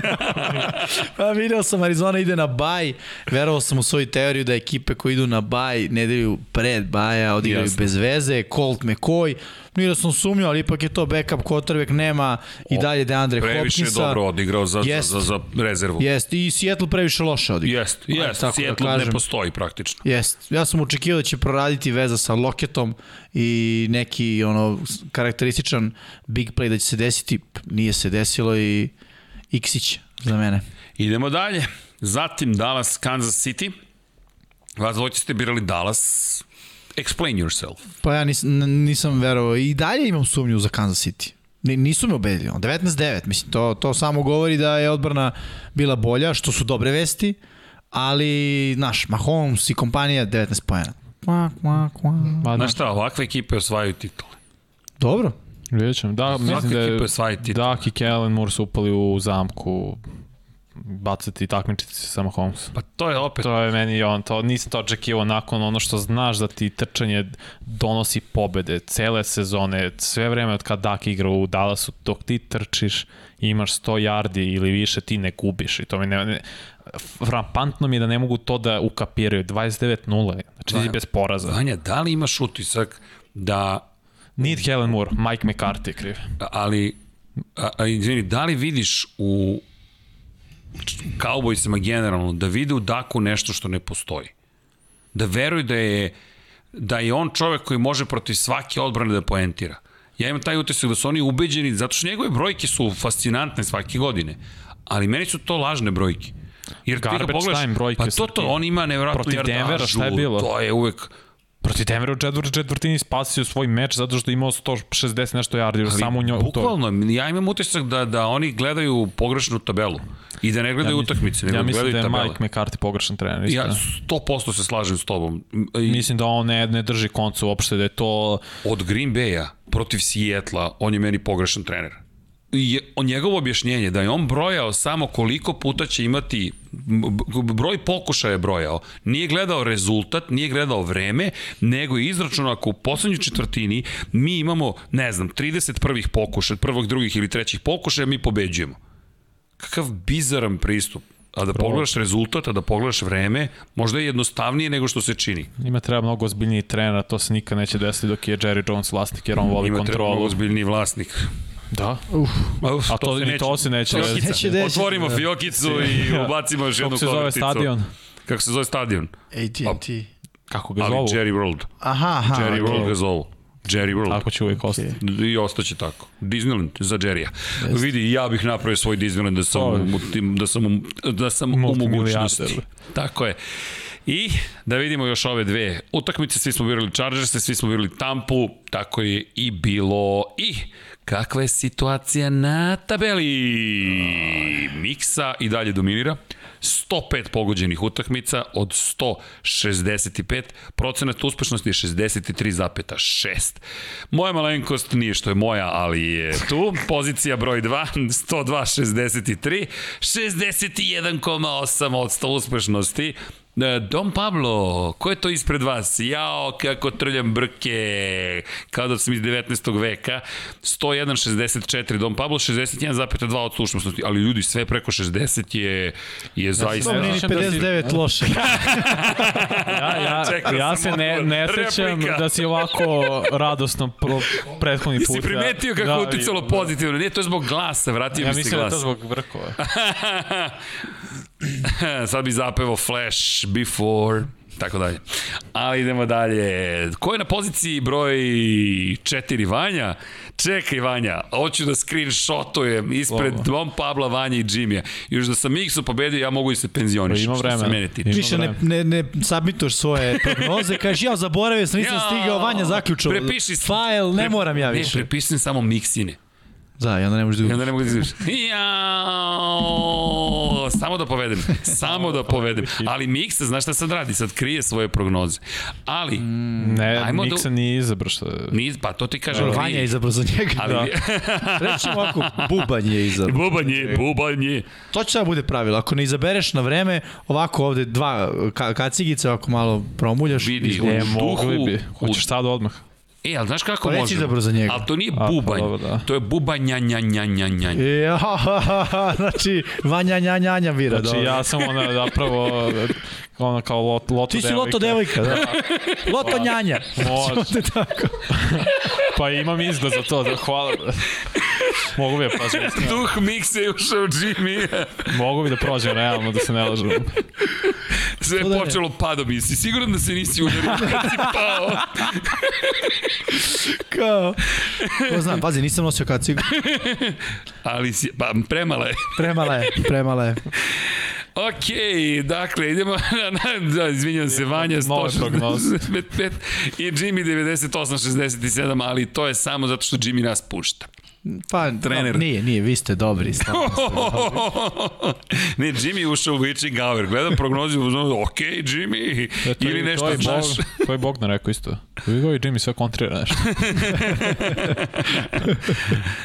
pa video sam Arizona ide na baj, verovao sam u svoju teoriju da ekipe koje idu na baj nedelju pred baja odigraju Jasno. bez veze, Colt McCoy, nije da sam sumnjao, ali ipak je to backup quarterback, nema i dalje Deandre Previše Hopkinsa. dobro odigrao za, Jest. za, za, za rezervu. Jest, i Seattle previše loše odigrao. Jest, Ajde, jest, tako da Seattle ne kažem. postoji praktično. Jest. Ja sam očekivao da će proraditi veza sa Loketom i neki ono karakterističan big play da će se desiti. Nije se desilo i Iksić za mene. Idemo dalje. Zatim Dallas, Kansas City. Vas dvojice ste birali Dallas. Explain yourself. Pa ja nis, n- nisam verovao. I dalje imam sumnju za Kansas City. Ni- Nisu me ubedili. ono, 19-9. Mislim, to, to samo govori da je odbrana bila bolja, što su dobre vesti, ali, znaš, Mahomes i kompanija 19 pojena. Kvak, kvak, kvak. Ma, Znaš šta, ovakve ekipe osvajaju titule. Dobro. Vidjet ćemo. Da, mislim da ekipa je. Dak i Kellen Moore su upali u zamku bacati i takmičiti se sa Mahomesom. Pa to je opet... To je meni on, to nisam to očekivao nakon ono što znaš da ti trčanje donosi pobede cele sezone, sve vreme od kad Dak igra u Dallasu, dok ti trčiš i imaš 100 yardi ili više, ti ne gubiš i to mi ne, ne frampantno mi je da ne mogu to da ukapiraju. 29-0, znači si bez poraza. Vanja, da li imaš utisak da... Need Helen Moore, Mike McCarthy kriv. Ali, a, a, izvini, da li vidiš u Cowboysima generalno, da vide u Daku nešto što ne postoji? Da veruju da je, da je on čovek koji može protiv svake odbrane da poentira. Ja imam taj utisak da su oni ubeđeni, zato što njegove brojke su fascinantne svake godine, ali meni su to lažne brojke. Jer Garbage ti ga pogledaš, time brojke pa to, to, on ima nevjerojatnu Protiv Denvera, šta je bilo? To je uvek Protiv Denvera u četvrt, četvrtini spasio svoj meč zato što je imao 160 nešto yardi, Ali, samo u njoj. Bukvalno, ja imam utisak da, da oni gledaju pogrešnu tabelu i da ne gledaju ja utakmice, nego ja gledaju mislim da je tabele. Mike McCarthy pogrešan trener. Istina. Ja 100% se slažem s tobom. I, Mislim da on ne, ne drži koncu uopšte, da je to... od Green Bay-a protiv Sijetla, on je meni pogrešan trener. Je, njegovo objašnjenje da je on brojao samo koliko puta će imati broj pokušaja je brojao. Nije gledao rezultat, nije gledao vreme, nego je izračunao ako u poslednjoj četvrtini mi imamo, ne znam, 30 prvih pokušaja, prvog, drugih ili trećih pokušaja, mi pobeđujemo. Kakav bizaran pristup. A da pogledaš rezultat, a da pogledaš vreme, možda je jednostavnije nego što se čini. Ima treba mnogo ozbiljniji trener, to se nikad neće desiti dok je Jerry Jones vlasnik, jer on voli Ima treba kontrolu. ozbiljniji vlasnik. Da. Uf, Uf, A to, ni to se neće Fiokica. desiti. Neće desiti, Otvorimo da. fiokicu i ubacimo još jednu Kako se zove koverticu. stadion? Kako se zove stadion? AT&T. Kako ga Ali zovu? Jerry World. Aha, aha. Jerry okej. World ga zovu. Jerry World. Tako će uvijek ostati. I ostaće tako. Disneyland za Jerrya. Vidi, ja bih napravio svoj Disneyland da sam, To tim- da sam, da sam u mogućnosti. Tako je. I da vidimo još ove dve utakmice, svi smo birali Chargers, svi smo birali Tampu, tako je i bilo. I kakva je situacija na tabeli? Miksa i dalje dominira. 105 pogođenih utakmica od 165. Procenat uspešnosti je 63,6. Moja malenkost nije što je moja, ali je tu. Pozicija broj 2, 102,63. 61,8 od 100 uspešnosti. E, Dom Pablo, ko je to ispred vas? Jao, kako trljam brke, kao da sam iz 19. veka. 101,64 Dom Pablo, 61,2 od slušnosti, ali ljudi, sve preko 60 je, je zaista... Da si- 59 loše. Ja, ja, Čekao ja sam se ne, ne sećam da si ovako radosno pro, prethodni put. Jesi primetio kako da, uticalo pozitivno? Nije, to je zbog glasa, vratio Ja mi se mislim da je glas. to zbog brkova. Sad bi zapevao Flash, Before, tako dalje. Ali idemo dalje. Ko je na poziciji broj 4 Vanja? Čekaj Vanja, hoću da screenshotujem ispred Slobodno. Dom Pabla, Vanja i Jimmya. Još da sam Miksu pobedio, ja mogu i se penzionišem. Ima što se vremena. mene tiče. Ima Više ne, ne, ne submituješ svoje prognoze, kažeš ja zaboravio sam, nisam Jao, stigao, Vanja zaključao. Prepiši File, ne pre- moram ja Ne, više. prepisujem samo Miksine. Da, i onda ne možeš da I uđeš. onda ne mogu da. Jao, samo da povedem, samo da povedem. Ali Miksa, znaš šta sad radi? Sad krije svoje prognoze. Ali, Ne, Ajmo da- Nixon nije izabro što je... niz, pa to ti kažem. Vanja je izabrao za njega. Ali, da. Reći ovako, bubanj je izabrao. bubanje, bubanje. To će sada bude pravilo. Ako ne izabereš na vreme, ovako ovde dva ka kacigice, ovako malo promuljaš. Vidi. E, u duhu-. Hoćeš sad odmah. E, ali znaš kako Pa može? izabrao za njega. Ali to nije A, pa bubanj, dobro, da. to je bubanja, nja, nja, nja, nja. Ja, znači, Vanja nja nja nja bira. Znači, dobro. ja sam ona zapravo ona kao lot, loto Ti si loto devojka, da. Loto njanja. Može. Ovde tako. Pa imam izgled za to, da hvala. Mogu bi da prođem. Duh miksa je ušao Jimmy. Mogu bi da prođem realno, da se ne lažem. Sve je To da počelo padom i si siguran da se nisi udario kad si pao. Kao. Ko znam, pazi, nisam nosio kacigu. Ali si, pa premala je. Premala je, premala je. Ok, dakle, idemo na, na da, izvinjam se, Vanja Nove prognoze. 165 i Jimmy 98-67, ali to je samo zato što Jimmy nas pušta. Pa, Trener. No, nije, nije, vi ste dobri. stvarno ste ne, Jimmy ušao u witching hour. Gledam prognozu, ok, Jimmy, E, to je- ili nešto, to je znaš. Bog, to je Bogdan rekao isto. Vi go i Jimmy sve kontrira nešto.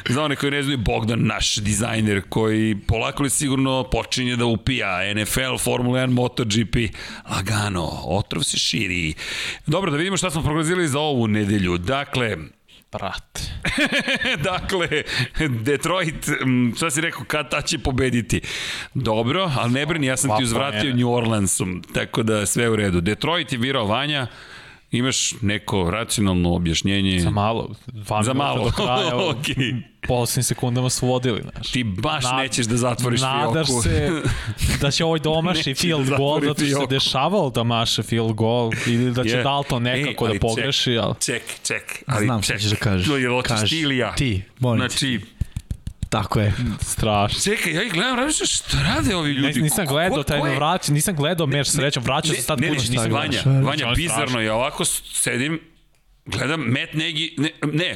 Za one koji ne znaju, Bogdan, naš dizajner, koji polako li sigurno počinje da upija NFL, Formula 1, MotoGP. Lagano, otrov se širi. Dobro, da vidimo šta smo prognozirali za ovu nedelju. Dakle, Brate. dakle, Detroit, šta si rekao, kad ta će pobediti? Dobro, ali ne brini, ja sam Dva ti uzvratio. New Orleansom, tako da sve u redu. Detroit je virao Vanja, imaš neko racionalno objašnjenje? Za malo. Za malo, Do kraja, okej. Posljednim sekundama su vodili, znaš. Ti baš Nad- nećeš da zatvoriš Nadaš fioku. se da će ovaj domaši Neće field da goal, zato što se dešavalo da maše field goal ili da će Je. Dalton nekako Ej, da pogreši, ali... Ček, ček, Ali Znam ček. ćeš da kažeš. Jel Kaži. ti ili ja? Ti, molim. Znači, Tako je. Strašno. čekaj, ja ih gledam, razmišljam šta rade ovi ljudi? Ne, nisam gledao taj je- vrać, nisam gledao meč srećom, vraćao se sad ne, ne, puno šta Vanja. Vanja, je bizarno je, ovako sedim, gledam Matt Nagy, ne,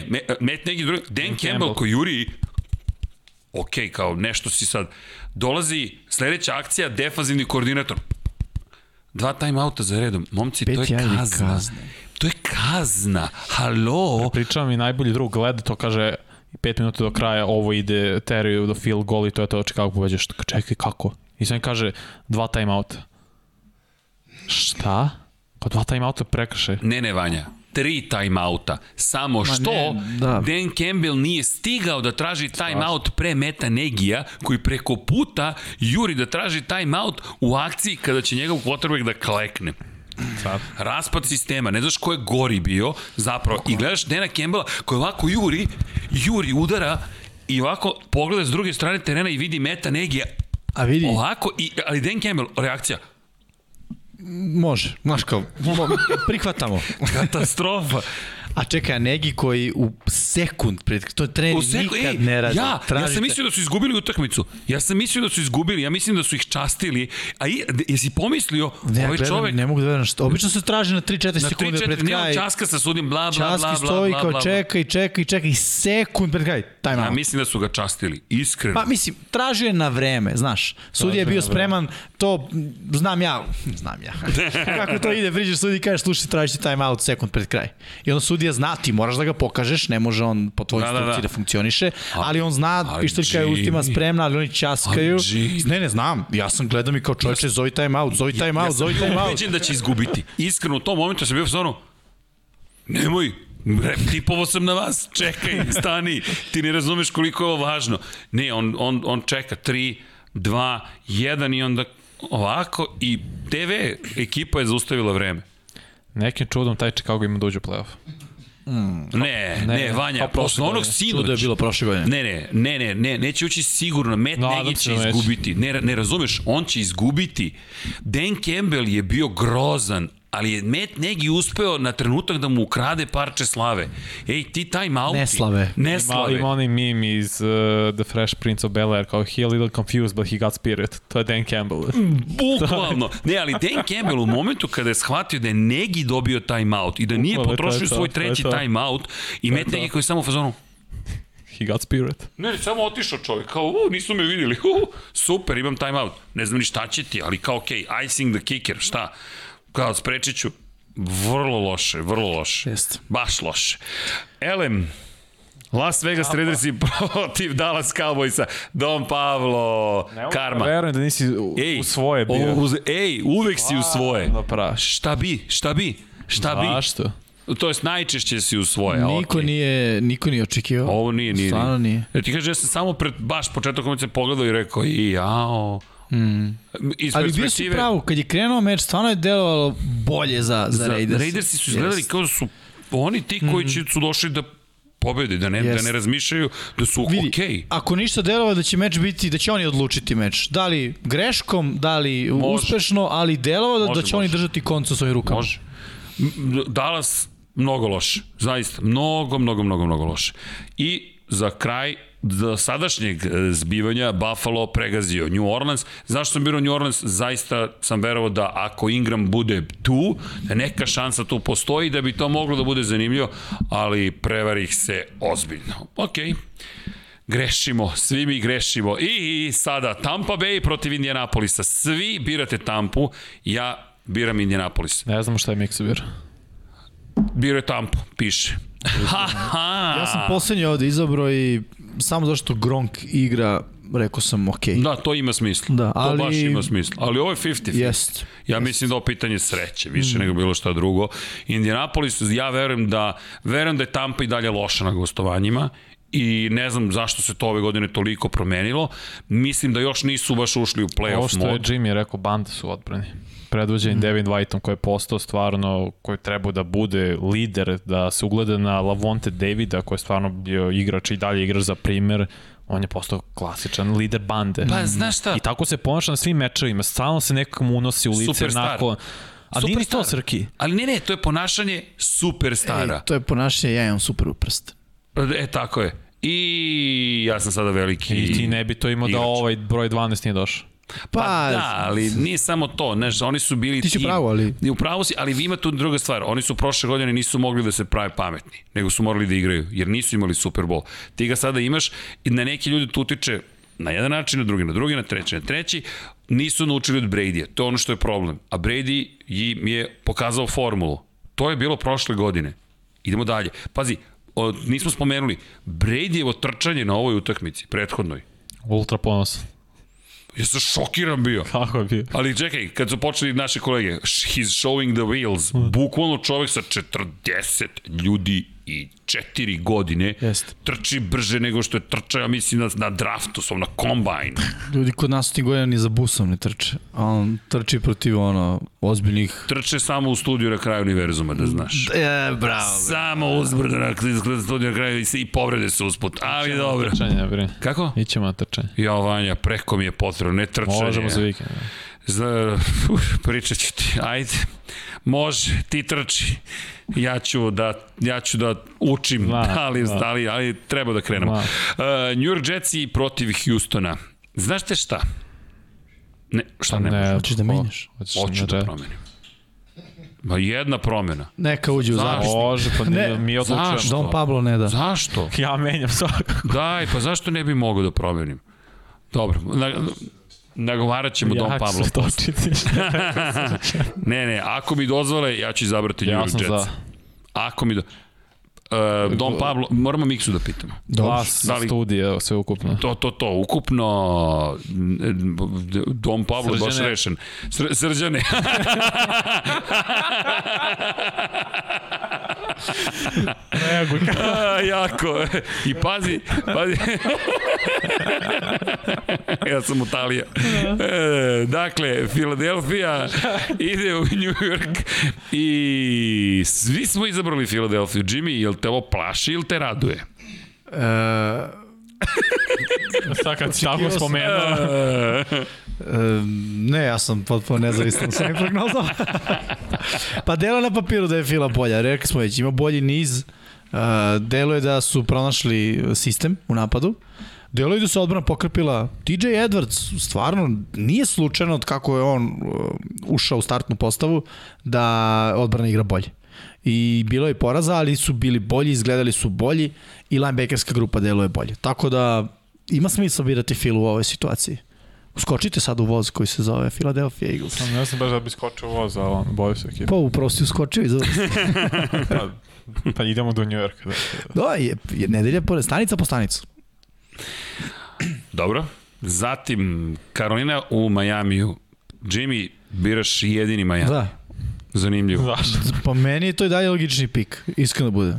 ne Matt Nagy, drugi, Dan Campbell Campbell. koji juri, ok, kao nešto si sad, dolazi sledeća akcija, defanzivni koordinator, dva timeouta za redom, momci, to Pet je jajnih kazna. kazne. To je kazna, halo, Pričao mi najbolji drug gleda to, kaže, pet minuta do kraja ovo ide, teraju do field goal i to je to, Chicago pobeđaš. Čekaj, kako? I sad mi kaže, dva timeouta. Šta? Kao dva timeouta prekršaj. Ne, ne, Vanja. Tri timeouta. Samo što ne, da. Dan Campbell nije stigao da traži timeout pre Meta Negija, koji preko puta juri da traži timeout u akciji kada će njegov quarterback da klekne. Sad. Raspad sistema, ne znaš ko je gori bio zapravo. I gledaš Dana Campbella koji ovako juri, juri, udara i ovako pogleda s druge strane terena i vidi Meta Negija A vidi, ovako, i, ali Dan Campbell, reakcija, može. Znaš kao, mo- prihvatamo. katastrofa. A čekaj, Negi koji u sekund pred, to trener seku, nikad ej, ne radi. ja, ja Tražite- sam mislio da su izgubili utakmicu. Ja sam mislio da su izgubili, ja mislim da su ih častili. A i, jesi pomislio, Ne, ja ovaj gledam, čovek ne mogu da verujem što. Obično se traži na 3-4 na 3 sekunde 4 pred kraj. časka sa sudim, bla, bla, bla, bla, Časki bla, stoji bla, kao bla. čekaj, čekaj, čekaj, sekund pred kraj. Time Ja out. mislim da su ga častili, iskreno. Pa mislim, tražio je na vreme, znaš. Sudija je bio spreman, to znam ja, znam ja. Kako to ide, priđeš sudi i kažeš, slušaj, tražiš ti time out sekund pred kraj. I onda sudija zna, ti moraš da ga pokažeš, ne može on po tvojoj Da, da, da. instrukciji da, funkcioniše, ali on zna, ali pištoljka je ustima spremna, ali oni časkaju. Ne, ne, znam, ja sam gledam i kao čovječe, zovi time out, zovi time out, zovi time out. Ubeđen da će izgubiti. Iskreno, u tom momentu sam bio ono, nemoj, Bre, tipovo sam na vas, čekaj, stani, ti ne razumeš koliko je ovo važno. Ne, on, on, on čeka 3, 2, 1 i onda ovako i TV ekipa je zaustavila vreme. Nekim čudom taj Chicago ima da uđe u playoff. Ne, ne, ne Vanja, pa posle onog sinoć. Čudo je bilo prošle godine. Ne, ne, ne, ne, ne, neće ući sigurno. Matt Nadam Nagy će da izgubiti. Ne, ne razumeš, on će izgubiti. Dan Campbell je bio grozan, ali je Matt Nagy uspeo na trenutak da mu ukrade parče slave. Ej, ti time outi. Neslave. Ima, Neslave. ima onaj meme iz uh, The Fresh Prince of Bel-Air kao he a little confused but he got spirit. To je Dan Campbell. Bukvalno. Ne, ali Dan Campbell u momentu kada je shvatio da je Negi dobio time out i da nije Bukvalno, potrošio to, svoj treći to. time out i Matt to. Nagy koji je samo u fazonu he got spirit. Ne, samo otišao čovjek, kao, u, nisu me vidjeli, u, super, imam time out. Ne znam ni šta će ti, ali kao, okej, okay, icing the kicker, šta? Kao, sprečit ću. Vrlo loše, vrlo loše. Jeste. Baš loše. Elem, Las Vegas Raidersi protiv Dallas Cowboysa. Don Pavlo, karma. Verujem da nisi u, u svoje bio. Uz, ej, uvek si u svoje. Da. Šta bi, šta bi, šta bi? Zašto? To jest najčešće si u svoje. Niko okej. nije, niko nije očekivao. Ovo nije, nije. Stvarno nije. Ja ti kaže, ja sam samo pred baš početak utakmice pogledao i rekao, i jao. Mm. Ali bio si pravo, kad je krenuo meč, stvarno je delovalo bolje za, za, Za, Raiders. Raidersi su izgledali kao da su oni ti koji će, su došli da pobede, da ne, da Jest. ne razmišljaju da su Vidi, okej. ako ništa delovalo da će meč biti, da će oni odlučiti meč. Da li greškom, da li Može. uspešno, ali delovalo da, Može, da će oni može. držati koncu svojim rukama. Može. Dallas mnogo loše. Zaista. Mnogo, mnogo, mnogo, mnogo loše. I za kraj do sadašnjeg e, zbivanja Buffalo pregazio New Orleans. Zašto sam birao New Orleans? Zaista sam verovao da ako Ingram bude tu, da neka šansa tu postoji da bi to moglo da bude zanimljivo, ali prevarih se ozbiljno. Okej. Okay. Grešimo, svi mi grešimo. I, I sada Tampa Bay protiv Indianapolisa. Svi birate Tampu, ja biram Indianapolis. Ne znam šta je Miksa bira. Biro je Tampu, piše. Ha, ha. Ja sam poslednji ovde izabrao i samo zašto Gronk igra, rekao sam ok. Da, to ima smisla. Da, ali- To baš ima smisla. Ali ovo je 50-50. Jest. Ja mislim da ovo pitanje sreće, više mm. nego bilo šta drugo. Indianapolis, ja verujem da, verujem da je Tampa i dalje loša na gostovanjima i ne znam zašto se to ove godine toliko promenilo. Mislim da još nisu baš ušli u Ovo playoff što je mod. Jimmy rekao, banda su odbrani. Predvođen mm. Devin Whiteom koji je postao stvarno, koji treba da bude lider, da se ugleda na Lavonte Davida koji je stvarno bio igrač i dalje igrač za primer, on je postao klasičan lider bande. Pa, znaš šta? I tako se ponaša na svim mečevima, stalno se nekom unosi u lice Superstar. nakon... A nije ni to. Srki. Ali ne, ne, to je ponašanje superstara. Ej, to je ponašanje, ja imam super uprst. E, tako je. I ja sam sada veliki I ti ne bi to imao da igrač. ovaj broj 12 nije došao. Pa, pa da, ali nije samo to, znaš, oni su bili Ti si tim. pravo, ali- I u pravu si, ali vi ima tu druga stvar. Oni su prošle godine nisu mogli da se prave pametni, nego su morali da igraju, jer nisu imali Super Bowl. Ti ga sada imaš i na neki ljudi tu utiče na jedan način, na drugi, na drugi, na treći, na treći, nisu naučili od Brady-a. To je ono što je problem. A Brady im je pokazao formulu. To je bilo prošle godine. Idemo dalje. Pazi, o, nismo spomenuli, Bradyjevo trčanje na ovoj utakmici, prethodnoj. Ultra ponosan. Ja sam šokiran bio. Kako je bio? Ali čekaj, kad su počeli naše kolege, he's showing the wheels, bukvalno čovek sa 40 ljudi i 4 godine Jeste. trči brže nego što je trčao, ja mislim, na, na draftu, sam na kombajn. Ljudi kod nas ti godina ni za busom ne trče. A on trči protiv ono, ozbiljnih... Trče samo u studiju na kraju univerzuma, da znaš. E, bravo. Samo uzbrdo na studiju na kraju i se- i povrede se usput. Ali dobro. Trčanje, brini. Kako? Ićemo na trčanje. Ja, Vanja, preko mi je potrebno, ne trčanje. Možemo za vikend. da. Za, uf, pričat ću ti, ajde. Može, ti trči. Ja ću da, ja ću da učim, Zna, ali, zna. ali, ali treba da krenemo. Uh, New York Jetsi protiv Houstona. Znaš te šta? Ne, šta ne, može? Hoćeš da ko- menjaš? Hoćeš Hoću da da promenim. Ma jedna promena. Neka uđe u zapisnik. Može, pa Ne, ne, mi odlučujemo. zašto? Don Pablo ne da. Zašto? Ja menjam svakako. Daj, pa zašto ne bi mogao da promenim? Dobro, na, nagovarat ćemo Don ja ću Pablo. se točiti. Ne, ne, ako mi dozvole, ja ću izabrati New ja York sam Jets. za Ako mi do... Uh, Don Pablo, moramo Miksu da pitamo. glas Da da li- studije, sve ukupno. To, to, to, ukupno Don Pablo je baš Srđane. rešen. Sr srđane. A, jako. I pazi, pazi. ja sam Italija. E, dakle, Filadelfija ide u New York i svi smo izabrali Filadelfiju. Jimmy, jel te ovo plaši ili te raduje? E, Sad kad si tako spomenuo, E, e, ne, ja sam potpuno nezavistan u svojim prognozama. pa delo na papiru da je Fila bolja. Rekli smo već, ima bolji niz. Uh, delo je da su pronašli sistem u napadu. Delo je da se odbrana pokrpila. TJ Edwards stvarno nije slučajno od kako je on uh, ušao u startnu postavu da odbrana igra bolje. I bilo je poraza, ali su bili bolji, izgledali su bolji i linebackerska grupa deluje bolje. Tako da ima smisla birati Filu u ovoj situaciji. Uskočite sad u voz koji se zove Philadelphia Eagles. ne znam baš da bi skočio voz, ali on, boju se ekipa. Pa upravo si uskočio iz Pa, pa idemo do New Yorka. Da. Da, je, je nedelja pored stanica po stanicu. Dobro. Zatim, Karolina u Majamiju. Jimmy, biraš jedini Miami. Da. Zanimljivo. Zašto? Pa meni je to i dalje logični pik, iskreno bude.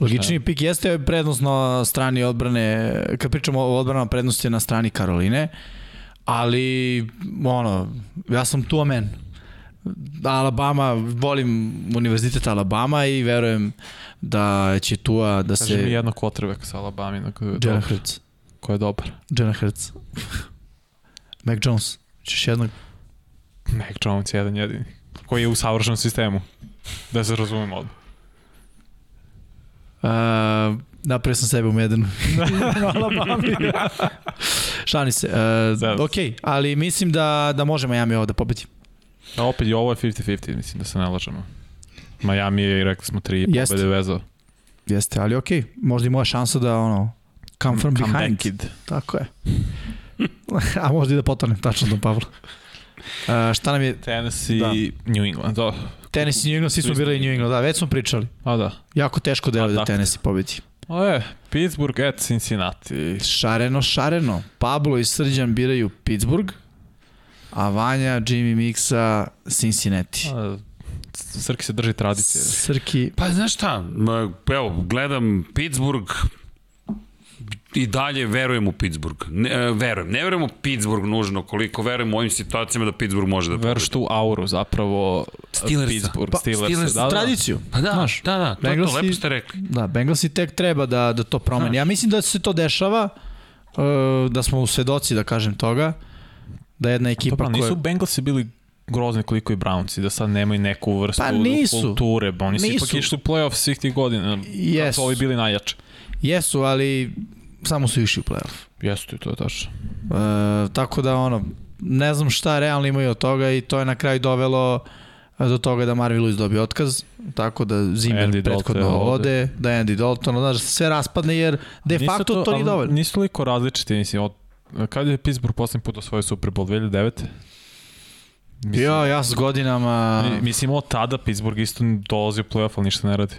Logični pik jeste prednost na strani odbrane, kad pričamo o odbranama prednost je na strani Karoline, ali ono, ja sam tu amen. Alabama, volim univerzitet Alabama i verujem da će Tua da Kaži mi se... jedno quarterbacka sa Alabama na koju je Jalen. Hurts. Ko je dobar. Jalen Hurts. Mac Jones. Češ jednog Mac Jones jedan jedini. Koji je u savršenom sistemu. Da se razumemo odmah. Uh, Napravio sam sebe u Medenu. Alabami. Šani se. Uh, ok, ali mislim da, da može Miami ovo da pobedi. A opet i ovo je 50-50, mislim da se ne lažemo. Miami je, rekli smo, tri Jeste. pobede vezao. Jeste, ali ok, možda i moja šansa da ono, come from Come behind. back. Tako je. A možda i da potone, tačno Don Pavlo. Uh, šta nam je Tennessee, Da. da. New England, da. Tennessee i New England, svi smo bili New England, da, već smo pričali. A da. Jako teško delo A, da tako. Tennessee pobedi. O je, Pittsburgh at Cincinnati. Šareno, šareno. Pablo i Srđan biraju Pittsburgh, a Vanja, Jimmy Mixa, Cincinnati. A, Srki se drži tradicije. Srki, Pa znaš šta, evo, gledam Pittsburgh, i dalje verujem u Pittsburgh. Ne, e, verujem. Ne verujem u Pittsburgh nužno koliko verujem u ovim situacijama da Pittsburgh može da Veruješ tu auru zapravo Steelersa. Pittsburgh, Pa, Steelers, Steelers, da, da. tradiciju. Pa da, Znaš, da, da, to, je to Bengalsi- lepo ste rekli. Da, Bengalsi tek treba da, da to promeni. Ja mislim da se to dešava, uh, da smo u svedoci, da kažem toga, da jedna ekipa Dobro, koja... nisu Bengalsi bili grozni koliko i Brownsi, da sad nemaju neku vrstu Pa nisu. kulture. Oni su ipak išli u playoff svih tih godina. Jesu. Kad su ovi bili najjači. Jesu, ali samo su išli u playoff. Jeste, to je tačno. E, tako da ono, ne znam šta realno imaju od toga i to je na kraju dovelo e, do toga da Marvin Lewis dobije otkaz, tako da Zimmer Andy prethodno ode. da Andy Dalton, znaš, sve raspadne jer de Nisu facto to, to nije dovoljno. Nisu toliko različiti, mislim, od, kad je Pittsburgh poslednji put osvojio Super Bowl 2009? Mislim, Ja, ja s godinama... mi- Mislim, od tada Pittsburgh isto dolazi u playoff, ali ništa ne radi.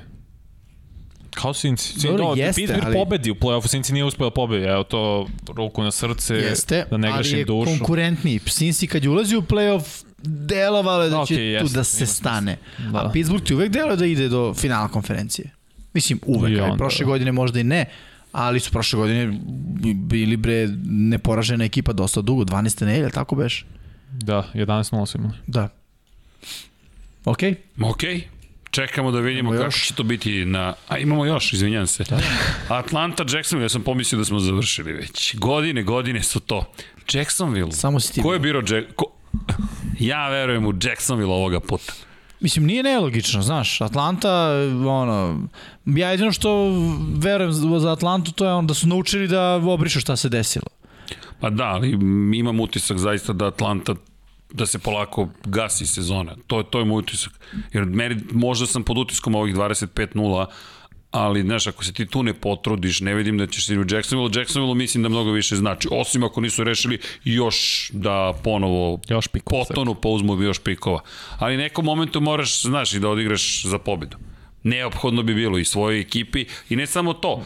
Kao Cincy. Cincy Dobro, do, jeste, Pittsburgh ali- pobedi u play-offu, Cincy nije uspeo da pobedi. Evo to, ruku na srce, Jeste, da ne ali grešim je dušu. konkurentniji. Sinsi kad je ulazio u playoff, delovalo je da će Ok, tu jeste, da se stane. Da. A Pittsburgh ti uvek deluje da ide do finala konferencije. Mislim, uvek. Ali onda, prošle da. godine možda i ne, ali su prošle godine bili bre neporažena ekipa dosta dugo, 12 nedelja, tako beš? Da, 11-0 su imali. Da. Okej, Ok, čekamo da vidimo kako još? će to biti na... A imamo još, izvinjam se. Da. Atlanta, Jacksonville, ja sam pomislio da smo završili već. Godine, godine su to. Jacksonville. samo si ti. Ko je birao Jack... Ko... Ja verujem u Jacksonville ovoga puta. Mislim, nije nelogično, znaš, Atlanta, ono, ja jedino što verujem za Atlantu, to je on da su naučili da obrišu šta se desilo. Pa da, ali imam utisak zaista da Atlanta da se polako gasi sezona. To, to je moj utisak. Jer meri, možda sam pod utiskom ovih 25-0, ali znaš, ako se ti tu ne potrudiš, ne vidim da ćeš se u Jacksonville, Jacksonville mislim da mnogo više znači. Osim ako nisu rešili još da ponovo Još pikova. potonu pa uzmu još pikova. Ali nekom momentu moraš, znaš, i da odigraš za pobedu. Neophodno bi bilo i svojoj ekipi i ne samo to.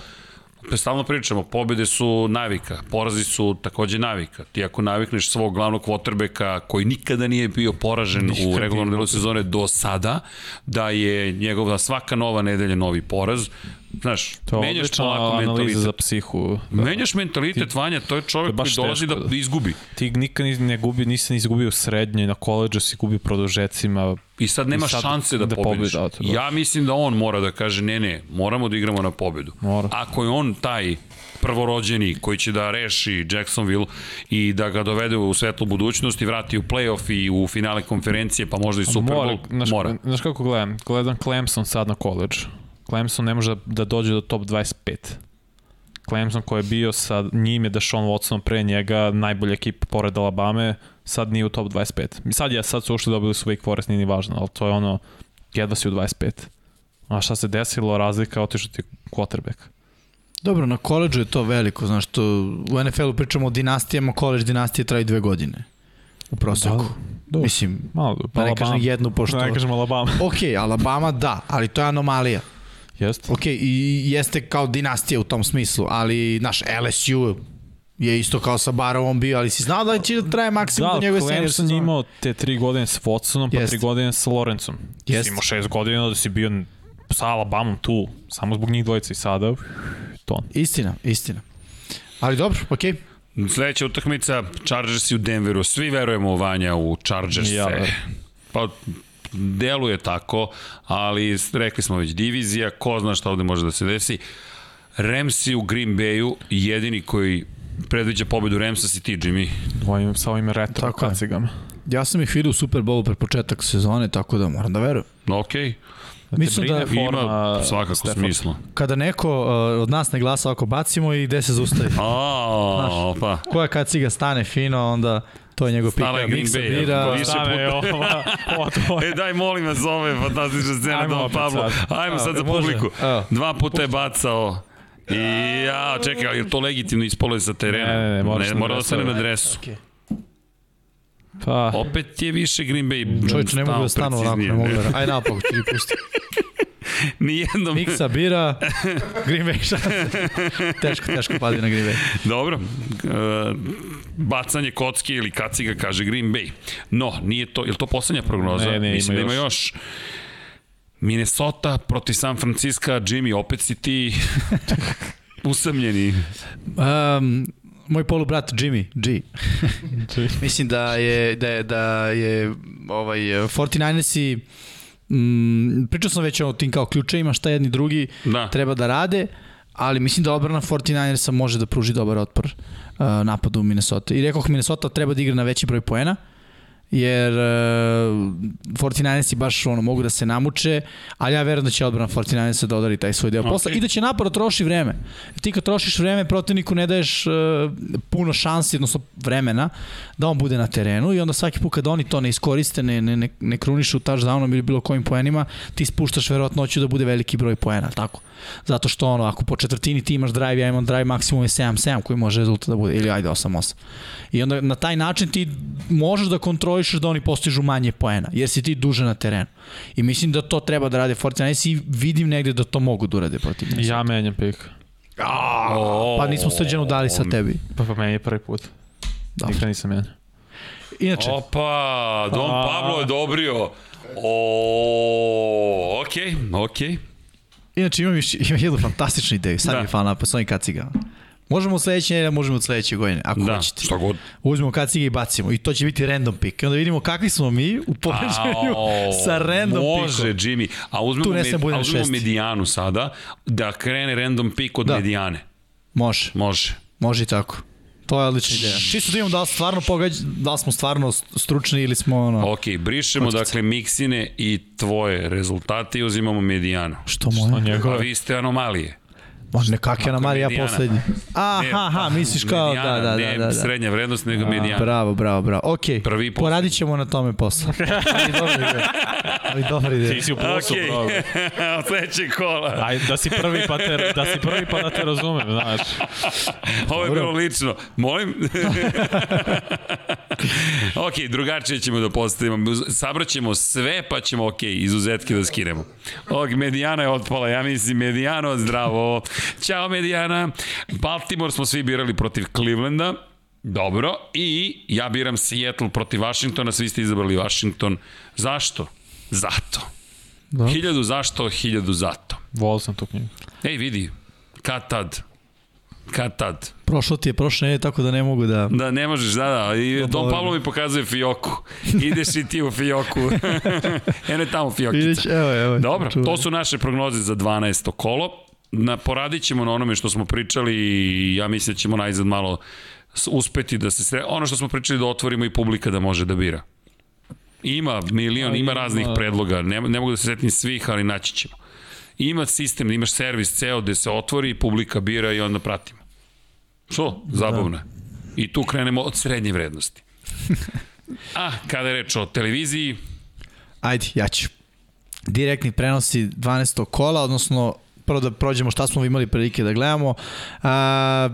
Stalno pričamo, pobede su navika, porazi su takođe navika. Ti ako navikneš svog glavnog quarterbacka koji nikada nije bio poražen u regularnom delu sezone do sada, da je njegova svaka nova nedelja novi poraz, znaš, To menjaš polako mentalitet. za psihu. Menjaš mentalitet, Vanja, to je čovjek To je koji dolazi teško, da, da. izgubi. Ti nikad ni- ne gubi, nisi izgubio u srednjoj, na koleđu si gubio produžecima. I sad nema I sad šanse da, da da pobediš. pobedi, da, je Ja mislim da on mora da kaže ne, ne, moramo da igramo na pobedu. Mora. Ako je on taj prvorođeni koji će da reši Jacksonville i da ga dovede u svetlu budućnost i vrati u playoff i u finale konferencije, pa možda i Super Bowl, znaš, mora. Znaš kako gledam? Gledam Clemson sad na koleđu. Clemson ne može da, da dođe do top 25. Clemson koji je bio sa njim je Deshaun Watson pre njega najbolja ekipa pored Alabame, sad nije u top 25. Sad je, sad su ušli dobili su Wake Forest, nije ni važno, ali to je ono, jedva si u 25. A šta se desilo, razlika, otišao ti quarterback. Dobro, na koleđu je to veliko, znaš, to u NFL-u pričamo o dinastijama, koleđ dinastije traju dve godine u proseku. Da. Mislim, Malo, da ne kažem jednu, pošto... Da ne kažem Alabama. Ok, Alabama da, ali to je anomalija. Jeste. Ok, i jeste kao dinastija u tom smislu, ali naš LSU je isto kao sa Barovom bio, ali si znao da će da traje maksimum Da, do njegove senior sezone. imao te tri godine s Watsonom, pa Jest. tri godine sa Lorenzom. Ti Jest. si imao šest godina da si bio sa Alabamom tu, samo zbog njih dvojice i sada, to. Istina, istina. Ali dobro, okej. Sledeća utakmica, Chargersi u Denveru. Svi verujemo u Vanja u Chargerse. Ja verujem. pa deluje tako, ali rekli smo već divizija, ko zna šta ovde može da se desi. Ramsi u Green Bayu, jedini koji predviđa pobedu Ramsa si ti, Jimmy. Ovim, sa ovim retro Tako je. kacigama. Ja sam ih vidio u Super Bowlu pre početak sezone, tako da moram da verujem. No, okej. Da Mislim da Ima svakako Stefan. smisla. kada neko uh, od nas ne glasa ovako bacimo i gde se zaustavi. A, pa. Koja kaciga stane fino, onda to je njegov Green Miksa bira. više Stane, puta. ova, ova tvoja. E daj molim vas, ovo je fantastična scena Ajmo Don opet Pablo. sad. Ajmo sad za može. publiku. Dva puta je bacao. I ja, čekaj, ali je to legitimno ispolo je sa terena? Ne, ne, ne, moraš ne na mora da ostane na dresu. Okay. Pa, Opet je više Green Bay. Čovječ, ne mogu da stanu onako, ne mogu da... Ajde napak, ti pusti. Nijednom. Miksa bira, Green Bay šanse. teško, teško padi na Green Bay. Dobro. E, bacanje kocke ili kaciga kaže Green Bay. No, nije to, je to poslednja prognoza? Ne, ne, Mislim ima da ima još. Minnesota protiv San Francisco, Jimmy, opet si ti usamljeni. Um, moj polubrat Jimmy, G. Mislim da je, da je, da je ovaj, 49ersi mm, pričao sam već o tim kao ključevima, šta jedni drugi Da. treba da rade, ali mislim da odbrana 49ersa može da pruži dobar otpor uh, napadu Minnesota. I rekao Minnesota treba da igra na veći broj poena, jer uh, 49ersi baš ono, mogu da se namuče, ali ja verujem da će odbrana 49ersa da odari taj svoj deo posla Ok. i da će napad da troši vreme. Ti kad trošiš vreme, protivniku ne daješ uh, puno šansi, odnosno vremena, da on bude na terenu i onda svaki put kad oni to ne iskoriste, ne, ne, ne, ne krunišu touchdownom ili bilo kojim poenima, ti spuštaš verovatnoću da bude veliki broj poena, tako? Zato što ono, ako po četvrtini ti imaš drive, ja imam drive maksimum je 7-7 koji može rezultat da bude, ili ajde 8-8. I onda na taj način ti možeš da kontrolišeš da oni postižu manje poena, jer si ti duže na terenu. I mislim da to treba da rade Fortnite i vidim negde da to mogu da urade protiv njih. ja menjam pik. O, Pa nismo srđanu dali sa tebi. Pa, pa meni je prvi put. Dobro. Nikad nisam menjao. Inače, Opa, Don A. Pablo je dobrio. O, okej, okej. Inače imam, još, imam jednu fantastičnu ideju. Sad Da. mi je fala pa s ovim kacigama. Možemo u sledeće nedelje, možemo od sledeće godine, ako Da, hoćete. šta god. Uzmemo kacige i bacimo. I to će biti random pick. I onda vidimo kakvi smo mi u poređenju sa random Može, pickom. Jimmy. A uzmemo, med, a uzmemo šesti. medijanu sada, da krene random pick od Da. medijane. Može, Može. može i tako. To je odlična ideja. Čisto da imamo da li stvarno pogađ, da li smo stvarno stručni ili smo ono... Ok, brišemo Kockice. dakle miksine i tvoje rezultate i uzimamo medijanu. Što Što moje? A vi ste anomalije. Može nekak je na Marija poslednji. Aha, aha, misliš kao, da, Medijana, da, da, ne da, da. srednja vrednost, nego medijana. Bravo, bravo, bravo. Ok, Prvi poslednji. poradit ćemo na tome posle. Ali dobra ideja. Ali dobra ideja. Ti si u plusu, Okej, bro. od sledećeg kola. Aj, da si prvi pa te, da si prvi pa da te razumem, znaš. Ovo je Dobro. bilo lično. Molim? ok, drugačije ćemo da postavimo. Sabraćemo sve, pa ćemo, ok, izuzetke da skinemo. Ovog Medijana je otpala, ja mislim Medijano, zdravo. Ćao Medijana. Baltimore smo svi birali protiv Clevelanda. Dobro. I ja biram Seattle protiv Washingtona, svi ste izabrali Washington. Zašto? Zato. Da. Hiljadu zašto, hiljadu zato. Volio sam tu knjigu. Ej, vidi, kad tad? Kad tad? Prošlo ti je prošle nedelje, tako da ne mogu da... Da, ne možeš, da, da. I Don Dobro. Pablo mi pokazuje Fijoku. Ideš i ti u Fijoku. Eno je tamo Fijokica. Vidiš, evo, evo. Dobro, čuvaj. to su naše prognoze za 12. kolo. Na, poradit ćemo na onome što smo pričali i ja mislim da ćemo najzad malo uspeti da se sre... Ono što smo pričali da otvorimo i publika da može da bira. Ima milion, ima- raznih predloga, ne, ne mogu da se setim svih, ali naći ćemo. Ima sistem, imaš servis ceo gde se otvori, publika bira i onda pratimo. Što? Zabavno je. I tu krenemo od srednje vrednosti. A, kada je reč o televiziji, Ajde, ja ću. Direktni prenosi 12. kola, odnosno prvo da prođemo šta smo imali prilike da gledamo. A,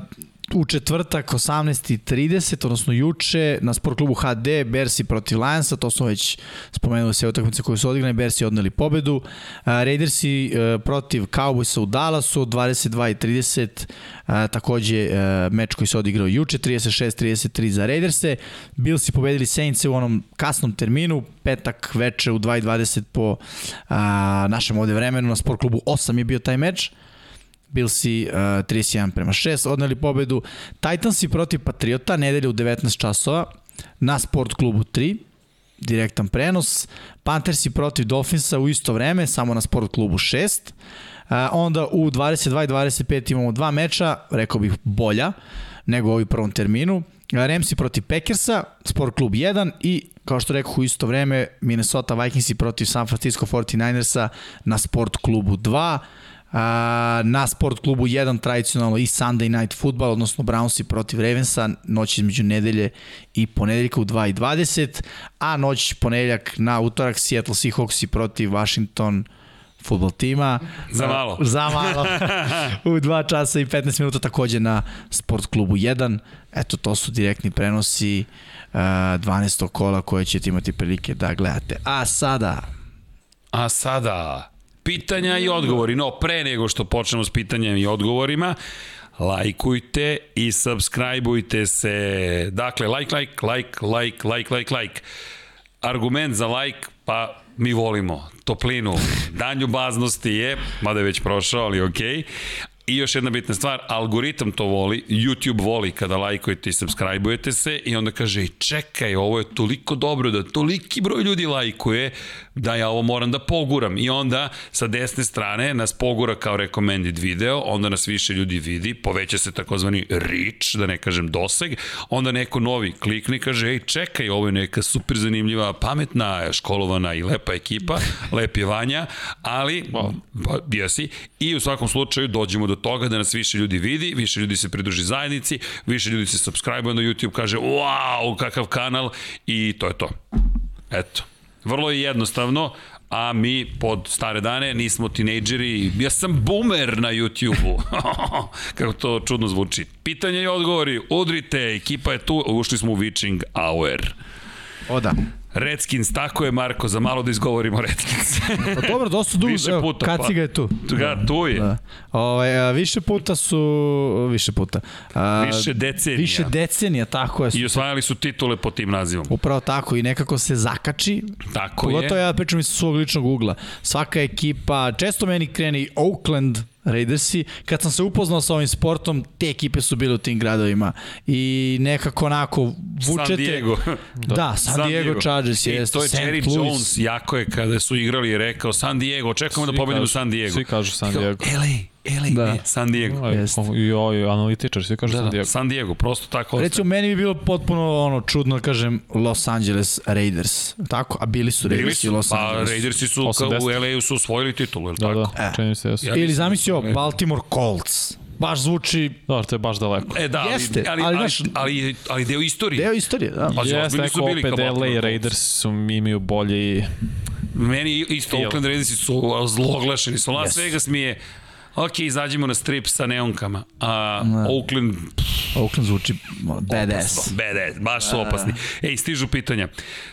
u četvrtak 18.30, odnosno juče, na sport klubu HD, Bersi protiv Lionsa, to smo već spomenuli sve utakmice koje su odigrane, Bersi odneli pobedu. A, Raidersi e, protiv Cowboysa u Dallasu, 22.30, a, takođe e, meč koji se odigrao juče, 36-33 za Raiderse. Billsi pobedili Saints u onom kasnom terminu, petak veče u 2.20 po našem ovde vremenu, na sport klubu 8 je bio taj meč. Billsi uh, 31 prema 6 odneli pobedu. Titansi protiv Patriota nedelje u 19 časova na Sport klubu 3 direktan prenos. Panthersi protiv Dolphinsa u isto vreme, samo na Sport klubu 6. Uh, onda u 22 i 25 imamo dva meča, rekao bih bolja nego u ovom prvom terminu. Uh, Ramsey protiv Packersa, Sport klub 1 i kao što rekao u isto vreme, Minnesota Vikingsi protiv San Francisco 49ersa na Sport klubu 2. A, na sport klubu 1 tradicionalno i Sunday Night Football, odnosno Brownsi protiv Ravensa, noć između nedelje i ponedeljka u 2.20, a noć ponedeljak na utorak Seattle Seahawksi protiv Washington futbol tima. Za malo. Za malo. u 2 časa i 15 minuta takođe na Sport klubu 1. Eto, to su direktni prenosi uh, 12. kola koje ćete imati prilike da gledate. A sada... A sada, pitanja i odgovori. No, pre nego što počnemo s pitanjem i odgovorima, lajkujte i subscribeujte se. Dakle, like, like, like, like, like, like, like. Argument za like, pa mi volimo toplinu. Dan ljubaznosti je, mada je već prošao, ali okej. Okay. I još jedna bitna stvar, algoritam to voli, YouTube voli kada lajkujete i subscribeujete se i onda kaže, čekaj, ovo je toliko dobro da toliki broj ljudi lajkuje da ja ovo moram da poguram. I onda sa desne strane nas pogura kao recommended video, onda nas više ljudi vidi, poveća se takozvani reach, da ne kažem doseg, onda neko novi klikne i kaže, ej, čekaj, ovo je neka super zanimljiva, pametna, školovana i lepa ekipa, lep je Vanja, ali, pa, jesi, i u svakom slučaju dođemo do toga da nas više ljudi vidi, više ljudi se pridruži zajednici, više ljudi se subscribe na YouTube, kaže wow, kakav kanal i to je to. Eto. Vrlo je jednostavno, a mi pod stare dane nismo tinejdžeri, ja sam boomer na YouTube-u. Kako to čudno zvuči. Pitanje i odgovori, udrite, ekipa je tu, ušli smo u Witching Hour. O da. Redskins, tako je Marko, za malo da izgovorimo Redskins. Pa dobro, dosta dugo, Više evo, puta, Kaciga pa. je tu. Ga, tu je. Da. Ovaj, a, više puta su, više puta. A, Više decenija. Više decenija, tako je. I osvajali su titule po tim nazivom. Upravo tako i nekako se zakači. Tako Pogotovo je. ja pričam iz svog ličnog ugla. Svaka ekipa, često meni kreni Oakland Raidersi. Kad sam se upoznao sa ovim sportom, te ekipe su bile u tim gradovima. I nekako onako vučete... San Diego. Da, da San, San Diego, Diego Chargers jeste. to je St. Jerry Louis. Jones, jako je kada su igrali i rekao San Diego, očekujemo da pobedimo San Diego. svi kažu San I kao, Diego. LA, LA, Da. ne, San Diego. Aj, Jeste. I ovaj analitičar, svi kažu Da, San da, Diego. San Diego, prosto tako. Recimo, meni bi bilo potpuno ono čudno da kažem Los Angeles Raiders. Tako? A bili su Bili Raidersi su, Los pa Angeles. Raidersi su kao 80. u LA-u su osvojili titulu, je li Da, tako? da, čini mi se jesu. Ja Ili zamisli ovo, Baltimore Colts. Baš zvuči Da, to je baš daleko. E da, ali, Jeste, ali, ali, ali, ali, ali deo istorije. deo istorije, da. Pa, Jeste, neko bili opet Baltimore LA Colts. Raiders su imaju bolji... Meni isto. Oakland Raidersi su zloglašeni. Su Las Yes. Vegas mi je Ok, izađemo na strip sa neonkama. A Oakland, Oakland zvuči badass. Badass, baš su opasni. Ej, stižu pitanja.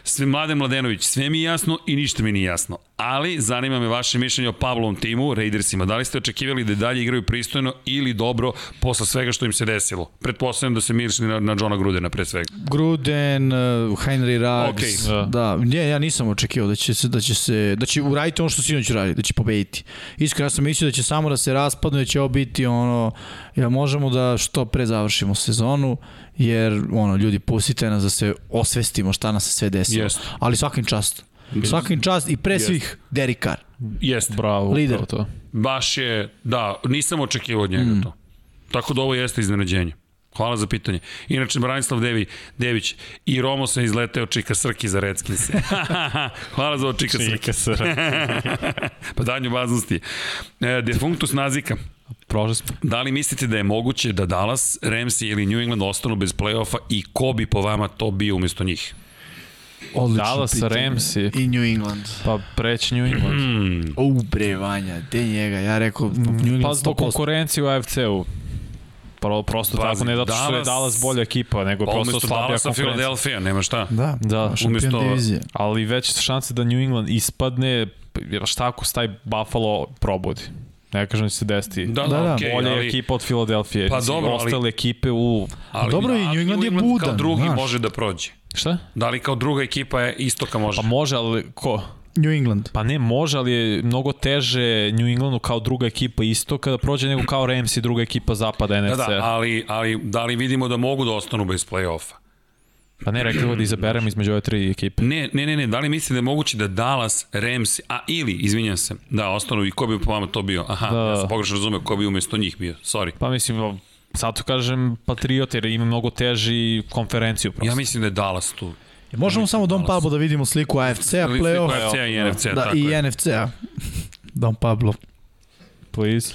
Sve Mladen Mladenović, sve mi je jasno i ništa mi nije jasno. Ali zanima me vaše mišljenje o Pavlovom timu, Raidersima. Da li ste očekivali da dalje igraju pristojno ili dobro posle svega što im se desilo? Pretpostavljam da se mirišli na, na Johna Grudena pre svega. Gruden, uh, Henry Ruggs. Okej. Da. da. Ne, ja nisam očekivao da će se da će se da će uraditi ono što sinoć uradi, da će pobediti. Iskreno ja sam mislio da će samo da se raspadnu, da će ovo biti ono ja možemo da što pre završimo sezonu jer ono ljudi pustite nas da se osvestimo šta nas se sve desilo. Jeste. Ali svakim čast. Svakim čast i pre Jeste. svih Derek Carr. Jeste. Bravo, Lider. to. Baš je, da, nisam očekivao od njega mm. to. Tako da ovo jeste iznenađenje. Hvala za pitanje. Inače, Branislav Devi, Dević i Romo se izleteo Čika Srki za Redskinse. Hvala za ovo Čika Srki. Čika se. Pa danju baznosti. E, defunctus nazika. Prošli smo. Da li mislite da je moguće da Dallas, Ramsey ili New England ostanu bez play-offa i ko bi po vama to bio umesto njih? Odlično Dallas, pitanje. Ramsey. i New England. Pa preći New England. Hmm. U bre Vanja, de njega, ja rekao New England Pa zbog 100%. konkurencije u AFC-u. Pro, prosto Pazi, tako, ne zato što je Dallas- bolja ekipa, nego Pa prosto umesto slabija Dallasa, konkurencija. Philadelphia, nema šta. Da, Da, šampion umesto- divizije. Ali već šanse da New England ispadne, jer šta ako se taj Buffalo probudi? Ne kažem da će se desiti. Da, Da, da. okej, Bolja ali- ekipa od Filadelfije. Pa dobro, ali- Ostale ekipe u... Ali, dobro, i da, New England je Kao budan, drugi znaš. može da prođe. Šta? Da li kao druga ekipa je istoka može? Pa može, ali ko? New England. Pa ne, može, ali je mnogo teže New Englandu kao druga ekipa istoka da prođe nego kao Rams i druga ekipa zapada Da, NFC. da, ali, ali da li vidimo da mogu da ostanu bez play-offa? Pa ne, rekli da izaberemo između ove tri ekipe. Ne, ne, ne, ne, da li mislite da je moguće da Dallas, Rams, a ili, izvinjam se, da, ostanu i ko bi po vama to bio? Aha, Da. ja sam pogrešno razumeo ko bi umesto njih bio, sorry. Pa mislim, sad to kažem Patriot jer ima mnogo teži konferenciju prosto. Ja mislim da je Dallas tu. Možemo samo Don Pablo da vidimo sliku AFC-a, Sliku playoff, AFC-a i NFC-a, da, tako i je. NFC-a. Don Pablo. Please.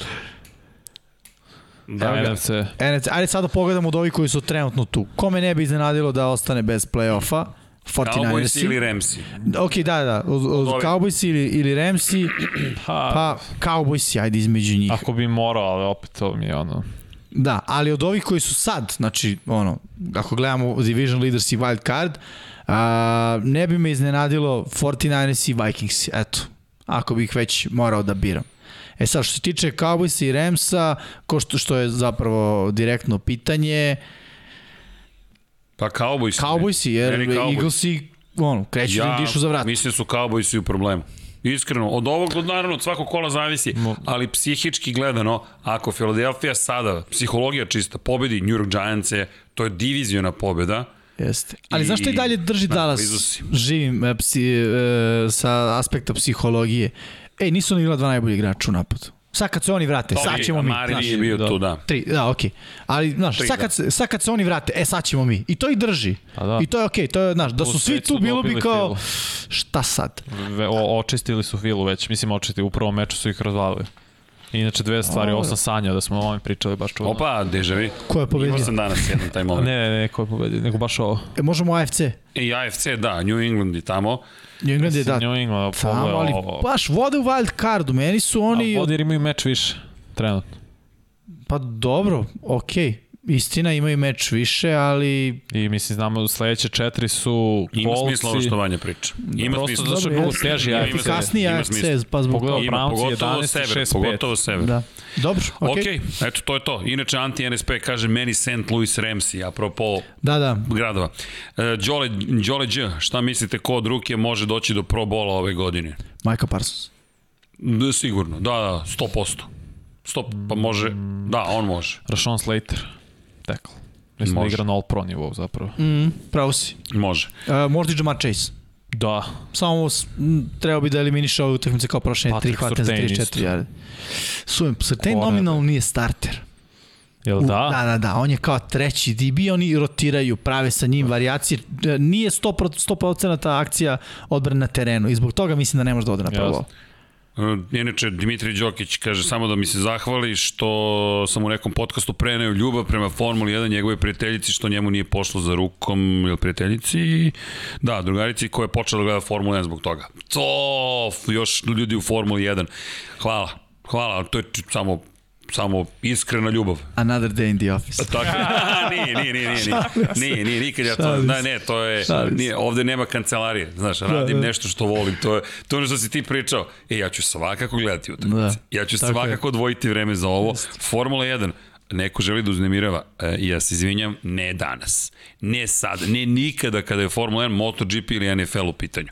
Da, Da, NFC. NFC. Ajde sad da pogledamo od ovih koji su trenutno tu. Kome ne bi iznenadilo da ostane bez play-offa? Cowboys ili 49ersi. Ramsi. Ok, da, da. Od, od. Cowboys ili, ili Ramsi, Pa, pa Cowboysi, ajde između njih. ako bi morao, ali opet to mi je ono... Da, ali od ovih koji su sad, znači, ono, ako gledamo Division Leaders i Wild Card, a, ne bi me iznenadilo 49ers i Vikings, eto, ako bih već morao da biram. E sad, što se tiče Cowboysa i Ramsa, ko što, što je zapravo direktno pitanje, Pa Cowboys. Cowboysi, jer Cowboys. Eaglesi, ono, kreću ja, dišu za vrat. mislim da su Cowboysi u problemu. Iskreno, od ovog, od naravno, od svakog kola zavisi, ali psihički gledano, ako Philadelphia sada, psihologija čista, pobedi New York Giants-e, to je diviziona pobeda, Jeste. Ali I- znaš što i dalje drži da, Dallas živim e, psi, e, sa aspekta psihologije? Ej, nisu oni bila dva najbolji igrača u napadu. Sad kad se oni vrate, sad ćemo mi. Mari znaš. nije bio da. tu, da. Tri, da, okej. Ali, znaš, Tri, sad kad, se, sad kad se oni vrate, e, sad ćemo mi. I to ih drži. A da. I to je okej, to je, znaš, da su svi tu, bilo bi kao, Filu. šta sad? Ve, o, očistili su filu već, mislim očistili, u prvom meču su ih razvalili. Inače dve stvari, ovo sam sanjao da smo o ovome pričali baš čudno. Opa, dežavi. Ko je pobedio? Imao sam danas jedan taj moment. Ne, ne, ne, ko je pobedio, nego baš ovo. E, možemo AFC. I AFC, da, New England i tamo. New England je da, New England, tamo, ali ovo. baš vode u wild cardu. Meni su oni, A vodi jer imaju meč više, trenutno. pa dobro, okej. Istina, imaju meč više, ali I mislim, znamo, sledeće četiri su Ima Coltsi. smisla ovo što Vanja priča. Ima Prosto smisla. zato što je teži Ima AFC. kasnije Ima AFC, smisla. pa zbog toga. Ima, Brownsi pogotovo 11, sever, 6-5. pogotovo sever. Da. Dobro, okej. Ok, eto, to je to. Inače, anti-NSP kaže meni St. Louis Ramsey, apropo Da, da. gradova. E, Đole, Đole Đ, šta mislite ko od ruke može doći do Pro Bola ove godine? Michael Parsons. Da, sigurno, da, da, 100%. 100, pa može, da, on može. Rashawn Slater, tackle. Mislim Može. da igra na all-pro nivou zapravo. Mm, pravo si. Može. Uh, možda i Jamar Chase. Da, Samo trebao bi da eliminiše ove utakmice kao prošle tri Patrick hvata za Surtain 34 isto. jarde. Sujem, Surtain Corner. nominalno nije starter. jel U- da? Da, da, da, on je kao treći DB, oni rotiraju, prave sa njim varijacije. E, Nije 100%, 100% akcija odbrane na terenu i zbog toga mislim da ne može da ode na prvo. Jasno. E, Inače, Dimitri Đokić kaže samo da mi se zahvali što sam u nekom podcastu preneo ljubav prema Formuli 1 njegove prijateljici što njemu nije pošlo za rukom ili prijateljici da, drugarici koja je počela da gleda Formulu 1 zbog toga. To, još ljudi u Formuli 1. Hvala, hvala, to je samo samo iskrena ljubav. Another day in the office. Tako, nije, nije, nije, nije, nije, nije, nije, nikad ja to, Šalim da, ne, to je, nije, ovde nema kancelarije, znaš, radim da. nešto što volim, to je, to je ono što si ti pričao, e, ja ću svakako gledati utakmice, Da. ja ću svakako odvojiti vreme za ovo, Formula 1, neko želi da uznemirava, e, ja se izvinjam, ne danas, ne sad, ne nikada kada je Formula 1, MotoGP ili NFL u pitanju.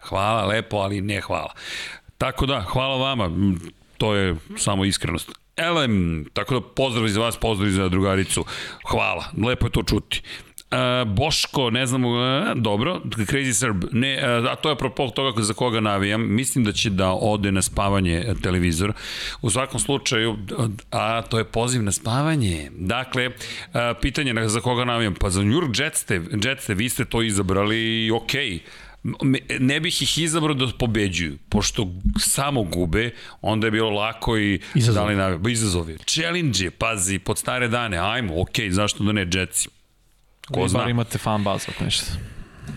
Hvala, lepo, ali ne hvala. Tako da, hvala vama, to je samo iskrenost. Elem, tako da pozdrav iz vas, pozdrav iz drugaricu. Hvala, lepo je to čuti. Uh, Boško, ne znam, uh, dobro, Crazy Serb, ne, uh, a to je apropo toga za koga navijam, mislim da će da ode na spavanje televizor. U svakom slučaju, a to je poziv na spavanje. Dakle, uh, pitanje za koga navijam, pa za New York Jetste, Jetste, vi ste to izabrali okej, okay ne bih ih izabrao da pobeđuju, pošto samo gube, onda je bilo lako i Izazov. da li na, izazovi. Challenge, pazi, pod stare dane, ajmo, okej, zašto da ne, Jetsi. Ko Vi zna? bar imate fan bazu, ako ništa.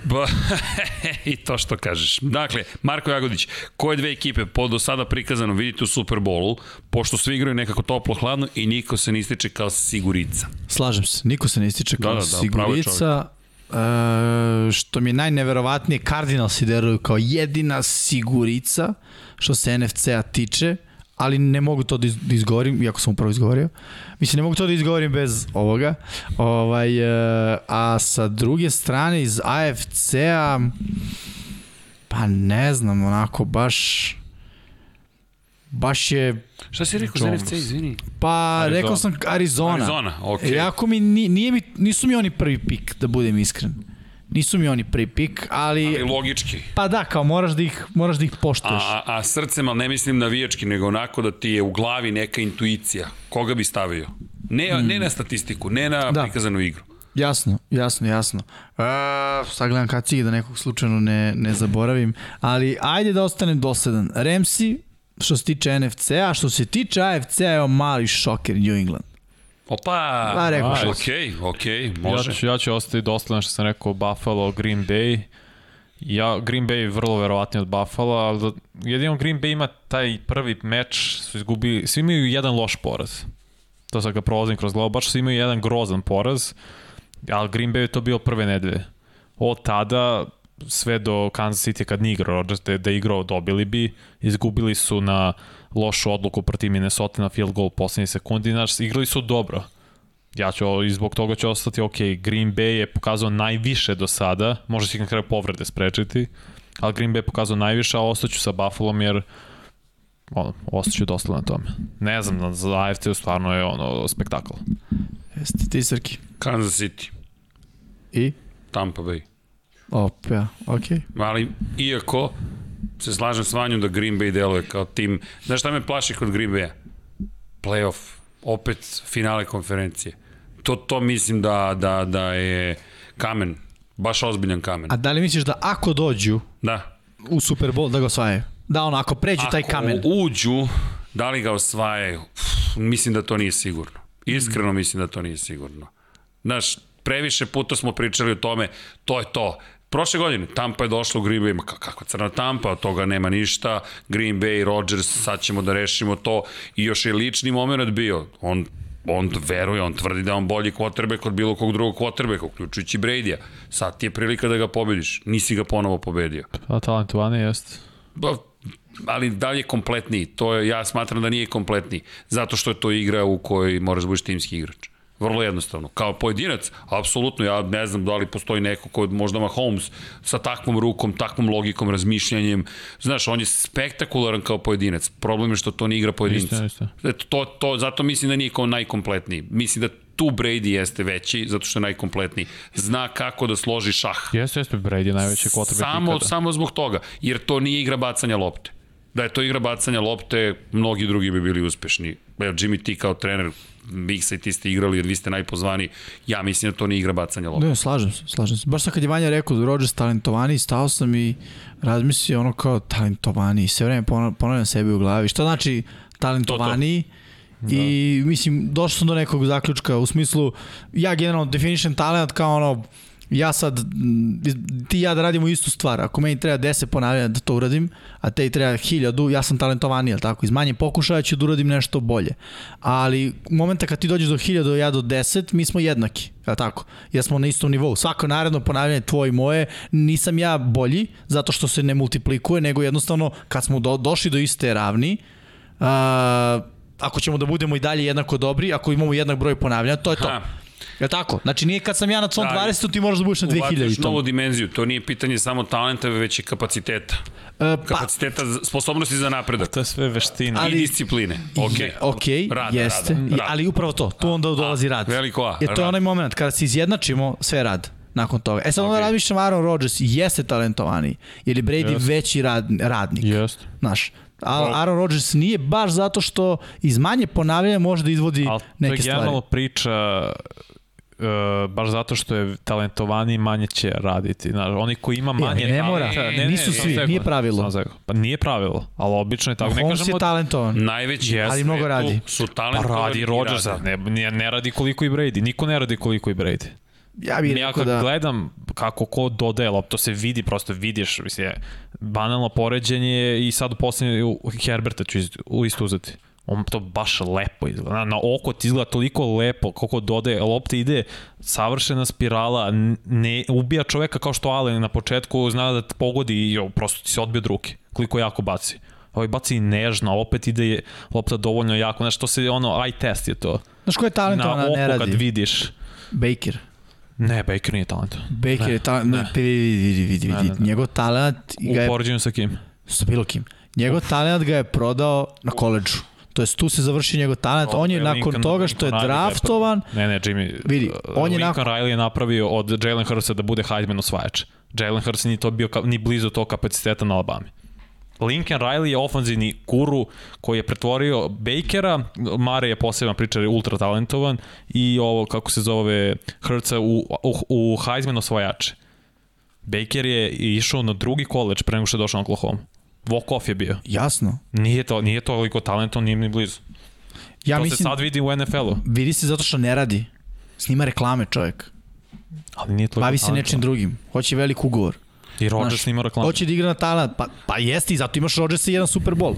Ba, I to što kažeš. Dakle, Marko Jagodić, koje dve ekipe po do sada prikazano vidite u Superbowlu, pošto svi igraju nekako toplo-hladno i niko se ne ističe kao sigurica. Slažem se, niko se ne ističe kao Da, da, da, da, da, pravo je sigurica. E, što mi je najneverovatnije, Cardinals deruju kao jedina sigurica što se NFC-a tiče, ali ne mogu to da da izgovorim, iako sam upravo izgovorio. Mislim, ne mogu to da izgovorim bez ovoga. Ovaj, e, a sa druge strane, iz AFC-a, pa ne znam, onako, baš baš je Šta si rekao za NFC, izvini? Pa, Arizona. rekao sam Arizona. Arizona, okej. Jako mi, ni- nije mi, nisu mi oni prvi pik, da budem iskren. Nisu mi oni prvi pik, ali... Ali logički. Pa da, kao moraš da ih, moraš da ih poštuješ. A, a srcem, ali ne mislim navijački, nego onako da ti je u glavi neka intuicija. Koga bi stavio? Ne, mm. ne na statistiku, ne na Da. prikazanu igru. Jasno, jasno, jasno. E, sad gledam kad cilj da nekog slučajno ne, ne zaboravim, ali ajde da ostanem dosledan. Remsi, što se tiče NFC-a, što se tiče AFC-a, evo mali šoker New England. Opa, Pa, rekao ok, šest. ok, može. Ja ću, ja ću ostati dosledan što sam rekao Buffalo, Green Bay. Ja, Green Bay je vrlo verovatniji od Buffalo, ali da, jedino Green Bay ima taj prvi meč, su izgubili, svi imaju jedan loš poraz. To sad ga prolazim kroz glavu, baš svi imaju jedan grozan poraz, ali Green Bay je to bio prve nedelje. Od tada, sve do Kansas City kad nije igrao Rodgers, da, da je igrao dobili bi, izgubili su na lošu odluku protiv Minnesota na field goal u poslednji sekundi, znaš, igrali su dobro. Ja ću, i zbog toga ću ostati, ok, Green Bay je pokazao najviše do sada, će ih na kraju povrede sprečiti, ali Green Bay je pokazao najviše, a ostaću sa Buffalom jer ono, ostaću dosta na tome. Ne znam, za AFC stvarno je ono spektakl. Jeste ti, Srki. Kansas City, I? Tampa Bay. Op, ja, okej. Ali, iako se slažem s Vanjom da Green Bay deluje kao tim, znaš šta me plaši kod Green Bay-a? Playoff, opet finale konferencije. To, to mislim da, da, da je kamen, baš ozbiljan kamen. A da li misliš da ako dođu Da. u Super Bowl da ga osvajaju? Da ono, ako pređu taj kamen. Ako uđu, da li ga osvajaju? Uf, mislim da to nije sigurno. Iskreno mislim da to nije sigurno. Znaš, previše puta smo pričali o tome, to je to. Prošle godine Tampa je došla u Green Bay, ma ka- kakva crna Tampa, od toga nema ništa, Green Bay, Rodgers, sad ćemo da rešimo to i još je lični moment bio, on on veruje, on tvrdi da je on bolji quarterback od bilo kog drugog quarterbacka, uključujući Brady-a. Sad ti je prilika da ga pobediš, nisi ga ponovo pobedio. A talentovani jest. Ba, ali da li je kompletniji? To je, ja smatram da nije kompletniji. Zato što je to igra u kojoj moraš da budeš timski igrač. Vrlo jednostavno. Kao pojedinac, apsolutno, ja ne znam da li postoji neko ko možda Mahomes sa takvom rukom, takvom logikom, razmišljanjem. Znaš, on je spektakularan kao pojedinac. Problem je što to ne igra pojedinca. Isto, isto. Eto, to, to, zato mislim da nije kao najkompletniji. Mislim da tu Brady jeste veći, zato što je najkompletniji. Zna kako da složi šah. Jeste, jeste Brady najveći quarterback Samo, samo zbog toga, jer to nije igra bacanja lopte. Da je to igra bacanja lopte, mnogi drugi bi bili uspešni. Jimmy ti kao trener, I ti ste igrali jer vi ste najpozvani. Ja mislim da to nije igra bacanja lopte. Ne, slažem se, slažem se. Baš sad kad je Vanja rekao da Rodgers talentovani, stao sam i razmislio ono kao talentovani. Sve vreme ponavljam, sebi u glavi. Šta znači talentovani? I mislim, došao sam do nekog zaključka u smislu, ja generalno definišem talent kao ono, ja sad, m, ti i ja da radimo istu stvar, ako meni treba 10 ponavljanja da to uradim, a tebi treba 1000, ja sam talentovaniji, jel tako? Iz manje pokušaja ću da uradim nešto bolje. Ali momenta kad ti dođeš do 1000, ja do 10, mi smo jednaki, jel tako? Jer smo na istom nivou. Svako naredno ponavljanje tvoje i moje, nisam ja bolji, zato što se ne multiplikuje, nego jednostavno kad smo do, došli do iste ravni, uh, ako ćemo da budemo i dalje jednako dobri, ako imamo jednak broj ponavljanja, to je to. Ha. Je tako? Znači nije kad sam ja na svom Da, 20, ti moraš da budeš na 2000 Ubaciš i to. novu dimenziju, to nije pitanje samo talenta, već i kapaciteta. E, pa, Kapaciteta, sposobnosti za napredak. To je sve veština. I ali- discipline. Okay. ok, Rada, jeste, rada, rada. ali upravo to, tu onda dolazi rad. veliko A, Je to je rad. onaj moment kada se izjednačimo, sve je rad nakon toga. E sad onda Ok. razmišljam Aaron Rodgers jeste talentovani, jer je Brady Jeste. veći rad, radnik. Jeste. Znaš, a Aaron Rodgers nije baš zato što iz manje ponavljanja može da izvodi Ali to je neke stvari. generalno priča Uh, baš zato što je talentovani manje će raditi. Znaš, oni koji ima manje ne mora. talenta- Nisu samo svi, nije pravilo. Pa nije pravilo, ali obično je tako. Ne Holmes kažemo je talentovan. Najveći Yes. Ali mnogo radi. Su Pa talentovani radi i Rodgers, ne, ne, ne radi koliko i Brady. Niko ne radi koliko i Brady. Ja bih Ja rekao da... gledam kako ko dodaje loptu, to se vidi, prosto vidiš, mislim, banalno poređenje i sad u poslednje u Herberta ću iz, u isto uzeti. On to baš lepo izgleda. Na, na oko ti izgleda toliko lepo kako dodaje. Lopta ide savršena spirala, ne ubija čoveka kao što Allen na početku zna da te pogodi i jo, prosto ti se odbije od ruke. Koliko jako baci. Ovaj baci nežno, opet ide lopta dovoljno jako. Znaš, to se ono, eye test je to. Znaš ko je Na talentovan, ne oko kad radi? vidiš. Baker. Ne, Baker nije talent. Baker Ne, je talent, ne, vidi, vidi, vidi, vidi, Ne, vidi. ne, ne. Njegov talent U poređenju sa kim? sa bilo kim, njegov talent ga je prodao na koleđžu. To jest tu se završi njegov talent. On je nakon Lincoln- toga što je Lincoln Riley draftovan, Ne, ne, Jimmy. Vidi, uh, on je nakon- Riley je napravio od Jalen Hursta da bude Heisman osvajač. Jalen Hurst nije to bio ni blizu tog kapaciteta na Alabami. Lincoln Riley je ofanzivni guru koji je pretvorio Bakera, Mare je posebna priča, je ultra talentovan i ovo, kako se zove, Hrca u, u, u Heisman osvajače. Baker je išao na drugi koleđ pre nego što je došao na Oklahoma. Walk-off je bio. Jasno. Nije, to, nije toliko talentovan, nije ni blizu. Ja to mislim, se sad vidi u NFL-u. vidi se zato što ne radi. Snima reklame čovjek. Ali nije toliko Bavi se talentovan. nečim drugim. Hoće velik ugovor. I Rodgers Znaš, snima reklamu. Hoće da igra na talent. Pa, pa jeste i zato imaš Rodgersa i jedan Super Bowl.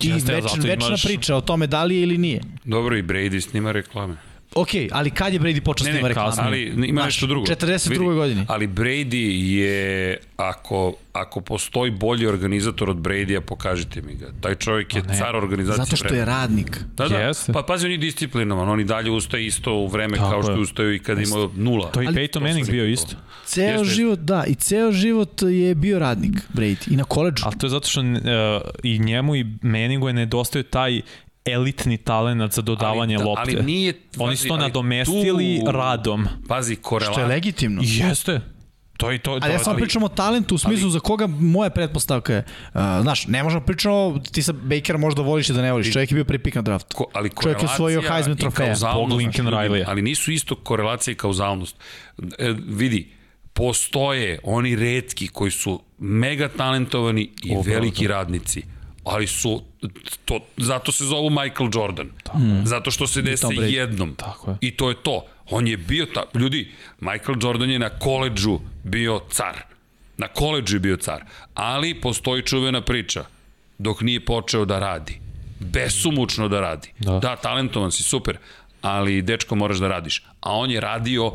I Jeste, večna, večna imaš- priča o tome da li je ili nije. Dobro, i Brady snima reklame. Ok, ali kad je Brady počeo snima ne, reklame? ali ima nešto drugo. 42. Vidi, godini. Ali Brady je, ako, ako postoji bolji organizator od Brady-a, pokažite mi ga. Taj čovjek je Pa car organizacije Zato što je radnik. Da, da. Jeste. Pa pazi, on je disciplinovan, on i dalje ustaje isto u vreme Tako kao što je. je ustaju i kad ima nula. To je i Ali- Peyton to Manning bio isto. Ceo Jeste. život, da, i ceo život je bio radnik, Brady. I na koleđu. Ali to je zato što uh, i njemu i Manningu je nedostaje taj elitni talent za dodavanje Ali da, lopte. ali nije- Oni pazi, su to nadomestili tu- radom. Pazi, Što je korelacija. legitimno. I Jeste. To je to. to Ali ja samo pričam o talentu u smislu ali- za koga moja pretpostavka je. Uh, znaš, ne možemo pričamo, ti sa Bakera možda voliš i da ne voliš. Čovjek je bio prvi pik na draftu. Ko, ali Čovjek je korelacija osvojio Heisman i trofeja. Bog Lincoln Riley-a. Ali nisu isto korelacija i kauzalnost. E, vidi, postoje oni redki koji su mega talentovani i Upravo veliki radnici ali su to zato se zovu Michael Jordan. Mm. Zato što se dese Tom Brady. jednom. Tako je. I to je to. On je bio ta ljudi, Michael Jordan je na koledžu bio car. Na koledžu je bio car. Ali postoji čuvena priča dok nije počeo da radi. Besumučno da radi. Da, Da. talentovan si, super, ali dečko moraš da radiš. A on je radio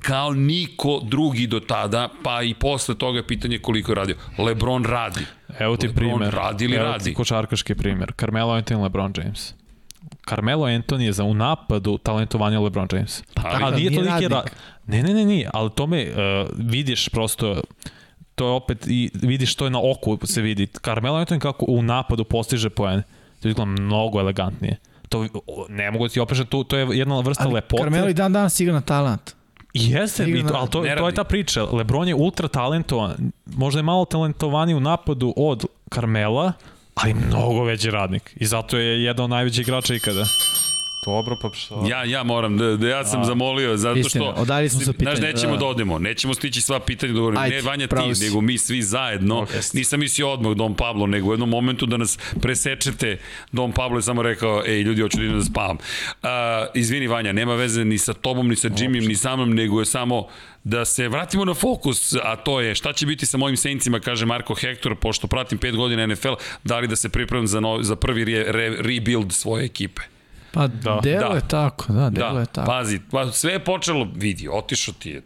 kao niko drugi do tada, pa i posle toga je pitanje koliko je radio. Lebron radi. Evo ti primer. radi ili Evo radi? košarkaški primer. Carmelo Anthony, LeBron James. Carmelo Anthony je za u napadu talentovanje LeBron James. Pa, tako, ali nije nije toliki ra... radnik. Ne, ne, ne, nije, ali tome uh, vidiš prosto to je opet i vidiš to je na oku se vidi. Carmelo Anthony kako u napadu postiže poen. To izgleda mnogo elegantnije. To ne mogu da ti opišem, to, to je jedna vrsta Ali lepote. Carmelo i dan danas igra na talent. Jeste, i to, ali to, to je ta priča. Lebron je ultra talentovan, možda je malo talentovaniji u napadu od Carmela, ali mnogo veći radnik. I zato je jedan od najvećih igrača ikada. Dobro, pa što? Ja, ja moram, da, da ja sam zamolio, zato Istina, što... odaljili smo se od Znaš, nećemo da. da odemo, nećemo stići sva pitanja da govorimo. Ajde, Ne Vanja ti, si. nego mi svi zajedno. Okay. Nisam mislio odmah Dom Pablo, nego u jednom momentu da nas presečete. Dom Pablo je samo rekao, ej, ljudi, hoću da idem da spavam. Uh, izvini, Vanja, nema veze ni sa tobom, ni sa Jimmym, ni sa mnom, nego je samo da se vratimo na fokus, a to je šta će biti sa mojim Saintsima, kaže Marko Hector, pošto pratim 5 godina NFL, da li da se pripremim za, novi, za prvi re, re, rebuild svoje ekipe. Pa da, delo Da. je tako, da, delo Da, je tako. pazi, pa sve je počelo, vidi, otišao ti je.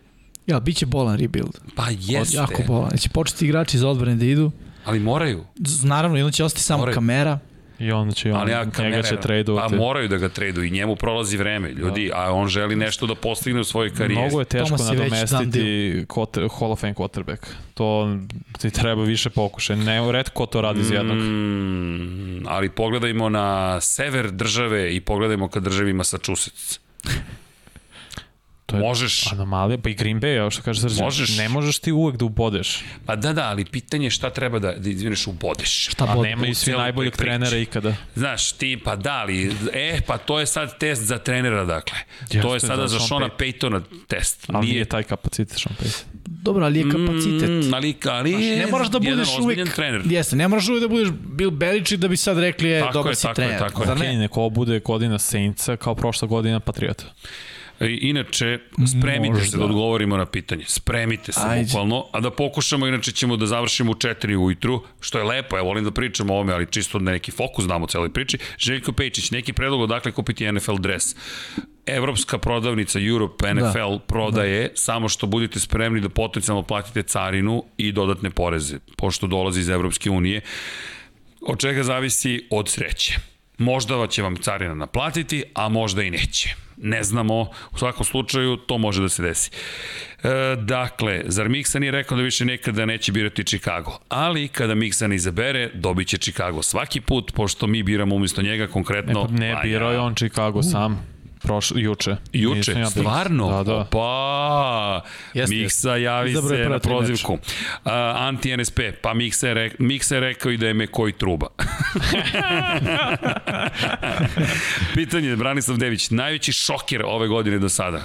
Ja, bit će bolan rebuild. Pa jeste, Jako bolan. Će početi igrači iz odbrane da idu. ali moraju. Z- Naravno, jedno će ostati samo Moraju. kamera. I onda će on, Ali ja, njega će Pa tradovati. moraju da ga traduju i njemu prolazi vreme, ljudi, a on želi nešto da postigne u svojoj karijeri. Mnogo je teško nadomestiti quarter, Hall of Fame quarterback. To ti treba više pokušaja. Ne, redko ko to radi iz jednog. Mm, ali pogledajmo na sever države i pogledajmo ka državi Massachusetts. To je Možeš, anomalija. Pa i Green Bay, što kaže Srđan. Možeš. Ne možeš ti uvek da ubodeš. pa da, da, ali pitanje je šta treba da, da izvineš ubodeš. Šta A bod? nema i u svi najboljeg trenera ikada. Znaš, ti, pa da, ali, e, pa to je sad test za trenera, dakle. Jeste, to je sada za Shona Paytona test. Ali nije taj kapacitet Sean Payton. Dobro, ali je kapacitet. Mm, ali, ali je ne moraš da budeš uvek... trener. Jeste, ne moraš uvek da budeš Bill Belichick da bi sad rekli je Tako dobar je, si tako je, trener. tako je. Zar Ok, ne? neko bude godina Saintsa kao prošla godina Patriota. I, Inače, spremite Možda. se da odgovorimo na pitanje. Spremite se Ajde. bukvalno, a da pokušamo, inače ćemo da završimo u 4 ujutru, što je lepo, ja volim da pričamo o ovome, ali čisto da neki fokus damo u celoj priči. Željko Pejičić, neki predlog odakle kupiti NFL dres. Evropska prodavnica Europe NFL da, prodaje, da. samo što budete spremni da potencijalno platite carinu i dodatne poreze, pošto dolazi iz Evropske unije. Od čega zavisi od sreće. Možda će vam carina naplatiti, a možda i neće. Ne znamo, u svakom slučaju to može da se desi. E, dakle, zar Miksa nije rekao da više nekada neće birati Chicago? Ali kada Miksa ne izabere, dobit će Chicago svaki put, pošto mi biramo umesto njega Ne, konkretno... pa ne Vanja. birao je on Chicago sam. Proš, juče. Juče, Nisam ja- stvarno? Da, da. Pa, Jeste, Miksa javi Izabrao je se na prozivku. Uh, Anti-NSP, pa Miksa je, re, Miksa je rekao i da je me koji truba. Pitanje, Branislav Dević, najveći šoker ove godine do sada?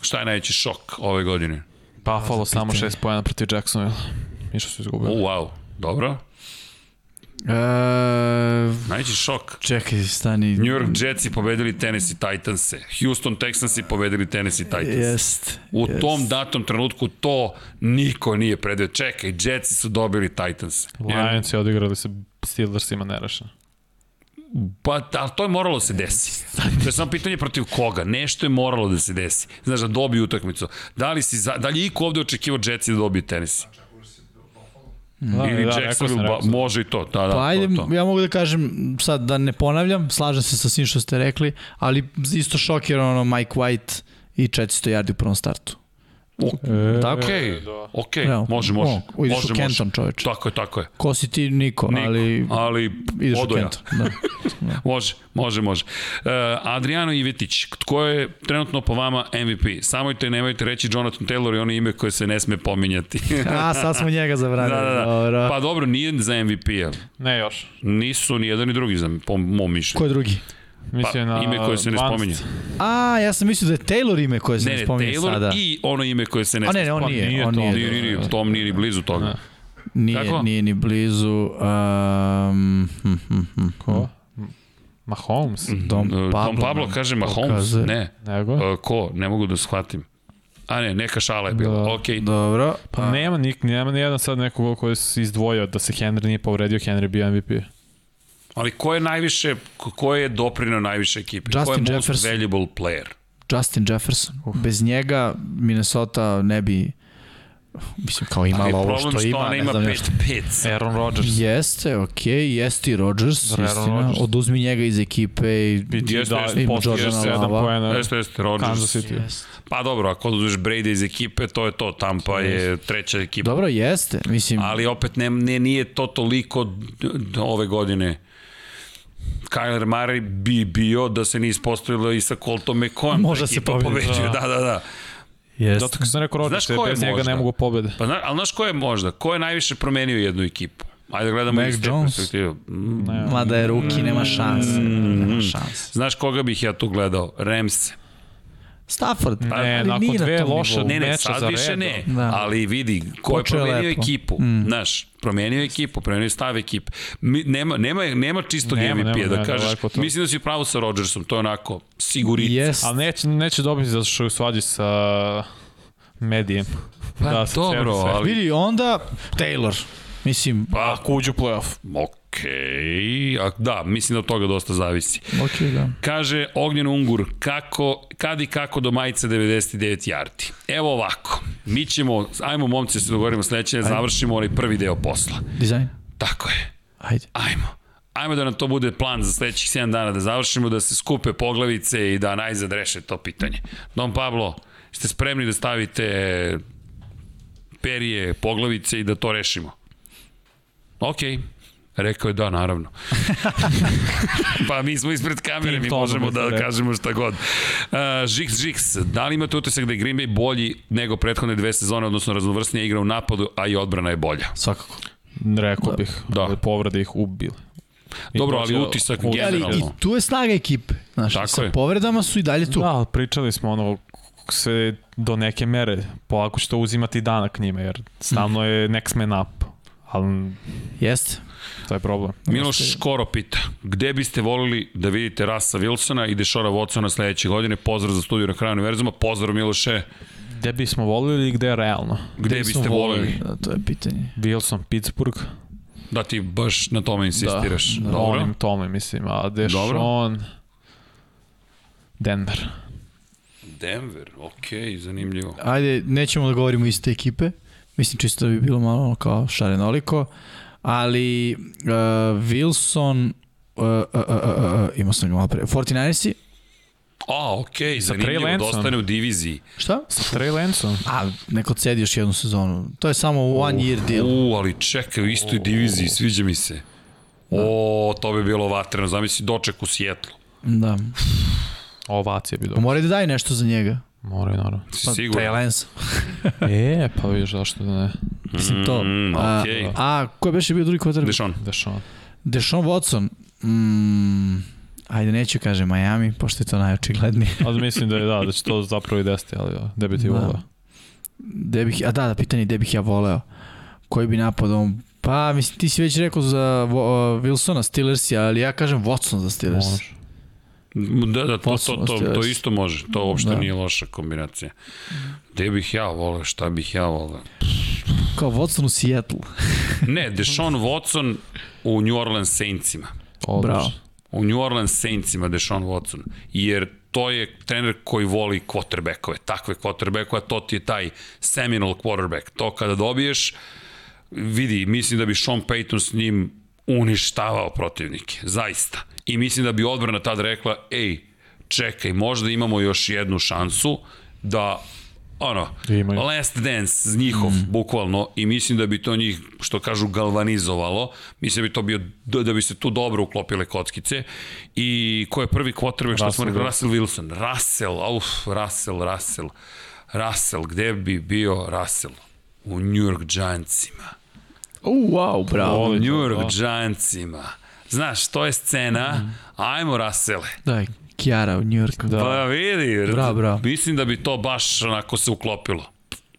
Šta je najveći šok ove godine? Buffalo samo 6 pojena protiv Jacksonville. Ništa su O, izgubili. wow, dobro. E, Najveći šok. čekaj, stani. New York Jetsi pobedili Tennessee Titanse. Houston Texansi pobedili Tennessee Titanse. Jest. U jest. tom datom trenutku to niko nije predio. Čekaj, Jetsi su dobili Titans. Lions je odigrali se Steelersima nerešeno. Pa, ali to je moralo da se desi. To je samo pitanje protiv koga. Nešto je moralo da se desi. Znaš, da dobiju utakmicu. Da li, si, za, da li je iko ovde očekivao Jetsi da dobiju Tennessee? Da, Ili da, rekao Jacksonville, ba, može i to. Da, da, Pa ajde, to, to. ja mogu da kažem, sad da ne ponavljam, slažem se sa svim što ste rekli, ali isto šokir ono Mike White i 400 yardi u prvom startu. E, Tako? Okej, da. okej, Evo, može, može. o, ideš može, u Kenton, čoveče. Tako je, tako je. Ko si ti? Niko, Niko, ali ali ideš u odoja. Kenton. Da. Može, može, može. Uh, Adriano Ivetić, tko je trenutno po vama MVP? Samojte, nemojte reći Jonathan Taylor i ono ime koje se ne sme pominjati. A, sad smo njega zabranili. da, da, da. Dobro. Pa dobro, nije za MVP-a. Ne još. Nisu ni jedan ni drugi, za, po mom mišljenju. Ko je drugi? Mislim Pa, na ime koje se ne spominje. A, ja sam mislio da je Taylor ime koje se Ne, ne, ne, spominje Taylor sada. i ono ime koje se ne A ne, ne, on Pa nije, nije on to. nije. Nije, nije, nije, Tom nije ni blizu toga. Ne. Nije, Kako? nije ni blizu. Um, hm, hm, hm, Ko? Mahomes? Dom Uh, Pablo. Tom Pablo kaže Mahomes? pokazuje. Ne. Nego? Uh, ko? Ne mogu da shvatim. A ne, neka šala je bila. Da. Okej. Dobro. Pa nema, nik, nema ni jedan sad nekog koji se izdvojio da se Henry nije povredio, Henry bio MVP. Ali ko je najviše, ko- je doprinao najviše ekipe? ko je Justin most Jefferson. valuable player? Justin Jefferson. Bez njega Minnesota ne bi mislim kao Ali imala je ovo što što ima, ne ima znam pet nešto. Aaron Rodgers. Jeste, okej, okay, jeste i Rodgers, Aaron istina. Rodgers. Oduzmi njega iz ekipe i Biti Jeste, da, jeste, posto Jordana 7 Lava. pojena. Jeste, jeste, Rodgers. Kansas City. Jeste. Pa dobro, ako oduzmeš Brady iz ekipe, to je to. Tampa je treća ekipa. Dobro, jeste. Mislim, Ali opet ne, ne, nije to toliko ove godine. Kyler Murray bi bio da se nije ispostavilo i sa Colton McCoyom. Može se pobeđuje, Da, da, da. jeste. Zato kad sam rekao Rodgers, bez njega ne mogu pobede. Pa, zna, ali znaš ko je možda? Ko je najviše promenio jednu ekipu? Ajde da gledamo Mac iz te Jones. perspektive. Mm, Mada je ruki, nema šanse. Nema šanse. Znaš koga bih ja tu gledao? Rams. Stafford. Ne, ali nakon nije na dve tom loše nivou. Ne, ne, meča sad za više redom. ne, Da. ali vidi, ko je Počeo je promenio lepo. ekipu, Mm. znaš, promenio ekipu, promenio stav ekipe. Mi, nema, nema, nema čistog Nema, MVP-a, nema, da ne, kažeš, to. mislim da si pravo sa Rodgersom, to je onako, siguriti. Jest. Ali neće, neće dobiti zato što je u svađi sa medijem. Pa Da, dobro, ali... Vidi, onda Taylor. Mislim, Pa, Ako uđu u playoff. Okej, a da, mislim da od toga dosta zavisi. ok, da. Kaže Ognjen Ungur, kako, kad i kako do majice 99 jardi. Evo ovako, mi ćemo, ajmo momci da se dogovorimo sledeće, završimo onaj prvi deo posla. Dizajn. Tako je. Ajde. Ajmo. Ajmo da nam to bude plan za sledećih 7 dana, da završimo, da se skupe poglavice i da najzad reše to pitanje. Don Pablo, ste spremni da stavite perije, poglavice i da to rešimo? Okej. Rekao je da, naravno. pa mi smo ispred kamere, mi možemo da rekao. kažemo šta god. Uh, Žiks, Žiks, da li imate utisak da je Green Bay bolji nego prethodne dve sezone, odnosno raznovrsnija igra u napadu, a i odbrana je bolja? Svakako. Rekao bih. Da. Da. Povrede ih ubile. I Dobro, ali utisak u- generalno. Ali i tu je snaga ekipe. Znaš, Tako sa je. povredama su i dalje tu. Da, ali pričali smo ono sve do neke mere. Polako će to uzimati danak njima, jer stalno je next man up. Ali Jeste. To je problem. Miloš Škoro pita, gde biste volili da vidite Rasa Wilsona i Dešora Watsona sledeće godine? Pozdrav za studiju na kraju univerzuma, pozdrav Miloše, Gde bismo volili i gde je realno? gde Gde biste smo volili? Da, to je pitanje. Wilson, Pittsburgh, Da ti baš na tome insistiraš. Da, da. Dobro. onim tome, mislim, a Deshaun, Denver. Denver, okej, zanimljivo. Ajde, nećemo da govorimo iste ekipe. Mislim čisto da bi bilo malo ono kao šarenoliko. Ali uh, Wilson uh, uh, uh, uh, uh, imao sam ga malo pre. 49ersi? A, okej, Sa zanimljivo, Trey da ostane u diviziji. Šta? Sa Trey Lanceom. A, neko cedi još jednu sezonu. To je samo one year deal. U, ali čekaj, u istoj diviziji, sviđa mi se. O, to bi bilo vatreno, zamisli doček u Sjetlu. Da. Ovacije bi Pa dobro. moraju da daju nešto za njega. Moraju, naravno. Si Pa, Lance. e, pa vidiš zašto da ne. Mislim to. Mm, A, okej. a ko je beše bio drugi quarterback? Dešon. Dešon. Deshaun Watson. Mm, ajde, neću kažem Miami, pošto je to najočiglednije. Ali mislim da je da, da će to zapravo i desiti, ali da bi ti Da. volao. Gde bih, a da, da, pitanje je gde bih ja voleo. Koji bi napad on... Pa, mislim, ti si već rekao za uh, Wilsona Steelers, ali ja kažem Watson za Steelers. Može. Da, da, to, to, to, to, isto može. To uopšte Da. nije loša kombinacija. Gde bih ja voleo, šta bih ja voleo? Kao Watson u Seattle. Ne, Deshaun Watson u New Orleans Saintsima. Bravo. U New Orleans Saintsima Deshaun Watson. Jer to je trener koji voli quarterbackove, takve quarterbackove, to ti je taj seminal quarterback. To kada dobiješ, vidi, mislim da bi Sean Payton s njim uništavao protivnike, zaista. I mislim da bi odbrana tad rekla, ej, čekaj, možda imamo još jednu šansu da ono, Imaju. last dance njihov, mm. bukvalno, i mislim da bi to njih, što kažu, galvanizovalo, mislim da bi to bio, da, da bi se tu dobro uklopile kockice, i ko je prvi quarterback, što smo Russell rekli, Russell Wilson, Russell, uf, Russell, Russell, Russell, gde bi bio Russell? U New York Giantsima. U, wow, bravo. U New York da. Giantsima. Znaš, to je scena, ajmo Russelle. Da, Kiara u New Yorku. Da. Pa vidi, Bravo, bravo. mislim da bi to baš onako se uklopilo.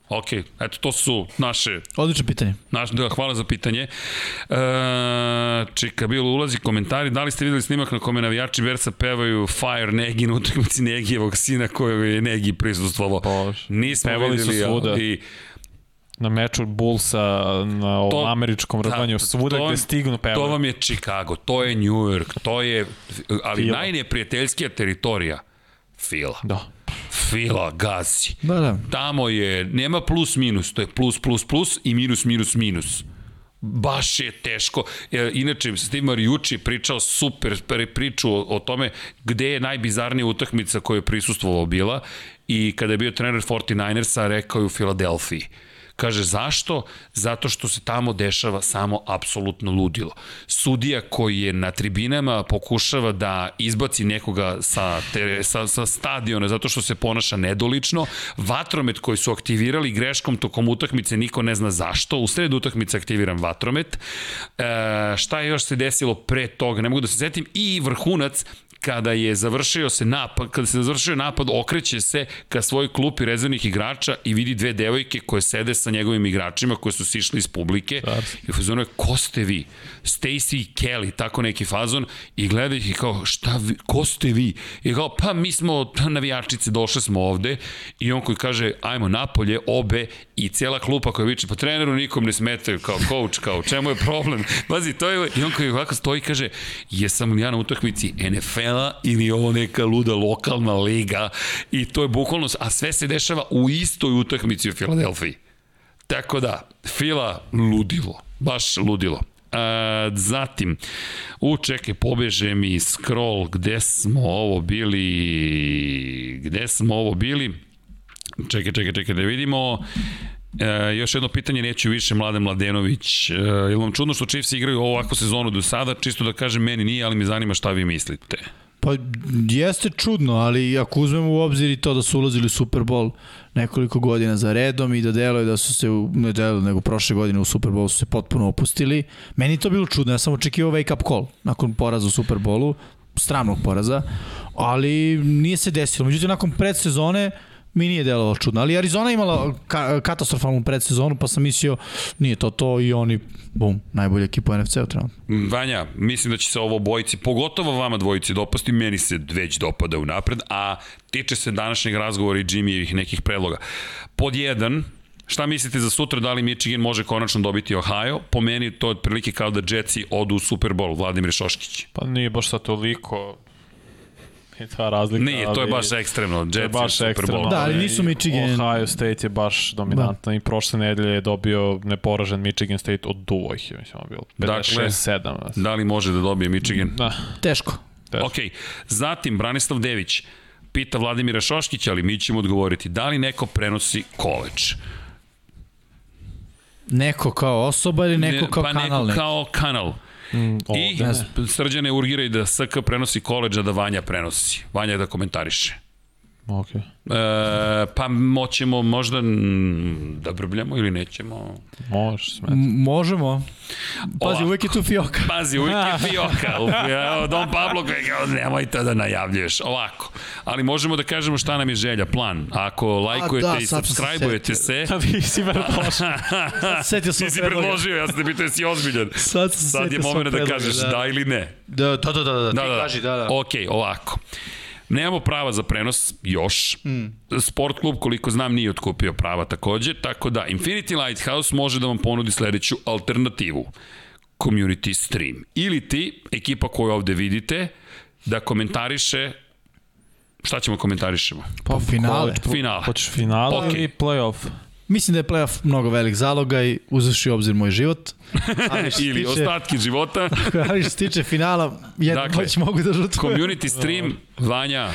Ok, eto to su naše Odlično pitanje. Naš, da, hvala za pitanje. E, čeka, bilo ulazi komentari. Da li ste videli snimak na kome navijači Bersa pevaju Fire Negi na utakmici Negijevog sina kojeg je Negi prisustvovao? Nismo Pevali su videli, svuda. ali Na meču Bullsa, na ovom To- američkom rvanju, Da, svuda to- gde stignu pevaju. to vam je Chicago, to je New York, to je, ali Fila. najneprijateljskija teritorija. Fila. Da. Fila, gazi. Da, da. Tamo je, nema plus minus, to je plus plus plus i minus minus minus. Baš je teško. E, Inače, Steve Mariucci pričao super priču o, o tome gde je najbizarnija utakmica koju je prisustvovao bila i kada je bio trener 49ersa rekao je u Filadelfiji. Kaže, zašto? Zato što se tamo dešava samo apsolutno ludilo. Sudija koji je na tribinama pokušava da izbaci nekoga sa, sa, sa stadiona zato što se ponaša nedolično. Vatromet koji su aktivirali greškom tokom utakmice, niko ne zna zašto. U sred utakmice aktiviram vatromet. E, šta je još se desilo pre toga? Ne mogu da se setim. I vrhunac kada je završio se napad, kada se završio napad, okreće se ka svojoj klupi rezervnih igrača i vidi dve devojke koje sede sa njegovim igračima koje su sišli iz publike Carski. i u fazonu je, ko ste vi? Stacy i Kelly, tako neki fazon i gleda ih i kao, šta vi, ko ste vi? I kao, pa mi smo navijačice, došli smo ovde i on koji kaže, ajmo napolje, obe i cijela klupa koja viče, pa treneru nikom ne smetaju, kao coach, kao čemu je problem? Pazi, to je, i on koji ovako stoji i kaže, jesam li ja na utakmici NFL-a ili ovo neka luda lokalna liga i to je bukvalno, a sve se dešava u istoj utakmici u Filadelfiji. Tako da, Fila ludilo, baš ludilo. A, zatim, u čekaj, pobeže mi scroll, gde smo ovo bili, gde smo ovo bili, čekaj, čekaj, čekaj, da vidimo, E, još jedno pitanje, neću više Mladen Mladenović. E, je li vam čudno što Chiefs igraju ovakvu sezonu do sada? Čisto da kažem, meni nije, ali me zanima šta vi mislite. Pa jeste čudno, ali ako uzmemo u obzir i to da su ulazili u Super Bowl nekoliko godina za redom i da deluje da su se, u, ne deluje, nego prošle godine u Super Bowlu su se potpuno opustili, meni to bilo čudno, ja sam očekivao wake up call nakon poraza u Super Bowlu, stramnog poraza, ali nije se desilo. Međutim, nakon predsezone mi nije delovalo čudno, ali Arizona imala ka katastrofalnu predsezonu, pa sam mislio nije to to i oni, bum, najbolja ekipa u NFC-u trenutno. Vanja, mislim da će se ovo bojici, pogotovo vama dvojici dopasti, meni se već dopada u napred, a tiče se današnjeg razgovora i Jimmyjevih nekih predloga. Pod jedan, Šta mislite za sutra, da li Michigan može konačno dobiti Ohio? Po meni to je otprilike kao da Jetsi odu u Super Bowl, Vladimir Šoškić. Pa nije baš sad toliko ta razlika. Nije, to je baš ekstremno. To je baš ekstremno. Bowl. Da, ali nisu Michigan- Ohio State je baš dominantna i prošle nedelje je dobio neporažen Michigan State od Duvojh, mislim, on bilo Dakle, 56-7. Da li može da dobije Michigan? Da, Teško. teško. Ok, zatim Branislav Dević pita Vladimira Šoškića, ali mi ćemo odgovoriti da li neko prenosi koleč? Neko kao osoba ili neko Ne, kao pa kanal? neko neki? kao kanal. Mm, I srđane urgiraj da SK prenosi koleđa, da Vanja prenosi. Vanja da komentariše. Ok. E, pa moćemo možda da brbljamo ili nećemo. Može, smeti. Možemo. Pazi, Ovako. uvek je tu fioka. Pazi, uvijek je fioka. Don Pablo koji kao, nemoj to da najavljuješ. Ovako. Ali možemo da kažemo šta nam je želja, plan. Ako lajkujete da, i sad se subscribe-ujete se, Da bi si predložio. Setio sam ti si predloga. predložio, ja sam te pitao jesi ozbiljan. Sad se Sad je moment da kažeš da. ili ne. Da, da, da, da, da, ti Da, da, da. kaži, da, da. Ok, ovako. Nemamo prava za prenos još. Mm. Sport klub, koliko znam, nije otkupio prava takođe, tako da Infinity Lighthouse može da vam ponudi sledeću alternativu. Community stream. Ili ti, ekipa koju ovde vidite, da komentariše Šta ćemo komentarišemo? Pa finale. Finale. Hoćeš finale Ok. ili play-off? Mislim da je playoff mnogo velik zalogaj, uzevši obzir moj život. Ali Ili tiče- ostatki života. Ali što se tiče finala, jedno Dakle, moć mogu da žutvujem. Community stream, Vanja,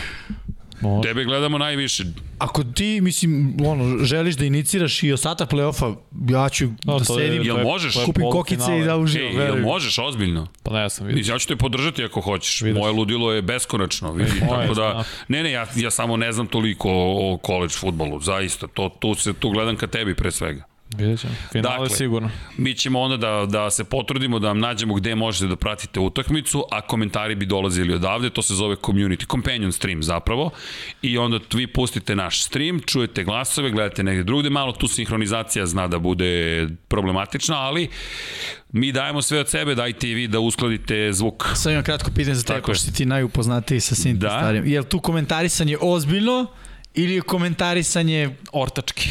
Može. tebe gledamo najviše. Ako ti, mislim, ono, želiš da iniciraš i ostatak play-offa, ja ću No, da to je- sedim, Jel možeš? kupim kokice i da uživam. Ej, jel možeš ozbiljno? Pa ne, ja sam vidio. Ja ću te podržati ako hoćeš. Vidiš. Moje ludilo je beskonačno, vidi. Moje, tako da, ne, ne, ja, ja samo ne znam toliko o, o college futbolu, zaista. To, tu, se, tu gledam ka tebi pre svega. Vidjet ćemo. Finale Dakle, sigurno. Mi ćemo onda da, da se potrudimo da vam nađemo gde možete da pratite utakmicu, a komentari bi dolazili odavde, to se zove community, companion stream zapravo, i onda vi pustite naš stream, čujete glasove, gledate negde drugde, malo tu sinhronizacija zna da bude problematična, ali mi dajemo sve od sebe, dajte i vi da uskladite zvuk. Sad imam kratko pitanje za tebe, pošto si ti najupoznatiji sa svim Da. starijim. Je li tu komentarisanje ozbiljno ili je komentarisanje Ortački.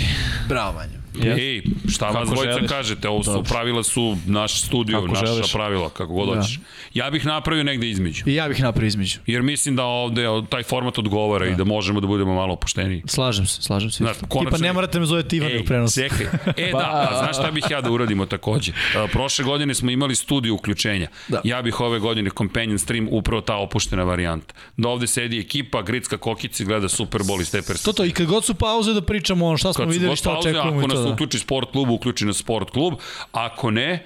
bravo Vanja? Yes. Ej, šta vas dvojica želiš. kažete, ovo su pravila su naš studio, Kako naša želiš. pravila, kako god Da. hoćeš. Ja bih napravio negde između. I ja bih napravio između. Jer mislim da ovde taj format odgovara da. i da možemo da budemo malo opušteniji. Slažem se, slažem se. Znaš, Tipa konačno- ne morate me zoveti Ivane u prenosu. čekaj. E da, a znaš šta bih ja da uradimo takođe? A, Prošle godine smo imali studiju uključenja. Da. Ja bih ove godine companion stream upravo ta opuštena varijanta. Da ovde sedi ekipa, Gricka Kokici gleda Super Bowl iz te To to, i kad god su pauze da pričamo ono šta smo Kad videli, šta pauze, očekujemo ako i nas to da. uključi sport klub, uključi nas sport klub. Ako ne,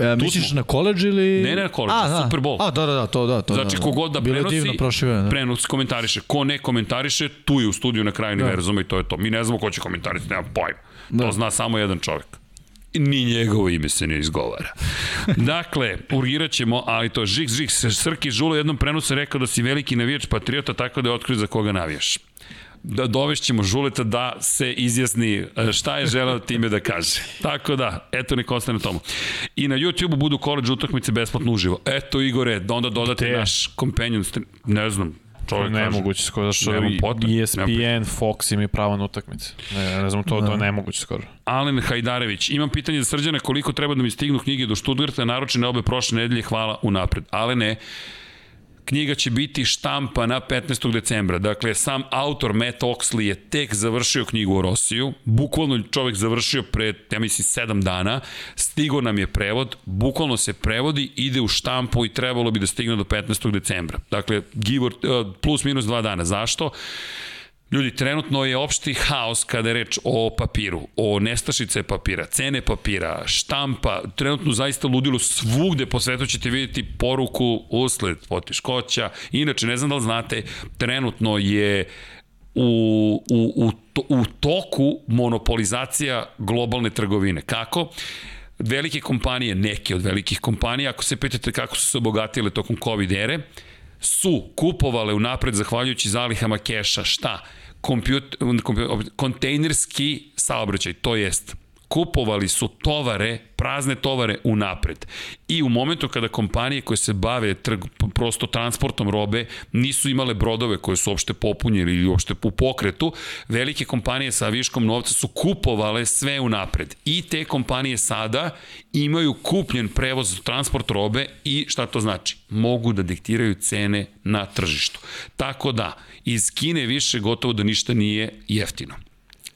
E, misliš smo. na koleđ ili... Ne, ne na koledž, A, da. Super Bowl. A, da, da, da, to da. To, Znači, da, kogod da Bilo je prenosi, divno da. prenos komentariše. Ko ne komentariše, tu je u studiju na kraju univerzuma i to je to. Mi ne znamo ko će komentarisati, nema pojma. Da. To zna samo jedan čovjek. Ni njegovo ime se ne izgovara. dakle, urgirat ćemo, ali to žik, žik, Srki Žulo jednom prenosu rekao da si veliki navijač patriota, tako da je otkrio za koga navijaš da dovešćemo Žuleta da se izjasni e, šta je želeo time da kaže. Tako da, eto nek ostane tomu. I na YouTube-u budu college utakmice besplatno uživo. Eto Igore, da onda dodate Gde? naš companion stream. Ne znam, čovjek kaže. Nemoguće skoro, zašto Nemam potrebe, ESPN, Fox ima pravo na utakmice. Ne, ne znam, to, to je nemoguće skoro. Alen Hajdarević, imam pitanje za srđana koliko treba da mi stignu knjige do Stuttgarta, naročene obe prošle nedelje, hvala unapred. Ale ne, knjiga će biti štampa na 15. decembra. Dakle, sam autor Matt Oxley je tek završio knjigu o Rosiju. Bukvalno čovek završio pre, ja mislim, 7 dana. Stigo nam je prevod, bukvalno se prevodi, ide u štampu i trebalo bi da stigne do 15. decembra. Dakle, give or, uh, plus minus 2 dana. Zašto? Ljudi, trenutno je opšti haos kada je reč o papiru, o nestašice papira, cene papira, štampa, trenutno zaista ludilo svugde po svetu ćete vidjeti poruku usled poteškoća. Inače, ne znam da li znate, trenutno je u, u, u, to, u toku monopolizacija globalne trgovine. Kako? Velike kompanije, neke od velikih kompanija, ako se pitate kako su se obogatile tokom COVID ere, su kupovale unapred zahvaljujući zalihama keša šta? Kontejnerski saobraćaj, to jest kupovali su tovare, prazne tovare unapred. I u momentu kada kompanije koje se bave trg, prosto transportom robe nisu imale brodove koje su uopšte popunjeni ili uopšte u pokretu, velike kompanije sa viškom novca su kupovale sve unapred. I te kompanije sada imaju kupljen prevoz transport robe i šta to znači? Mogu da diktiraju cene na tržištu. Tako da, iz Kine više gotovo da ništa nije jeftino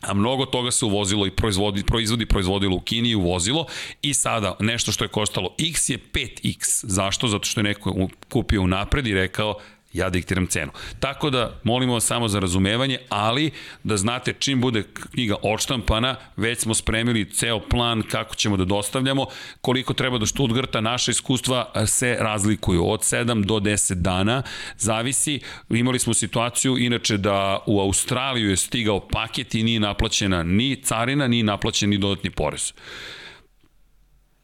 a mnogo toga se uvozilo i proizvodi, proizvodi proizvodilo u Kini i uvozilo i sada nešto što je koštalo X je 5X. Zašto? Zato što je neko kupio unapred i rekao ja diktiram cenu. Tako da, molimo vas samo za razumevanje, ali da znate čim bude knjiga odštampana, već smo spremili ceo plan kako ćemo da dostavljamo, koliko treba do Stuttgarta, naše iskustva se razlikuju od 7 do 10 dana, zavisi, imali smo situaciju inače da u Australiju je stigao paket i nije naplaćena ni carina, ni naplaćen ni dodatni porez.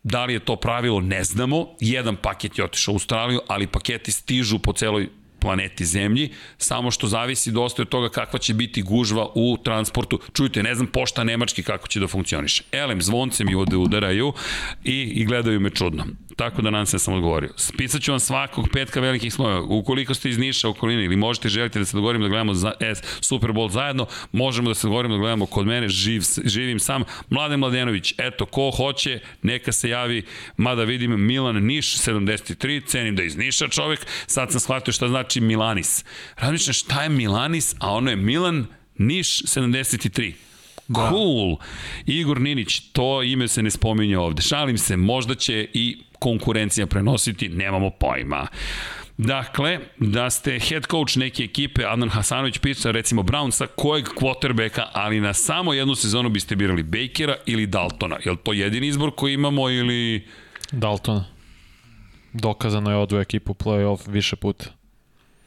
Da li je to pravilo, ne znamo. Jedan paket je otišao u Australiju, ali paketi stižu po celoj planeti Zemlji, samo što zavisi dosta od toga kakva će biti gužva u transportu. Čujte, ne znam pošta Nemački kako će da funkcioniše. Elem, zvonce mi ovde udaraju i, i gledaju me čudno. Tako da nam se sam odgovorio. Spisaću vam svakog petka velikih slojeva. Ukoliko ste iz Niša okoline ili možete želite da se dogovorimo da gledamo za, e, Super Bowl zajedno, možemo da se dogovorimo da gledamo kod mene, živ, živim sam. Mladen Mladenović, eto, ko hoće, neka se javi, mada vidim Milan Niš, 73, cenim da je iz Niša čovek, sad sam shvatio šta znači Milanis. Razmišljam šta je Milanis, a ono je Milan Niš 73. Da. Cool. Igor Ninić, to ime se ne spominje ovde. Šalim se, možda će i konkurencija prenositi, nemamo pojma. Dakle, da ste head coach neke ekipe, Adnan Hasanović pisa recimo Brownsa, kojeg quarterbacka, ali na samo jednu sezonu biste birali Bakera ili Daltona. Je li to jedini izbor koji imamo ili... Daltona. Dokazano je odvoje ekipu play-off više puta.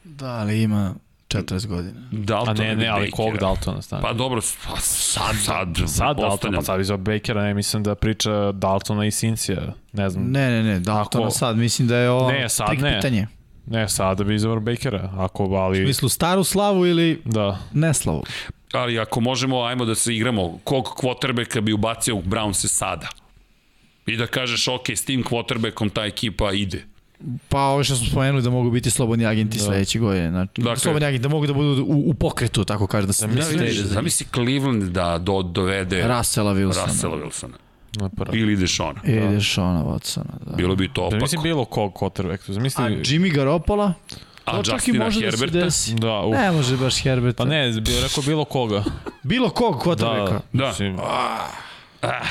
Da, ali ima 40 godina. Dalton A ne, ne, ali kog Daltona stane? Pa dobro, pa sad, sad, sad Dalton, pa sad izao Bakera, ne mislim da priča Daltona i Cincija, ne znam. Ne, ne, ne, Daltona Ako... sad, mislim da je ovo ne, sad ne. pitanje. Ne, sada bi izabro Bakera, ako, ali... U smislu staru slavu ili da. neslavu? Ali ako možemo, ajmo da se igramo, kog quarterbacka bi ubacio u Brownse sada? I da kažeš, ok, s tim quarterbackom ta ekipa ide. Pa ovo što smo spomenuli da mogu biti slobodni agenti da. sledeće godine. Znači, dakle, slobodni agenti da mogu da budu u, u pokretu, tako kaže. Da se da, vidiš, zamisli Cleveland da do, dovede Russella Wilsona. Russella Wilsona. No, Ili Dešona. Ili da. Dešona Watsona, da. Bilo bi to opako. Da mislim bilo kog quarterback. Zamisli... A Jimmy Garoppolo? A to čak i može Herberta? da se desi. Da, uf. Ne može baš Herberta. Pa ne, bi rekao bilo koga. bilo kog quarterbacka? Da, da. Mislim, ah.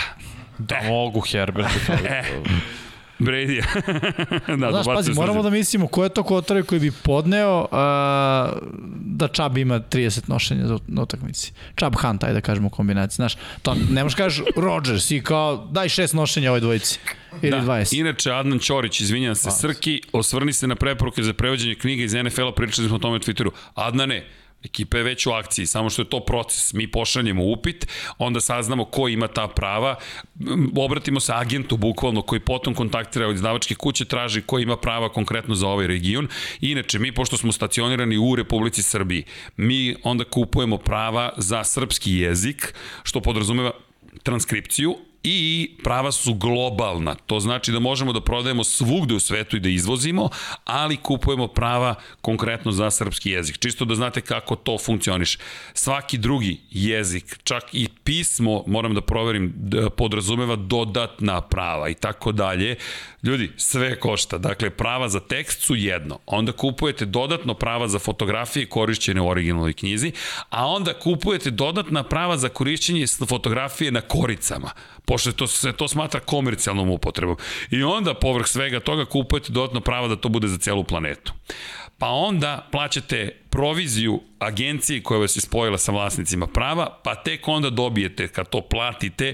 Da, mogu Herberta. Brady. da, Znaš, pazi, moramo da mislimo ko je to kotore koji bi podneo uh, da Čab ima 30 nošenja na utakmici. Čab Hunt, ajde da kažemo kombinaciji. Znaš, to ne možeš kažeš Rodgers i kao daj šest nošenja ovoj dvojici. Ili da. 20. Inače, Adnan Ćorić, izvinjam se, Srki, osvrni se na preporuke za prevođenje knjige iz NFL-a, pričali smo o tome u Twitteru. Adnane, Ekipa je već u akciji, samo što je to proces. Mi pošaljemo upit, onda saznamo ko ima ta prava, obratimo se agentu bukvalno koji potom kontaktira od izdavačke kuće, traži ko ima prava konkretno za ovaj region. Inače, mi pošto smo stacionirani u Republici Srbiji, mi onda kupujemo prava za srpski jezik, što podrazumeva transkripciju, i prava su globalna. To znači da možemo da prodajemo svugde u svetu i da izvozimo, ali kupujemo prava konkretno za srpski jezik. Čisto da znate kako to funkcioniše. Svaki drugi jezik, čak i pismo, moram da proverim, podrazumeva dodatna prava i tako dalje. Ljudi, sve košta. Dakle, prava za tekst su jedno. Onda kupujete dodatno prava za fotografije korišćene u originalnoj knjizi, a onda kupujete dodatna prava za korišćenje fotografije na koricama pošto to, se to smatra komercijalnom upotrebom. I onda, povrh svega toga, kupujete dodatno pravo da to bude za celu planetu. Pa onda plaćate proviziju agenciji koja vas je spojila sa vlasnicima prava, pa tek onda dobijete, kad to platite,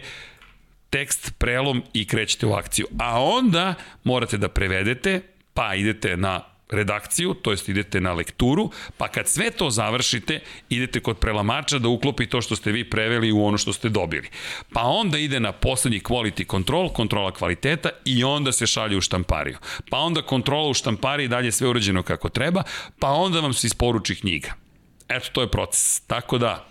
tekst, prelom i krećete u akciju. A onda morate da prevedete, pa idete na redakciju, to jest idete na lekturu, pa kad sve to završite, idete kod prelamača da uklopi to što ste vi preveli u ono što ste dobili. Pa onda ide na poslednji quality control, kontrola kvaliteta i onda se šalje u štampariju. Pa onda kontrola u štampariji dalje sve urađeno kako treba, pa onda vam se isporuči knjiga. Eto, to je proces. Tako da,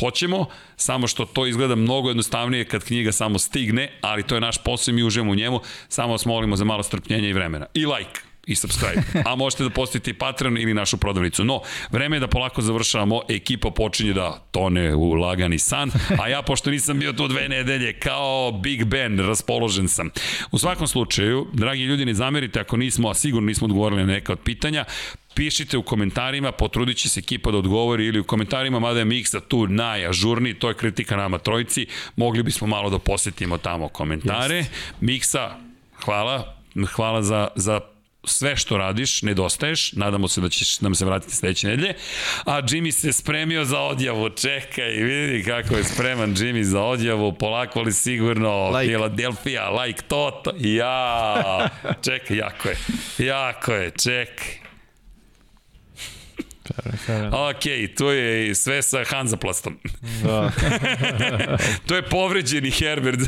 hoćemo, samo što to izgleda mnogo jednostavnije kad knjiga samo stigne, ali to je naš posao i mi uživamo u njemu, samo vas molimo za malo strpljenja i vremena. I like! I subscribe. A možete da postavite i Patreon ili našu prodavnicu. No, vreme je da polako završavamo, ekipa počinje da tone u lagani san, a ja pošto nisam bio tu dve nedelje, kao Big Ben, raspoložen sam. U svakom slučaju, dragi ljudi, ne zamerite ako nismo, a sigurno nismo odgovorili na neka od pitanja, pišite u komentarima, potrudit će se ekipa da odgovori ili u komentarima, mada je Miksa tu najažurniji, to je kritika nama trojici, mogli bismo malo da posetimo tamo komentare. Yes. Miksa, hvala, hvala za, za sve što radiš, nedostaješ, nadamo se da ćeš nam se vratiti sledeće nedelje, a Jimmy se spremio za odjavu, čekaj, vidi kako je spreman Jimmy za odjavu, polako ali sigurno, like. Philadelphia, like Toto, ja, čekaj, jako je, jako je, čekaj. Ok, to je sve sa Hanzaplastom. Da. to je povređeni Herbert.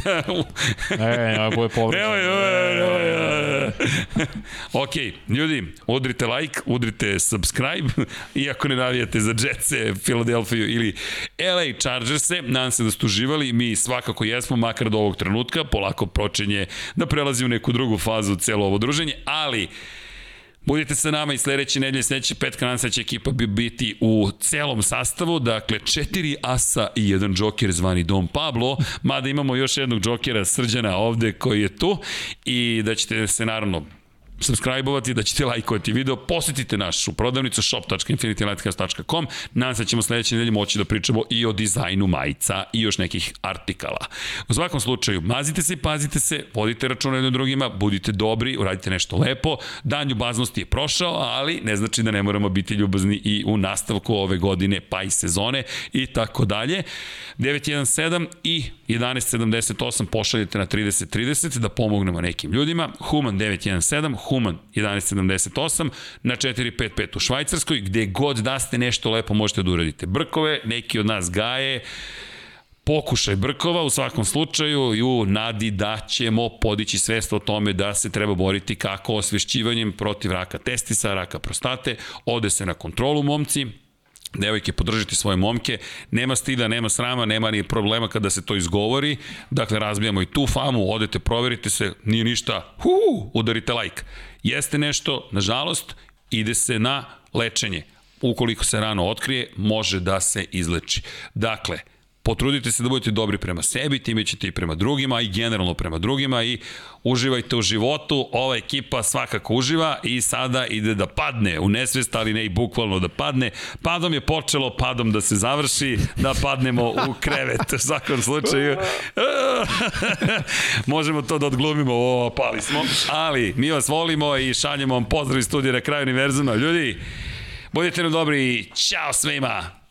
e, ja bude povređen. Nemoj, nemoj, nemoj. ok, ljudi, udrite like, udrite subscribe, iako ne navijate za Jetse, Philadelphia ili LA Chargers-e, nadam se da ste uživali, mi svakako jesmo, makar do ovog trenutka, polako počinje da prelazi u neku drugu fazu celo ovo druženje, ali Budite sa nama i sledeće nedelje, sledeće petka nam će ekipa bi biti u celom sastavu, dakle četiri asa i jedan džoker zvani Dom Pablo, mada imamo još jednog džokera Srđana ovde koji je tu i da ćete se naravno subscribe-ovati, da ćete lajkovati video, posetite našu prodavnicu shop.infinitylighthouse.com. Nadam se da ćemo sledeće nedelje moći da pričamo i o dizajnu majica i još nekih artikala. U svakom slučaju, mazite se i pazite se, vodite računa jedno drugima, budite dobri, uradite nešto lepo. Dan ljubaznosti je prošao, ali ne znači da ne moramo biti ljubazni i u nastavku ove godine, pa i sezone i tako dalje. 917 i 1178 pošaljete na 3030 da pomognemo nekim ljudima. Human 917, Human 1178 na 455 u Švajcarskoj, gde god da ste nešto lepo možete da uradite. Brkove, neki od nas gaje, pokušaj Brkova u svakom slučaju i u nadi da ćemo podići svest o tome da se treba boriti kako osvešćivanjem protiv raka testisa, raka prostate, ode se na kontrolu momci, devojke podržite svoje momke, nema stida, nema srama, nema ni problema kada se to izgovori, dakle razbijamo i tu famu, odete, proverite se, nije ništa, hu, udarite like. Jeste nešto, nažalost, ide se na lečenje. Ukoliko se rano otkrije, može da se izleči. Dakle, potrudite se da budete dobri prema sebi, time ćete i prema drugima i generalno prema drugima i uživajte u životu, ova ekipa svakako uživa i sada ide da padne u nesvest, ali ne i bukvalno da padne. Padom je počelo, padom da se završi, da padnemo u krevet u svakom slučaju. Možemo to da odglumimo, o, pali smo, ali mi vas volimo i šaljemo vam pozdrav iz studija na kraju univerzuma. Ljudi, budite nam dobri i čao svima!